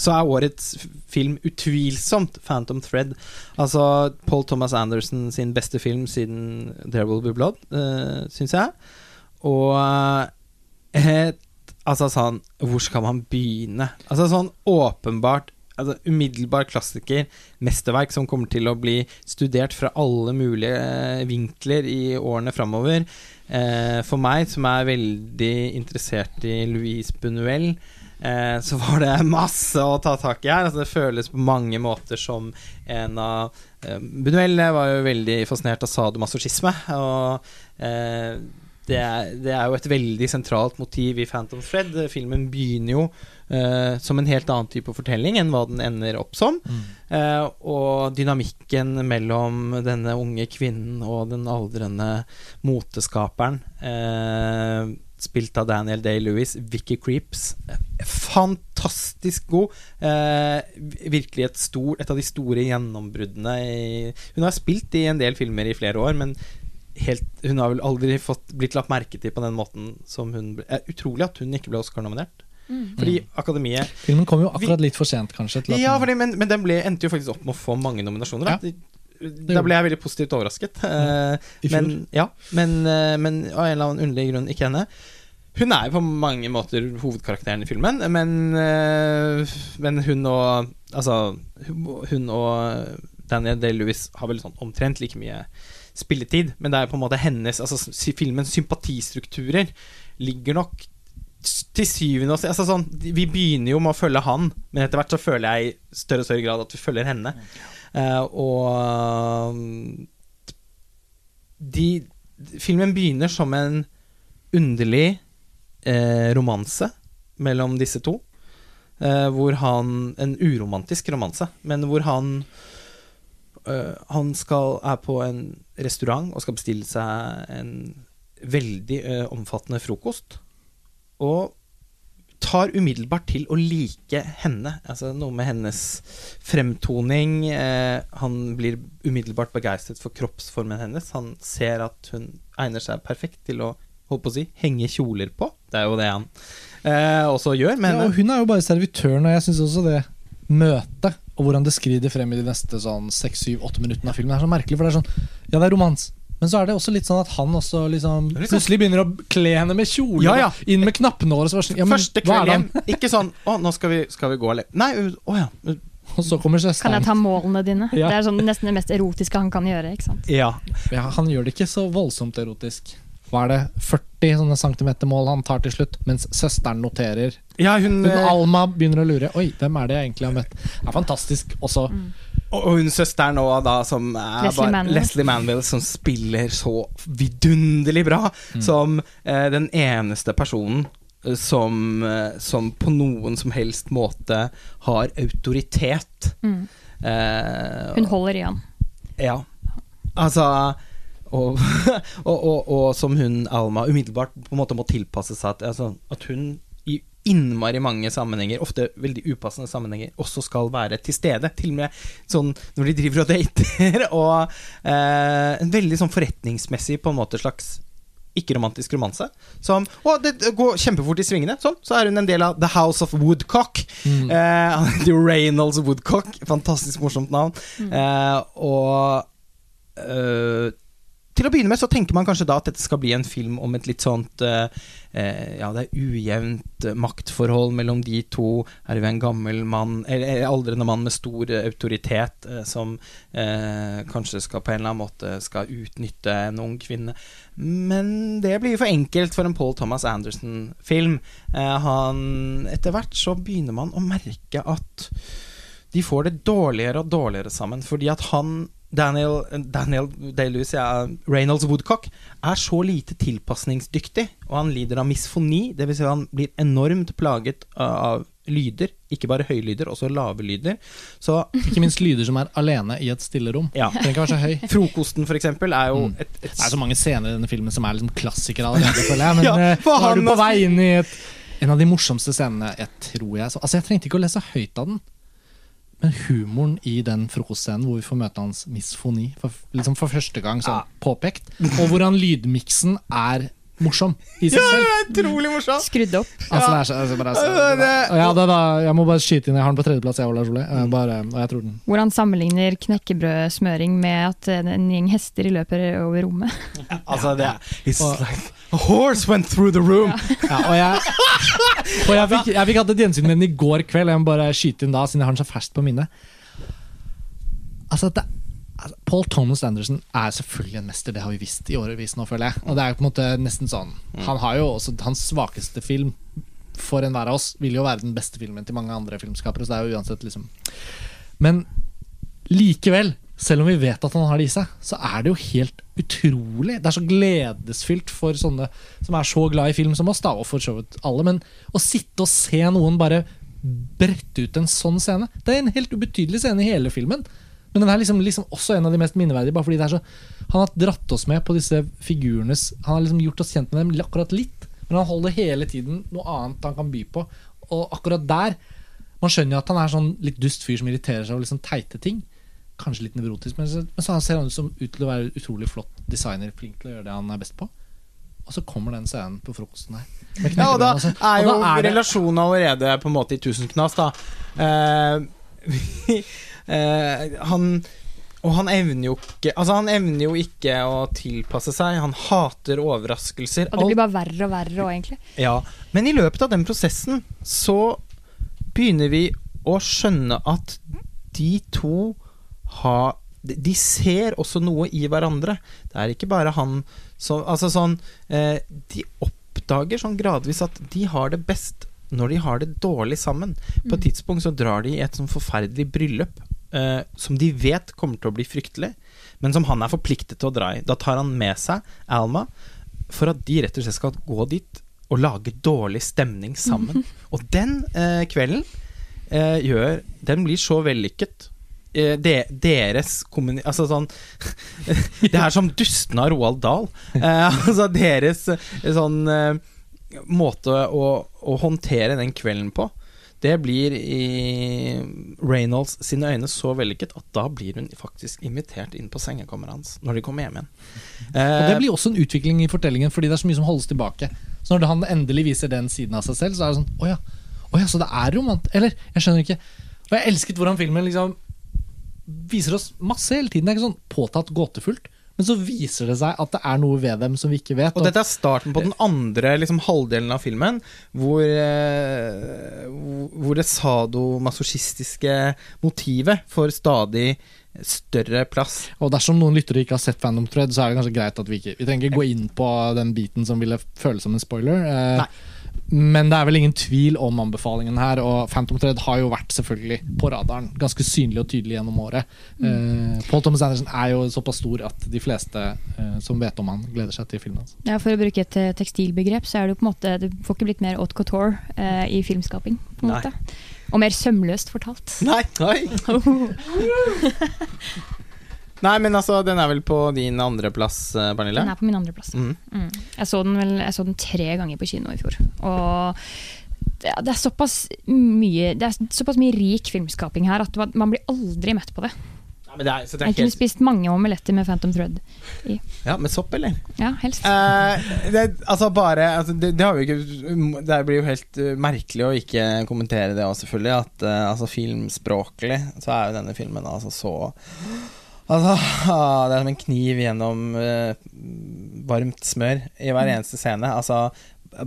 C: Så er årets film utvilsomt Phantom Thread. Altså Paul Thomas Anderson sin beste film siden There Will Be Blood, uh, syns jeg. Og et, Altså sånn Hvor skal man begynne? Altså sånn åpenbart altså, Umiddelbar klassiker, mesterverk som kommer til å bli studert fra alle mulige eh, vinkler i årene framover. Eh, for meg, som er veldig interessert i Louise Bunuel, eh, så var det masse å ta tak i her. Altså, det føles på mange måter som en av eh, Bunuel var jo veldig fascinert av sadomasochisme, og eh, det er, det er jo et veldig sentralt motiv i Phantom Fred. Filmen begynner jo uh, som en helt annen type fortelling enn hva den ender opp som. Eh, og dynamikken mellom denne unge kvinnen og den aldrende moteskaperen, uh, spilt av Daniel Day-Lewis, Vicky Creeps, fantastisk god. Eh, virkelig et, stor, et av de store gjennombruddene i Hun har spilt i en del filmer i flere år, men helt, hun har vel aldri fått, blitt lagt merke til på den måten som hun ble. Eh, utrolig at hun ikke ble Oscar-nominert. Fordi Akademiet
A: Filmen kom jo akkurat litt for sent, kanskje. Til at
C: Ja, fordi, men, men den ble, endte jo faktisk opp med å få mange nominasjoner.
A: Ja.
C: Da. Da ble jeg veldig positivt overrasket.
A: Mm. Fjor.
C: men, ja, men, eh, men av en eller annen underlig grunn ikke henne. Hun er jo på mange måter hovedkarakteren i filmen, men, eh, men hun og Altså, hun- hun og Daniel Day-Lewis har vel sånn omtrent like mye spilletid, men det er på en måte hennes Altså filmens sympatistrukturer ligger nok til syvende og sist altså sånn, Vi begynner jo med å følge han, men etter hvert så føler jeg i større og større grad at vi følger henne. Uh, og um, de, Filmen begynner som en underlig eh, romanse mellom disse to. Eh, hvor han En uromantisk romanse, men hvor han eh, Han skal, er på en restaurant og skal bestille seg en veldig uh, omfattende frokost. Og tar umiddelbart til å like henne. Altså noe med hennes fremtoning. Uh, han blir umiddelbart begeistret for kroppsformen hennes. Han ser at hun egner seg perfekt til å holdt på å si, henge kjoler på. Det er jo det han eh, også gjør. Men
A: ja, og hun er jo bare servitøren, og jeg syns også det møtet og hvordan det skrider frem i de neste sånn 6-7-8 minuttene av filmen, er så merkelig. For det er sånn Ja, det er romans. Men så er det også litt sånn at han også liksom
C: Det sånn-
A: plutselig begynner å kle henne med kjole.
C: Ja, ja.
A: Inn med knappenåler. Så sånn, ja,
C: Første kveld hjem. Ikke sånn 'Å, nå skal vi, skal vi gå alene'. Nei, å ja.
A: Og så kommer
B: Kan jeg ta målene dine?
A: Ja.
B: Det er sånn nesten det mest erotiske han kan gjøre. ikke sant?
C: Ja.
A: Ja, han gjør det ikke så voldsomt erotisk. Hva er det? 40 sånne centimeter mål han tar til slutt, mens søsteren noterer.
C: ja, hun
A: Hun
C: eh,
A: Alma begynner å lure. Oi, hvem er det jeg egentlig har møtt? Det er fantastisk også.
C: Og og hun søsteren nå, da, som er
B: Leslie
C: bare
B: Manville.
C: Leslie Manville, som spiller så vidunderlig bra. Som eh, den eneste personen eh, som, eh, som på noen som helst måte har autoritet.
B: Mm.
C: Eh,
B: Hun holder i han.
C: Ja. Altså og, og, og, som hun Alma umiddelbart på en måte må tilpasse seg at, altså, at hun i innmari mange sammenhenger, ofte veldig upassende sammenhenger, også skal være til stede. Til og med sånn når de driver og dater, og eh, en veldig sånn forretningsmessig på en måte slags ikke-romantisk romanse. Som Å, det går kjempefort i svingene. Sånn, så er hun en del av The House of Woodcock.
A: Mm.
C: Eh, Reynolds Woodcock. Fantastisk morsomt navn. Eh, og eh, til å begynne med så tenker man kanskje da at dette skal bli en film om et litt sånt eh, eh, Ja, det er ujevnt eh, maktforhold mellom de to. Her er vi en gammel mann, eller, aldrende mann med stor eh, autoritet, eh, som eh, kanskje skal på en eller annen måte skal utnytte en ung kvinne. Men det blir for enkelt for en Paul Thomas Anderson-film. Han Etter hvert så begynner man å merke at de får det dårligere og dårligere sammen, fordi at han Daniel, Daniel Day-Lewis, ja, Reynolds Woodcock, er så lite tilpasningsdyktig, og han lider av misfoni, dvs. Si han blir enormt plaget av, lyder, ikke bare høylyder, også lave lyder. Så
A: Ikke minst lyder som er alene i et stillerom.
C: ja,
A: Trenger ikke være så høy.
C: Frokosten, for eksempel, er jo
A: Mm.
C: et, et
A: Det er så mange scener i denne filmen som er liksom klassikere allerede, føler jeg. Men
C: Ja,
A: eh, nå er du på vei inn i et, en av de morsomste scenene, jeg tror jeg så, Altså, jeg trengte ikke å lese høyt av den. Men humoren i den frokostscenen hvor vi får møte hans misfoni for, liksom for første gang sånn påpekt, og hvordan lydmiksen er morsom i seg
C: Ja,
A: selv.
C: det er utrolig morsom!
B: Skrudd opp.
A: Altså, det er så, altså, bare,
C: Ja,
A: ja, det, da, jeg må bare skyte inn, jeg har den på tredjeplass, jeg, Ola. Jeg Hvordan og jeg tror den
B: Hvor han sammenligner knekkebrødsmøring med at en gjeng hester løper over rommet.
C: Altså, det er It's
A: Og-
C: like A horse went through the room!
A: Ja, og jeg, og jeg fikk, jeg fikk hatt et gjensyn med den i går kveld. Jeg må bare skyte inn da, siden jeg har den så ferskt på minnet. Altså, det, altså, Paul Thomas Anderson er selvfølgelig en mester, det har vi visst i årevis nå, føler jeg. Og det er jo på en måte nesten sånn Han har jo også Hans svakeste film for enhver av oss vil jo være den beste filmen til mange andre filmskapere, så det er jo uansett liksom Men likevel selv om vi vet at han har det i seg, så er det jo helt utrolig. Det er så gledesfylt for sånne som er så glad i film som oss, da, og for så vidt alle. Men å sitte og se noen bare brette ut en sånn scene Det er en helt ubetydelig scene i hele filmen. Men den er liksom, liksom også en av de mest minneverdige. Bare fordi det er så Han har dratt oss med på disse figurenes Han har liksom gjort oss kjent med dem akkurat litt, men han holder hele tiden noe annet han kan by på. Og akkurat der Man skjønner jo at han er sånn litt dust fyr som irriterer seg over liksom teite ting. Kanskje litt nevrotisk, men så, men så ser han ut, som, ut til å være utrolig flott designer. Flink til å gjøre det han er best på. Og så kommer den scenen på frokosten her.
C: Ja, og da
A: altså.
C: er jo
A: Og da er
C: relasjonen allerede på en måte i tusenknas, da. Eh, eh, han Og han evner jo ikke Altså, han evner jo ikke å tilpasse seg. Han hater overraskelser.
B: Og det blir bare verre og verre òg, egentlig.
C: Ja, men i løpet av den prosessen så begynner vi å skjønne at de to har de- ser også noe i hverandre. Det er ikke bare han som Altså sånn eh, De oppdager sånn gradvis at de har det best når de har det dårlig sammen. På et tidspunkt så drar de i et sånn forferdelig bryllup eh, som de vet kommer til å bli fryktelig, men som han er forpliktet til å dra i. Da tar han med seg Alma for at de rett og slett skal gå dit og lage dårlig stemning sammen. Og den eh, kvelden eh, gjør Den blir så vellykket. Eh, de, deres kommuni... Altså sånn Det er som dustene av Roald Dahl. Eh, altså deres eh, sånn måte å, å håndtere den kvelden på. Det blir i Reynolds sine øyne så vellykket at da blir hun faktisk invitert inn på sengekammeret hans når de kommer hjem igjen.
A: Og
C: Eh,
A: Det blir også en utvikling i fortellingen, fordi det er så mye som holdes tilbake. Så når han endelig viser den siden av seg selv, så er det sånn Å ja, å ja så det er romant... Eller, jeg skjønner ikke. Og jeg elsket hvordan filmen liksom viser oss masse hele tiden. Det er ikke sånn påtatt gåtefullt. Men så viser det seg at det er noe ved dem som vi ikke vet.
C: Og dette er starten på den andre liksom, halvdelen av filmen, hvor, eh, hvor- det sadomasochistiske motivet får stadig større plass.
A: Og dersom noen lyttere ikke har sett Phantom Thread, så er det kanskje greit at vi ikke Vi trenger ikke gå inn på den biten som ville føles som en spoiler. Eh,
C: Nei.
A: Men det er vel ingen tvil om anbefalingen her, og Phantom Thread har jo vært selvfølgelig på radaren. Ganske synlig og tydelig gjennom året. Eh, Paul Thomas Anderson er jo såpass stor at de fleste uh, som vet om han, gleder seg til filmen hans.
B: Ja, for å bruke et eh, tekstilbegrep, så er det jo på en måte Det får ikke blitt mer haute couture uh, i filmskaping. på en
C: Nei.
B: måte. Og mer sømløst fortalt.
C: Nei, oi! Nei, men altså, den er vel på din andreplass, eh, Pernille?
B: Den er på min andreplass.
C: Mm.
B: Mm. Jeg, så den vel, jeg så den tre ganger på kino i fjor. Og det, det er mye Det er såpass mye rik filmskaping her at man, blir aldri mett på det.
C: Men det er, så det er
B: Jeg kunne
C: helt,
B: spist mange omeletter med Phantom Thread.
C: ja, med sopp, eller?
B: Ja, helst.
C: Eh, det, altså bare altså det, det har vi ikke Det blir jo helt eh, merkelig å ikke kommentere det òg, selvfølgelig. At uh, altså filmspråklig så er jo denne filmen altså så Altså, det er som en kniv gjennom eh, varmt smør i hver eneste scene. Altså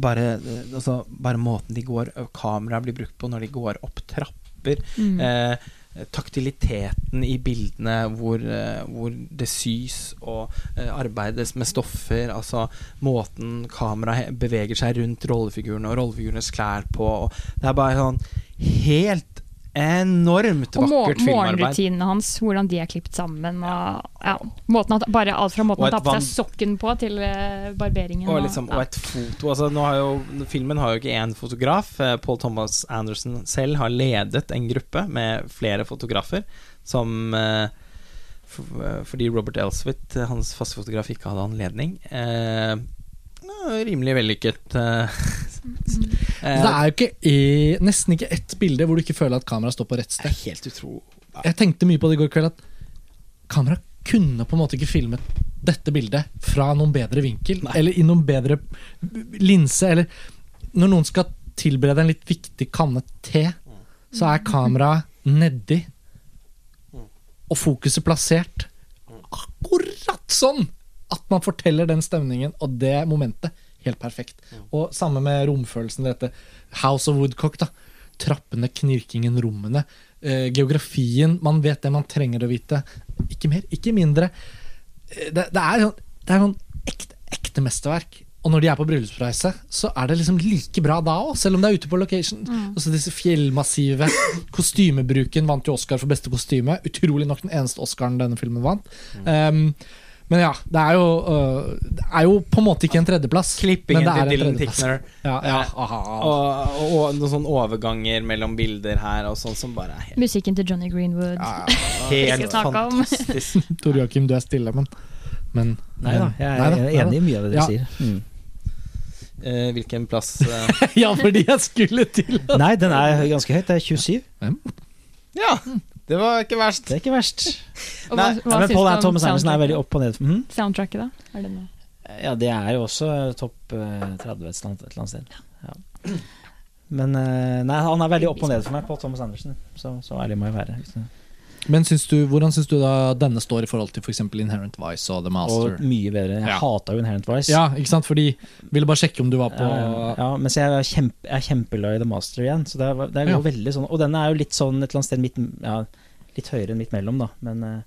C: bare, altså, bare måten de går Kameraet blir brukt på når de går opp trapper.
B: Mm.
C: Eh, taktiliteten i bildene hvor, eh, hvor det sys og eh, arbeides med stoffer. Altså måten kameraet beveger seg rundt rollefigurene og rollefigurenes klær på. Det er bare sånn helt enormt vakkert filmarbeid.
B: Og morgenrutinene hans, hvordan de er klippet sammen. Og, ja, at, bare alt fra måten han tar på seg sokken på, til eh, barberingen.
C: Og, liksom, og
B: ja.
C: et foto altså, har jo, Filmen har jo ikke én fotograf. Eh, Paul Thomas Anderson selv har ledet en gruppe med flere fotografer som eh, for, Fordi Robert Elswit, eh, hans faste fotograf, ikke hadde anledning. Ja, rimelig vellykket. Eh, eh,
A: Det er jo ikke i, nesten ikke ett bilde hvor du ikke føler at kameraet står på rett sted.
C: helt utro...
A: Jeg tenkte mye på det i går kveld at kameraet kunne på en måte ikke filmet dette bildet fra noen bedre vinkel, eller i noen bedre linse, eller Når noen skal tilberede en litt viktig kanne te, så er kameraet nedi, og fokuset plassert akkurat sånn at man forteller den stemningen og det momentet helt perfekt. Og samme med romfølelsen, dette House of Woodcock. da Trappene, knirkingen, rommene. Eh, geografien. Man vet det man trenger å vite. Ikke mer, ikke mindre. Eh, Det, det er sånn, det er sånn ekte, ekte mesterverk. Og når de er på bryllupsreise, så er det liksom like bra da òg, selv om det er ute på location. Og så disse fjellmassive Kostymebruken vant jo Oscar for beste kostyme. Utrolig nok den eneste Oscaren denne filmen vant. Um, men ja, det er jo uh, Det er jo på en måte ikke en tredjeplass.
C: Klippingen
A: men det er
C: til Dylan. Tickner.
A: Ja, ja.
C: Og, og, og noen sånne overganger mellom bilder her og sånn som bare er helt,
B: Musikken til Johnny Greenwood.
C: Helt fantastisk.
A: Tor Joakim, du er stille, men, men
D: Nei da, jeg er
A: Nei da,
D: enig i mye av det dere
A: Ja.
D: sier. Mm.
C: Uh, hvilken plass uh...
A: Ja, fordi jeg skulle til
D: Nei, den er ganske høyt. Det er 27.
C: Ja, det var ikke verst.
D: Det er ikke verst.
B: Og hva,
C: Nei,
B: hva
D: men Paul Thomas Anderson er veldig opp og ned. Mhm.
B: Soundtracket, da? Er det noe?
D: Ja, det er jo også topp eh, 30 et eller annet, et eller annet sted. Ja. Men eh, nei, han er veldig opp og ned for meg, Paul Thomas Anderson. Så, så ærlig må jeg være.
A: Men syns du, hvordan syns du da denne står i forhold til f.eks. Inherent Vice og The Master?
D: Og mye bedre. Jeg
A: Ja.
D: hata jo Inherent Vice.
A: Ja, ikke sant? Fordi Ville bare sjekke om du var på
D: Ja, ja, mens jeg er, kjempe, jeg er kjempeglad i The Master igjen. Så det er, det jo
A: Ja.
D: veldig sånn Og denne er jo litt sånn et eller annet sted midt, ja, litt høyere enn midt mellom, da. Men eh,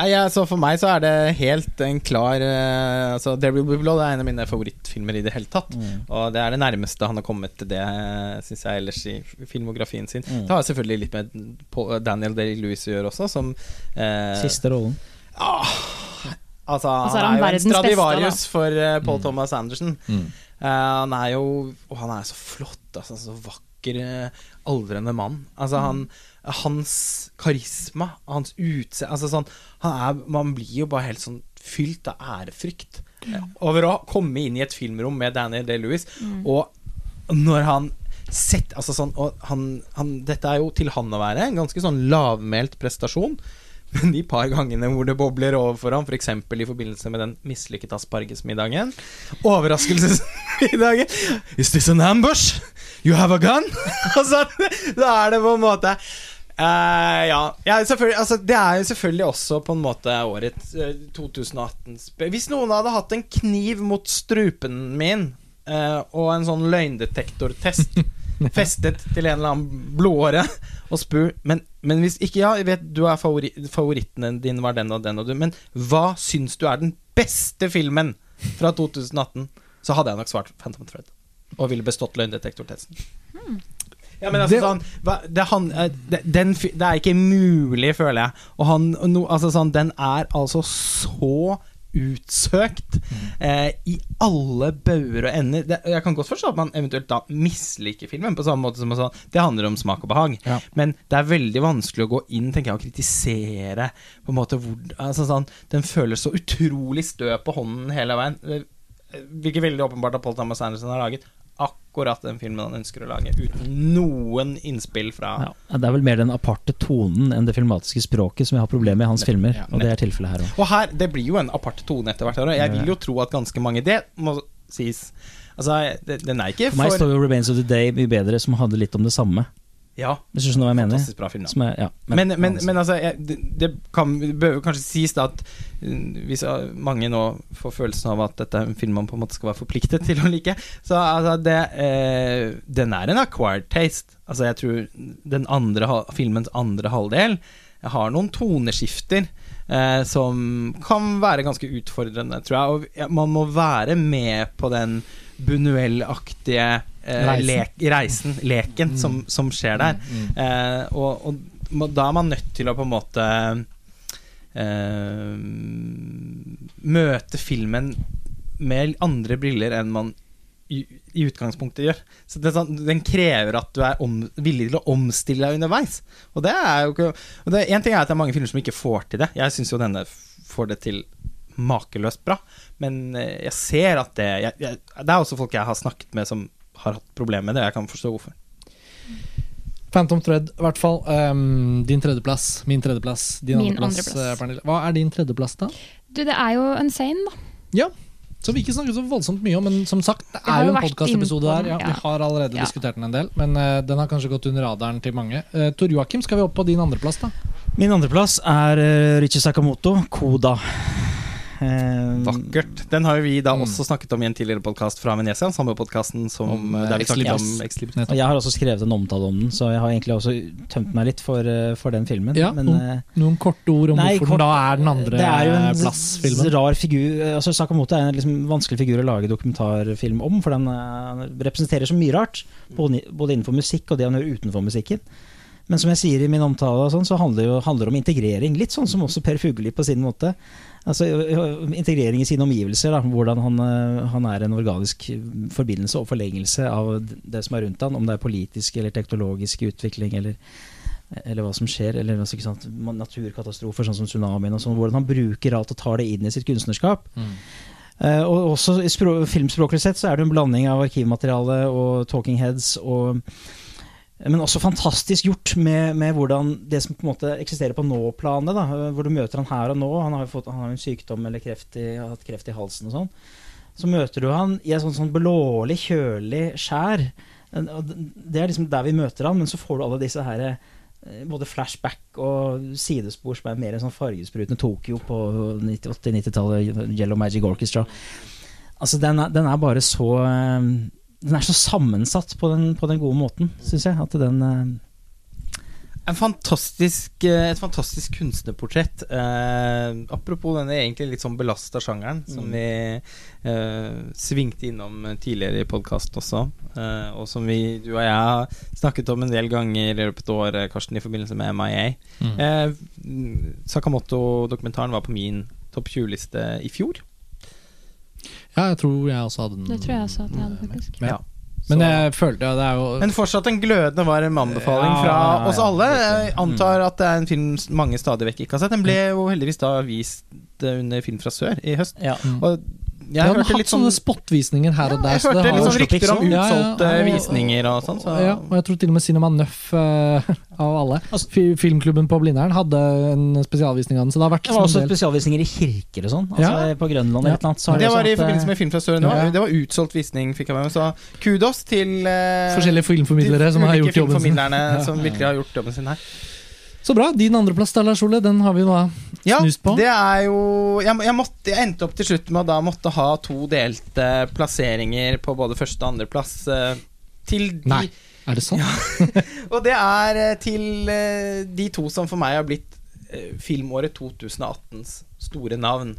C: Nei, jeg, så for meg så er det helt en klar eh, altså, There Will Be Blood er en av mine favorittfilmer i det hele tatt.
D: mm.
C: Og det er det nærmeste han har kommet til det, syns jeg, ellers i filmografien sin.
D: Mm.
C: Det har selvfølgelig litt med Daniel Day-Lewis å gjøre også, som eh,
D: Siste rollen.
C: ah, Altså,
B: altså, så er
C: han
B: han
C: er jo en
B: Stradivarius beste,
C: for uh, Paul
A: Mm.
C: Thomas Anderson.
A: Mm.
C: Eh, han er jo Og han er så flott, altså. Så vakker, eh, aldrende mann. Altså, han Hans karisma, hans utseende Altså sånn han Man blir jo bare helt sånn fylt av ærefrykt over å komme inn i et filmrom med Daniel Day-Lewis, og når han sett, altså sånn, han, han, Dette er jo til han å være en ganske sånn lavmælt prestasjon. Men de par gangene hvor det bobler over for ham, f.eks. For i forbindelse med den mislykkede aspargesmiddagen Overraskelsesmiddagen Is this an ambush? You have a gun? altså, da er det på en måte eh, ja, ja altså, det er jo selvfølgelig også på en måte året uh, 2018 Hvis noen hadde hatt en kniv mot strupen min uh, og en sånn løgndetektortest festet til en eller annen blodåre og spurt men, men hvis ikke Ja, jeg vet du er favori, favoritten din var den og den og du, men hva syns du er den beste filmen fra 2018? Så hadde jeg nok svart Phantom Thread og ville bestått løgndetektortesten. Ja, men altså
A: Det-
C: sånn hva, det, han, eh, det, den, det er ikke mulig, føler jeg. Og han, no, altså sånn, den er altså så utsøkt eh, i alle bauger og ender. Det, jeg kan godt forstå at man eventuelt da misliker filmen, på samme måte som sånn, det handler om smak og behag.
A: Ja.
C: Men det er veldig vanskelig å gå inn tenker jeg, og kritisere på en måte hvor, altså sånn, Den føles så utrolig stø på hånden hele veien. Hvilket virker veldig åpenbart at Paul Thomas Anderson har laget akkurat den filmen han ønsker å lage, uten noen innspill fra
D: Ja, det er vel mer den aparte tonen enn det filmatiske språket som jeg har problemer med i hans filmer.
A: ja,
D: Og det er tilfellet her òg.
C: Og her, det blir jo en apart tone etter hvert. jeg vil jo tro at ganske mange Det må sies. Altså, det, den er ikke
D: For
C: For meg
D: står jo 'Remains of the Day' mye bedre, som hadde litt om det samme.
C: Ja,
D: Hvis du skjønner hva jeg mener?
C: fantastisk bra film. Da.
D: Er, ja,
C: Men, men, men altså, jeg, det, kan, bør kanskje sies da at mm, hvis mange nå får følelsen av at dette er en film man på en måte skal være forpliktet til å like, så altså, det, eh, den er en acquired taste. Altså, jeg tror den andre, filmens andre halvdel har noen toneskifter eh, som kan være ganske utfordrende, tror jeg. Og man må være med på den Bunuel-aktige eh,
A: Reisen.
C: lek, reisen, leken, som, som skjer der. Eh, og, og da er man nødt til å på en måte eh, møte filmen med andre briller enn man i, i utgangspunktet gjør. Så det sånn, Den krever at du er om, villig til å omstille deg underveis. Og det er jo ikke og det, En ting er at det er mange filmer som ikke får til det. Jeg syns jo denne får det til makeløst bra. Men eh, jeg ser at det jeg, jeg, Det er også folk jeg har snakket med som har hatt problemer med det. Jeg kan forstå hvorfor.
A: Phantom Thread, i hvert fall. Um, din tredjeplass, min tredjeplass, din
B: Min
A: andreplass.
B: andreplass.
A: eh, Pernille. Hva er din tredjeplass, da?
B: Du, det er jo Unsane, da.
A: Ja, som vi ikke snakket så voldsomt mye om, men som sagt, det er
B: jo
A: en podkastepisode der. Ja,
B: ja.
A: Vi har allerede
B: Ja.
A: diskutert den en del, men uh, den har kanskje gått under radaren til mange. Uh, Tor Joakim, skal vi opp på din andreplass, da?
D: Min andreplass er uh, Richie Sakamoto, 'Koda'. Eh,
C: Vakkert. Den har jo vi da
A: Mm.
C: også snakket om i en tidligere podkast fra Venezia. Samme podkasten som
A: Om,
C: eh, der vi snakket om Ex Libris.
D: Og jeg har også skrevet en omtale om den, så jeg har egentlig også tømt meg litt for, eh, for den filmen.
A: Ja,
D: men,
A: noen,
D: eh,
A: noen korte ord om
D: Nei,
A: hvorfor
D: kort-
A: den da er den andre
D: det er jo en
A: plass,
D: rar figur altså Sakamoto er en liksom vanskelig figur å lage dokumentarfilm om, for den eh, representerer så mye rart. Både, både innenfor musikk og det han gjør utenfor musikken. Men som jeg sier i min omtale, og sånn, så handler det jo handler det om integrering. Litt sånn som også Per Fugelli på sin måte. Altså Integrering i sine omgivelser. Da. Hvordan han, han er en organisk forbindelse og forlengelse av det som er rundt han, om det er politisk eller teknologisk utvikling eller eller hva som skjer, eller altså, naturkatastrofer sånn som tsunamien. og sånn, Hvordan han bruker alt og tar det inn i sitt kunstnerskap.
A: Mm.
D: Uh, og også i filmspråklig sett så er det en blanding av arkivmateriale og talking heads. Og, men også fantastisk gjort med, med hvordan det som på en måte eksisterer på nå-planet. Hvor du møter han her og nå. Han har jo fått, han har en sykdom eller kreft i, hatt kreft i halsen og sånn. Så møter du han i et sånn, sånn blålig, kjølig skjær. Det er liksom der vi møter han, men så får du alle disse her eh, både flashback og sidespor som er mer en sånn fargesprutende Tokyo på 80-90-tallet, Yellow Magic Orchestra. Altså den er, den er bare så eh, Den er så sammensatt på den, på den gode måten, syns jeg. At den eh,
C: En fantastisk, eh, et fantastisk kunstnerportrett. Eh, apropos denne egentlig litt sånn belasta sjangeren som
D: Mm.
C: vi eh, svingte innom tidligere i podkast også. Eh, og som vi, du og jeg, har snakket om en del ganger i løpet av året, Karsten, i forbindelse med MIA.
A: Mm.
C: Eh, Sakamoto-dokumentaren var på min topp 20-liste i fjor.
A: Ja, jeg tror jeg også hadde den.
B: Det tror jeg også at jeg hadde, faktisk.
A: Ja. Men jeg følte ja, det er jo
C: Men fortsatt en glødende varm anbefaling
A: Ja,
C: fra
D: ja, ja.
C: oss alle. Jeg
D: Mm.
C: antar at det er en film mange stadig vekk ikke har sett. Den ble jo heldigvis da vist eh, under Film fra sør i høst.
D: ja.
A: Mm.
C: Og
A: Jeg har hatt
C: litt sånn
A: sånne spotvisninger her og der.
C: Jeg hørte litt sånn rykter om utsolgte visninger og sånn. Så.
A: Ja, og jeg tror til og med Cinema Nøff eh, av alle.
D: Altså-
A: Filmklubben på Blindern hadde en spesialvisning av den, så det har vært
D: Det var også
A: del.
D: spesialvisninger i kirker og sånn. Altså
A: Ja.
D: På Grønland eller
A: Ja.
D: et eller annet. Så har
C: det var i
D: eh,
C: forbindelse med Film nå.
A: Ja.
C: Det var utsolgt visning, fikk jeg med meg. Så kudos til eh,
A: Forskjellige filmformidlere som har gjort jobben sin.
C: som virkelig har gjort jobben sin her.
A: Så bra. Din andreplass da, Lars Ole, den har vi da
C: Ja,
A: Snust på?
C: det er jo jeg, jeg, måtte, jeg endte opp til slutt med å da måtte ha to delte plasseringer på både første og andreplass. Eh, til de
A: Nei. Er det sånn?
C: Og det er eh, til eh, de to som for meg har blitt filmåret 2018s store navn.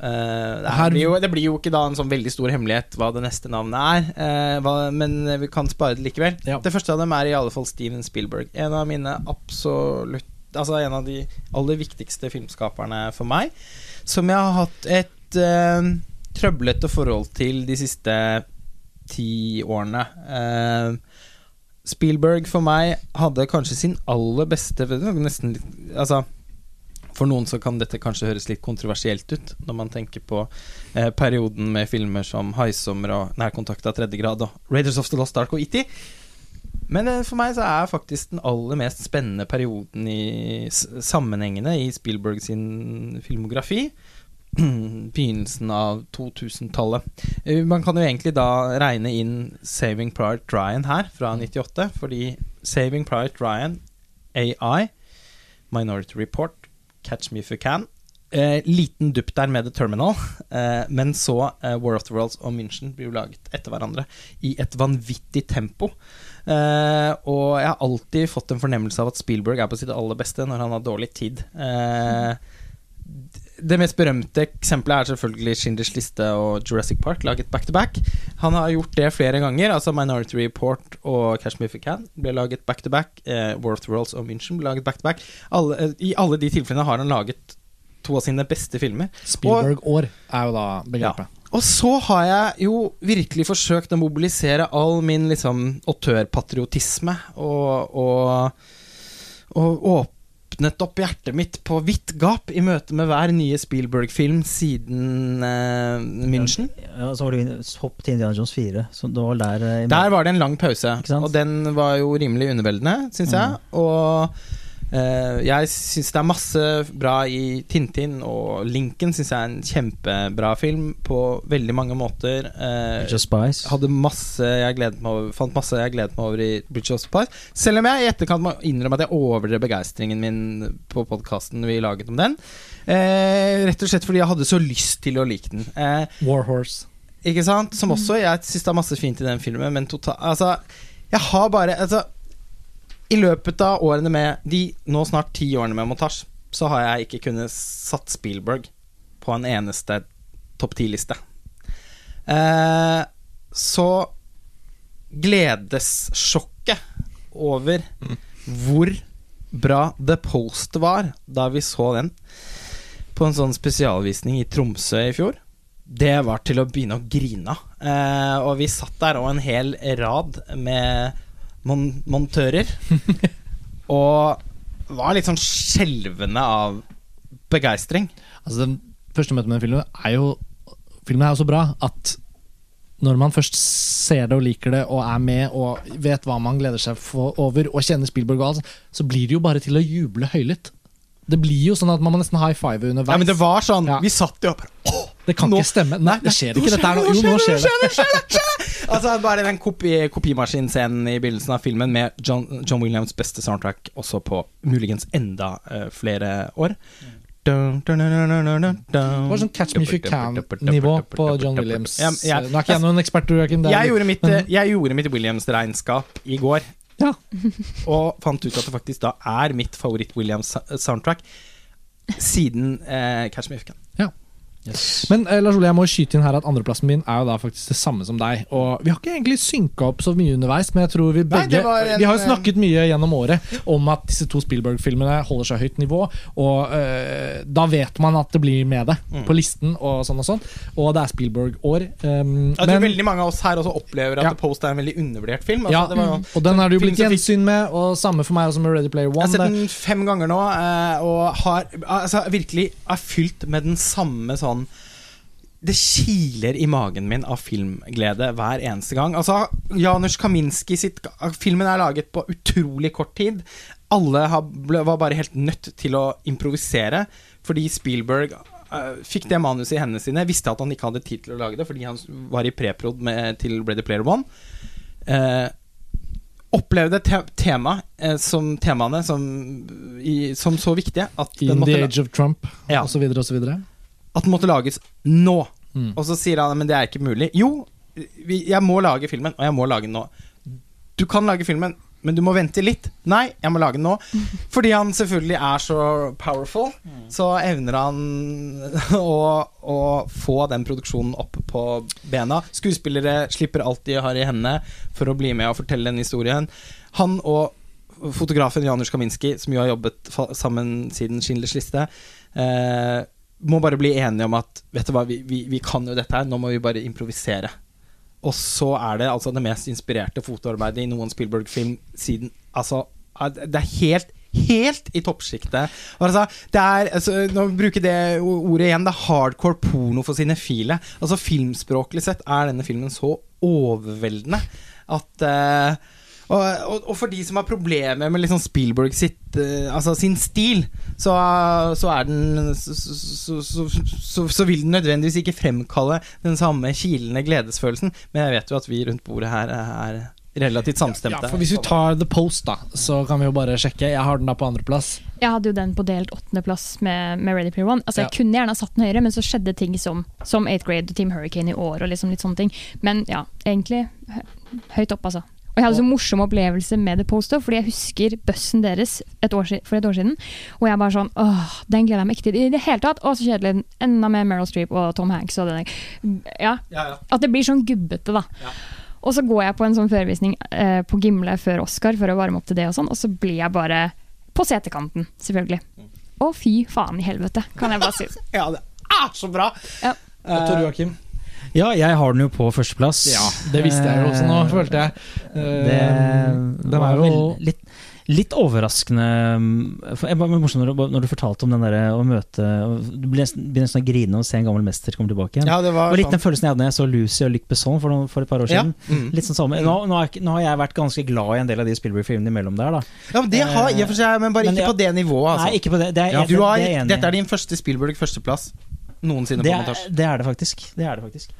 C: Eh, det, blir jo, det blir jo ikke da en sånn veldig stor hemmelighet hva det neste navnet er, uh, hva, men vi kan spare det likevel.
A: Ja.
C: Det første av dem er i alle fall Steven Spielberg. En av mine absolutt Altså en av de aller viktigste filmskaperne for meg. Som jeg har hatt et uh, trøblete forhold til de siste ti årene. Uh, Spielberg for meg hadde kanskje sin aller beste Nesten Altså For noen så kan dette kanskje høres litt kontroversielt ut, når man tenker på eh, perioden med filmer som 'Haisommer' og 'Nærkontakt av tredje grad' og 'Raiders of the Lost Ark' og 'Itty'. Men eh, for meg så er faktisk den aller mest spennende perioden i sammenhengene i Spielberg sin filmografi begynnelsen av 2000-tallet. Eh, Man kan jo egentlig da regne inn 'Saving Private Ryan' her, fra 98, fordi 'Saving Private Ryan', AI, 'Minority Report', 'Catch Me If You Can', eh, liten dupp der med The Terminal, eh, men så eh, 'War of the Worlds' og 'München' blir jo laget etter hverandre i et vanvittig tempo. Eh, og jeg har alltid fått en fornemmelse av at Spielberg er på sitt aller beste når han har dårlig tid. Eh, det mest berømte eksempelet er selvfølgelig Schindlers liste og Jurassic Park, laget back to back. Han har gjort det flere ganger. Altså Minority Report og Cashmere You Can ble laget back to back. Eh, War of the Worlds og München ble laget back to back. Alle, eh, I alle de tilfellene har han laget to av sine beste filmer.
A: Spielberg-år er jo da begrepet.
C: Og så har jeg jo virkelig forsøkt å mobilisere all min liksom autørpatriotisme og, og, og åpnet opp hjertet mitt på vidt gap i møte med hver nye Spielberg-film siden eh, München.
D: Ja, så var det hopp til Indiana Jones 4. Så det var der, eh,
C: Der var det en lang pause, og den var jo rimelig underveldende, syns jeg. Og Eh, jeg syns det er masse bra i Tintin, og Lincoln syns jeg er en kjempebra film på veldig mange måter. Eh, hadde masse jeg gledet meg over, fant masse jeg gledet meg over i Bridge of Spice. Selv om jeg i etterkant må innrømme at jeg overdrev begeistringen min på podkasten vi laget om den. Eh, rett og slett fordi jeg hadde så lyst til å like den. War
A: Warhorse.
C: ikke sant? Som også Jeg syns det er masse fint i den filmen, men total, altså, jeg har bare altså, I løpet av årene med de nå snart ti årene med montasje, så har jeg ikke kunnet satt Spielberg på en eneste topp ti-liste. Eh, så gledessjokket over hvor bra The Post var da vi så den på en sånn spesialvisning i Tromsø i fjor, det var til å begynne å grine av. Eh, og vi satt der og en hel rad med mon montører. og var litt sånn skjelvende av begeistring.
A: Altså Den første møtet med den filmen er jo Filmen er jo så bra at når man først ser det og liker det og er med og vet hva man gleder seg over, og kjenner Spielberg og alt, så blir det jo bare til å juble høylytt. Det blir jo sånn at man må nesten high five underveis.
C: Ja, men det var sånn
A: Ja.
C: Vi satt jo og bare
A: Det kan
C: Nå-
A: ikke stemme. Nei, det skjer ikke dette her nå. Jo, nå skjer det.
C: Altså Bare den kopi kopimaskinscenen i begynnelsen av filmen med John, John Williams' beste soundtrack også på muligens enda uh, flere år.
A: Det var sånn Catch Me If You Can-nivå på John Williams.
C: Ja, ja.
A: Nå er ikke jeg noen ekspert, det er
C: Jeg gjorde mitt, jeg gjorde mitt Williams-regnskap i går.
A: Ja.
C: Og fant ut at det faktisk da er mitt favoritt-Williams-soundtrack siden eh, Catch Me If You Can.
A: Men eh, Lars Ole, jeg må skyte inn her at andreplassen min er jo da faktisk det samme som deg. Og Vi har ikke egentlig synka opp så mye underveis, men jeg tror vi begge
C: Nei, en-
A: Vi har jo snakket mye gjennom året om at disse to Spielberg-filmene holder seg høyt nivå. Og eh, da vet man at det blir med det
C: Mm.
A: på listen, og sånn og sånn. Og det er Spielberg-år. Um,
C: Jeg tror veldig mange av oss her også opplever at
A: Ja.
C: Post er en veldig undervurdert film. Altså,
A: ja,
C: det var
A: og den har det jo blitt gjensyn med, og samme for meg også med Ready Player One.
C: Jeg har sett den fem ganger nå, eh, og har altså, virkelig er fylt med den samme sånn Det kiler i magen min av filmglede hver eneste gang. Altså, Janusz Kaminski sitt Filmen er laget på utrolig kort tid. Alle var bare helt nødt til å improvisere, fordi Spielberg eh, fikk det manuset i hendene sine. Visste at han ikke hadde tid til å lage det, fordi han var i preprod til Ready Player One. Eh, opplevde te tema, eh, som temaene som, i, som så viktige at den,
A: In the Age of Trump,
C: Ja.
A: og så
C: at den måtte lages nå.
A: Mm.
C: Og så sier han men det er ikke mulig. Jo, vi, jeg må lage filmen, og jeg må lage den nå. Du kan lage filmen, men du må vente litt. Nei, jeg må lage den nå. Fordi han selvfølgelig er så powerful, så evner han å, å få den produksjonen opp på bena. Skuespillere slipper alt de har i hendene for å bli med og fortelle den historien. Han og fotografen Janusz Kaminski, som jo har jobbet sammen siden Schindlers liste, eh, må bare bli enige om at Vet du hva, vi, vi, vi kan jo dette her, nå må vi bare improvisere. Og så er det altså det mest inspirerte fotoarbeidet i noen Spielberg-film siden Altså, det er helt Helt i toppsjiktet. Altså, det er, altså, nå bruker det ordet igjen. Det er hardcore porno for sine file. Altså, filmspråklig sett er denne filmen så overveldende at eh, og, og, og for de som har problemer med liksom Spielberg sitt, eh, altså sin stil, så, så er den så, så, så, så, så vil den nødvendigvis ikke fremkalle den samme kilende gledesfølelsen. Men jeg vet jo at vi rundt bordet her er relativt samstemte.
A: Ja, for Hvis vi tar The Post, da, så kan vi jo bare sjekke. Jeg har den da på andreplass.
B: Jeg hadde jo den på delt åttendeplass med, med Ready Player One. Altså, jeg
A: Ja.
B: kunne gjerne ha satt den høyere, men så skjedde ting som, som 8th Grade og Team Hurricane i år. Og liksom litt sånne ting Men ja, egentlig høyt opp, altså. Og jeg hadde så morsom opplevelse med The Post fordi jeg husker bussen deres et år, for et år siden. Og jeg bare sånn Åh, den gleder jeg meg ikke til i det hele tatt. Å, så kjedelig. Enda mer Meryl Streep og Tom Hanks og det der. Ja,
C: Ja, ja.
B: at det blir sånn gubbete, da.
C: Ja.
B: Og så går jeg på en sånn førvisning eh, på Gimle før Oscar for å varme opp til det, og sånn, og så blir jeg bare på setekanten, selvfølgelig. Å, fy faen i helvete, kan jeg bare si.
C: ja, det er så bra!
B: Ja.
A: Hva tror Joakim?
D: Ja, jeg har den jo på førsteplass.
A: Ja, det visste jeg jo også nå, følte jeg.
D: Det
A: Eh, den
D: var
A: er jo
D: litt, Litt overraskende mm, for jeg var morsomt når, du- når du fortalte om den der å møte Du blir nesten, nesten å grine å se en gammel mester komme tilbake igjen.
C: Ja, det
D: det
C: var,
D: og litt den
C: sånn.
D: følelsen jeg hadde når jeg så Lucy og Luc Besson for, noen, for et par år
C: Ja.
D: siden.
C: Mm.
D: Litt sånn samme. Nå, nå, har jeg, nå har jeg vært ganske glad i en del av de Spielberg-filmene imellom der, da.
C: ja, men det har jeg for seg, men bare
D: Men
C: ikke
D: ja.
C: på det nivået, altså.
D: Nei, ikke på det. det er,
C: Ja,
D: det,
C: du har,
D: det er
C: dette er din første Spielberg førsteplass noensinne
D: det
C: på montasje.
D: det er det faktisk. Det er det faktisk.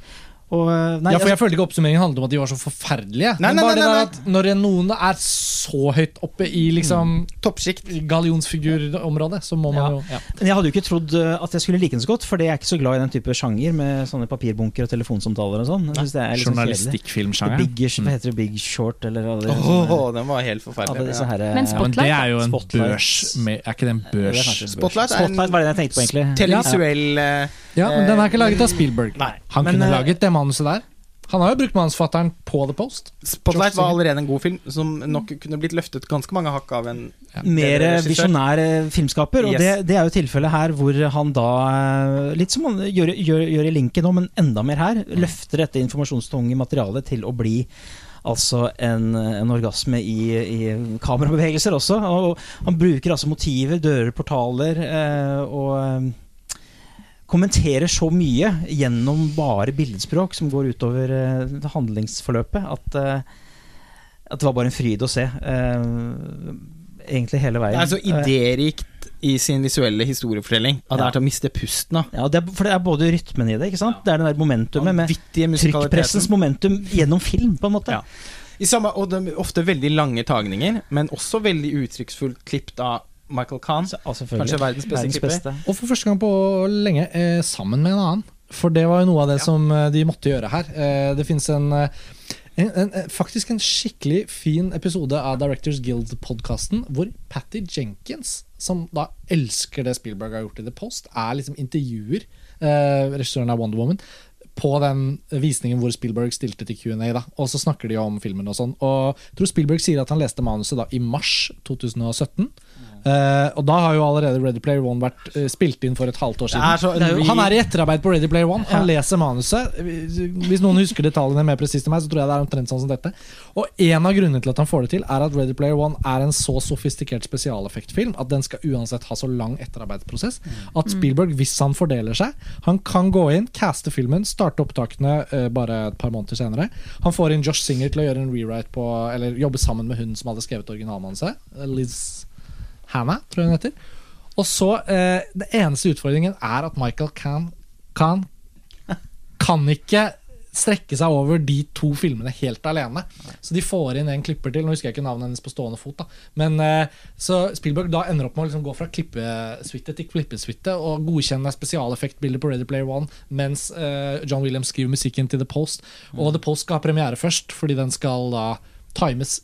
D: Og, eh, nei,
A: Ja, for jeg følte ikke oppsummeringen handlet om at de var så forferdelige.
C: Nei,
A: Men bare
C: nei,
A: det
C: nei,
A: der at når noen er så høyt oppe i liksom
C: Toppsjikt.
A: gallionsfigurområdet, så må man
D: Ja.
A: jo ja.
D: men jeg hadde jo ikke trodd eh, at jeg skulle like den så godt, for jeg er ikke så glad i den type sjanger med sånne papirbunker og telefonsamtaler og sånn. Liksom Journalistikkfilmsjanger. det sånn
A: Journalistikkfilmsjangeren.
D: Big, hva heter det, Big Short, eller alle,
C: Åh,
D: sånne-
C: den var helt forferdelig.
D: disse
C: Ja.
D: her, men
B: Men
A: Ja, men det er jo en
D: Spotlight.
A: børs med, Er ikke det en
D: det er
A: børs?
D: kanskje en
C: Spotlight er
D: Spotlight var det jeg tenkte på, egentlig.
C: Televisuell ja.
A: Ja, men den er ikke laget av Spielberg.
C: Nei.
A: Han
D: Men,
A: kunne
D: eh,
A: laget det manuset der. Han har jo brukt manusfatteren på The Post.
C: Spotlight var allerede en god film som nok kunne blitt løftet ganske mange hakk av en
D: Mer
C: TV-regissør.
D: visjonær filmskaper, og
C: Yes.
D: det, det er jo tilfellet her hvor han da, eh, litt som han gjør, gjør, gjør i Linken nå, men enda mer her, løfter dette informasjonstunge materialet til å bli Altså en, en orgasme i, i kamerabevegelser også. Og han bruker altså motiver, dører, portaler, eh, og eh, kommenterer så mye gjennom bare billedspråk som går utover eh, handlingsforløpet, at, eh, at det var bare en fryd å se. Eh, egentlig hele veien.
C: Det er så idérikt i sin visuelle historiefortelling at det er til å miste pusten av.
D: Ja, det er, for det er både rytmen i det, ikke sant? Det er den der momentumet med trykkpressens momentum gjennom film, på en måte.
C: Ja. I samme, og det er ofte veldig lange tagninger, men også veldig uttrykksfullt klippet av Michael Kahn.
D: Så, ja, selvfølgelig.
C: Kanskje verdens beste klipper.
A: Og for første gang på lenge eh, sammen med en annen. For det var jo noe av det som eh, de måtte gjøre her. Eh, det fins en, eh, en, en, eh, faktisk en skikkelig fin episode av Directors Guild-podkasten hvor Patty Jenkins, som da elsker det Spielberg har gjort i The Post, er liksom intervjuer eh, regissøren av Wonder Woman på den visningen hvor Spielberg stilte til Q&A. da Og så snakker de om filmen og sånn. Og jeg tror Spielberg sier at han leste manuset da i mars 2017. Eh, og da har jo allerede Ready Player One vært uh, spilt inn for et halvt år siden.
C: er så,
A: er jo, han er i etterarbeid på Ready Player One. Han
D: Ja.
A: leser manuset. Hvis noen husker detaljene mer presist enn meg, så tror jeg det er omtrent sånn som dette. Og en av grunnene til at han får det til, er at Ready Player One er en så sofistikert spesialeffektfilm at den skal uansett ha så lang etterarbeidsprosess at Spielberg, hvis han fordeler seg, han kan gå inn, caste filmen, starte opptakene uh, bare et par måneder senere. Han får inn Josh Singer til å gjøre en rewrite på Eller jobbe sammen med hun som hadde skrevet originalmanuset. Liz Hannah, tror jeg hun heter. Og så, eh, Det eneste utfordringen er at Michael kan, Kahn kan ikke strekke seg over de to filmene helt alene. Så de får inn en klipper til. Nå husker jeg ikke navnet hennes på stående fot. da Men eh, Så Spielberg da ender opp med å liksom gå fra klippesuite til klippesuite og godkjenne spesialeffektbilder på Ready Player One, mens eh, John Williams skriver musikken til The Post. Og The Post skal ha premiere først, fordi den skal da times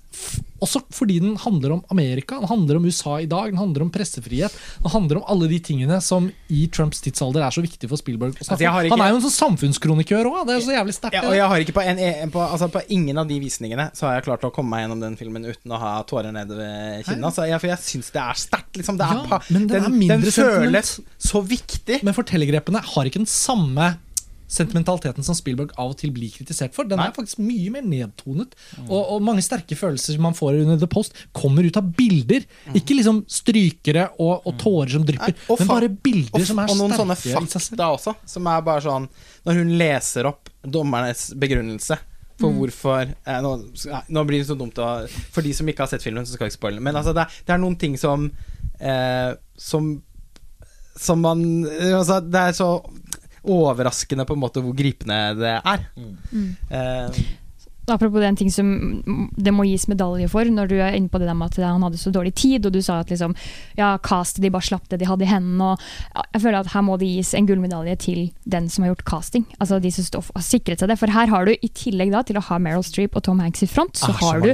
A: Også fordi den handler om Amerika, den handler om USA i dag, den handler om pressefrihet. Den handler om alle de tingene som i Trumps tidsalder er så viktig for Spielberg.
C: Altså, ikke-
A: Han er jo en sånn samfunnskronikør òg, det er så jævlig sterkt.
C: Ja, og jeg har ikke på, en, på, altså på ingen av de visningene Så har jeg klart å komme meg gjennom den filmen uten å ha tårer nede ved kinna. Så jeg, for jeg syns det er sterkt. Liksom. Det er,
A: Ja, men den er
C: den føles så viktig.
A: Men fortellergrepene har ikke den samme sentimentaliteten som Spielberg av og til blir kritisert for. Den
C: Nei.
A: er faktisk mye mer nedtonet. Og, og mange sterke følelser man får under The Post, kommer ut av bilder. Ikke liksom strykere og, og tårer som drypper,
C: Nei,
A: men bare bilder
C: Og,
A: som er sterke.
C: og noen sånne fakta også, som er bare sånn Når hun leser opp dommernes begrunnelse for hvorfor eh, nå, nå blir det så dumt å For de som ikke har sett filmen, så skal jeg ikke spoile. Men altså, det, er, det er noen ting som eh, Som Som man altså, Det er så overraskende på en måte hvor gripende det er. Eh,
B: Apropos det, en ting som det må gis medalje for, når du er inne på det der med at han hadde så dårlig tid, og du sa at liksom, ja, castet de bare slapp det de hadde i hendene. Og, jeg føler at her må det gis en gullmedalje til den som har gjort casting. Altså de som har sikret seg det. For her har du, i tillegg da til å ha Meryl Streep og Tom Hanks i front, så
C: ah,
B: har du.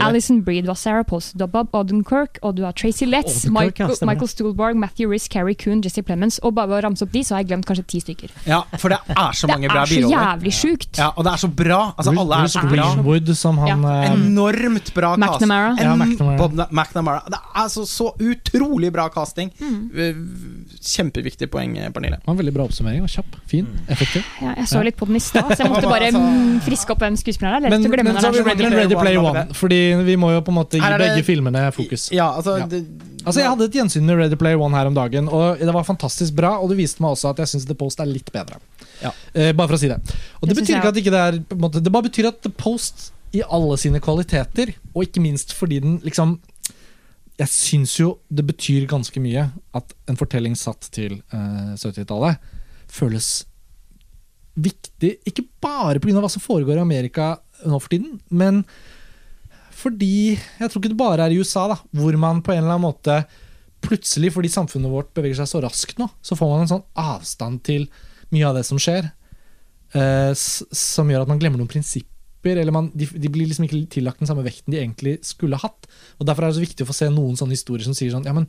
B: Alison Breed, var Sarah Post, Bob Odenkirk, og du har Tracy Letts,
D: Odenkirk, ja,
B: Michael,
D: Stuhlborg,
B: Michael Stuhlbarg, Matthew Riss, Carrie Coon, Jesse Plemons. Og bare ved å ramse opp de, så har jeg glemt kanskje ti stykker.
C: Ja, for det er så mange bra
B: er så jævlig sjukt.
C: Ja, og det er så bra. Altså, alle er så bra.
A: Greenwood som han ja.
C: Enormt bra cast.
B: McNamara.
C: En-
A: Ja, McNamara.
C: Bob McNamara. Det er altså så utrolig bra casting.
B: Mm.
C: Eh, Kjempeviktig poeng, eh, Pernille.
A: det var en veldig bra oppsummering. og Kjapp, fin, effektiv.
B: Ja, jeg så litt på den i stad, så jeg måtte bare
C: Altså-
B: mm, friske opp en skuespilleren er. Er
A: Men, men så har vi Ready. Ready Player
C: One,
A: One, fordi vi må jo på en måte gi
C: det-
A: begge filmene fokus.
C: Ja, altså
A: Ja.
C: Det,
A: Altså Jeg hadde et gjensyn med Ready Player One her om dagen, og det var fantastisk bra. Og det viste meg også at jeg syns The Post er litt bedre.
C: Ja.
A: Eh, bare for å si det. Og det,
B: Det
A: betyr ikke at ikke det er måte, Det bare betyr at The Post i alle sine kvaliteter, og ikke minst fordi den liksom Jeg syns jo det betyr ganske mye at en fortelling satt til eh, 70-tallet føles viktig, ikke bare pga. hva som foregår i Amerika nå for tiden, men fordi Jeg tror ikke det bare er i USA, da, hvor man på en eller annen måte plutselig, fordi samfunnet vårt beveger seg så raskt nå, så får man en sånn avstand til mye av det som skjer, eh, som gjør at man glemmer noen prinsipper. Eller man, de, de blir liksom ikke tillagt den samme vekten de egentlig skulle hatt. Og Derfor er det så viktig å få se noen sånne historier som sier sånn Ja, men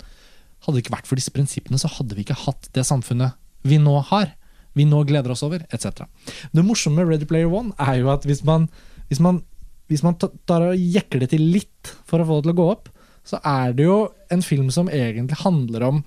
A: hadde det ikke vært for disse prinsippene, så hadde vi ikke hatt det samfunnet vi nå har. Vi nå gleder oss over, etc. Det morsomme med Ready Player One er jo at hvis man, hvis man, hvis man tar og jekker det til litt for å få det til å gå opp, så er det jo en film som egentlig handler om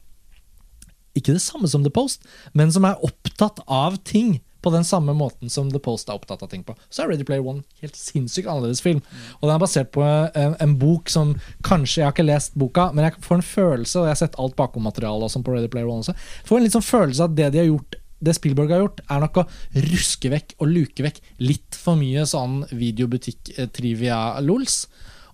A: ikke det samme som The Post, men som er opptatt av ting på den samme måten som The Post er opptatt av ting på. Så er Ready Player One helt sinnssykt annerledes film. Og den er basert på en, en bok som kanskje Jeg har ikke lest boka, men jeg får en følelse, og jeg har sett alt bakom-materialet og sånn på Ready Player One også, får en litt sånn følelse av at det de har gjort det Spielberg har gjort, er nok å ruske vekk og luke vekk litt for mye sånn videobutikk-trivia-lols.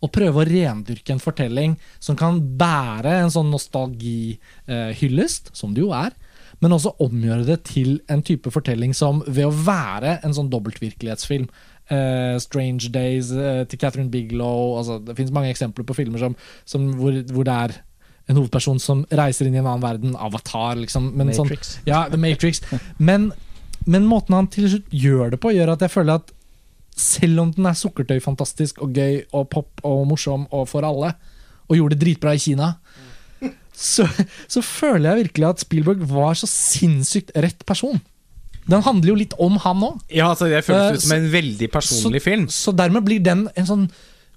A: Og prøve å rendyrke en fortelling som kan bære en sånn nostalgihyllest, som det jo er, men også omgjøre det til en type fortelling som ved å være en sånn dobbeltvirkelighetsfilm Uh, Strange Days uh, til Catherine Bigelow altså, Det finnes mange eksempler på filmer som, som hvor, hvor det er en hovedperson som reiser inn i en annen verden. Avatar, liksom. Men sånn, ja, The Matrix. Men, men måten han til slutt gjør det på, gjør at jeg føler at selv om den er sukkertøy fantastisk og gøy og pop og morsom og for alle, og gjorde det dritbra i Kina, så, så føler jeg virkelig at Spielberg var så sinnssykt rett person. Den handler jo litt om han òg.
C: Ja, altså Det
A: Eh,
C: føles ut som en veldig personlig film.
A: Så dermed blir den en sånn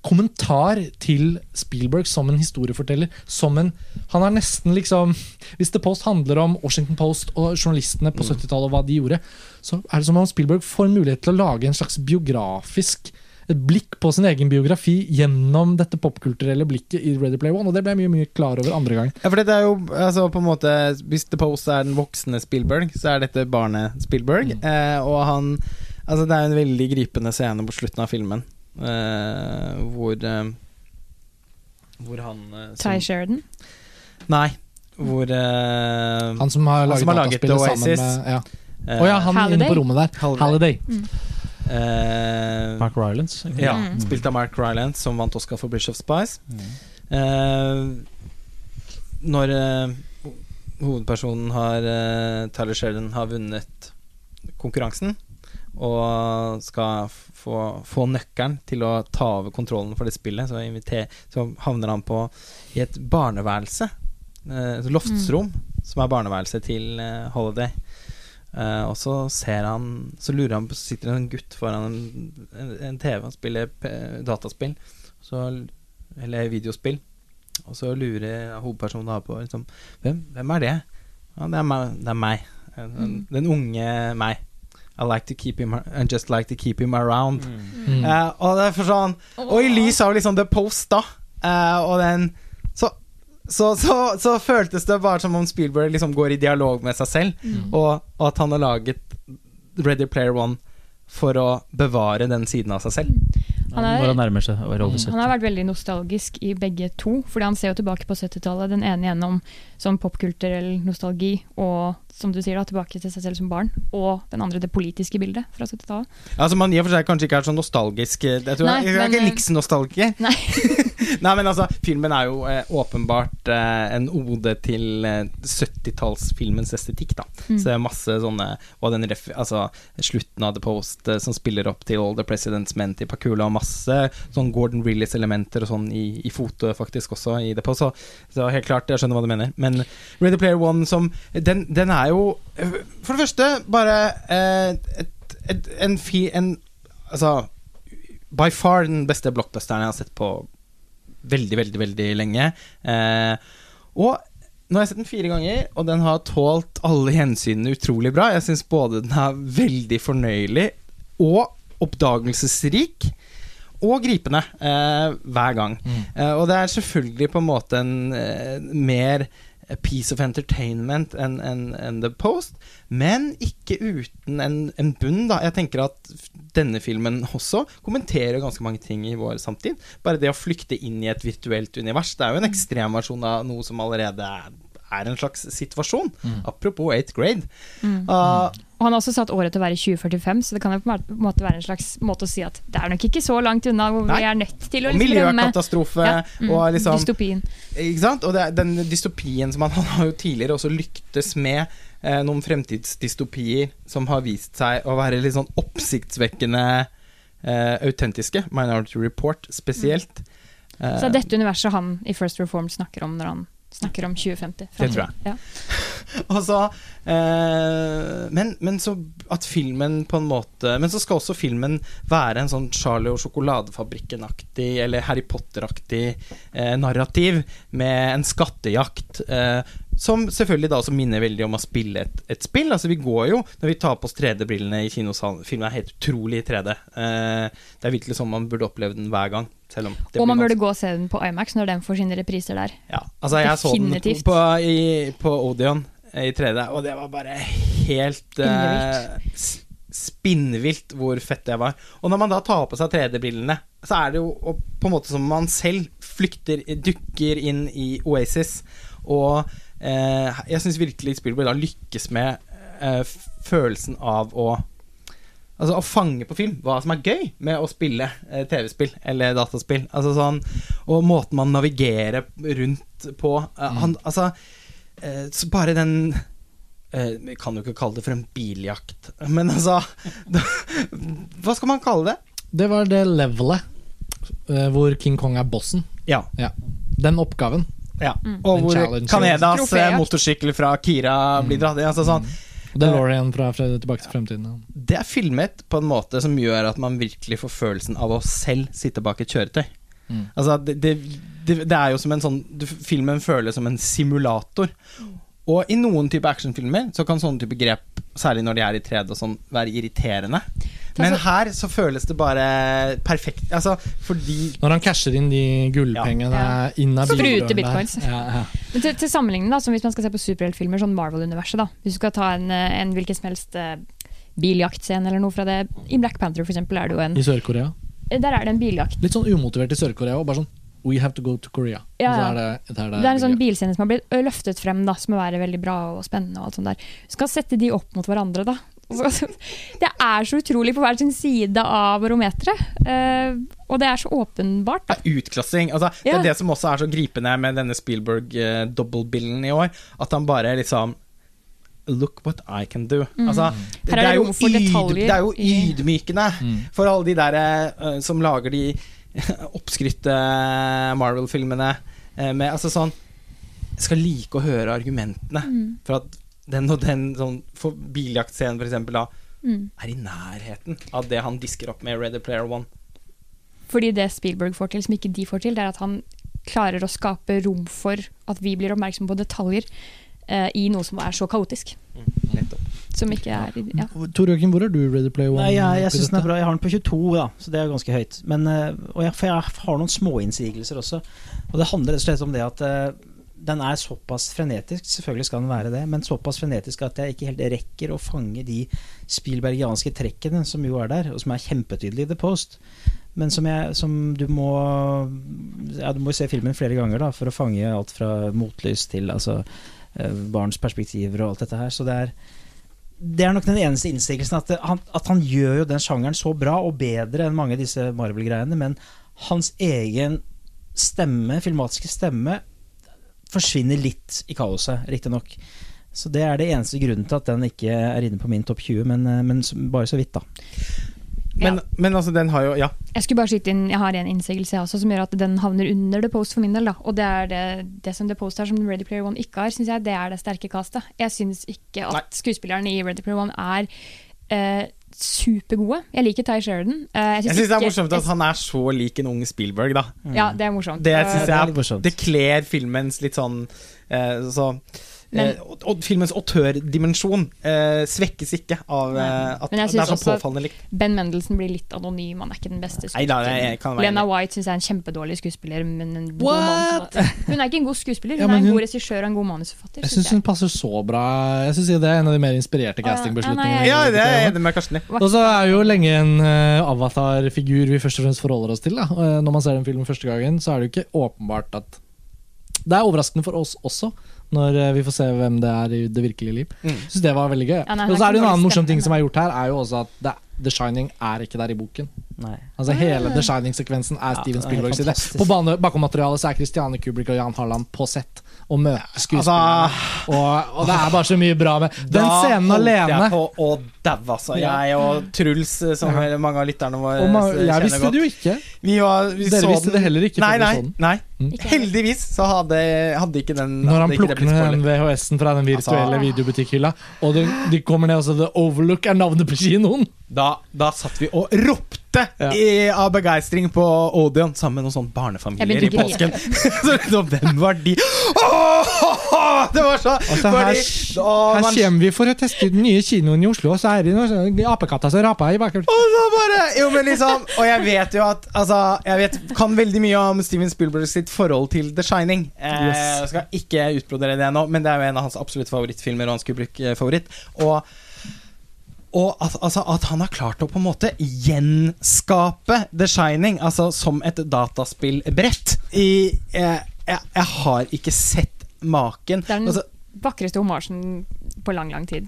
A: kommentar til Spielberg som en historieforteller. Som en Han er nesten liksom Hvis The Post handler om Washington Post og journalistene på 70-tallet og hva de gjorde, så er det som om Spielberg får mulighet til å lage en slags biografisk et blikk på sin egen biografi gjennom dette popkulturelle blikket i Ready Play One. Og det ble jeg mye mye klar over andre gang.
C: Ja, for det er jo altså, på en måte Hvis The Post er den voksne Spielberg, så er dette barnet Spielberg.
A: Mm.
C: Eh, og han Altså, det er en veldig gripende scene på slutten av filmen hvor eh, Hvor han eh, som-
B: Ty Sheridan.
C: Nei. Hvor eh,
A: Han som har laget
C: som har laget
A: dataspillet sammen
C: Oasis.
A: med ja.
C: eh,
A: oh, ja, han
B: Halliday.
A: inne på rommet der.
C: Halliday.
A: Halliday.
C: eh,
D: Mark Rylance. Okay.
C: Ja,
B: Mm.
C: spilt av Mark Rylance, som vant Oscar for Bridge of Spice.
D: Mm.
C: Uh, når uh, hovedpersonen har eh, Tyler Sheridan har vunnet konkurransen og skal få, få nøkkelen til å ta over kontrollen for det spillet, så, inviter, så havner han på i et barneværelse. eh, et loftsrom, som er barneværelset til eh, Holiday. Uh, og så ser han Så lurer han på sitter en gutt foran en, en, en TV og spiller dataspill. Så, eller videospill. Og så lurer hovedpersonen da på liksom, hvem, hvem er det? Ja, det er meg. Det er meg. Den,
B: Mm.
C: den unge meg. I like to keep him I just like to keep him around.
A: Mm.
C: Uh, og det er for sånn Og i lys av liksom The Post, da, uh, og den så, så, så, så føltes det bare som om Spielberg liksom går i dialog med seg selv,
B: Mm.
C: og, og at han har laget Ready Player One for å bevare den siden av seg selv.
B: Han er-
D: han 70.
B: Han har vært veldig nostalgisk i begge to, fordi han ser jo tilbake på 70-tallet. Den ene gjennom sånn popkulturell nostalgi, og som du sier da, tilbake til seg selv som barn. Og den andre det politiske bildet fra 70-tallet.
C: Altså Man i og for seg kanskje ikke er så nostalgisk. Jeg, tror
B: Nei,
C: jeg, jeg er
B: men,
C: ikke
B: eh,
C: Nixon-nostalgiker.
B: Nei.
C: Men altså, filmen er jo eh, åpenbart eh, en ode til eh, 70-tallsfilmens estetikk, da.
B: Mm.
C: Så det er masse sånne Og den ref, altså, slutten av The Post eh, som spiller opp til All the President's Men til Pakula, og masse sånn Gordon Rillis-elementer og sånn i, i foto faktisk også i The Post. Så, så helt klart, jeg skjønner hva du mener. Men Ready Player One som Den, den er jo eh, For det første bare eh, et, et, en, fi, en Altså by far den beste blockbusteren jeg har sett på veldig, veldig, veldig lenge. Eh, og nå har jeg sett den fire ganger, og den har tålt alle hensynene utrolig bra. Jeg syns både den er veldig fornøyelig og oppdagelsesrik. Og gripende eh, hver gang. Eh, og det er selvfølgelig på en måte en eh, mer piece of entertainment enn en, en The Post, men ikke uten en, en bunn, da. Jeg tenker at denne filmen også kommenterer ganske mange ting i vår samtid. Bare det å flykte inn i et virtuelt univers. Det er jo en ekstremversjon av noe som allerede er, er en slags situasjon. Apropos 8th grade. Ah,
B: Og han har også satt året til å være 2045, så det kan jo på en måte være en slags måte å si at det er nok ikke så langt unna hvor
C: Nei.
B: vi er nødt til å liksom
C: miljøkatastrofe
B: Ja, mm,
C: og liksom
B: dystopien.
C: Ikke sant? Og det den dystopien som han, han har jo tidligere også lyktes med eh, noen fremtidsdystopier som har vist seg å være litt sånn oppsiktsvekkende eh, autentiske. Minority Report spesielt. Mm.
B: Så det er dette universet han i First Reformed snakker om når han snakker om 2050.
C: Det tror jeg.
B: Ja.
C: Og så, eh, men, men så at filmen på en måte Men så skal også filmen være en sånn Charlie og sjokoladefabrikken-aktig eller Harry Potter-aktig eh, narrativ med en skattejakt. Eh, som selvfølgelig da også minner veldig om å spille et, et spill. Altså Vi går jo, når vi tar på oss 3D-brillene i kinosalen Filmen er helt utrolig i 3D. Eh, det er virkelig sånn man burde oppleve den hver gang. Selv om det
B: Og man burde gå og se den på IMAX når den får sine repriser der.
C: Ja, altså jeg så den på, i, på Odeon eh, i 3D, og det var bare helt eh,
B: Spinnvilt.
C: hvor fett det var. Og når man da tar på seg 3D-brillene, så er det jo på en måte som man selv flykter, dukker inn i Oasis. Og jeg syns virkelig Spielberg da lykkes med eh, følelsen av å Altså å fange på film hva som er gøy med å spille eh, TV-spill eller dataspill. Altså sånn Og måten man navigerer rundt på. Eh, han, altså eh, Så bare den eh, Vi kan jo ikke kalle det for en biljakt, men altså Hva skal man kalle det?
A: Det var det levelet eh, hvor King Kong er bossen.
C: Ja.
A: Ja. Den oppgaven.
C: Ja.
B: Mm.
C: Og hvor Canedas eh, motorsykkel fra Kira blir dratt i. Altså sånn
A: DeLorean fra Tilbake til fremtiden. ja.
C: Det er filmet på en måte som gjør at man virkelig får følelsen av å selv sitte bak et kjøretøy.
A: Mm.
C: Altså, det, det, det, det er jo som en sånn du, Filmen føles som en simulator. Og i noen type actionfilmer så kan sånne type grep, særlig når de er i 3D og sånn, være irriterende. Men her så føles det bare perfekt. Altså, fordi
A: Når han casher inn de gullpengene
B: Ja.
A: inn av der.
B: bitcoins.
A: Ja, ja.
B: Men til, til sammenligning, da, som hvis man skal se på superheltfilmer, sånn Marvel-universet, da. Hvis du skal ta en, eh, en hvilken som helst eh, biljaktscene eller noe fra det I Black Panther, for eksempel, er det jo en
A: I Sør-Korea.
B: Der er det en biljakt.
A: Litt sånn umotivert i Sør-Korea òg, bare sånn We have to go to Korea.
B: Ja, ja.
A: er det, det, er
B: Det er en sånn bilscene som har blitt løftet frem, da, som må være veldig bra og spennende. og alt sånt der. Du skal sette de opp mot hverandre, da. Det er så utrolig på hver sin side av barometeret. eh, og det er så åpenbart. Da.
C: det er utklassing. Altså, Det
B: Ja.
C: er det som også er så gripende med denne Spielberg-dobbeltbillen i år. At han bare liksom Look what I can do. Altså, det,
B: er, er
C: jo yd- det er jo ydmykende
A: Mm.
C: for alle de der uh, som lager de oppskrytte Marvel-filmene eh, med Altså sånn Jeg skal like å høre argumentene
B: Mm.
C: for at den og den sånn, for biljaktscenen, for eksempel, da,
B: Mm.
C: er i nærheten av det han disker opp med Ready Player One.
B: Fordi det Spielberg får til, som ikke de får til, det er at han klarer å skape rom for at vi blir oppmerksom på detaljer eh, i noe som er så kaotisk.
C: Nettopp.
B: Som ikke er ja.
A: Tor Joakim, hvor er du Ready Play One?
D: Nei, jeg, jeg syns den er bra. Jeg har den på 22, da, så det er ganske høyt. Men, eh, og jeg, for jeg har noen småinnsigelser også. Og det handler rett og slett om det at eh, den er såpass frenetisk, selvfølgelig skal den være det, men såpass frenetisk at jeg ikke helt rekker å fange de spielbergianske trekkene som jo er der, og som er kjempetydelige i The Post. Men som, jeg, som du må Ja, du må jo se filmen flere ganger da for å fange alt fra motlys til altså, eh, barns perspektiver og alt dette her. Så det er det er nok den eneste innsigelsen. At, han, at han gjør jo den sjangeren så bra og bedre enn mange av disse Marvel-greiene, men hans egen stemme, filmatiske stemme, forsvinner litt i kaoset, riktignok. Så det er det eneste grunnen til at den ikke er inne på min topp 20, men, eh, men bare så vidt, da.
C: Men,
B: Ja.
C: men altså, den har jo Ja.
B: Jeg skulle bare skyte inn, jeg har en innsigelse også, som gjør at den havner under The Post for min del. Da. Og det er det, det som The Post har, som Ready Player One ikke har, syns jeg, det er det sterke castet. Jeg syns ikke at
C: Nei.
B: skuespilleren i Ready Player One er eh, supergode. Jeg liker Ty Sheridan. Eh,
C: Jeg syns det er morsomt at han er så lik en ung Spielberg, da.
B: Ja, det er morsomt.
C: Det
B: Eh,
C: syns
D: det er
C: jeg. Det kler filmens litt sånn eh, så
B: Men-
C: eh, og, og filmens autørdimensjon eh, svekkes ikke av eh, at det er så påfallende likt.
B: Ben Mendelsen blir litt anonym, han er ikke den beste
C: være
B: Lena. White syns jeg er en kjempedårlig skuespiller. Men en god
A: What?
B: hun er ikke en god skuespiller, hun
A: Ja,
B: er en
A: hun-
B: god regissør og en god manusforfatter.
A: Jeg syns hun passer så bra. Jeg synes Det er en av de mer inspirerte castingbeslutningene.
B: Ja,
C: Ja, det er jeg enig med Karsten i.
A: Og så er jo lenge en uh, avatar-figur vi først og fremst forholder oss til. Da. Eh, når man ser den filmen første gangen, så er det jo ikke åpenbart at Det er overraskende for oss også, når eh, vi får se hvem det er i det virkelige liv.
C: Mm.
A: Synes det var veldig gøy.
B: Ja, nei,
A: og så er det en annen morsom ting som er gjort her, er jo også at det, The Shining er ikke der i boken.
D: Nei.
A: Altså Hele The Shining-sekvensen er
D: Ja,
A: Steven
D: Spielbergs er fantastisk.
A: På bakgrunnsmaterialet er Christiane Kubrick og Jan Harland på sett og møte skuespillerne.
C: Altså,
A: og, og det er bare så mye bra med Den
C: da
A: scenen
C: holdt
A: alene.
C: jeg på å daue, altså. Jeg og Truls, eh, som
A: Ja.
C: mange av lytterne våre
A: Og man,
C: eh,
A: jeg visste
C: godt.
A: det jo ikke.
C: Vi var, vi
A: Dere
C: så
A: visste
C: den-
A: det heller ikke
C: Nei, nei, nei.
A: Mm.
C: Heldigvis så hadde, hadde ikke den
A: Når han plukker ned den VHS-en fra den virtuelle
B: Altså-
A: videobutikkhylla, og de, de kommer ned og så The Overlook er navnet på kinoen!
C: Da, da satt vi og ropte
A: Ja.
C: i, av begeistring på Odeon sammen med noen sånne barnefamilier i påsken. så, så hvem var de? Åh, det var så
A: Altså, her, her
C: man-
A: kommer vi for å teste ut den nye kinoen i Oslo, og så er det noen apekatter som raper i bakgrunnen.
C: Og så bare Jo, men liksom Og jeg vet jo at Altså, jeg vet, kan veldig mye om Steven Spielberg sitt forhold til The Shining. Eh,
A: Yes.
C: Jeg skal ikke utbrodere det nå, men det er jo en av hans absolutt favorittfilmer, og hans Kubrick-favoritt. Og og at, altså, at han har klart å på en måte gjenskape The Shining Altså som et dataspillbrett. I, eh, jeg, jeg har ikke sett maken.
B: Det er den
C: Altså,
B: vakreste homasjen på lang, lang tid.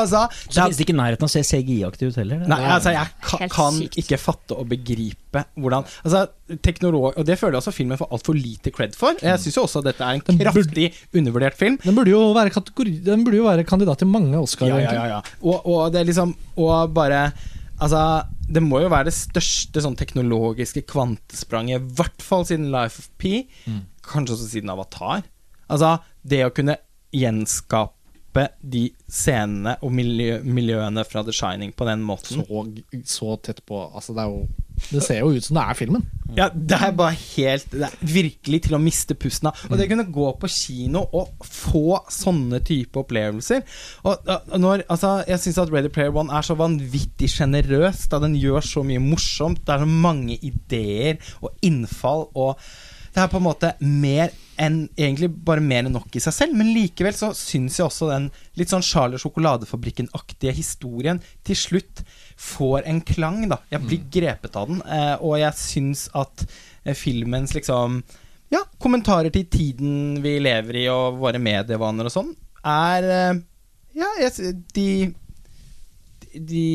C: altså
D: Så
C: det
D: finnes det ikke nærheten av å se CGI-aktig ut heller.
C: Nei, altså jeg kan, kan
B: sykt.
C: ikke fatte og begripe hvordan Altså, teknolog Og det føler jeg også filmen får altfor lite cred for. Jeg syns jo også at dette er en kraftig undervurdert film.
A: Den burde jo være, kategori, den burde jo være kandidat til mange Oscar.
C: Ja, ja, ja, ja. Og, og det er liksom Og bare Altså, det må jo være det største sånn teknologiske kvantespranget, i hvert fall siden Life of P.
A: Mm.
C: Kanskje også siden Avatar. Altså, det å kunne gjenskape de scenene og miljø, miljøene fra The Shining på den måten.
A: Så, så tett på altså det, er jo, det ser jo ut som det er filmen.
C: Ja, det er bare helt Det er virkelig til å miste pusten av. Og det kunne gå på kino og få sånne type opplevelser Og og når, altså, Jeg syns at Ready Player One er så vanvittig sjenerøs. Da den gjør så mye morsomt. Det er så mange ideer og innfall. Og det er på en måte mer enn Egentlig bare mer enn nok i seg selv. Men likevel så syns jeg også den litt sånn Charlie og sjokoladefabrikken-aktige historien til slutt får en klang, da. Jeg blir grepet av den, eh, og jeg syns at eh, filmens liksom Ja, kommentarer til tiden vi lever i, og våre medievaner og sånn, er eh, Ja, jeg, de, de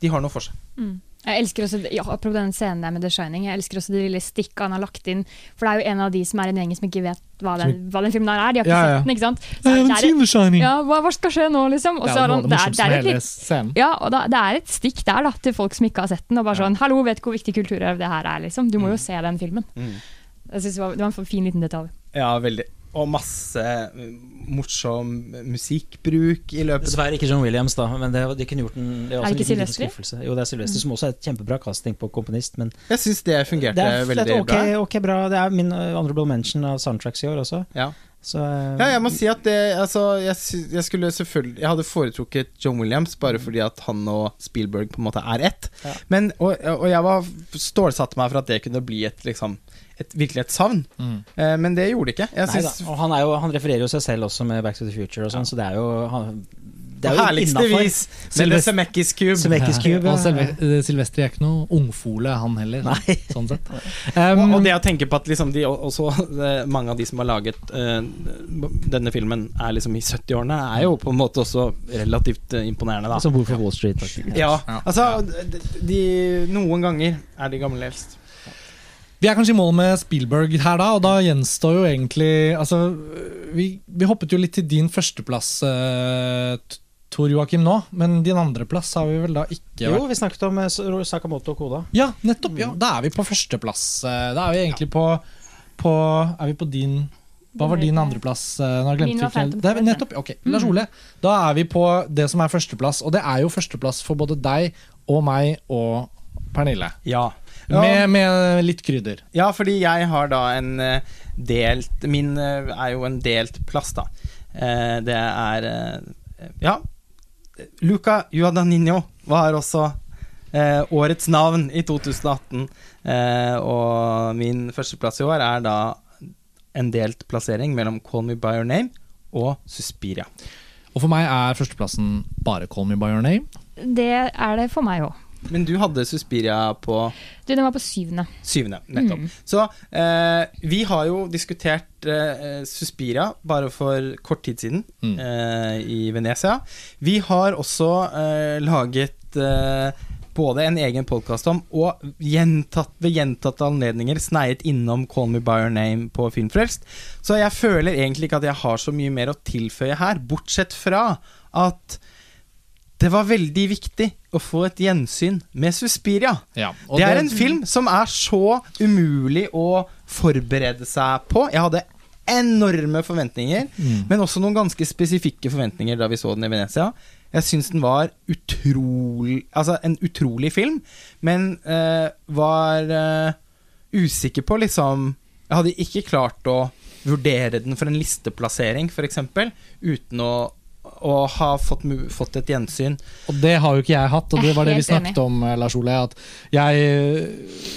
C: De har noe for seg.
B: Mm. Jeg elsker også, ja, Apropos den scenen der med The Shining, jeg elsker også de lille stikka han har lagt inn. For det er jo en av de som er en gjeng som ikke vet hva den, hva den filmen der er. De har ikke
A: Ja, ja.
B: sett den, ikke sant? Så
A: I haven't
B: det er-
A: The Shining!
B: ja, hva, hva skal skje nå, liksom? Og så
A: er
B: han,
A: det
B: er, det er et ja, og da, det er et stikk der da, til folk som ikke har sett den. Og bare sånn, hallo, vet du hvor viktig kulturarv det her er, liksom? Du må jo se den filmen. Jeg synes det, var, det var en fin liten detalj.
C: Ja, veldig. Og masse eh, morsom musikkbruk i løpet
D: Dessverre ikke John Williams, da. Men det, de kunne gjort en, det
B: Er
D: er
B: det ikke Sylvester?
D: Jo, det er Sylvester, som også er et kjempebra casting på komponist. Men
C: Jeg syns det fungerte
D: det er, det
C: veldig
D: er ok,
C: bra.
D: ok bra. Det er min honorable mention av soundtracks i år også.
C: Ja.
D: Så, uh,
C: Ja, jeg må si at det Altså, jeg, jeg skulle selvfølgelig Jeg hadde foretrukket John Williams bare fordi at han og Spielberg på en måte er ett.
D: Ja.
C: Men, og, og jeg var stålsatte meg for at det kunne bli et liksom et, virkelig et savn.
A: Mm.
C: Eh, men det gjorde det ikke. Jeg
D: Nei. Og han, er jo, han refererer jo seg selv også med Back to the Future og sånn, så det er jo han, Det er jo
C: herligste vis med
A: Sylvester-
C: Zemeckis Cube.
D: Semekis Cube,
A: Og
D: ja.
A: Og eh, Sylvester er ikke noe ungfole, han heller.
D: Nei.
A: Sånn sett.
C: Og,
A: Um,
C: og det å tenke på at liksom de, også, eh, mange av de som har laget uh, denne filmen, er liksom i 70-årene, er jo på en måte også relativt imponerende, da.
D: Som bor på Wall Street. faktisk.
C: Ja,
A: Ja.
C: altså de, de, Noen ganger er de gamle eldst.
A: Vi er kanskje i mål med Spielberg her, da, og da gjenstår jo egentlig Altså, vi, vi hoppet jo litt til din førsteplass, uh, Tor Joakim, nå, men din andreplass har vi vel da ikke
D: Jo, vi snakket om eh, Sakamoto og Koda.
A: Ja, nettopp. ja, Da er vi på førsteplass. eh, Da er vi egentlig på, på Er vi på din Hva var din andreplass? Nå har jeg glemt
B: Min var
A: hvilken-
B: Phantom
A: Det er Nettopp, ok, Lars Ole, da er vi på det som er førsteplass. Og det er jo førsteplass for både deg og meg og Pernille.
C: Ja. Ja.
A: Med, med litt krydder.
C: Ja, fordi jeg har da en eh, delt Min eh, er jo en delt plass, da. Eh, det er eh, Ja. Luca Juadaninho var også eh, årets navn i 2018. Eh, og min førsteplass i år er da en delt plassering mellom Call Me By Your Name og Suspiria.
A: Og for meg er førsteplassen bare Call Me By Your Name.
B: Det er det for meg òg.
C: Men du hadde Suspiria på
B: Du, den var på syvende.
C: Syvende, nettopp. Så eh, vi har jo diskutert eh, Suspiria bare for kort tid siden
A: Mm.
C: eh, i Venezia. Vi har også eh, laget eh, både en egen podkast om, og gjentatt, ved gjentatte anledninger sneiet innom Call Me By Your Name på Filmfrelst. Så jeg føler egentlig ikke at jeg har så mye mer å tilføye her, bortsett fra at det var veldig viktig å få et gjensyn med Suspiria.
A: Ja, og
C: Det er en film som er så umulig å forberede seg på. Jeg hadde enorme forventninger,
A: Mm.
C: men også noen ganske spesifikke forventninger da vi så den i Venezia. Jeg syns den var utrolig Altså, en utrolig film, men uh, var uh, usikker på liksom Jeg hadde ikke klart å vurdere den for en listeplassering, f.eks., uten å å har fått, fått et gjensyn.
A: Og det har jo ikke jeg hatt, og det var det vi snakket om, eh, Lars Ole. At jeg eh,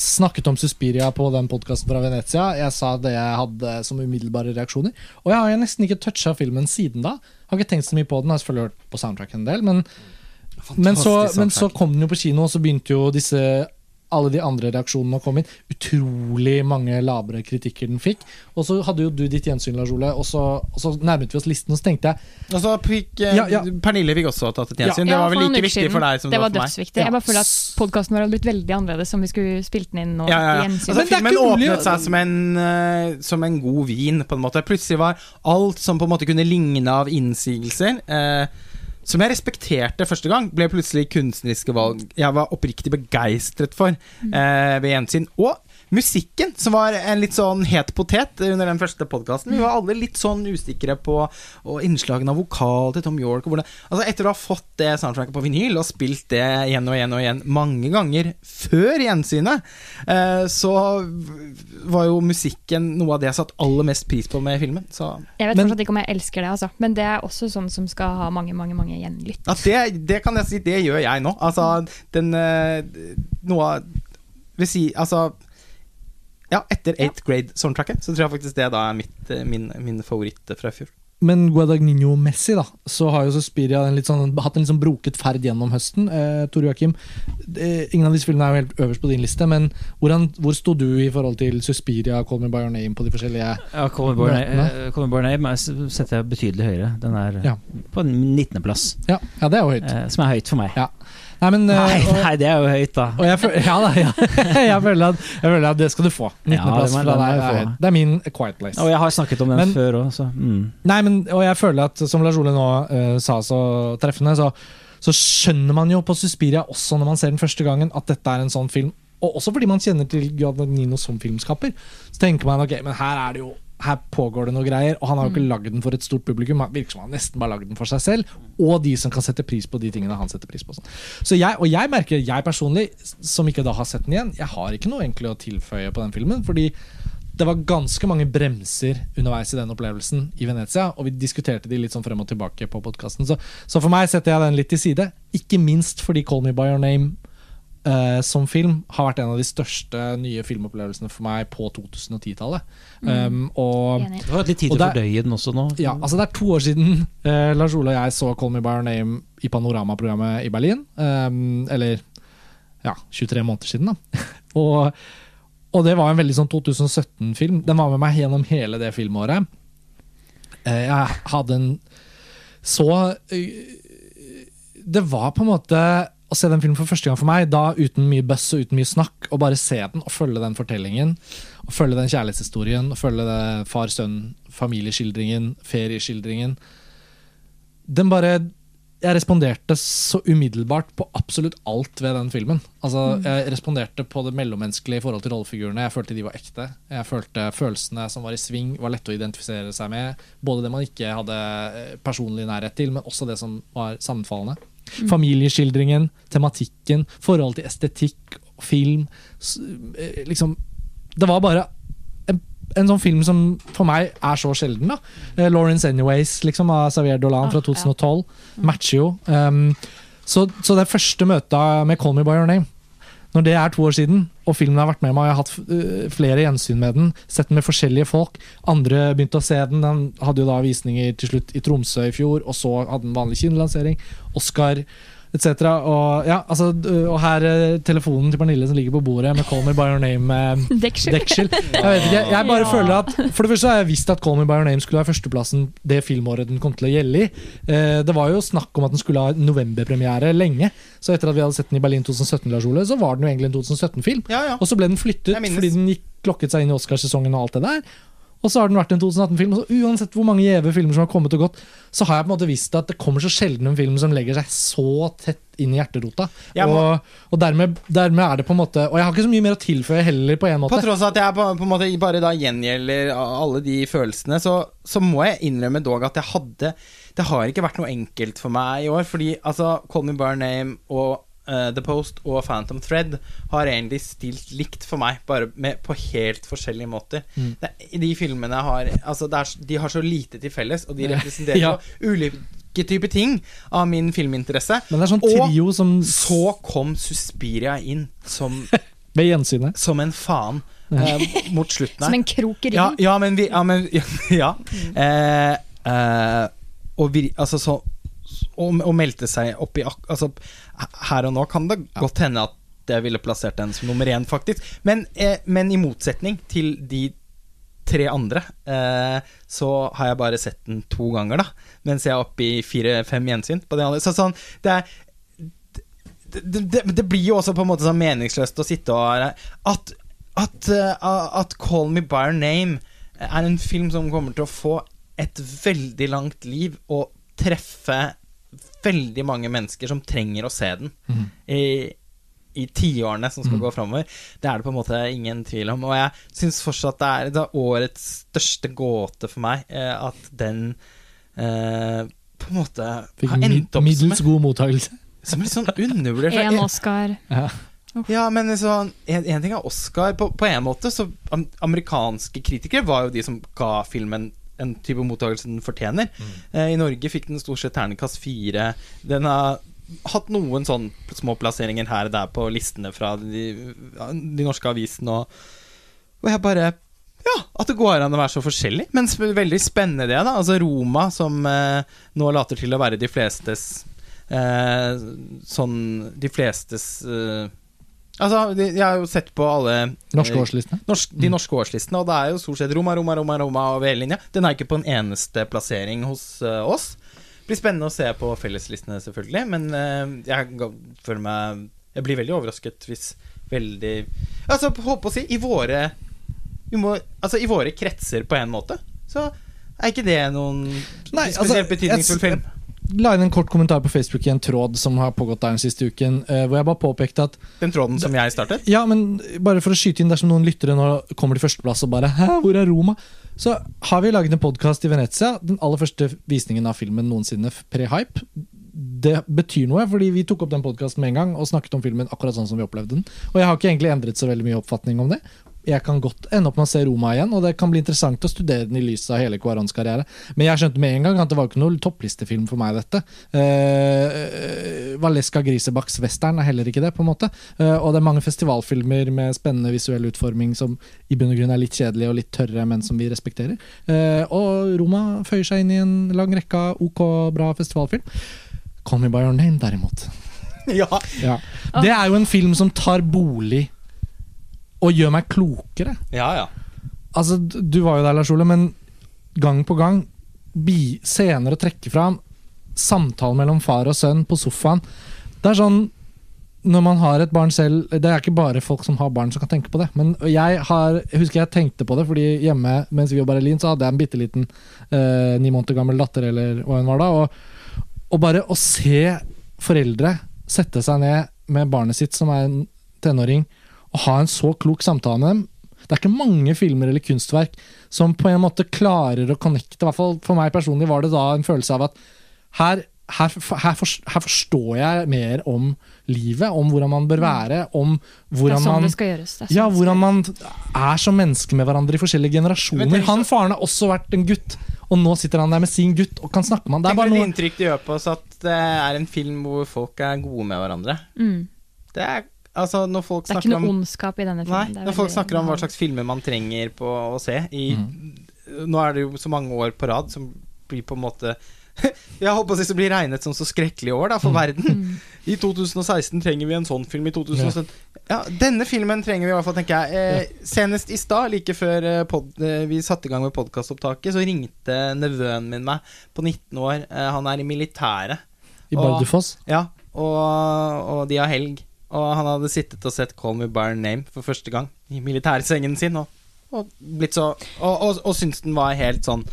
A: snakket om Suspiria på den podkasten fra Venezia. Jeg sa det jeg hadde som umiddelbare reaksjoner. Og jeg har nesten ikke toucha filmen siden da. Har ikke tenkt så mye på den, har selvfølgelig hørt på soundtracken en del. Men, men, så, men så kom den jo på kino, og så begynte jo disse alle de andre reaksjonene kom inn. Utrolig mange labre kritikker den fikk. Og så hadde jo du ditt gjensyn, Lars Ole, og så, og så nærmet vi oss listen, og så tenkte jeg
C: Og så fikk eh,
A: Ja, ja.
C: Pernille fikk også tatt et gjensyn. det var vel like viktig for deg som
B: det
C: det
B: var
C: var for meg.
A: Ja.
B: Jeg bare føler at podkasten vår hadde blitt veldig annerledes om vi skulle spilt den inn nå.
C: Ja, ja, ja. Altså, filmen åpnet seg som en, uh, som en god vin, på en måte. Plutselig var alt som på en måte kunne ligne av innsigelser, eh, som jeg respekterte første gang, ble plutselig kunstneriske valg jeg var oppriktig begeistret for eh, ved gjensyn. Og musikken, som var en litt sånn het potet under den første podkasten. Vi var alle litt sånn usikre på innslagene av vokal til Tom York. Hvordan, altså etter å ha fått det soundtracket på vinyl og spilt det igjen og igjen og igjen mange ganger før gjensynet, eh, så var jo musikken noe av det jeg satte aller mest pris på med filmen. Så
B: Jeg vet fortsatt ikke om jeg elsker det, altså. men det er også sånn som skal ha mange mange, mange gjenlytt.
C: Ja, det, det kan jeg si, det gjør jeg nå. Altså, den eh, Noe av si, altså Ja, etter 8th grade-soundtracket, så tror jeg faktisk det da er mitt, eh, min, min favoritt fra i fjor.
A: Men Guadagnino-messig da Så har jo Suspiria en litt sånn, hatt en litt sånn broket ferd gjennom høsten. Eh, Tore Joakim, eh, ingen av disse filmene er jo helt øverst på din liste, men hvordan, hvor sto du i forhold til Suspiria, Call Me By Your Name på de forskjellige
D: Ja, Call Me By Your Name- eh, Call Me By Your Name er- setter jeg betydelig høyere. Den er
A: Ja.
D: på 19.-plass,
A: Ja, ja det er jo høyt.
D: eh, som er høyt for meg.
A: Ja. Nei, men eh,
D: Nei, nei, det er jo høyt, da.
A: og jeg, føl- ja, da, ja. jeg, føler at, jeg føler at det skal du få. 19.
D: Ja, det Det
A: er min Quiet Place.
D: Og jeg har snakket om den
A: Men-
D: før òg, så mm.
A: Nei, men, og jeg føler at, som Lars Ole nå uh, sa så treffende, så, så skjønner man jo på Suspiria også når man ser den første gangen, at dette er en sånn film. Og også fordi man kjenner til Guadagnino som filmskaper. Så tenker man ok, men her er det jo her pågår det noe greier, og han har jo ikke lagd den for et stort publikum. Han virker som han nesten bare lagd den for seg selv, og de som kan sette pris på de tingene han setter pris på. sånn. Så jeg, og jeg merker, jeg personlig, som ikke da har sett den igjen, jeg har ikke noe egentlig å tilføye på den filmen. fordi det var ganske mange bremser underveis i den opplevelsen i Venezia, og vi diskuterte de litt sånn frem og tilbake på podkasten. Så, så for meg setter jeg den litt til side. Ikke minst fordi Call Me By Your Name eh, som film har vært en av de største nye filmopplevelsene for meg på 2010-tallet. Um, og
D: det var litt tid til å
A: det
D: fordøye den også nå.
A: ja, altså Det er to år siden uh, Lars Ole og jeg så Call Me By Your Name i Panorama-programmet i Berlin. Um, eller ja, 23 måneder siden, da. og, og det var en veldig sånn 2017-film. Den var med meg gjennom hele det filmåret. Uh, jeg hadde en så Det var på en måte å se den filmen for første gang for meg, da uten mye buzz og uten mye snakk, og bare se den og følge den fortellingen. Og følge den kjærlighetshistorien, og følge det far-sønn, familieskildringen, ferieskildringen. Den bare jeg responderte så umiddelbart på absolutt alt ved den filmen. Altså, Jeg responderte på det mellommenneskelige i forhold til rollefigurene. Jeg følte de var ekte. Jeg følte følelsene som var i sving, var lette å identifisere seg med. Både det man ikke hadde eh, personlig nærhet til, men også det som var sammenfallende. Familieskildringen, tematikken, forholdet til estetikk, film. eh, Liksom, det var bare en, en sånn film som for meg er så sjelden. da Eh, Lawrence Anyways liksom, av Xavier Dolan
B: Ah,
A: fra 2012 matcher jo. Um, så, så det første møtet med Call Me By Your Name når det er to år siden, og filmen har vært med meg, og jeg har hatt øh, flere gjensyn med den, sett den med forskjellige folk, andre begynte å se den, den hadde jo da visninger til slutt i Tromsø i fjor, og så hadde den vanlig kinolansering, Oscar etc. Og, ja, altså, og her øh, telefonen til Pernille som ligger på bordet med Call Me By Your Name-deksel.
B: Dekkskill.
A: Jeg vet ikke, jeg bare
B: Ja.
A: føler at For det første har jeg visst at Call Me By Your Name skulle være førsteplassen det filmåret den kom til å gjelde i. Eh, det var jo snakk om at den skulle ha novemberpremiere lenge. Så etter at vi hadde sett den i Berlin 2017, Lars Ole, så var den jo egentlig en 2017-film.
C: Ja, ja.
A: Og så ble den flyttet fordi den gikk klokket seg inn i Oscarsesongen og alt det der. Og så har den vært en 2018-film. Og så uansett hvor mange gjeve filmer som har kommet og gått, så har jeg på en måte visst at det kommer så sjelden en film som legger seg så tett inn i hjerterota.
C: Må-
A: Og, og dermed, dermed er det på en måte Og jeg har ikke så mye mer å tilføye heller, på en måte.
C: På tross av at jeg på, på en måte bare da gjengjelder alle de følelsene, så, så må jeg innrømme dog at jeg hadde Det har ikke vært noe enkelt for meg i år. Fordi altså Call Me By Your Name og eh, The Post og Phantom Thread har egentlig stilt likt for meg, bare med, på helt forskjellige måter.
A: Mm.
C: Det, de filmene har Altså, det er, de har så lite til felles, og de representerer
A: Ja.
C: ulike typer ting av min filminteresse.
A: Men det er sånn
C: Og
A: som
C: Så kom Suspiria inn som,
A: Ved gjensynet.
C: som en faen eh, mot slutten her.
B: Som en krok i
C: Ja,
B: ryggen.
C: ja, men vi Ja. Men, ja, ja. Eh, eh, og vi, altså så og, og meldte seg opp i Altså, her og nå kan det godt hende at jeg ville plassert den som nummer én, faktisk. Men, eh, men i motsetning til de tre andre, eh, så har jeg bare sett den to ganger, da. Mens jeg er oppe i fire-fem gjensyn på de andre. Så sånn, det er det, det, det blir jo også på en måte sånn meningsløst å sitte og At, at, uh, at Call Me By Your Name er en film som kommer til å få et veldig langt liv og treffe veldig mange mennesker som trenger å se den
A: Mm.
C: i, i tiårene som skal
A: mm.
C: gå framover. Det er det på en måte ingen tvil om. Og jeg syns fortsatt det er, det er årets største gåte for meg eh, at den eh, på en måte
A: Fikk
C: har endt opp som
A: middels god mottakelse.
C: som litt sånn undervurdert. Én
B: En Oscar.
A: Ja.
C: Ja, men sånn, en, en ting er Oscar. På, på en måte så Amerikanske kritikere var jo de som ga filmen en type mottakelse den fortjener. Eh, I Norge fikk den stort sett ternekast fire. Den har hatt noen sånn små plasseringer her og der på listene fra de, de norske avisene, og, og jeg bare ja, at det går an å være så forskjellig. Men veldig spennende det, da. Altså Roma, som eh, nå later til å være de flestes eh, Sånn De flestes eh, Altså, de, jeg har jo sett på alle
A: Norske
C: eh,
A: årslistene.
C: norsk, de norske årslistene, og det er jo stort sett Roma, Roma, Roma, Roma over hele linja. Den er ikke på en eneste plassering hos uh, oss. Blir spennende å se på felleslistene, selvfølgelig, men uh, jeg føler meg Jeg blir veldig overrasket hvis veldig Altså, holdt på å si, i våre må, Altså, i våre kretser, på en måte, så er ikke det noen
A: Nei, altså,
C: spesielt betydningsfull
A: jeg-
C: film.
A: La inn en kort kommentar på Facebook i en tråd som har pågått der den siste uken, eh, hvor jeg bare påpekte at
C: Den tråden som jeg startet.
A: Ja, men bare for å skyte inn dersom noen lyttere nå kommer til førsteplass og bare Hæ, hvor er Roma? Så har vi laget en podkast i Venezia. Den aller første visningen av filmen noensinne, pre-hype. Det betyr noe, fordi vi tok opp den podkasten med en gang og snakket om filmen akkurat sånn som vi opplevde den. Og jeg har ikke egentlig endret så veldig mye oppfatning om det. Jeg kan godt ende opp med å se Roma igjen, og det kan bli interessant å studere den i lys av hele Cuarons karriere. Men jeg skjønte med en gang at det var ikke noen topplistefilm for meg, dette. Uh, Valeska Grisebakks western er heller ikke det, på en måte. Uh, og det er mange festivalfilmer med spennende visuell utforming som i bunn og grunn er litt kjedelige og litt tørre, men som vi respekterer. Uh, og Roma føyer seg inn i en lang rekke av ok bra festivalfilm. Call Me By Your Name, derimot.
C: Ja.
A: Ja. Det er jo en film som tar bolig og gjør meg klokere.
C: ja, ja.
A: Altså, Du var jo der, Lars Ole, men gang på gang bi scener å trekke fram. Samtalen mellom far og sønn på sofaen. Det er sånn når man har et barn selv Det er ikke bare folk som har barn som kan tenke på det. Men jeg, har, jeg husker jeg tenkte på det, fordi hjemme mens vi var i Lien, så hadde jeg en bitte liten eh, ni måneder gammel datter, eller hva hun var da. Og, Og bare å se foreldre sette seg ned med barnet sitt, som er en tenåring, og ha en så klok samtale med dem Det er ikke mange filmer eller kunstverk som på en måte klarer å connecte. I hvert fall for meg personlig var det da en følelse av at her, her, her, her forstår jeg mer om livet, om hvordan man bør være, om hvordan
B: sånn
A: man
B: det skal gjøres. Det er sånn
A: ja, hvordan man er som mennesker med hverandre i forskjellige generasjoner. Han faren har også vært en gutt, og nå sitter han der med sin gutt og kan snakke med han. Det er bare noe
C: inntrykk det gjør på oss at det er en film hvor folk er gode med hverandre.
B: Mm.
C: Det er altså når folk
B: Det er ikke noe
C: om
B: ondskap i denne filmen. det er
C: når folk snakker om hva slags filmer man trenger på å se i Nå er det jo så mange år på rad som blir på en måte Jeg håper å si så blir regnet som så skrekkelige år da for verden. I 2016 trenger vi en sånn film. I 2017 Ja, denne filmen trenger vi i hvert fall, tenker jeg. Eh, senest i stad, like før eh, pod, eh, vi satte i gang med podkastopptaket, så ringte nevøen min meg på 19 år. Eh, han er i militæret.
A: i Bardufoss.
C: Ja, og, og de har helg. Og han hadde sittet og sett Call Me By Your Name for første gang i militærsengen sin, og, og blitt så Og, og, og syntes den var helt sånn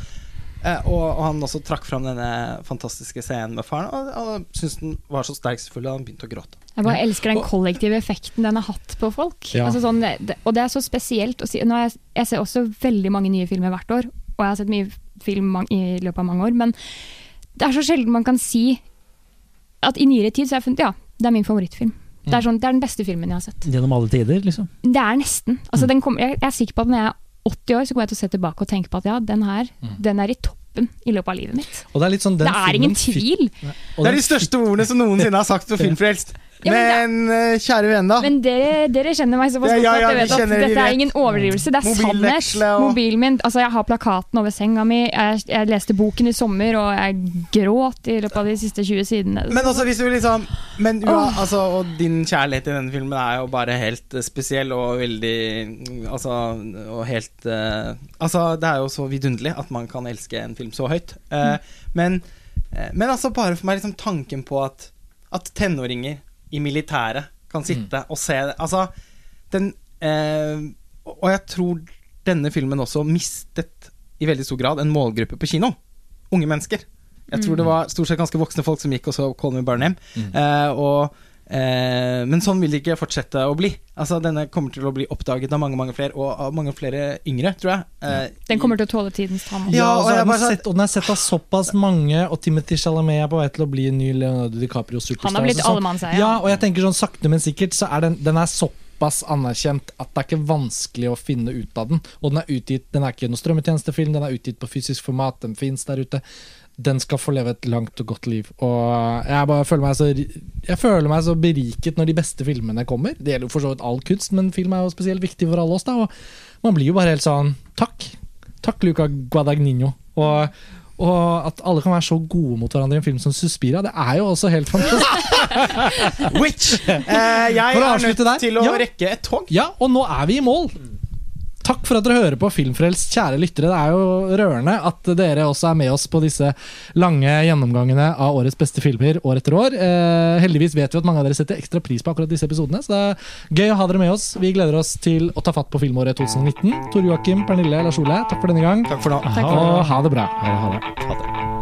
C: eh, og, og han også trakk fram denne fantastiske scenen med faren, og, og syntes den var så sterk, selvfølgelig, at han begynte å gråte.
B: Jeg bare elsker den kollektive effekten den har hatt på folk.
A: Ja.
B: Altså sånn, og det er så spesielt å si nå jeg, jeg ser også veldig mange nye filmer hvert år, og jeg har sett mye film i løpet av mange år, men det er så sjelden man kan si at i nyere tid så har jeg funnet Ja, det er min favorittfilm. Det er, sånn, det er den beste filmen jeg har sett.
D: Gjennom alle tider, liksom.
B: Det er nesten. Altså, den kommer- jeg, jeg er sikker på at når jeg er 80 år, så kommer jeg til å se tilbake og tenke på at ja, den her, den er i toppen i løpet av livet mitt.
A: Og det er litt sånn den
B: det er ingen tvil.
C: Det er de største ordene som noensinne har sagt på Filmfrelst.
B: Ja, men
C: Men eh, kjære venn, da.
B: Men dere, dere kjenner meg såpass godt
C: ja, ja,
B: at dere vet at dette er ingen overdrivelse. Det er sannhet. Mobilen min Altså, jeg har plakaten over senga mi. Jeg, jeg leste boken i sommer, og jeg gråt i løpet av de siste 20 sidene.
C: Men også hvis du liksom Men ua, altså, Og din kjærlighet i denne filmen er jo bare helt eh, spesiell og veldig Altså Og helt uh, Altså, det er jo så vidunderlig at man kan elske en film så høyt. Eh, men, uh, men altså, bare for meg liksom tanken på at At tenåringer i militæret kan sitte og se Altså, den eh, Og jeg tror denne filmen også mistet i veldig stor grad en målgruppe på kino. Unge mennesker. Jeg tror det var stort sett ganske voksne folk som gikk og så Call Me By Name. Eh, og, eh, men sånn vil det ikke fortsette å bli. Altså Denne kommer til å bli oppdaget av mange mange flere, og av mange flere yngre, tror jeg. Eh,
B: Den kommer til å tåle tidens tann.
C: Ja,
A: Ja, og,
C: og
A: den sett, og den er sett av såpass mange, og Timothy Chalamet er på vei til å bli en ny Leonardo DiCaprio superstar.
B: Han har blitt
A: så sånn-
B: allemannseie.
A: Ja, og jeg tenker sånn sakte, men sikkert så er den, den er såpass anerkjent at det er ikke vanskelig å finne ut av den. Og den er utgitt, den er ikke noen strømmetjenestefilm, den er utgitt på fysisk format, den fins der ute. Den skal få leve et langt og godt liv. Og jeg bare føler meg så Jeg føler meg så beriket når de beste filmene kommer. Det gjelder jo for så vidt all kunst, men film er jo spesielt viktig for alle oss. da Og man blir jo bare helt sånn Takk. Takk, Luca Guadagnino. Og, og at alle kan være så gode mot hverandre i en film som Suspira, det er jo også helt fantastisk.
C: Which eh, Jeg er nødt til å
A: ja.
C: rekke et tog.
A: Ja, og nå er vi i mål. Takk for at dere hører på Filmfrelst, kjære lyttere. Det er jo rørende at dere også er med oss på disse lange gjennomgangene av årets beste filmer år etter år. Eh, heldigvis vet vi at mange av dere setter ekstra pris på akkurat disse episodene, så det er gøy å ha dere med oss. Vi gleder oss til å ta fatt på filmåret 2019. Tor Joakim, Pernille, Lars Ole, takk for denne gang.
C: Takk for nå.
B: Takk for
A: Og ha det bra.
D: Ha det. Ha det.
C: Ha det.